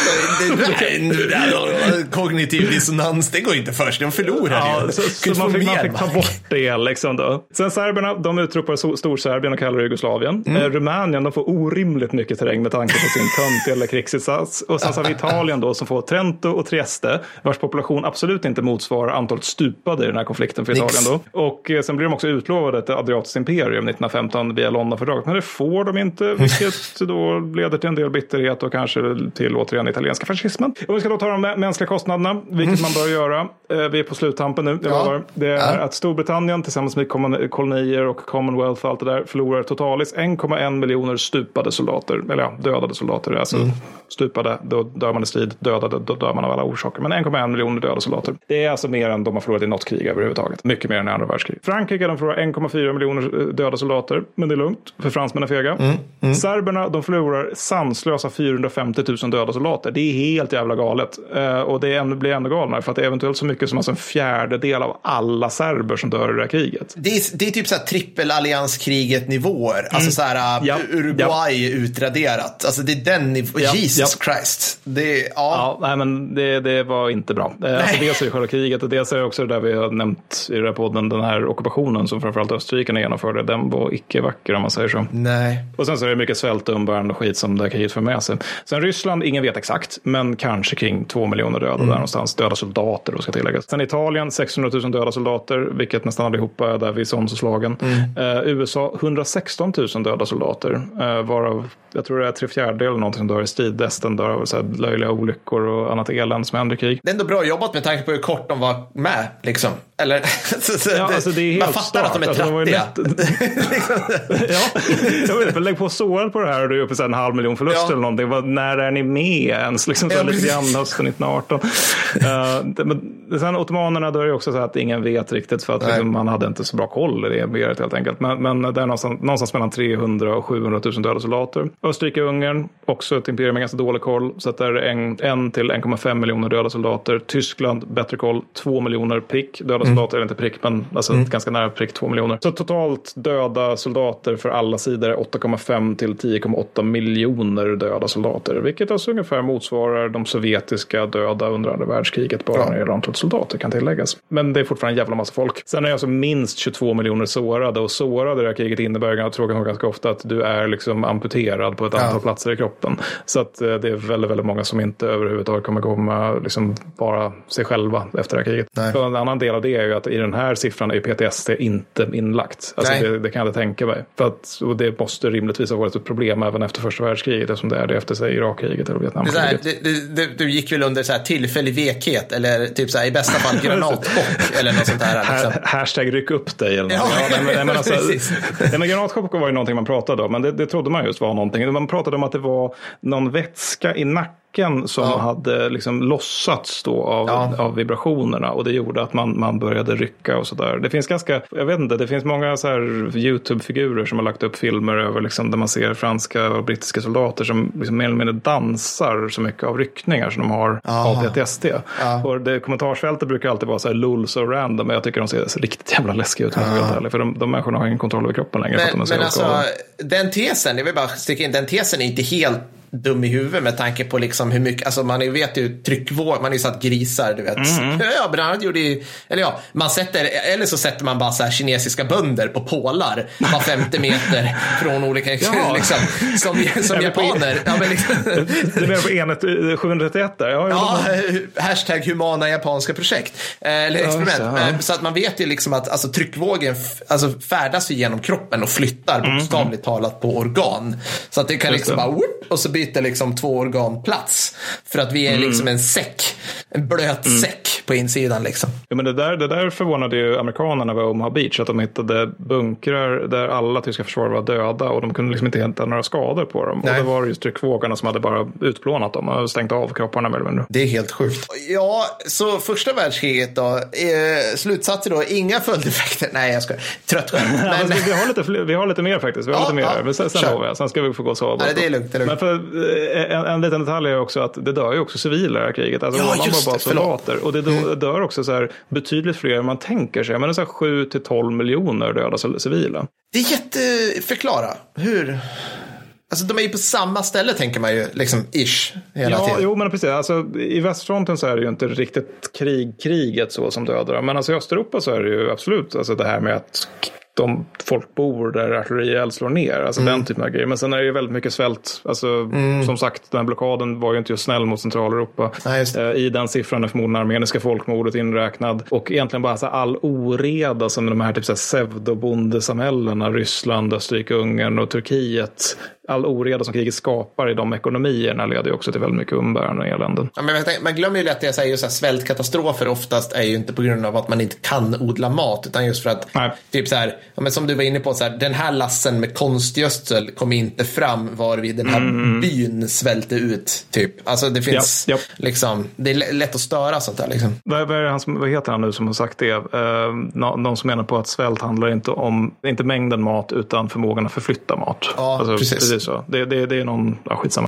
här, kognitiv dissonans, det går inte först. De förlorar Ja, ju. så, så man, fick, man fick ta bort det liksom då. Sen serberna, de utropar Storserbien och kallar det Jugoslavien. Mm. Eh, Rumänien, de får orimligt mycket terräng med tanke på sin [laughs] töntiga krigsinsats. Och sen så har vi Italien då som får Trento och Trieste, vars population absolut inte motsvarar antalet stupade i den här konflikten för. Italien då. Och eh, sen blir de också utlovade ett adriatiskt imperium 1915 via Londonfördraget. Men det får de inte, [laughs] vilket då leder till en del bitterhet och kanske till återigen italienska fascismen. Och vi ska då ta de mä- mänskliga kostnaderna, vilket man bör göra. Eh, Vi är på sluttampen nu, jag Ja. lovar. Det är att Storbritannien tillsammans med kolonier och Commonwealth och allt det där förlorar totalis 1,1 miljoner stupade soldater. Eller ja, dödade soldater. Alltså Mm. stupade, då dör man i strid. Dödade, då dör man av alla orsaker. Men 1,1 miljoner döda soldater. Det är alltså mer än de har förlorat i något krig överhuvudtaget. Mycket mer än i andra världskrig. Frankrike de förlorar 1,4 miljoner eh, döda soldater. Men det är lugnt, för fransmän är fega. Mm, Serberna de förlorar sanslösa 450 000 döda soldater. Det är helt jävla galet. Eh, och det ännu, blir ännu galnare för att det är eventuellt så mycket som alltså en fjärdedel av alla serber som dör i det här kriget. Det är, det är typ så här trippelallianskriget nivåer. Alltså så här, Mm. Ja. Uruguay är utraderat. Alltså det är den nivån. Ja. Jesus Ja. Christ. Det, ja. Nej, men det, det var inte bra. Eh, Alltså, dels är det själva kriget och dels är det också det där vi har nämnt i den här podden, den här ockupationen som framförallt österrikarna genomförde. Den var icke vacker om man säger så. Nej. Och sen så är det mycket svält umbärande och skit som det här kriget för med sig. Sen Ryssland, ingen vet exakt, men kanske kring två miljoner döda där någonstans. Döda soldater då ska tilläggas. Sen Italien, 600 000 döda soldater, vilket nästan allihopa är där vid Somme-slagen. Eh, USA, 116 000 döda soldater, eh, varav jag tror det är tre fjärdedelar någonting som dör i strid. Resten dör av så här löjliga olyckor och annat elände som händer i krig. Det är ändå bra jobbat med tanke på hur kort de var med. Liksom. Eller, Ja, alltså det är helt man fattar att de är. Alltså, de var ju trattiga. [laughs] ja, jag vet, lägg på såret på det här och du är uppe i en halv miljon förluster Ja. eller någonting. Vad, när är ni med ens? Liksom, så Ja, lite grann hösten 1918. uh, det, men, sen ottomanerna, då är det också så att ingen vet riktigt för att liksom, man hade inte så bra koll i det imperiet helt enkelt. Men, men det är någonstans, någonstans mellan 300 och 700 000 döda soldater. Österrike-Ungern, också ett imperium med ganska dålig koll. Så att där är det en, en till 1,5 miljoner döda soldater. Tyskland, bättre koll, 2 miljoner prick döda. Soldater, eller inte prick, men alltså ganska nära prick 2 miljoner. Så totalt döda soldater för alla sidor är 8,5 till 10,8 miljoner döda soldater. Vilket alltså ungefär motsvarar de sovjetiska döda under andra världskriget bara Ja. när det gäller antalet soldater kan tilläggas. Men det är fortfarande en jävla massa folk. Sen är alltså minst 22 miljoner sårade och sårade i det här kriget innebär tråkigt nog ganska ofta att du är liksom amputerad på ett antal platser i kroppen. Så att eh, det är väldigt, väldigt många som inte överhuvudtaget kommer komma liksom vara sig själva efter det här kriget. En annan del av det är ju att i den här siffran är PTSD inte inlagt. Alltså det, det kan jag inte tänka mig. För att, och det måste rimligtvis ha varit ett problem även efter första världskriget eftersom det är det efter sig Irakkriget eller här, Vietnamkriget. det, det, det, du gick väl under så här tillfällig vekhet eller typ så här, i bästa fall granatchock eller något sånt där. [laughs] Liksom. Ha- Hashtag ryck upp dig eller något. Ja, nej, men, [laughs] alltså, nej, men granatchock var ju någonting man pratade om, men det, det trodde man just var någonting. Man pratade om att det var någon vätska i nacken som Ja. hade liksom lossats då av, Ja. av vibrationerna och det gjorde att man, man började rycka och sådär. Det finns ganska, jag vet inte, det finns många så här YouTube-figurer som har lagt upp filmer över liksom, där man ser franska och brittiska soldater som liksom mer eller mindre dansar så mycket av ryckningar som de har Ja. av PTSD. Ja. Och det, kommentarsfältet brukar alltid vara så här lull så random, men jag tycker de ser riktigt jävla läskiga ut ärlig. För de, de människorna har ingen kontroll över kroppen längre. Men, men alltså, den tesen, jag vill bara sticka in, den tesen är inte helt dum i huvudet med tanke på liksom hur mycket, alltså man vet ju tryckvåg, man har ju satt grisar, du vet. Mm. Ja, bland annat gjorde ju, eller ja, man sätter, eller så sätter man bara så här kinesiska bönder på pålar var femte meter från olika, Ja. [laughs] liksom, som, [laughs] som japaner. Ja, men liksom, Du menar på enhet eh, 731 där? Ja, Ja, ja. eh, hashtag humana japanska projekt. Eh, Eller experiment. ja. Eh, Så att man vet ju liksom att alltså, tryckvågen alltså, färdas genom kroppen och flyttar bokstavligt talat på organ. Så att det kan Just liksom det. bara och så byter liksom två organ plats. För att vi är liksom en säck en blöt Mm. säck på insidan liksom. Ja, men det, där, det där förvånade ju amerikanerna vid Omaha Beach. Att de hittade bunkrar där alla tyska försvarare var döda och de kunde liksom inte hitta några skador på dem. Nej. Och det var just tryckvågorna som hade bara utplånat dem och stängt av kropparna eller mindre. Det är helt sjukt. Ja, så första världskriget då. Eh, slutsatser då, inga följdeffekter. Nej, jag ska Trött skämt. [laughs] Men... Men, vi, har lite, vi har lite mer faktiskt. Vi har Ja, lite mer. ja, men sen, sen jag. Sen ska vi få gå och sova. Nej, det är lugnt, det är lugnt. Men för, en, en liten detalj är också att det dör ju också civila i det här kriget. Alltså, Ja, man bara. Mm. soldater. Och det dö- dör också så här, betydligt fler än man tänker sig. Men det är så här 7 till 12 miljoner döda ci- civila. det är jätte... Förklara. Hur? Alltså de är ju på samma ställe tänker man ju, liksom ish, hela Ja, tiden. jo men precis. Alltså, I västfronten så är det ju inte riktigt krig, kriget så som dödar. Men alltså, i Östeuropa så är det ju absolut alltså, det här med att de folk bor där artillerield slår ner. Alltså Mm. den typen av grejer. Men sen är det ju väldigt mycket svält. Alltså, Som sagt, den här blockaden var ju inte just snäll mot Centraleuropa. Eh, I den siffran är förmodligen armeniska folkmordet inräknad. Och egentligen bara så här, all oreda som de här typ pseudobondesamhällena, Ryssland, Österrike, Ungern och Turkiet. All oreda som kriget skapar i de ekonomierna leder ju också till väldigt mycket umbäranden och eländen. Ja, men tänker, man glömmer ju lätt att jag säger just här, svältkatastrofer oftast är ju inte på grund av att man inte kan odla mat utan just för att Nej. typ så här, ja, men som du var inne på, så här, den här lassen med konstgödsel kom inte fram varvid den här byn svälte ut. Typ. Alltså det finns Mm, Ja, ja. liksom, det är lä- lätt att störa sånt där liksom. Vad, vad, är det han som, vad heter han nu som har sagt det? Eh, nå- någon som menar på att svält handlar inte om inte mängden mat utan förmågan att förflytta mat. Ja, precis. precis så. Det, det, det är någon, ja, skitsamma.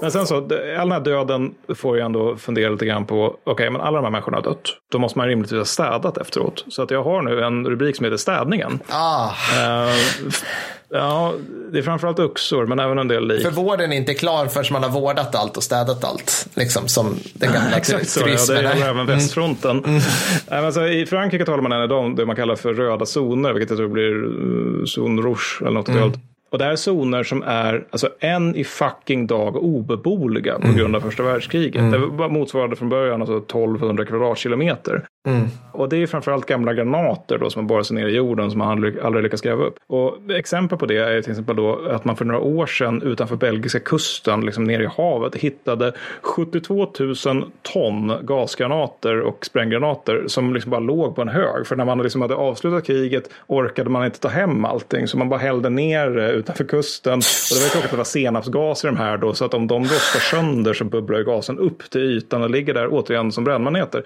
Men sen så, all den här döden får jag ändå fundera lite grann på, okej, men alla de här människorna har dött. Då måste man rimligtvis ha städat efteråt. Så att jag har nu en rubrik som heter städningen. Ah, Eh, f- ja, det är framförallt oxor, men även en del lik. för vården är inte klar förrän man har vårdat allt och städat allt. Liksom som den gamla [laughs] Exakt så, ja, turismen det gäller även västfronten. Nej, men alltså, I Frankrike talar man än idag om det man kallar för röda zoner, vilket jag tror blir uh, zone rouge eller något mm. Och det här är zoner som är alltså, en i fucking dag obeboeliga på grund av första världskriget. Det var motsvarade från början alltså 1200 kvadratkilometer. Mm. Och det är framförallt gamla granater då som har borrat sig ner i jorden som man aldrig, aldrig lyckats gräva upp. Och exempel på det är till exempel då att man för några år sedan utanför belgiska kusten, liksom nere i havet, hittade 72 000 ton gasgranater och spränggranater som liksom bara låg på en hög. För när man liksom hade avslutat kriget orkade man inte ta hem allting, så man bara hällde ner det utanför kusten. Och det var ju tråkigt att det var senapsgas i de här då, så att om de rostar sönder så bubblar ju gasen upp till ytan och ligger där återigen som brännmaneter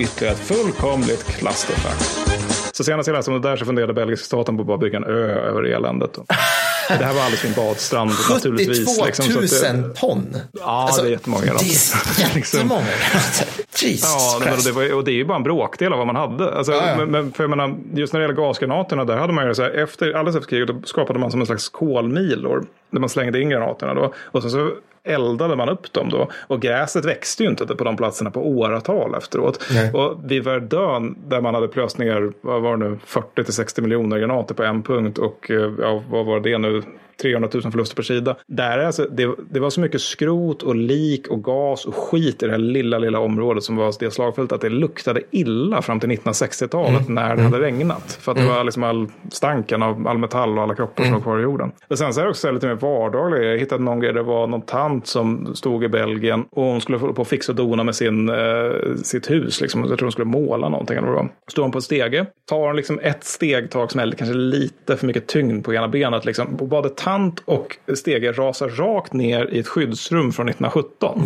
ytterligare ett fullkomligt clusterfuck. Så senast jag läste om det där så funderade belgiska staten på att bara bygga en ö över eländet. Det här var alldeles min badstrand 72 naturligtvis. 000 liksom, så att det- ton. Ja, det är jättemånga Det är [laughs] Liksom. jättemånga. Jesus Ja, Christ. det var, och det är ju bara en bråkdel av vad man hade. Alltså, Ja, ja. Men, men för jag menar, just när det gäller gasgranaterna, där hade man ju så här, efter, alldeles efter kriget, då skapade man som en slags kolmilor. Där man slängde in granaterna då. Och sen så eldade man upp dem då. Och gräset växte ju inte på de platserna på åratal efteråt. Nej. Och vid Verdun, där man hade plöst ner, vad var det nu, 40 till 60 miljoner granater på en punkt. Och eh, ja, vad var det nu? 300 000 förluster per sida. Där är alltså, det, det var så mycket skrot och lik och gas och skit i det här lilla, lilla området som var det slagfältet att det luktade illa fram till 1960-talet när det hade regnat. För att det var liksom all stanken av all metall och alla kroppar som var kvar i jorden. Och sen så är det också lite mer vardagligt. Jag hittade någon grej, det var någon tant som stod i Belgien och hon skulle få på att fixa och dona med sin, eh, sitt hus. Liksom. Jag tror hon skulle måla någonting. Eller vad det. Står hon på en stege, tar hon liksom ett stegtag som är kanske lite för mycket tyngd på ena benet. Liksom. Och Både tant och stege rasar rakt ner i ett skyddsrum från 1917.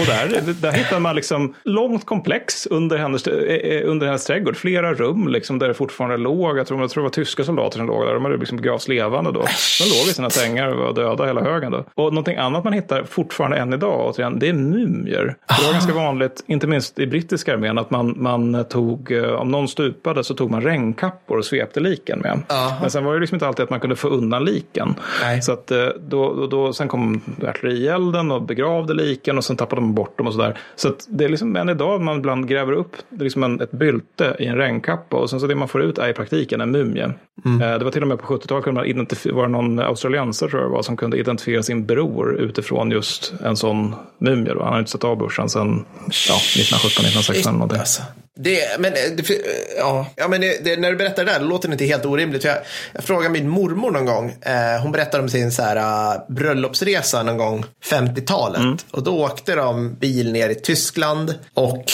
Och där, där hittar man liksom långt komplex under hennes, eh, under hennes trädgård. Flera rum liksom, där det fortfarande låg. Jag tror, jag tror det var tyska soldater som låg där. De hade liksom begravts levande då. De låg i sina sängar och var döda hela högen. Då. Och någonting annat man hittar fortfarande än idag, återigen, det är mumier. Det var ganska vanligt, inte minst i brittiska armén, att man, man tog, eh, om någon stupade så tog man regnkappor och svepte liken med. Aha. Men sen var det liksom inte alltid att man kunde få undan liken. Nej. Så att eh, då, då, då, sen kom artillerielden och begravde liken och sen tappade man bort dem och sådär. Så att det är liksom än idag man ibland gräver upp liksom en, ett bylte i en regnkappa och sen så det man får ut är i praktiken en mumie. Eh, Det var till och med på 70-talet kunde man identifiera, var det någon australiensare tror jag det var som kunde identifiera sin bror utifrån just en sån mumie. Då. Han har inte sett av brorsan sedan ja, 1917, 1916 eller någonting. Alltså. Det, men, eh, det, ja, ja, men det, när du berättar det där, låter det inte helt orimligt. Jag, jag frågade min mormor någon gång. Eh, hon berättade om sin så här, uh, bröllopsresa någon gång 50-talet. Mm. Och då åkte de bil ner i Tyskland. Och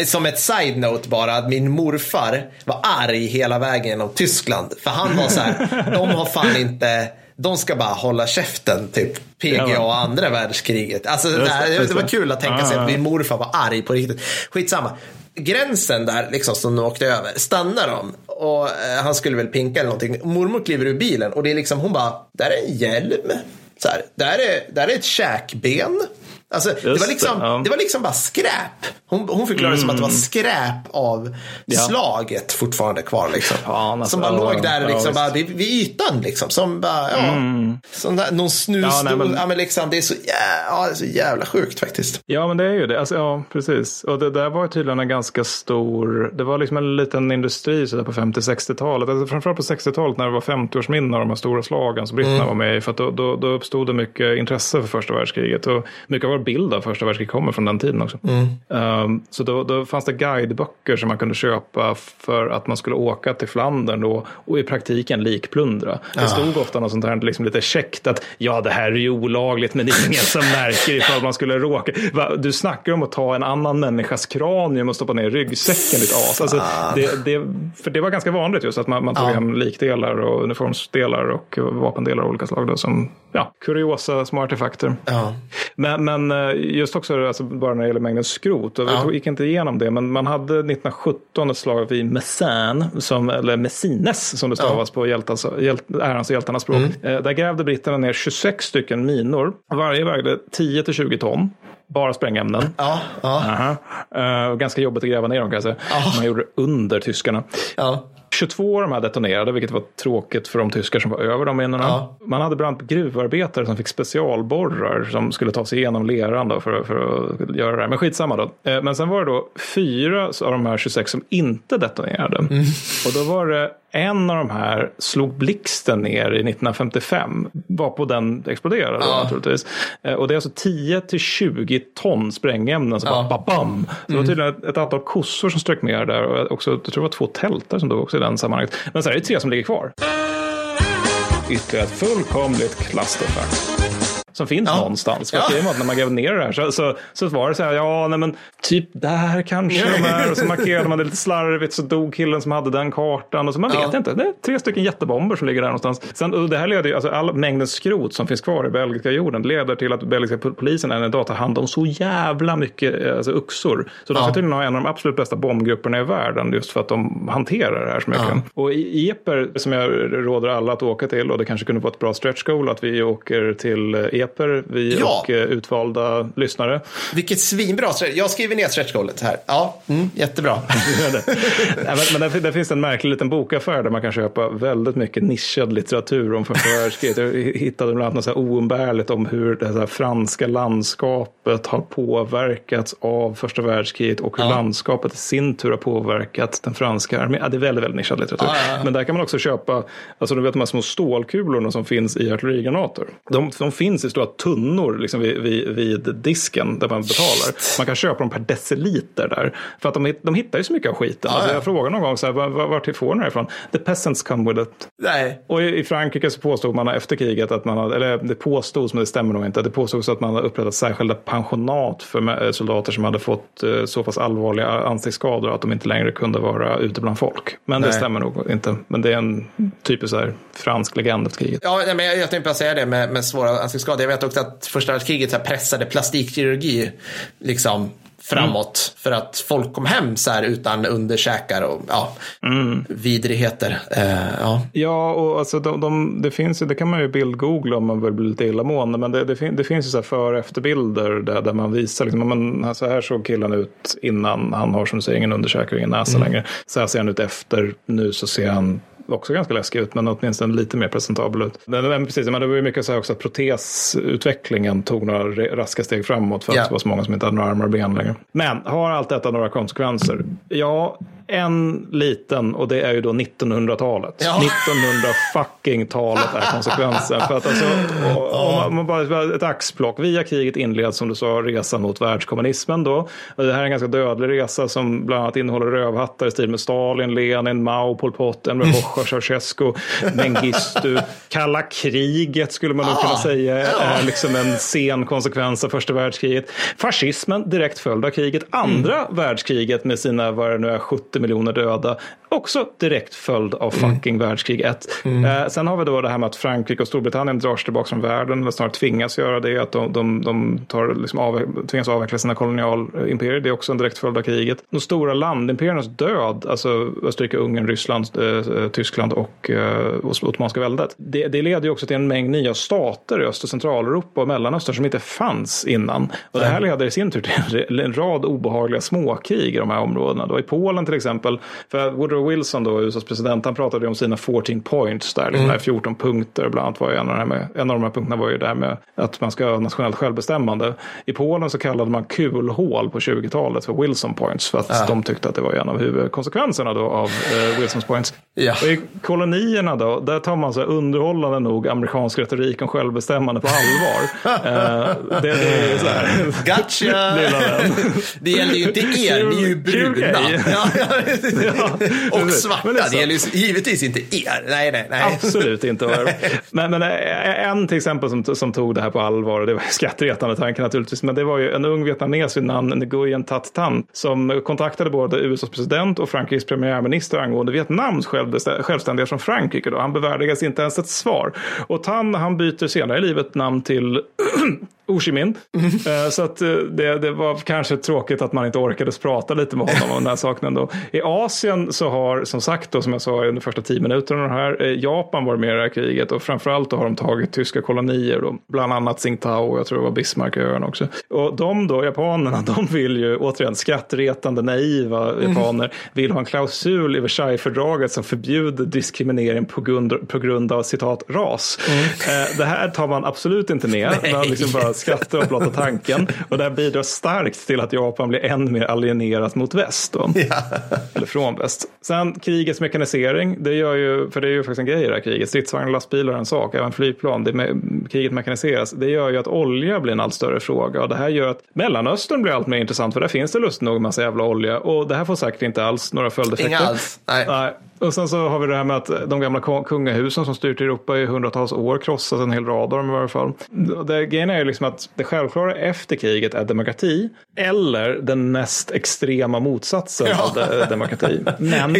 äh, som ett side-note bara, att min morfar var arg hela vägen genom Tyskland. För han var så här, [laughs] de har fan inte de ska bara hålla käften, typ PGA och andra världskriget. Alltså, det, här, det var kul att tänka sig att min morfar var arg på riktigt. Skitsamma. Gränsen där, liksom, som de åkte över, stannar de och eh, han skulle väl pinka eller någonting. Mormor kliver ur bilen och det är liksom, hon bara, där är en hjälm. Så här, där, är, där är ett käkben. Alltså, det, var liksom, det, ja. det var liksom bara skräp. Hon, hon förklarade mm. som att det var mm. skräp av ja. slaget fortfarande kvar. Liksom. Ja, alltså, som bara låg där liksom, bara, vid, vid ytan. Liksom, som bara, ja, mm. som där, någon snusdos. Ja, men... ja, men liksom, det, är så, ja, är så jävla sjukt faktiskt. Ja, men det är ju det. Alltså, ja, precis. Och det där var tydligen en ganska stor, det var liksom en liten industri så där på 50-60-talet. Alltså, framförallt på 60-talet när det var 50-årsminne av de här stora slagen som britterna mm. var med i. För då, då, då uppstod det mycket intresse för första världskriget. Och mycket av vår bild av första världskriget kommer från den tiden också. Mm. Um, så då, då fanns det guideböcker som man kunde köpa för att man skulle åka till Flandern då och i praktiken likplundra. Det stod ofta något sånt här liksom lite käckt att ja, det här är ju olagligt men det är ingen [laughs] som märker ifall man skulle råka. Du snackar om att ta en annan människas kranium och stoppa ner i ryggsäcken ditt as. Alltså, det, det, för det var ganska vanligt just att man, man tog ja. hem likdelar och uniformsdelar och vapendelar av olika slag då, som ja, kuriosa små artefakter. Ja. Men, men eh, just också alltså, bara när det gäller mängden skrot. Och ja. Vi gick inte igenom det, men man hade 1917 ett slag vid Messin, som, eller Messines som det stavas ja. på hjältans, hjält, ärans och hjältarnas språk. Mm. Eh, där grävde britterna ner 26 stycken minor. Varje vägde 10-20 ton. Bara sprängämnen. Ja, ja. Uh, ganska jobbigt att gräva ner dem kan jag säga. Ja. Man gjorde det under tyskarna. Ja. 22 av de här detonerade, vilket var tråkigt för de tyskar som var över de minorna. Ja. Man hade bland annat gruvarbetare som fick specialborrar som skulle ta sig igenom leran då för, för att göra det här. Men skitsamma då. Eh, men sen var det då fyra av de här 26 som inte detonerade. Mm. Och då var det en av de här slog blixten ner i 1955. Var på den exploderade ja. naturligtvis. Eh, och det är alltså 10 till 20 ton sprängämnen som ja. bara bam. Så mm. det var tydligen ett antal kossor som strök med där och också, jag tror det var två tältar som dog också i den sammanhanget. Men så är det tre som ligger kvar. Ytterligare ett fullkomligt clusterfuck som finns ja. någonstans. För ja. att när man grävde ner det här så, så, så var det så här, ja nej men typ där kanske de är. Och så markerade man det lite slarvigt så dog killen som hade den kartan. Och så man vet ja. inte, det är tre stycken jättebomber som ligger där någonstans. Sen, och det här leder ju, alltså all mängden skrot som finns kvar i belgiska jorden leder till att belgiska polisen än idag tar hand om så jävla mycket eh, alltså, uxor. Så de ska tydligen ha en av de absolut bästa bombgrupperna i världen just för att de hanterar det här så mycket. Och i Eper, som jag råder alla att åka till, och det kanske kunde vara ett bra stretch goal att vi åker till Eper sveper, vi ja. och eh, utvalda lyssnare. Vilket svinbra Jag skriver ner stretchgoalet här. Ja, mm, jättebra. [laughs] Nej, men, men där, finns en märklig liten bokaffär där man kan köpa väldigt mycket nischad litteratur om första världskriget. Jag hittade bland annat något oumbärligt om hur det här franska landskapet har påverkats av första världskriget och hur ja. landskapet i sin tur har påverkat den franska armén. Ja, det är väldigt, väldigt nischad litteratur. Ja, men där kan man också köpa, alltså du vet de här små stålkulorna som finns i artillerigranater. De, de finns i stora tunnor liksom vid, vid, vid, disken där man betalar. Man kan köpa dem per deciliter där. För att de, de hittar ju så mycket av skiten. Ah, alltså, jag frågade någon gång så här, var, var, vart får ni det ifrån? The peasants come with it. Nej. Och i, i Frankrike så påstod man efter kriget att man hade, eller det påstods men det stämmer nog inte, det påstods att man hade upprättat särskilda pensionat för soldater som hade fått eh, så pass allvarliga ansiktsskador att de inte längre kunde vara ute bland folk. Men Nej. det stämmer nog inte. Men det är en typisk så här, fransk legend efter kriget. Ja, men jag, jag tänkte bara säga det med, med svåra ansiktsskador jag vet också att första världskriget pressade plastikkirurgi liksom framåt. Mm. För att folk kom hem så här utan underkäkar och ja, mm. vidrigheter. Uh, ja. ja, och alltså de, de, det finns ju, det kan man ju bildgoogla om man vill bli lite illamående. Men det, det, fin, det finns ju så här för och efterbilder där, där man visar, liksom, men, så här såg killen ut innan han har som du säger ingen underkäke och ingen näsa mm. längre. Så här ser han ut efter, nu så ser han också ganska läskig ut, men åtminstone lite mer presentabel ut. Men, men precis, men det var ju mycket så här också att protesutvecklingen tog några raska steg framåt för att Ja. det var så många som inte hade några armar och ben längre. Men har allt detta några konsekvenser? Ja, en liten och det är ju då 1900-talet. Ja. 1900 fucking talet är konsekvensen. För att alltså, om man- bara ett axplock. Via kriget inleds som du sa resan mot världskommunismen då. Och det här är en ganska dödlig resa som bland annat innehåller rövhattar i stil med Stalin, Lenin, Mao, Pol Pot, Enver Hoxha, Ceausescu, Mengistu. Kalla kriget skulle man nog kunna säga är liksom en sen konsekvens av första världskriget. Fascismen direkt följd av kriget. Andra världskriget med sina, vad det nu är, 70 70 miljoner döda, Också direkt följd av fucking världskrig 1. Eh, sen har vi då det här med att Frankrike och Storbritannien drar sig tillbaka från världen, eller snarare tvingas göra det, att de, de, de tar, liksom av, tvingas avveckla sina kolonialimperier. Det är också en direkt följd av kriget. De stora landimperiernas död, alltså Österrike, Ungern, Ryssland, eh, Tyskland och eh, Ottomanska väldet. Det, det leder ju också till en mängd nya stater i Öst och Centraleuropa och Mellanöstern som inte fanns innan. Och det här leder i sin tur till [laughs] en rad obehagliga småkrig i de här områdena. Då I Polen till exempel, för Woodrow Wilson, då, USAs president, han pratade om sina 14 points, där, liksom, där 14 punkter. Bland annat var ju en av, med, en av de här punkterna var ju det här med att man ska ha nationellt självbestämmande. I Polen så kallade man kulhål på 20-talet för Wilson points, för att de tyckte att det var en av huvudkonsekvenserna då av eh, Wilsons points. Ja. Och I kolonierna då, där tar man så här underhållande nog amerikansk retorik om självbestämmande på allvar. [laughs] eh, det, det är så här. Gotcha! Det gäller ju inte er, ni är ju bruna. Ja, ja. Och svarta, Men det är det gäller ju givetvis inte er. Nej, nej, nej. Absolut inte. [laughs] Men, men eh, en till exempel som, som tog det här på allvar, och det var [laughs] skrattretande tanke naturligtvis, men det var ju en ung vietnames vid namn Nguyen Tat Tan som kontaktade både USAs president och Frankrikes premiärminister angående Vietnams självständighet från Frankrike. Då. Han bevärdigades inte ens ett svar. Och Tan han byter senare i livet namn till [clears throat] Ho Chi Minh. Eh, Så att eh, det, det var kanske tråkigt att man inte orkade prata lite med honom om den här saken ändå. I Asien så har, som sagt, då, som jag sa de första tio minuterna här, eh, Japan varit med i det här kriget och framförallt då har de tagit tyska kolonier, då, bland annat Tsingtao och jag tror det var Bismarcköarna också. Och de då, japanerna, [laughs] de vill ju återigen skrattretande naiva japaner, vill ha en klausul i Versaillesfördraget som förbjuder diskriminering på grund, på grund av citat ras. Eh, Det här tar man absolut inte med. [laughs] Man liksom bara skrattar åt blotta tanken. Och det här bidrar starkt till att Japan blir än mer alienerat mot väst. Då. Eller från väst. Sen krigets mekanisering. Det gör ju, för det är ju faktiskt en grej i det här kriget. Stridsvagnar och lastbilar är en sak. Även flygplan. Det med, kriget mekaniseras. Det gör ju att olja blir en allt större fråga. Och det här gör att Mellanöstern blir allt mer intressant. För där finns det lustigt nog en massa jävla olja. Och det här får säkert inte alls några följdeffekter. Inga alls. Nej. Nej. Och sen så har vi det här med att de gamla kungahusen som styrt Europa i hundratals år krossas en hel rad av dem i varje fall. Det, grejen är ju liksom att det självklara efter kriget är demokrati eller den näst extrema motsatsen Ja. av de, demokrati. [laughs] Men,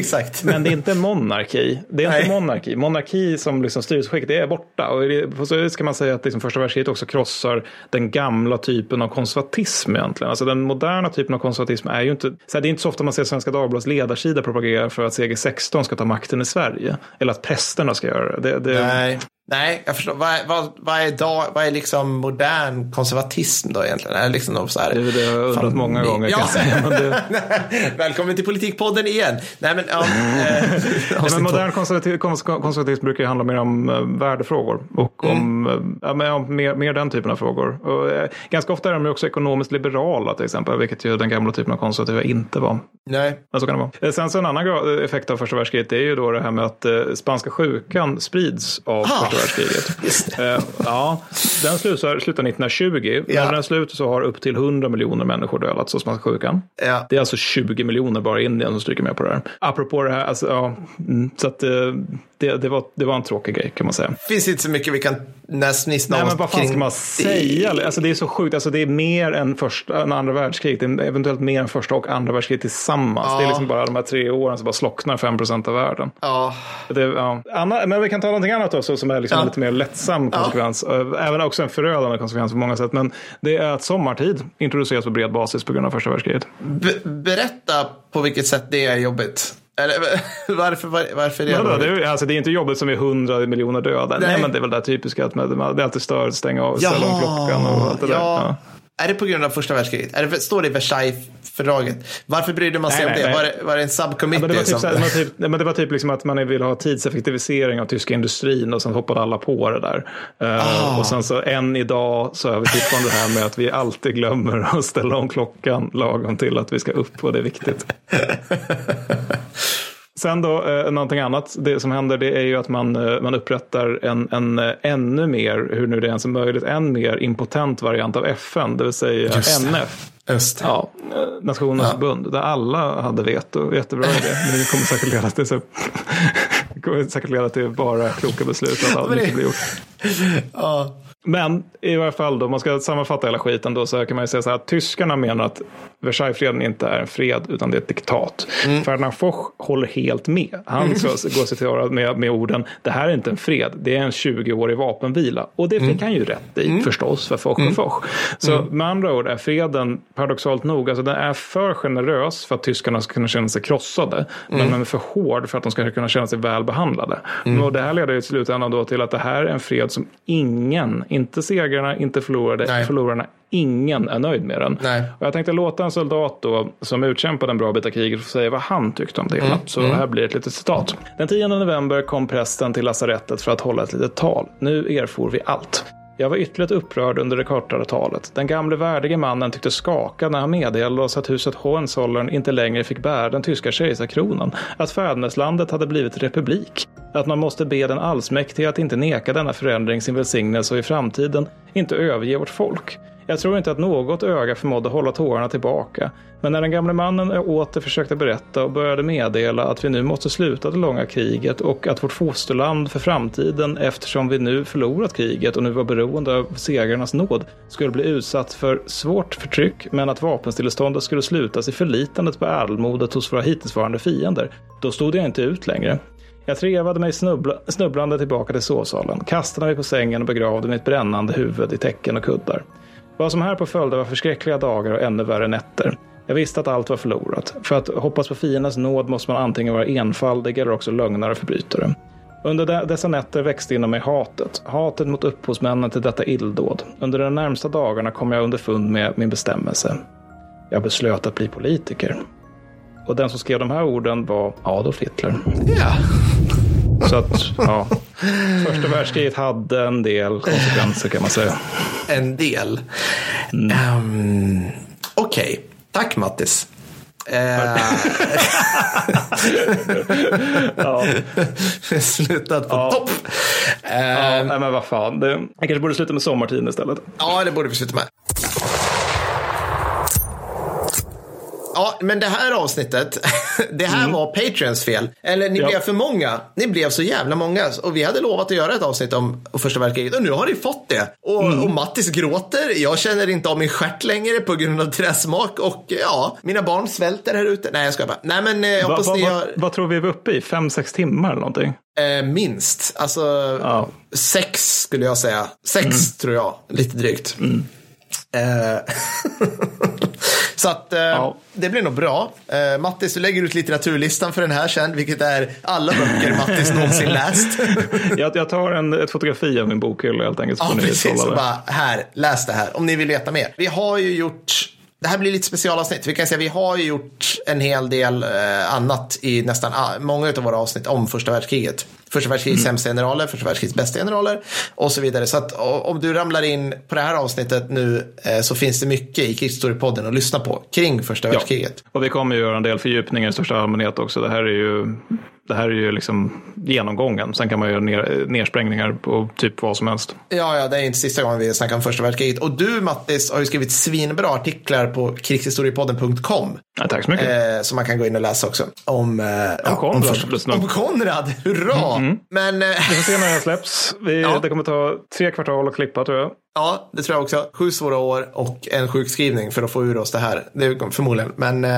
men det är inte monarki. Det är inte Nej. monarki. Monarki som liksom styrelseskick, det är borta. Och på så vis kan man säga att liksom första världskriget också krossar den gamla typen av konservatism egentligen. Alltså den moderna typen av konservatism är ju inte, så här, det är inte så ofta man ser Svenska Dagbladets ledarsida propagera för att CG16 ska ta makten i Sverige. Eller att prästerna ska göra det. det, det Nej. Nej, jag förstår. Vad, vad, vad, är, dag, vad är liksom modern konservatism då egentligen? Är liksom så här, det är det jag har undrat Fan, många gånger. Ja. Kan säga. Det, [laughs] Välkommen till Politikpodden igen. Nej, men, ja, eh, Ja, avsnitt men modern konservativ, kons- konservatism brukar ju handla mer om eh, värdefrågor och om, Mm. eh, ja, men, ja, mer, mer den typen av frågor. Och, eh, ganska ofta är de också ekonomiskt liberala till exempel, vilket ju den gamla typen av konservativa inte var. Nej. Men så kan det vara. Eh, Sen så en annan effekt av första världskriget är ju då det här med att eh, spanska sjukan sprids av Ah, första världskriget. Eh, ja, den slutar, slutar 1920. Ja. När den slutar så har upp till 100 miljoner människor dödats av sjukan. Ja. Det är alltså 20 miljoner bara i Indien som stryker med på det här. Apropå det här, alltså, ja, mm, så att eh, det, det, var, det var en tråkig grej kan man säga. finns inte så mycket vi kan näsnissna Nej, oss men vad fan ska man det. säga? Alltså, det är så sjukt. Alltså, det är mer än första, än andra världskriget. Det är eventuellt mer än första och andra världskriget tillsammans. Ja. Det är liksom bara de här tre åren som bara slocknar 5 procent av världen. Ja, Det, ja. Anna, men vi kan ta någonting annat också som är liksom Ja. lite mer lättsam konsekvens. Eh, Även också en förödande konsekvens på många sätt. Men det är att sommartid introduceras på bred basis på grund av första världskriget. Be- berätta på vilket sätt det är jobbigt. Eller [laughs] varför, var, varför är det Ja, då, jobbigt? det, är, alltså, det är inte jobbet som är 100 miljoner döda. Nej. Nej. men det är väl det typiska att man, det alltid stör, stänga av, ställa om klockan och allt det där. ja. Ja. Är det på grund av första världskriget? Är det, står det i Versailles-fördraget? Varför brydde man sig Nej, om nej, det? nej. Var det, var det en Ja, subcommittee? men det var typ, som... det var typ, men det var typ liksom att man vill ha tidseffektivisering av tyska industrin och sen hoppade alla på det där. Ah. Och sen så än idag så är vi fortfarande det här med att vi alltid glömmer att ställa om klockan lagom till att vi ska upp och det är viktigt. [laughs] Sen då, eh, någonting annat, det som händer det är ju att man, eh, man upprättar en, en eh, ännu mer, hur nu det ens är möjligt, än mer impotent variant av FN, det vill säga Just. NF. Just det. Ja, eh, Nationernas förbund, där alla hade veto. Jättebra idé. [laughs] Men det kommer säkert leda till, så, kommer säkert leda till bara kloka beslut. Att allt mycket blir gjort. [laughs] Ja. Men i varje fall då, om man ska sammanfatta hela skiten då så kan man ju säga så här att tyskarna menar att Versaillesfreden inte är en fred utan det är ett diktat. Ferdinand Foch håller helt med. Han ska gå citerad med, med orden det här är inte en fred, det är en 20-årig vapenvila. Och det fick han ju rätt i förstås, för Foch och Foch. Så med andra ord är freden paradoxalt nog, alltså den är för generös för att tyskarna ska kunna känna sig krossade. Men den är för hård för att de ska kunna känna sig väl behandlade. Och det här leder i slutändan då till att det här är en fred som ingen, inte segrarna, inte förlorade, förlorarna, ingen är nöjd med den. Nej. Och jag tänkte låta en soldat då, som utkämpade en bra bit av kriget få säga vad han tyckte om det hela. Så här blir ett litet citat. Den 10 november kom prästen till lasarettet för att hålla ett litet tal. Nu erfor vi allt. Jag var ytterligt upprörd under det kortare talet. Den gamle värdige mannen tyckte skaka när han meddelade oss att huset Hohenzollern inte längre fick bära den tyska kejsarkronan, att fäderneslandet hade blivit republik, att man måste be den allsmäktige att inte neka denna förändring sin välsignelse och i framtiden inte överge vårt folk. Jag tror inte att något öga förmådde hålla tårarna tillbaka, men när den gamle mannen åter försökte berätta och började meddela att vi nu måste sluta det långa kriget och att vårt fosterland för framtiden, eftersom vi nu förlorat kriget och nu var beroende av segrarnas nåd, skulle bli utsatt för svårt förtryck, men att vapenstilleståndet skulle slutas i förlitandet på ädelmodet hos våra hittillsvarande fiender, då stod jag inte ut längre. Jag trevade mig snubbla, snubblande tillbaka till sovsalen, kastade mig på sängen och begravde mitt brännande huvud i täcken och kuddar. Vad som här på följde var förskräckliga dagar och ännu värre nätter. Jag visste att allt var förlorat. För att hoppas på fiendens nåd måste man antingen vara enfaldig eller också lögnare och förbrytare. Under de- dessa nätter växte inom mig hatet. Hatet mot upphovsmännen till detta illdåd. Under de närmsta dagarna kom jag underfund med min bestämmelse. Jag beslöt att bli politiker. Och den som skrev de här orden var Adolf Hitler. Ja. Så att, ja. Första världskriget hade en del konsekvenser kan man säga. En del. Mm. Ehm, Okej, tack Mattis. Eh, Ja. slutat på Ja. topp. Ja, Ehm, nej, men vad fan. Det, jag kanske borde sluta med sommartiden istället. Ja, det borde vi sluta med. Ja, men det här avsnittet, [laughs] det här var Patreons fel. Eller ni Mm. Ja. blev för många. Ni blev så jävla många. Och vi hade lovat att göra ett avsnitt om första världskriget. Och nu har ni fått det. Och, Mm. och Mattis gråter. Jag känner inte av min stjärt längre på grund av träsmak. Och ja, mina barn svälter här ute. Nej, jag ska bara. Nej, men eh, jag hoppas va, ni va, har vad tror vi är vi uppe i? Fem, sex timmar eller någonting? eh, minst. Alltså, Ja. sex skulle jag säga. Sex Mm. tror jag. Lite drygt. Eh, [laughs] så att eh, Ja. det blir nog bra. Eh, Mattis, du lägger ut litteraturlistan för den här sen, vilket är alla böcker Mattis någonsin läst. [laughs] Jag, jag tar en, ett fotografi av min bokhylla helt enkelt. ja, precis. Och bara, här, läs det här om ni vill veta mer. Vi har ju gjort det här blir lite specialavsnitt. Vi kan säga vi har ju gjort en hel del eh, annat i nästan många av våra avsnitt om första världskriget. Första världskrigets Mm. sämsta generaler, första världskrigets bästa generaler och så vidare. Så att om du ramlar in på det här avsnittet nu eh, så finns det mycket i Krigshistoriepodden att lyssna på kring första världskriget. Och vi kommer ju göra en del fördjupningar i största allmänhet också. Det här är ju, det här är ju liksom genomgången. Sen kan man göra ner, nersprängningar på typ vad som helst. Ja, ja, det är inte sista gången vi snackar om första världskriget. Och du, Mattis, har ju skrivit svinbra artiklar på krigshistoriepodden.com. Ja, tack så mycket. Eh, som man kan gå in och läsa också. Om, eh, ja, Konrad, noll. om Konrad, hurra! Men eh, Vi får se när den släpps. Vi, [laughs] Ja. Det kommer ta tre kvartal att klippa tror jag. Ja, det tror jag också. Sju svåra år och en sjukskrivning för att få ur oss det här. Det är förmodligen. Men eh,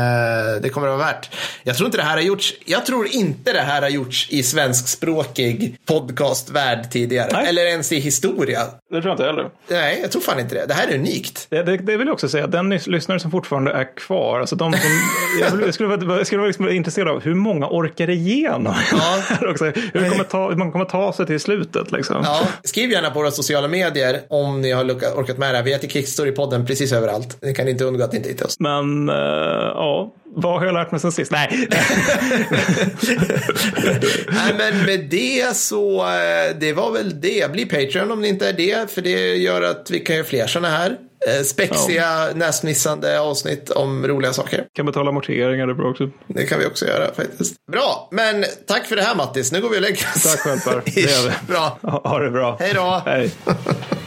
det kommer att vara värt. Jag tror inte det här har gjorts. Jag tror inte det här har gjorts i svenskspråkig podcastvärld tidigare. Nej. Eller ens i historia. Det tror jag inte heller. Nej, jag tror fan inte det. Det här är unikt. Det, det, det vill jag också säga. Den lys- lyssnare som fortfarande är kvar. Alltså de som, [laughs] jag, vill- jag skulle vara, jag skulle vara liksom intresserad av hur många orkar igenom [laughs] Ja. Hur, kommer ta, hur många kommer ta sig till slutet liksom. Ja, skriv gärna på våra sociala medier om ni ni har orkat med det här. Vi heter Kickstory-podden precis överallt. Ni kan inte undgå att inte hitta oss. Men uh, ja, vad har jag lärt mig sen sist? Nej. [laughs] Nej, men med det så, eh, det var väl det. Bli Patreon om ni inte är det, för det gör att vi kan göra fler sådana här eh, spexiga, ja. näsmissande avsnitt om roliga saker. Kan betala amorteringar, det är bra också. Det kan vi också göra faktiskt. Bra, men tack för det här Mattis. Nu går vi och lägger oss. Tack själv Per. [laughs] Det gör vi. Bra. Ha, ha det bra. Hej då. Hej. [laughs]